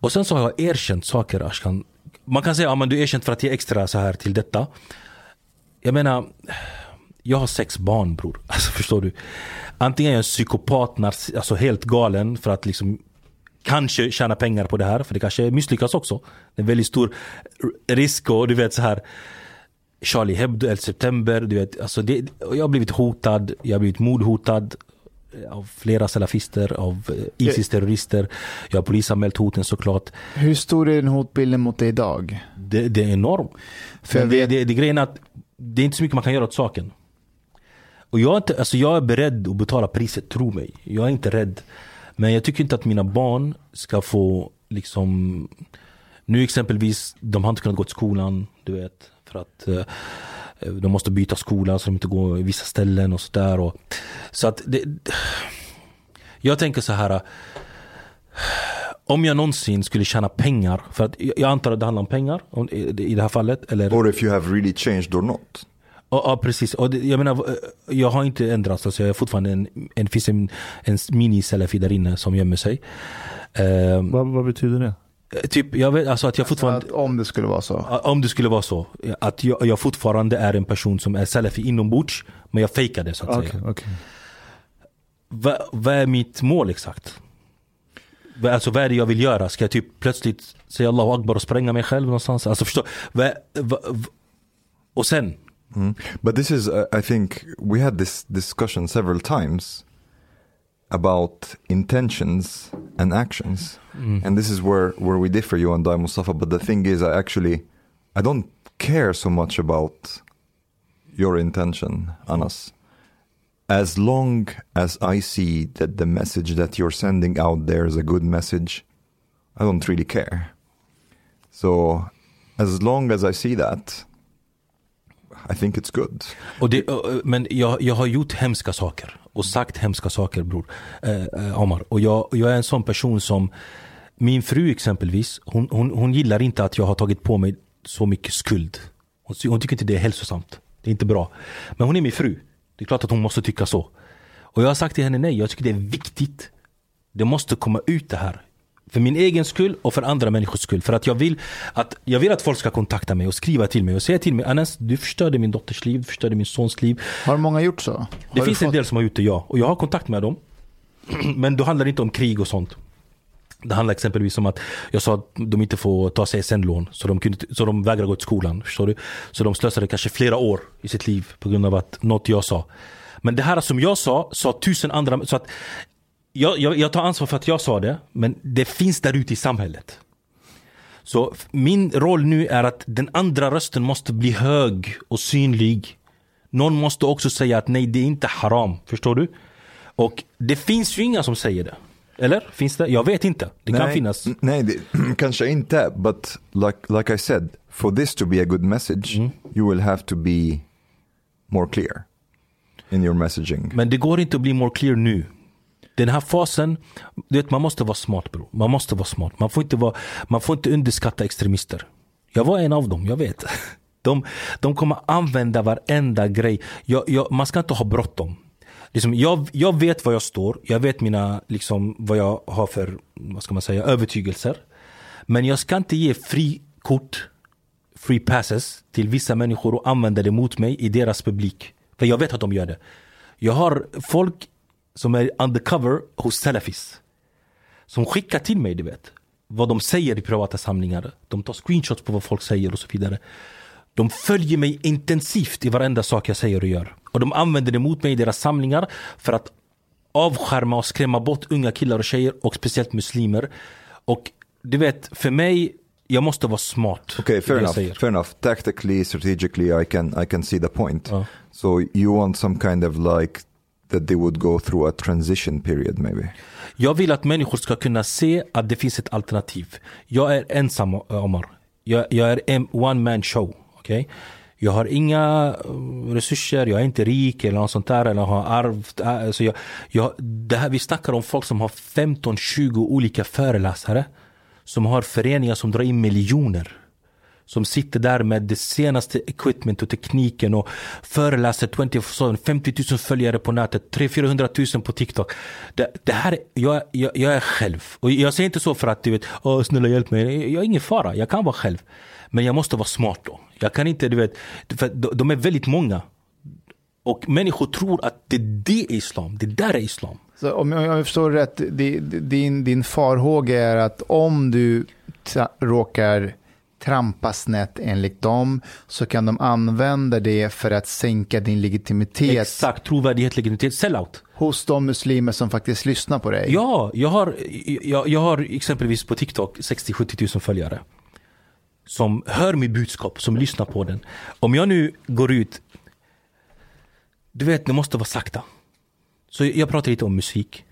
Och sen så har jag erkänt saker Ashkan. Man kan säga att ja, men du erkänt för att ge extra så här till detta. Jag menar, jag har sex barn bror. Alltså förstår du? Antingen är jag en psykopat, alltså helt galen för att liksom kanske tjäna pengar på det här. För det kanske misslyckas också. Det är en väldigt stor risk och du vet så här Charlie Hebdo, 11 september, du vet, alltså det, jag har blivit hotad, jag har blivit mordhotad eh, av flera salafister, av eh, Isis-terrorister. Jag har polisanmält hoten såklart. Hur stor är den hotbilden mot dig idag? Det, det är enormt. För Men det, vet- det, det grejen är att det är inte så mycket man kan göra åt saken. Och jag är, inte, alltså jag är beredd att betala priset, tro mig. Jag är inte rädd. Men jag tycker inte att mina barn ska få liksom Nu exempelvis, de har inte kunnat gå till skolan, du vet. För att eh, de måste byta skola så de inte går i vissa ställen och sådär. Och, så att det, jag tänker så här. Om jag någonsin skulle tjäna pengar, för att jag antar att det handlar om pengar i i det här fallet. Eller, Or if you have really changed or not. Ja, precis. Och det, jag menar, eh, jag har inte ändrats. Alltså jag är fortfarande en, en, finns en, en mini-salafi där inne som gömmer sig. Eh, Vad, vad betyder det? Typ, jag vet, alltså att jag fortfarande, Att om det skulle vara så. om det skulle vara så, att jag, jag fortfarande är en person som är salafi inombords, men jag fejkar det så att Okej, säga. okej. Vad, vad är mitt mål exakt? Vad- Alltså vad är det jag vill göra? Ska jag typ plötsligt säga Allahu Akbar och spränga mig själv någonstans? Alltså förstå, vad, vad, och sen, Mm. But this is, uh, I think, we had this discussion several times about intentions and actions. And this is where, where we differ, you and I, Mustafa. But the thing is, I actually, I don't care so much about your intention, Anas. As long as I see that the message that you're sending out there is a good message, I don't really care. So, as long as I see that, I think it's good. Och det, men jag, jag har gjort hemska saker och sagt hemska saker bror eh, eh, Omar. Och jag, jag är en sån person som Min fru exempelvis, hon, hon, hon gillar inte att jag har tagit på mig så mycket skuld. Hon, hon tycker inte det är hälsosamt. Det är inte bra. Men hon är min fru. Det är klart att hon måste tycka så. Och jag har sagt till henne nej, jag tycker det är viktigt. Det måste komma ut det här. För min egen skull och för andra människors skull. För att jag vill att, jag vill att folk ska kontakta mig och skriva till mig och säga till mig Anas, du förstörde min dotters liv, du förstörde min sons liv. Har många gjort så? Har Det finns en fått- del som har gjort det, ja. Och jag har kontakt med dem. Men då handlar det inte om krig och sånt. Det handlar exempelvis om att jag sa att de inte får ta CSN-lån. Så de, kunde, så de vägrar gå till skolan. Förstår du? Så de slösade kanske flera år i sitt liv på grund av att något jag sa. Men det här som jag sa, sa tusen andra. Så att jag, jag, jag tar ansvar för att jag sa det. Men det finns där ute i samhället. Så min roll nu är att den andra rösten måste bli hög och synlig. Någon måste också säga att nej, det är inte haram. Förstår du? Och det finns ju inga som säger det. Eller? Finns det? Jag vet inte. Det kan nej, finnas. n- Nej, det, kanske inte. But like, like I said, for this to be a good message, Mm. you will have to be more clear in your messaging. Men det går inte att bli more clear nu. Den här fasen, du vet, man måste vara smart bro. Man måste vara smart. Man får inte, vara, man får inte underskatta extremister. Jag var en av dem, jag vet. De, de kommer använda varenda grej. Jag, jag, man ska inte ha bråttom. Liksom, jag, jag vet var jag står. Jag vet mina, liksom, vad jag har för vad ska man säga, övertygelser. Men jag ska inte ge frikort, free passes till vissa människor och använda det mot mig i deras publik. För jag vet att de gör det. Jag har folk som är undercover hos Salafis. Som skickar till mig, du vet. Vad de säger i privata samlingar. De tar screenshots på vad folk säger och så vidare. De följer mig intensivt i varenda sak jag säger och gör. Och de använder det mot mig i deras samlingar för att avskärma och skrämma bort unga killar och tjejer och speciellt muslimer. Och du vet, för mig, jag måste vara smart. Okay, i fair enough. Fair enough. Tactically, strategically, I can I can see the point. Ja. So you want some kind of like that they would go through a transition period, maybe. Jag vill att människor ska kunna se att det finns ett alternativ. Jag är ensam Omar. Jag, jag är en one man show. Okay? Jag har inga eh, resurser, jag är inte rik eller något sånt där. Eller har arvt. Alltså eh, jag, jag, det här, vi snackar om folk som har 15-20 olika föreläsare. Som har föreningar som drar in miljoner. Som sitter där med det senaste equipment och tekniken och föreläser 24 50 000 följare på nätet, 300-400 000 på TikTok. Det, det här, jag, jag, jag är själv. Och jag säger inte så för att du vet, Åh, snälla hjälp mig. Jag är ingen fara, jag kan vara själv. Men jag måste vara smart då. Jag kan inte, du vet, för de, är väldigt många. Och människor tror att det, det är islam, det där är islam. Så om jag, förstår rätt, di- din, din farhåga är att om du tra- råkar trampa snett enligt dem så kan de använda det för att sänka din legitimitet Exakt, trovärdighet, legitimitet, sellout. hos de muslimer som faktiskt lyssnar på dig. Ja, jag har, jag, jag har exempelvis på TikTok 60-70 000 följare. Som hör mitt budskap, som lyssnar på den. Om jag nu går ut, du vet det måste vara sakta. Så jag pratar lite om musik.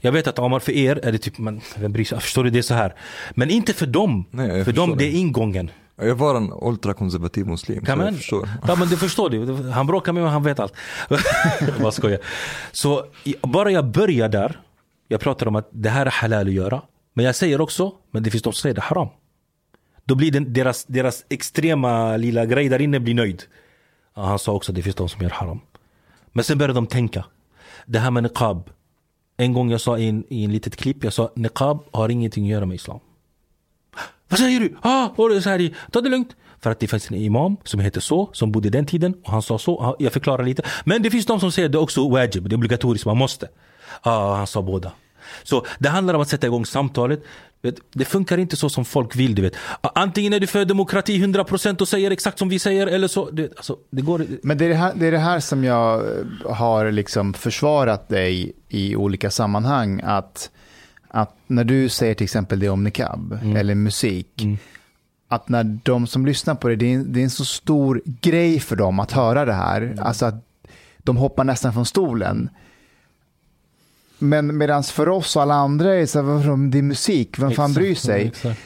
Jag vet att Amar för er är det typ, men vem bryr sig? Förstår du? Det är så här. Men inte för dem. Nej, för dem, det det. är ingången. Jag var en ultrakonservativ muslim, Kan så man? förstår. Ja men det förstår du. Han bråkar med mig, han vet allt. Vad skojar. Så bara jag börjar där. Jag pratar om att det här är halal att göra. Men jag säger också, men det finns de som säger det haram. Då blir den, deras, deras extrema lilla grej där inne blir nöjd. Ja, han sa också att det finns de som gör haram. Men sen började de tänka. Det här med niqab. En gång jag sa i en, i en litet klipp, jag sa niqab har ingenting att göra med islam. Vad säger du? Ah, och så här, ta det lugnt. För att det finns en imam som heter så, som bodde den tiden och han sa så. Jag förklarar lite. Men det finns de som säger det också wajib, det är obligatoriskt, man måste. Ah, han sa båda. Så det handlar om att sätta igång samtalet. Det funkar inte så som folk vill. Du vet. Antingen är du för demokrati 100% och säger exakt som vi säger eller så. Det, alltså, det går Men det är det, här, det är det här som jag eh, har liksom försvarat dig i olika sammanhang. Att, att när du säger till exempel det om niqab eller musik. Att när de som lyssnar på det, det är, en, det är en så stor grej för dem att höra det här. Alltså att de hoppar nästan från stolen. Men medan för oss och alla andra är det så här, det är musik, vem fan bryr sig? exakt.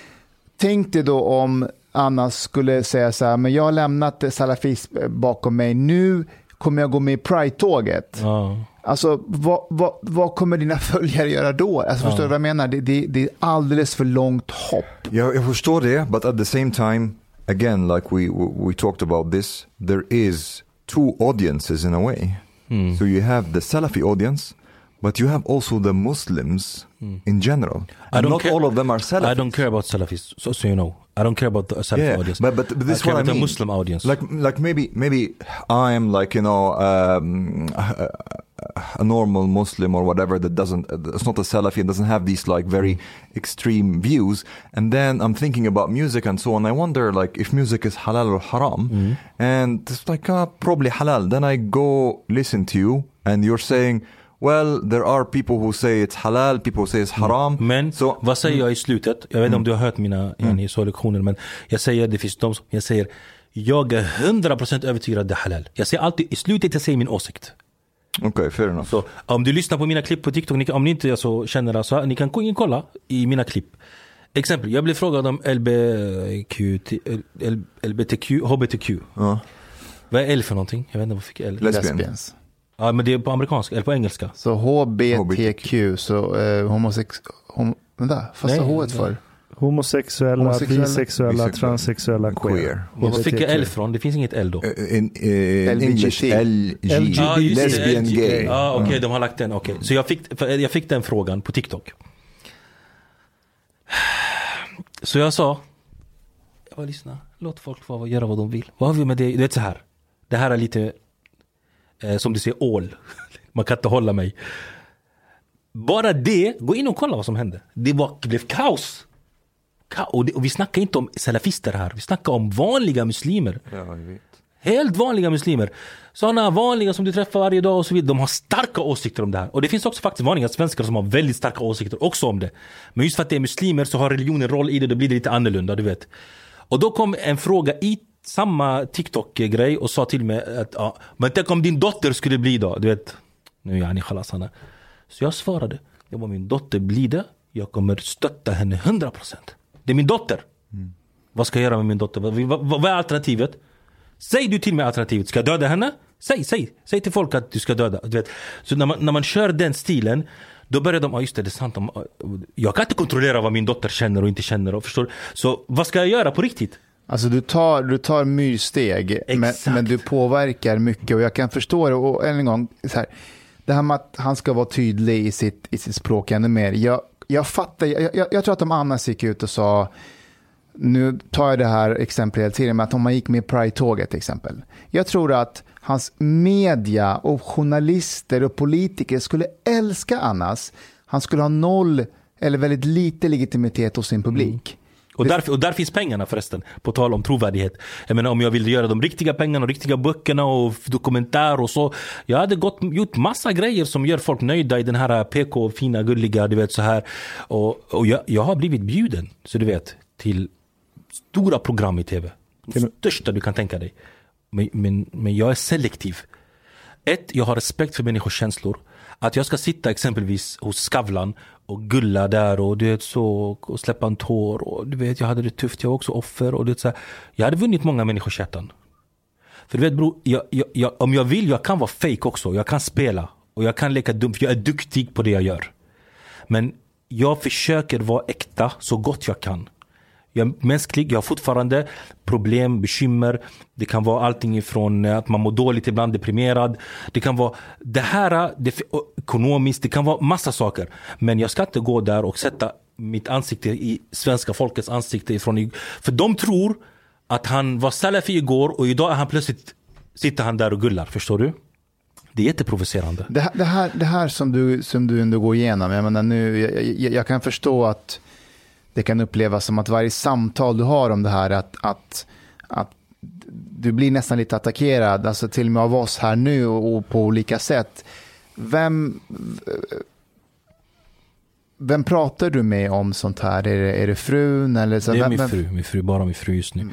Tänk dig då om Anna skulle säga så här, men jag har lämnat salafism bakom mig, nu kommer jag gå med i Pride-tåget. Ja. Alltså, vad, vad, vad kommer dina följare göra då? Alltså, Förstår du vad jag menar? Det, det, det är alldeles för långt hopp. Jag, jag förstår det, but at the same time, again, like we, we talked about this, there is two audiences in a way. Mm. So you have the Salafi audience, But you have also the Muslims in general. I And don't not care- all of them are Salafis. I don't care about Salafis, so, so you know. I don't care about the Salafi Yeah, audience. but- but- but this I is what I mean. Muslim audience. Like, like maybe, maybe I'm like you know um, a, a normal Muslim or whatever that doesn't, it's not a Salafi and doesn't have these like very extreme views. And then I'm thinking about music and so on. I wonder like if music is halal or haram, and it's like uh, probably halal. Then I go listen to you, and you're saying. Well, there are people who say it's halal, people who say it's haram. Men so, vad säger jag i slutet? Jag vet inte om du har hört mina mm. så lektioner men jag säger det finns de som jag säger jag är 100% övertygad att det är halal. Jag säger alltid i slutet jag säger min åsikt. okay, fair enough. Så om du lyssnar på mina klipp på TikTok, ni, om ni inte alltså, känner det så ni kan gå in och kolla i mina klipp. Exempel, jag blev frågad om LBQ, LBTQ, HBTQ. Ja. Vad är L för någonting? Jag vet inte vad fick L? Lesbian. Lesbians. Ja men det är på amerikanska, eller på engelska. Så HBTQ, så eh, homosex... Hom, vänta, fast Nej, H för? Homosexuella, Homosexuella, bisexuella, bisexuella, transsexuella, queer. queer. Vad fick jag. L från? Det finns inget L då. Uh, in, in. English, LG, det, lesbian, LG. gay. Ja okej, de har lagt den, okej. Så jag fick, jag fick den frågan på TikTok. Så jag sa, jag bara lyssna, låt folk få göra vad de vill. Vad har vi med det? Du vet så här. Det här är lite, eh, som du säger, ål. Man kan inte hålla mig. Bara det, gå in och kolla vad som hände. Det, var, det blev kaos. Ka- och, det, och vi snackar inte om salafister här, vi snackar om vanliga muslimer. Ja. Helt vanliga muslimer. Sådana vanliga som du träffar varje dag och så vidare. De har starka åsikter om det här. Och det finns också faktiskt vanliga svenskar som har väldigt starka åsikter också om det. Men just för att det är muslimer så har religionen roll i det, då blir det lite annorlunda, du vet. Och då kom en fråga i samma TikTok-grej och sa till mig att ja, men tänk om din dotter skulle bli då, du vet. Nu är ni khalas Hanna. Så jag svarade, jag var min dotter blir det, jag kommer stötta henne 100%. Det är min dotter. Vad ska jag göra med min dotter? Vad, vad, vad är alternativet? Säg du till mig alternativet, ska jag döda henne? Säg, säg, säg till folk att du ska döda. Du vet. Så när man, när man kör den stilen, då börjar de, ja just det, det är sant. De, jag kan inte kontrollera vad min dotter känner och inte känner. Och förstår. Så vad ska jag göra på riktigt? Alltså du tar, du tar myrsteg, men, men du påverkar mycket och jag kan förstå det. Och än en gång, så här, det här med att han ska vara tydlig i sitt, i sitt språk ännu mer. Jag, jag fattar, jag, jag, jag tror att de annars gick ut och sa, nu tar jag det här exemplet hela tiden, men att om man gick med Pride-tåget till exempel. Jag tror att hans media och journalister och politiker skulle älska Annas. Han skulle ha noll eller väldigt lite legitimitet hos sin publik. Och där, och där finns pengarna förresten, på tal om trovärdighet. Jag menar om jag ville göra de riktiga pengarna och riktiga böckerna och dokumentär och så. Jag hade gått, gjort massa grejer som gör folk nöjda i den här PK, fina, gulliga, du vet så här. Och, och jag, jag har blivit bjuden, så du vet, till stora program i tv. De största du kan tänka dig. Men, men, men jag är selektiv. Ett, jag har respekt för människors känslor. Att jag ska sitta exempelvis hos Skavlan och gulla där och du vet så och släppa en tår och du vet jag hade det tufft, jag var också offer och du vet så här, Jag hade vunnit många människors hjärtan. För du vet bror, jag, jag, jag, om jag vill, jag kan vara fake också. Jag kan spela och jag kan leka dum, för jag är duktig på det jag gör. Men jag försöker vara äkta så gott jag kan. Jag är mänsklig, jag har fortfarande problem, bekymmer. Det kan vara allting ifrån eh, att man mår dåligt ibland, deprimerad. Det kan vara det här, eh, det, ekonomiskt, det kan vara massa saker. Men jag ska inte gå där och sätta mitt ansikte i svenska folkets ansikte ifrån. För de tror att han var salafi igår och idag är han plötsligt, sitter han där och gullar. Förstår du? Det är jätteprovocerande. Det, här- det, här, det här som du, som du ändå går igenom, jag, menar nu, jag, jag, jag kan förstå att det kan upplevas som att varje samtal du har om det här, att, att, att du blir nästan lite attackerad, alltså till och med av oss här nu och, och på olika sätt. Vem, vem pratar du med om sånt här? Är det, är det frun? Eller så, Det är vem, min fru, min fru, bara min fru just nu.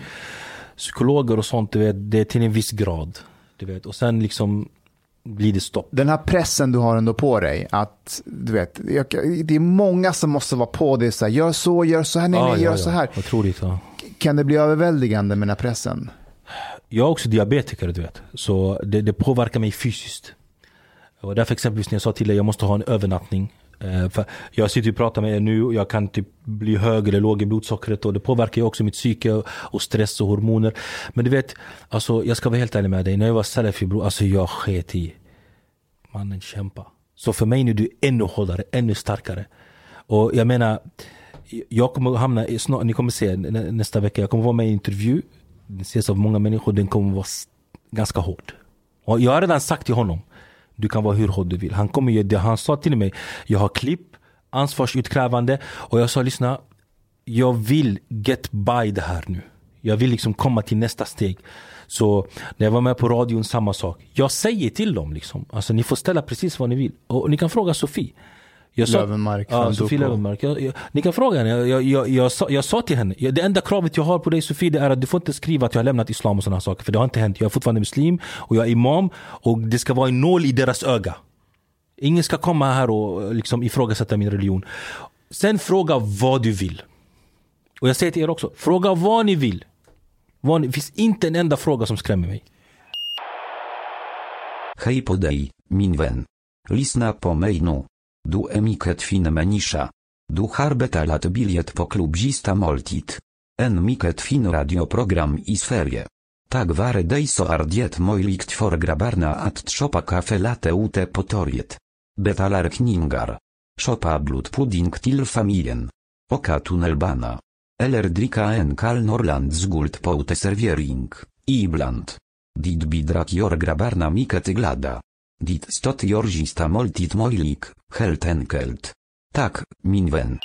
Psykologer och sånt, du vet, det är till en viss grad. Du vet. Och sen liksom blir det stopp. Den här pressen du har ändå på dig, att du vet, jag, det är många som måste vara på dig, så här, gör så, gör så här, nej, nej, gör så här. Otroligt. Ja. Kan det bli överväldigande med den här pressen? Jag är också diabetiker, du vet. Så det, det påverkar mig fysiskt. Och därför exempelvis när jag sa till dig jag måste ha en övernattning. Eh, för jag sitter och pratar med er nu och jag kan typ bli hög eller låg i blodsockret och det påverkar ju också mitt psyke och, stress och hormoner. Men du vet, alltså jag ska vara helt ärlig med dig. När jag var salafi bror, alltså jag sket i. Mannen kämpa. Så för mig nu är du ännu hårdare, ännu starkare. Och jag menar, jag kommer hamna, i, snart, ni kommer se nästa vecka, jag kommer vara med i en intervju. Den ses av många människor, den kommer vara ganska hård. Och jag har redan sagt till honom, du kan vara hur hård du vill. Han kommer göra det. Han sa till mig, jag har klipp, ansvarsutkrävande och jag sa lyssna, jag vill get by det här nu. Jag vill liksom komma till nästa steg. Så när jag var med på radion, samma sak. Jag säger till dem liksom, alltså ni får ställa precis vad ni vill. Och ni kan fråga Sofie. Jag Lövenmark Ja, Sofie. Lövenmark. Jag, jag, ni kan fråga henne. Jag, jag, jag, jag, sa, jag sa till henne, det enda kravet jag har på dig Sofie det är att du får inte skriva att jag har lämnat islam och sådana saker. För det har inte hänt. Jag är fortfarande muslim och jag är imam och det ska vara en nål i deras öga. Ingen ska komma här och liksom ifrågasätta min religion. Sen fråga vad du vill. Och jag säger till er också, fråga vad ni vill. Vad ni, det finns inte en enda fråga som skrämmer mig. Hej på dig, min vän. Lyssna på mig nu. Du är mycket fin människa. Du har betalat bilet på klubbzista måltid. En mycket fin radioprogram i Sverige. Tack vare dig så är det möjligt för grabbarna att shoppa kaffe latte ute på torget. Betalar kningar. Shoppa blodpudding till familjen. Åka tunnelbana. Eller dricka en kall Norrlands guld på uteservering. Ibland. Dit bidrak gör grabbarna mycket glada. Dit stot gör sista måltid möjlig, helt enkelt. Tack, min vän.